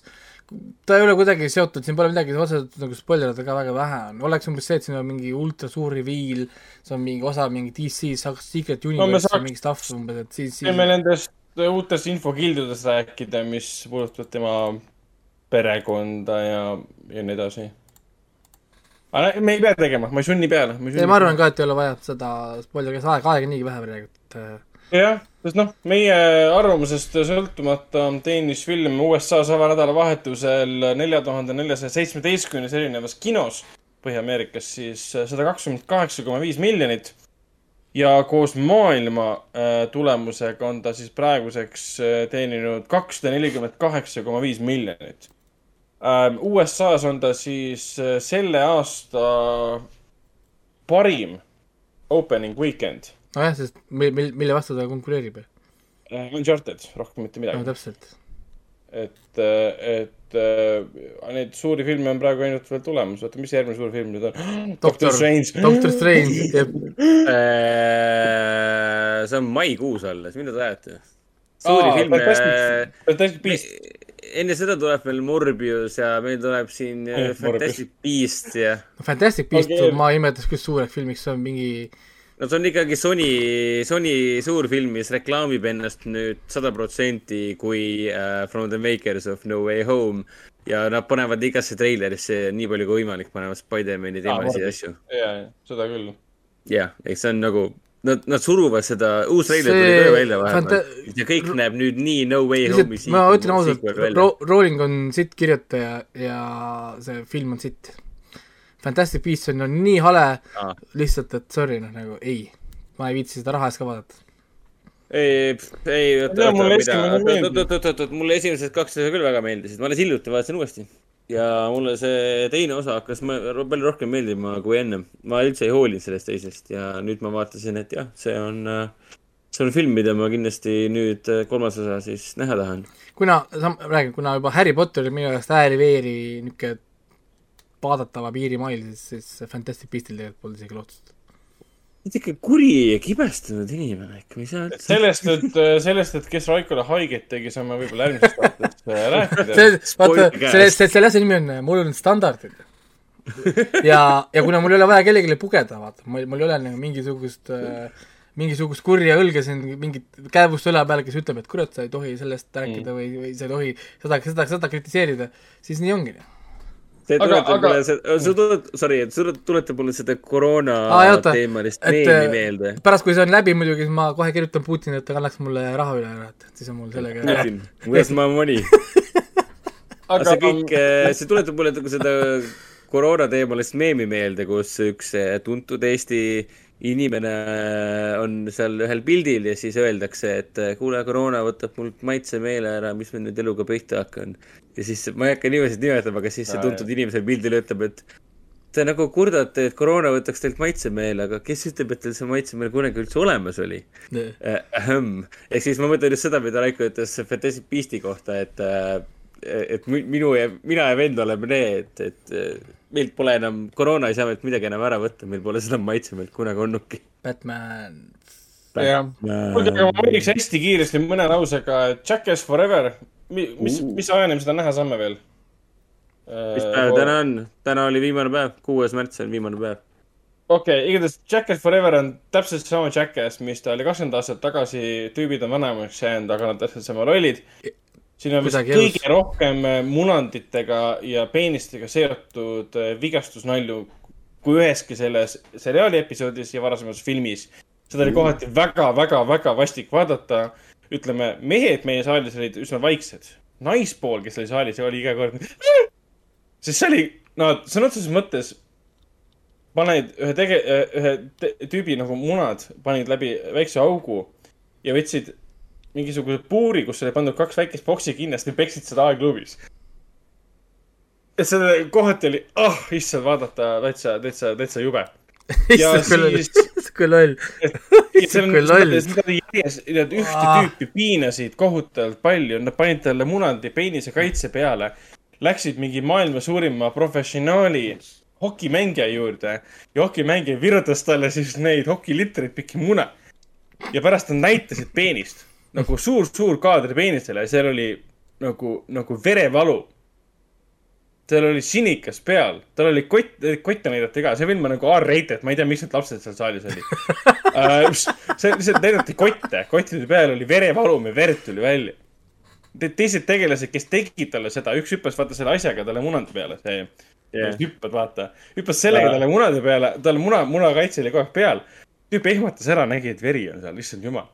ta ei ole kuidagi seotud, siin pole midagi otseselt nagu spoilerida ka väga vähe on, oleks umbes see, et siin on mingi ultra suur reveal, see on mingi osa mingi DC Secret Universe saaks- no, mingi stuff umbes, et siis, siis võime nendest uutest infokildudest rääkida, mis puudutavad tema perekonda ja, ja nii edasi. aga me ei pea tegema, ma ei sunni peale. ei, ma arvan ka, et ei ole vaja seda spoiler'i, aega, aega niigi vähe praegu, et äh, jah, sest noh, meie arvamusest sõltumata teenis film USA-sava nädalavahetusel nelja tuhande neljasaja seitsmeteistkümnes erinevas kinos Põhja-Ameerikas siis sada kakskümmend kaheksa koma viis miljonit. Ja koos maailma äh, tulemusega on ta siis praeguseks äh, teeninud kakssada nelikümmend kaheksa koma viis miljonit. USA-s on ta siis äh, selle aasta parim opening weekend nojah, sest mil-, mil-, mille vastu ta konkureerib. Uncharted, rohkem mitte no midagi. täpselt. et, et äh, neid suuri filme on praegu ainult veel tulemas, oota, mis järgmine suur film nüüd on? Doctor Strange. Doctor Strange, jep. Äh, see on maikuus alles, mida te ajate? suuri Aa, filme Fantastic- Beast.. enne seda tuleb veel Morbius ja meil tuleb siin Eh, Fantastic Beast ja. Fantastic Beast okay., ma ei imetleks küll suureks filmiks, see on mingi no see on ikkagi Sony, Sony suur film, mis reklaamib ennast nüüd sada protsenti kui uh, From the Makers of No Way Home ja nad panevad igasse treilerisse nii palju kui võimalik, panevad Spider-man'i teemalisi asju. ja, ja seda küll. jah, eks see on nagu, nad, nad suruvad seda, uus treiler tuli See ka välja vahepeal ja kõik näeb nüüd nii No Way Home'i ma ütlen ausalt Rowling on sitt kirjutaja ja see film on sitt. Fantastic Beasts on, on nii hale Aa. lihtsalt, et sorry, noh nagu ei, ma ei viitsi seda raha eest ka vaadata. ei, ei, oot, meeldib. oot, oot, oot, oot, mulle esimesed kaks osa küll väga meeldisid, ma alles hiljuti vaatasin uuesti. ja mulle see teine osa hakkas ma- palju rohkem meeldima kui ennem. ma üldse ei hoolinud sellest teisest ja nüüd ma vaatasin, et jah, see on, see on film, mida ma kindlasti nüüd äh, kolmas osa siis näha tahan. kuna, sa räägid, kuna juba Harry Potter on minu jaoks ääri-veeri niisugune vaadatava piirimail, siis, siis Fantastic Beastil tegelikult polnud isegi lootust. ikka kuri ja kibestunud inimene ikka, mis sa üldse. sellest, et, sellest, et kes Raikole haiget tegi, saame võib-olla järgmises saates äh, rääkida. see, vaata, selle, selle asja nimi on, mul on standardid. ja, ja kuna mul ei ole vaja kellelegi pugeda, vaata, mul, mul ei ole nagu mingisugust äh, mingisugust kurja õlga siin, mingit käevust õla peal, kes ütleb, et kurat, sa ei tohi sellest rääkida mm. või, või sa ei tohi seda, seda, seda kritiseerida, siis nii ongi. See tuletab aga- mulle seda, sa tuled, sorry, et sul tuletab mulle seda koroona oota, teemalist meemi äh, meelde. pärast, kui see on läbi muidugi, siis ma kohe kirjutan Putinile, et ta kannaks mulle raha üle ära, et siis on mul sellega Putin, where's my money? aga see kõik, see tuletab mulle nagu seda koroona teemalist meemi meelde, kus üks tuntud Eesti inimene on seal ühel pildil ja siis öeldakse, et eh, kuule, koroona võtab mult maitsemeele ära, mis ma nüüd eluga pihta hakkan. ja siis ma ei hakka nimesid nimetama, aga siis see tuntud inimene seal pildil ütleb, et te nagu kurdate, et koroona võtaks teilt maitsemeele, aga kes ütleb, et teil see maitsemeel kunagi üldse olemas oli? Ahem. ehk siis ma mõtlen just seda, mida Raiko ütles Fantastic Beasti kohta, et, et mi- minu ja mina ja vend oleme need, et meilt pole enam, koroona ei saa meilt midagi enam ära võtta, meil pole seda maitsemeelt kunagi olnudki. Batman. jah, kuulge, aga ma mainiks hästi kiiresti mõne lausega, Jackass Forever, mis, mis ajani me seda näha saame veel? mis päev täna on? täna oli viimane päev, kuues märts on viimane päev. okei okay,, igatahes Jackass Forever on täpselt sama Jackass, mis ta oli kakskümmend aastat tagasi, tüübid on vanemaks jäänud, aga nad täpselt sama lollid. Siin on vist kõige elus. rohkem äh, munanditega ja peenistega seotud äh, vigastusnalju kui üheski selles seriaali episoodis ja varasemas filmis. seda oli kohati väga-väga-väga vastik vaadata. ütleme, mehed meie saalis olid üsna vaiksed. naispool, kes oli saalis, oli iga kord. sest see oli, no sõna otseses mõttes paned ühe tege-, ühe te- tüübi nagu munad, panid läbi väikse augu ja võtsid mingisuguse puuri, kus oli pandud kaks väikest boksi kinnast ja peksid seda aegluubis. et selle kohati oli, ah, issand, vaadata täitsa, täitsa, täitsa jube. issand, küll loll. on, Kui loll. järjest, nad ühte tüüpi piinasid kohutavalt palju, nad panid talle munandi peenise kaitse peale. Läksid mingi maailma suurima professionaali hokimängija juurde ja hokimängija virutas talle siis neid hokilitreid pikki mune. ja pärast nad näitasid peenist nagu suur-suur kaader peenisele ja seal oli nagu, nagu verevalu seal oli sinikas peal, tal oli kott, kotte näidati ka, see film on nagu R-rated, ma ei tea, miks need lapsed seal saalis olid uh,. see lihtsalt näidati kotte, kottide peal oli verevalum ja verd tuli välja. teised tegelased, kes tegid talle seda, üks hüppas vaata selle asjaga talle munade peale, see yeah., hüppad vaata, hüppas sellega talle munade peale, tal muna, munakaitse oli kogu aeg peal. tüüp ehmatas ära, nägi, et veri on seal, issand jumal.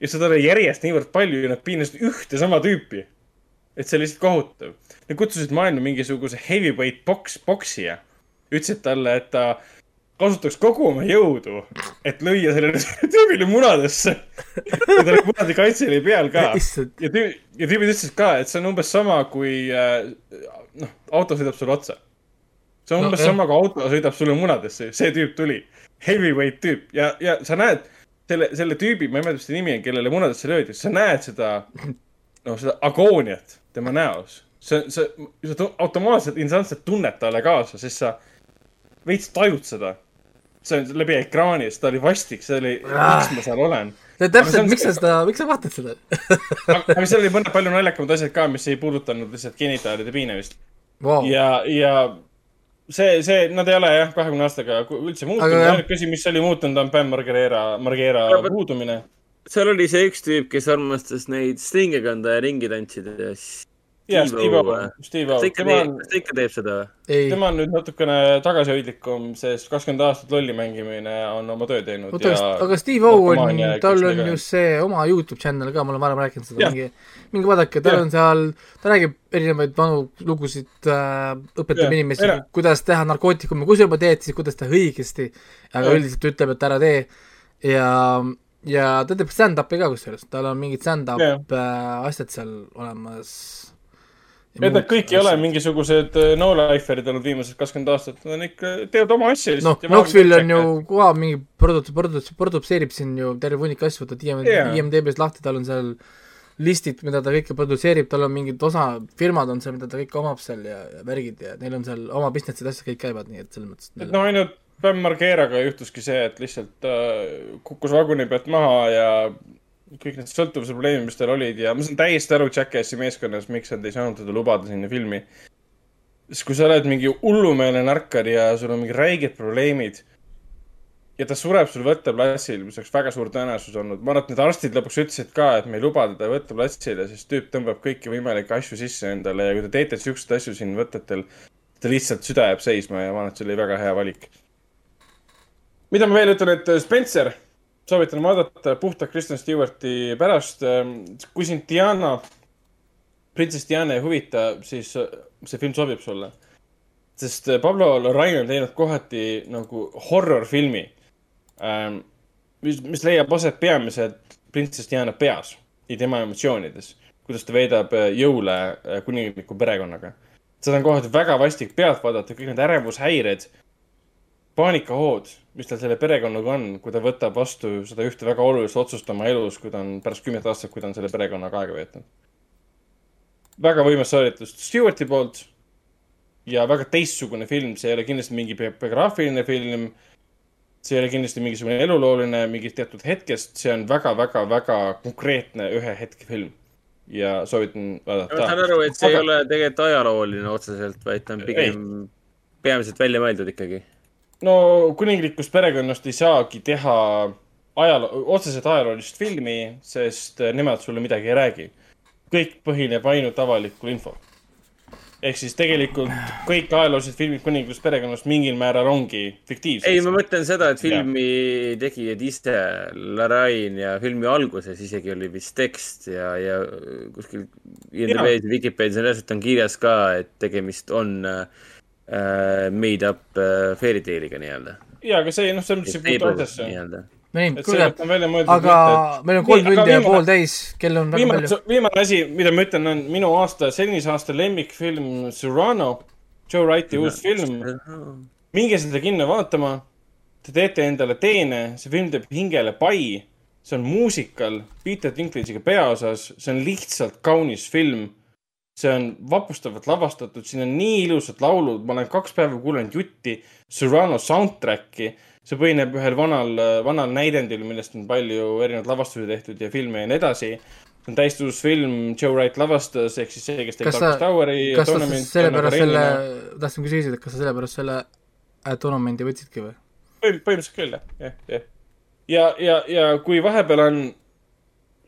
Ja seda oli järjest niivõrd palju ja nad piinasid ühte sama tüüpi et see oli lihtsalt kohutav. Nad kutsusid maailma mingisuguse heavyweight boks, poksija. ütlesid talle, et ta kasutaks kogu oma jõudu, et lüüa sellele tüübile munadesse. ja tal oli munade kaitse oli peal ka. ja tüüp, ja tüübid ütlesid ka, et see on umbes sama, kui äh, noh, auto sõidab sulle otsa. see on No, umbes jah. sama, kui auto sõidab sulle munadesse, see tüüp tuli. Heavyweight tüüp ja, ja sa näed selle, selle tüübi, ma ei mäleta, mis ta nimi on, kellele munadesse löödi, sa näed seda, noh, seda agooniat tema näos. see, see, sa tu- automaatselt, instantselt tunned talle kaasa, sest sa veits tajud seda. see on läbi ekraani, sest ta oli vastik, see oli, miks ma seal olen. täpselt, miks sa seda, miks sa vaatad seda? aga seal oli mõned palju naljakamad asjad ka, mis ei puudutanud lihtsalt genitaalide piinamist Wow. ja, ja see, see, nad ei ole jah, kahekümne aastaga üldse muutunud ainuke asi, mis oli muutunud, on Bam Margera, Margera puudumine. seal oli see üks tüüp, kes armastas neid slinge kanda ja ringi tantsida ja siis. Jaa, Steve O, Steve O. kas ta ikka Tema teeb on-, kas ta ikka teeb seda? tema on nüüd natukene tagasihoidlikum, sest kakskümmend aastat lolli mängimine on oma töö teinud oota, ja aga Steve O on tal on ju see oma Youtube channel ka, ma olen varem rääkinud seda, mingi, mingi vaadake, tal Jah. on seal, ta räägib erinevaid vanu lugusid äh,, õpetab inimesi kuidas teha narkootikume, kui sa juba teed, siis kuidas teha õigesti. aga Jah. üldiselt ütleb, et ära tee ja, ja ta teeb stand-up'i ka kusjuures, tal on mingid stand-up Jah. äh, asjad seal olemas. Et nad kõik ei ole mingisugused äh, no-lifer'id olnud viimased kakskümmend aastat, nad on ikka, teevad oma asja noh, Knoxville on ju koha mingi produt-, produt-, produtseerib siin ju terve hunnik asju, võtad IM- Jaa. IMDB-s lahti, tal on seal listid, mida ta kõike produtseerib, tal on mingid osa, firmad on seal, mida ta kõike omab seal ja, ja värgid ja neil on seal oma business'id, asjad kõik käivad, nii et selles mõttes et no ainult Bam Margeraga juhtuski see, et lihtsalt äh, kukkus vaguni pealt maha ja kõik need sõltuvuse probleemid, mis tal olid ja ma saan täiesti aru Jackassi meeskonnas, miks nad ei saanud teda lubada sinna filmi. sest kui sa oled mingi hullumeelne narkar ja sul on mingid räiged probleemid ja ta sureb sul võtteplatsil, mis oleks väga suur tõenäosus olnud. ma arvan, et need arstid lõpuks ütlesid ka, et me ei luba teda võtteplatsile, sest tüüp tõmbab kõiki võimalikke asju sisse endale ja kui te teete siukseid asju siin võtetel, ta lihtsalt süda jääb seisma ja ma arvan, et see oli väga hea valik. mida ma veel ütlen, et äh, Spencer, soovitan vaadata puhtalt Kristen Stewarti pärast. kui sind Diana, printsess Diana ei huvita, siis see film sobib sulle. sest Pablo Larrain on teinud kohati nagu horror-filmi, mis, mis leiab aset peamiselt printsess Diana peas ja tema emotsioonides, kuidas ta veedab äh, jõule äh, kuningliku perekonnaga. seda on kohati väga vastik pealt vaadata, kõik need ärevushäired, paanikahood, mis tal selle perekonnaga on, kui ta võtab vastu seda ühte väga olulist otsust oma elus, kui ta on pärast kümmet aastat, kui ta on selle perekonnaga aega veetnud. väga võimas sooritus Stewarti poolt ja väga teistsugune film, see ei ole kindlasti mingi bi- biograafiline film. see ei ole kindlasti mingisugune elulooline mingist teatud hetkest, see on väga-väga-väga konkreetne ühe hetke film. ja soovitan ma vaadata. saan aru, et see ei ole tegelikult ajalooline otseselt, vaid ta on pigem peamiselt välja mõeldud ikkagi. No kuninglikust perekonnast ei saagi teha ajaloo, otseselt ajaloolist filmi, sest nemad sulle midagi ei räägi. kõik põhineb ainult avalikul infol. ehk siis tegelikult kõik ajaloolised filmid kuninglikust perekonnast mingil määral ongi fiktiivsed. ei, ma mõtlen seda, et filmi tegijad ise, Larain ja filmi alguses isegi oli vist tekst ja, ja kuskil IMDB-s ja Vikipeedias on reaalselt on kirjas ka, et tegemist on äh, made up äh, fairy tale'iga nii-öelda. ja, aga see, noh, selles mõttes ei puutu asjasse. nii, mõeldud aga meil on kolm tundi ja viimane- pool täis, kell on väga viimane palju., viimane asi, mida ma ütlen, on minu aasta, senise aasta lemmikfilm Cyrano, Joe Wrighti uus film. minge seda kinno vaatama. Te teete endale teene, see film teeb hingele pai. see on muusikal Peter Dinklage'iga peaosas, see on lihtsalt kaunis film. See on vapustavalt lavastatud, siin on nii ilusad laulud, ma olen kaks päeva kuulanud jutti Cyrano soundtrack'i. see põhineb ühel vanal, vanal näidendil, millest on palju erinevaid lavastusi tehtud ja filme ja nii edasi. see on täiesti uus film, Joe Wright lavastas, ehk siis see, kes tegi Darkest Hour'i, kas sa sellepärast selle, tahtsin küsida, et kas sa sellepärast selle Atonemendi võtsidki või? põhim-, põhimõtteliselt küll jah, jah, jah. ja, ja, ja kui vahepeal on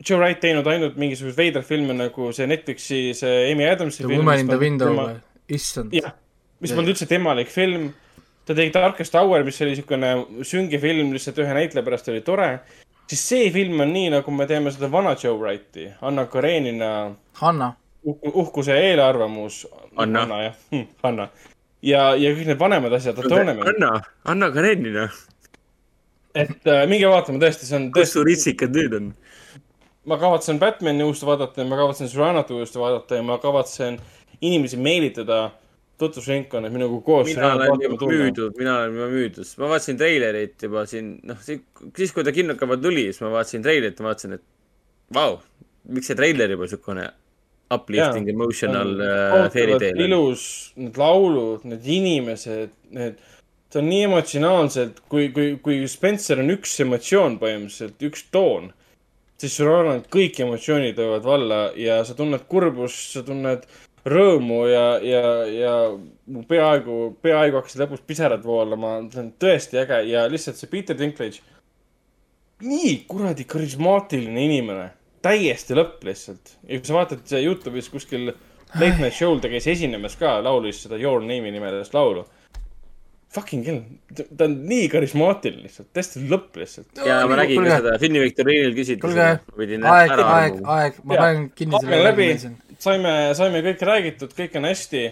Joe Wright teinud ainult mingisuguseid veidraid filme nagu see Netflixi see Amy Adamsi The film. Woman in the Window või? issand. jah, mis polnud üldse temalik film. ta tegi Darkest Hour, mis oli niisugune sünge film lihtsalt ühe näitleja pärast oli tore. siis see film on nii, nagu me teeme seda vana Joe Wrighti, Anna Karenina Hanna. uhku- uhkuse eelarvamus. Anna. Anna jah, Anna. ja, ja kõik need vanemad asjad. Anna, Anna Karenina. et äh, minge vaatama, tõesti, see on kus su ritsikad nüüd on? Ma kavatsen Batman'i uuesti vaadata ja ma kavatsen Serenat uuesti vaadata ja ma kavatsen inimesi meelitada tutvusringkonna minuga koos. mina olen juba müüdud, mina olen juba müüdud, ma vaatasin treilerit juba siin, noh, siis kui ta kinnokava tuli, siis ma vaatasin treilerit ja vaatasin, et vau, miks see treiler juba siukene uplifting Jaa. emotional uh, fairy tale ilus, need laulud, need inimesed, need, ta on nii emotsionaalselt, kui, kui, kui Spencer on üks emotsioon põhimõtteliselt, üks toon, siis sul on kõik emotsioonid löövad valla ja sa tunned kurbust, sa tunned rõõmu ja, ja, ja mu peaaegu, peaaegu hakkasid lõpus pisarad voolama, see on tõesti äge ja lihtsalt see Peter Dinklage, nii kuradi karismaatiline inimene, täiesti lõpp lihtsalt. ja kui sa vaatad Youtube'is kuskil Late Night Show'l ta käis esinemas ka, laulis seda Your Name'i nimelist laulu. Fucking hell, ta on nii karismaatiline lihtsalt, täiesti lõpp lihtsalt. ja ma nägin ka seda filmiviktoriinil küsiti kuulge aeg, aeg, aeg, ma panen kinni selle läbi saime, saime kõik räägitud, kõik on hästi.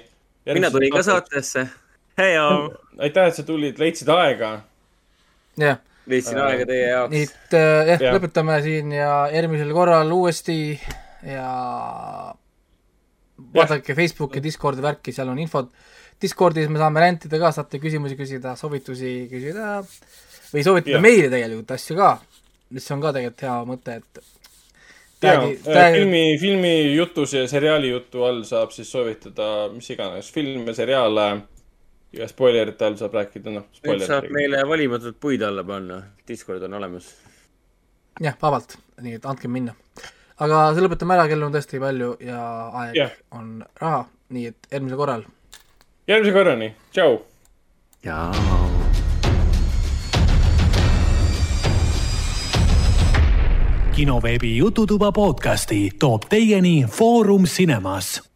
mina tulin ka. saatesse. Aitäh, et sa tulid, leidsid aega. jah, leidsin aega teie jaoks. nii et äh, jah Jah., lõpetame siin ja järgmisel korral uuesti ja vaadake Facebooki, Discordi värki, seal on infot. Discordis me saame rentida ka, saate küsimusi küsida, soovitusi küsida või soovitada Jah. meile tegelikult asju ka, mis on ka tegelikult hea mõte, et ja Tagi- tagi- filmi, filmi jutus ja seriaali jutu all saab siis soovitada mis iganes filme, seriaale ja spoilerite all saab rääkida, noh. nüüd saab meile valimatult puid alla panna, Discord on olemas. jah, vabalt, nii et andke minna. aga see lõpetame ära, kell on tõesti palju ja aeg Jah. on raha, nii et järgmisel korral. Järgmise korrani, tšau. jaa. kinoveebi Jututuba podcasti toob teieni Foorum Cinemas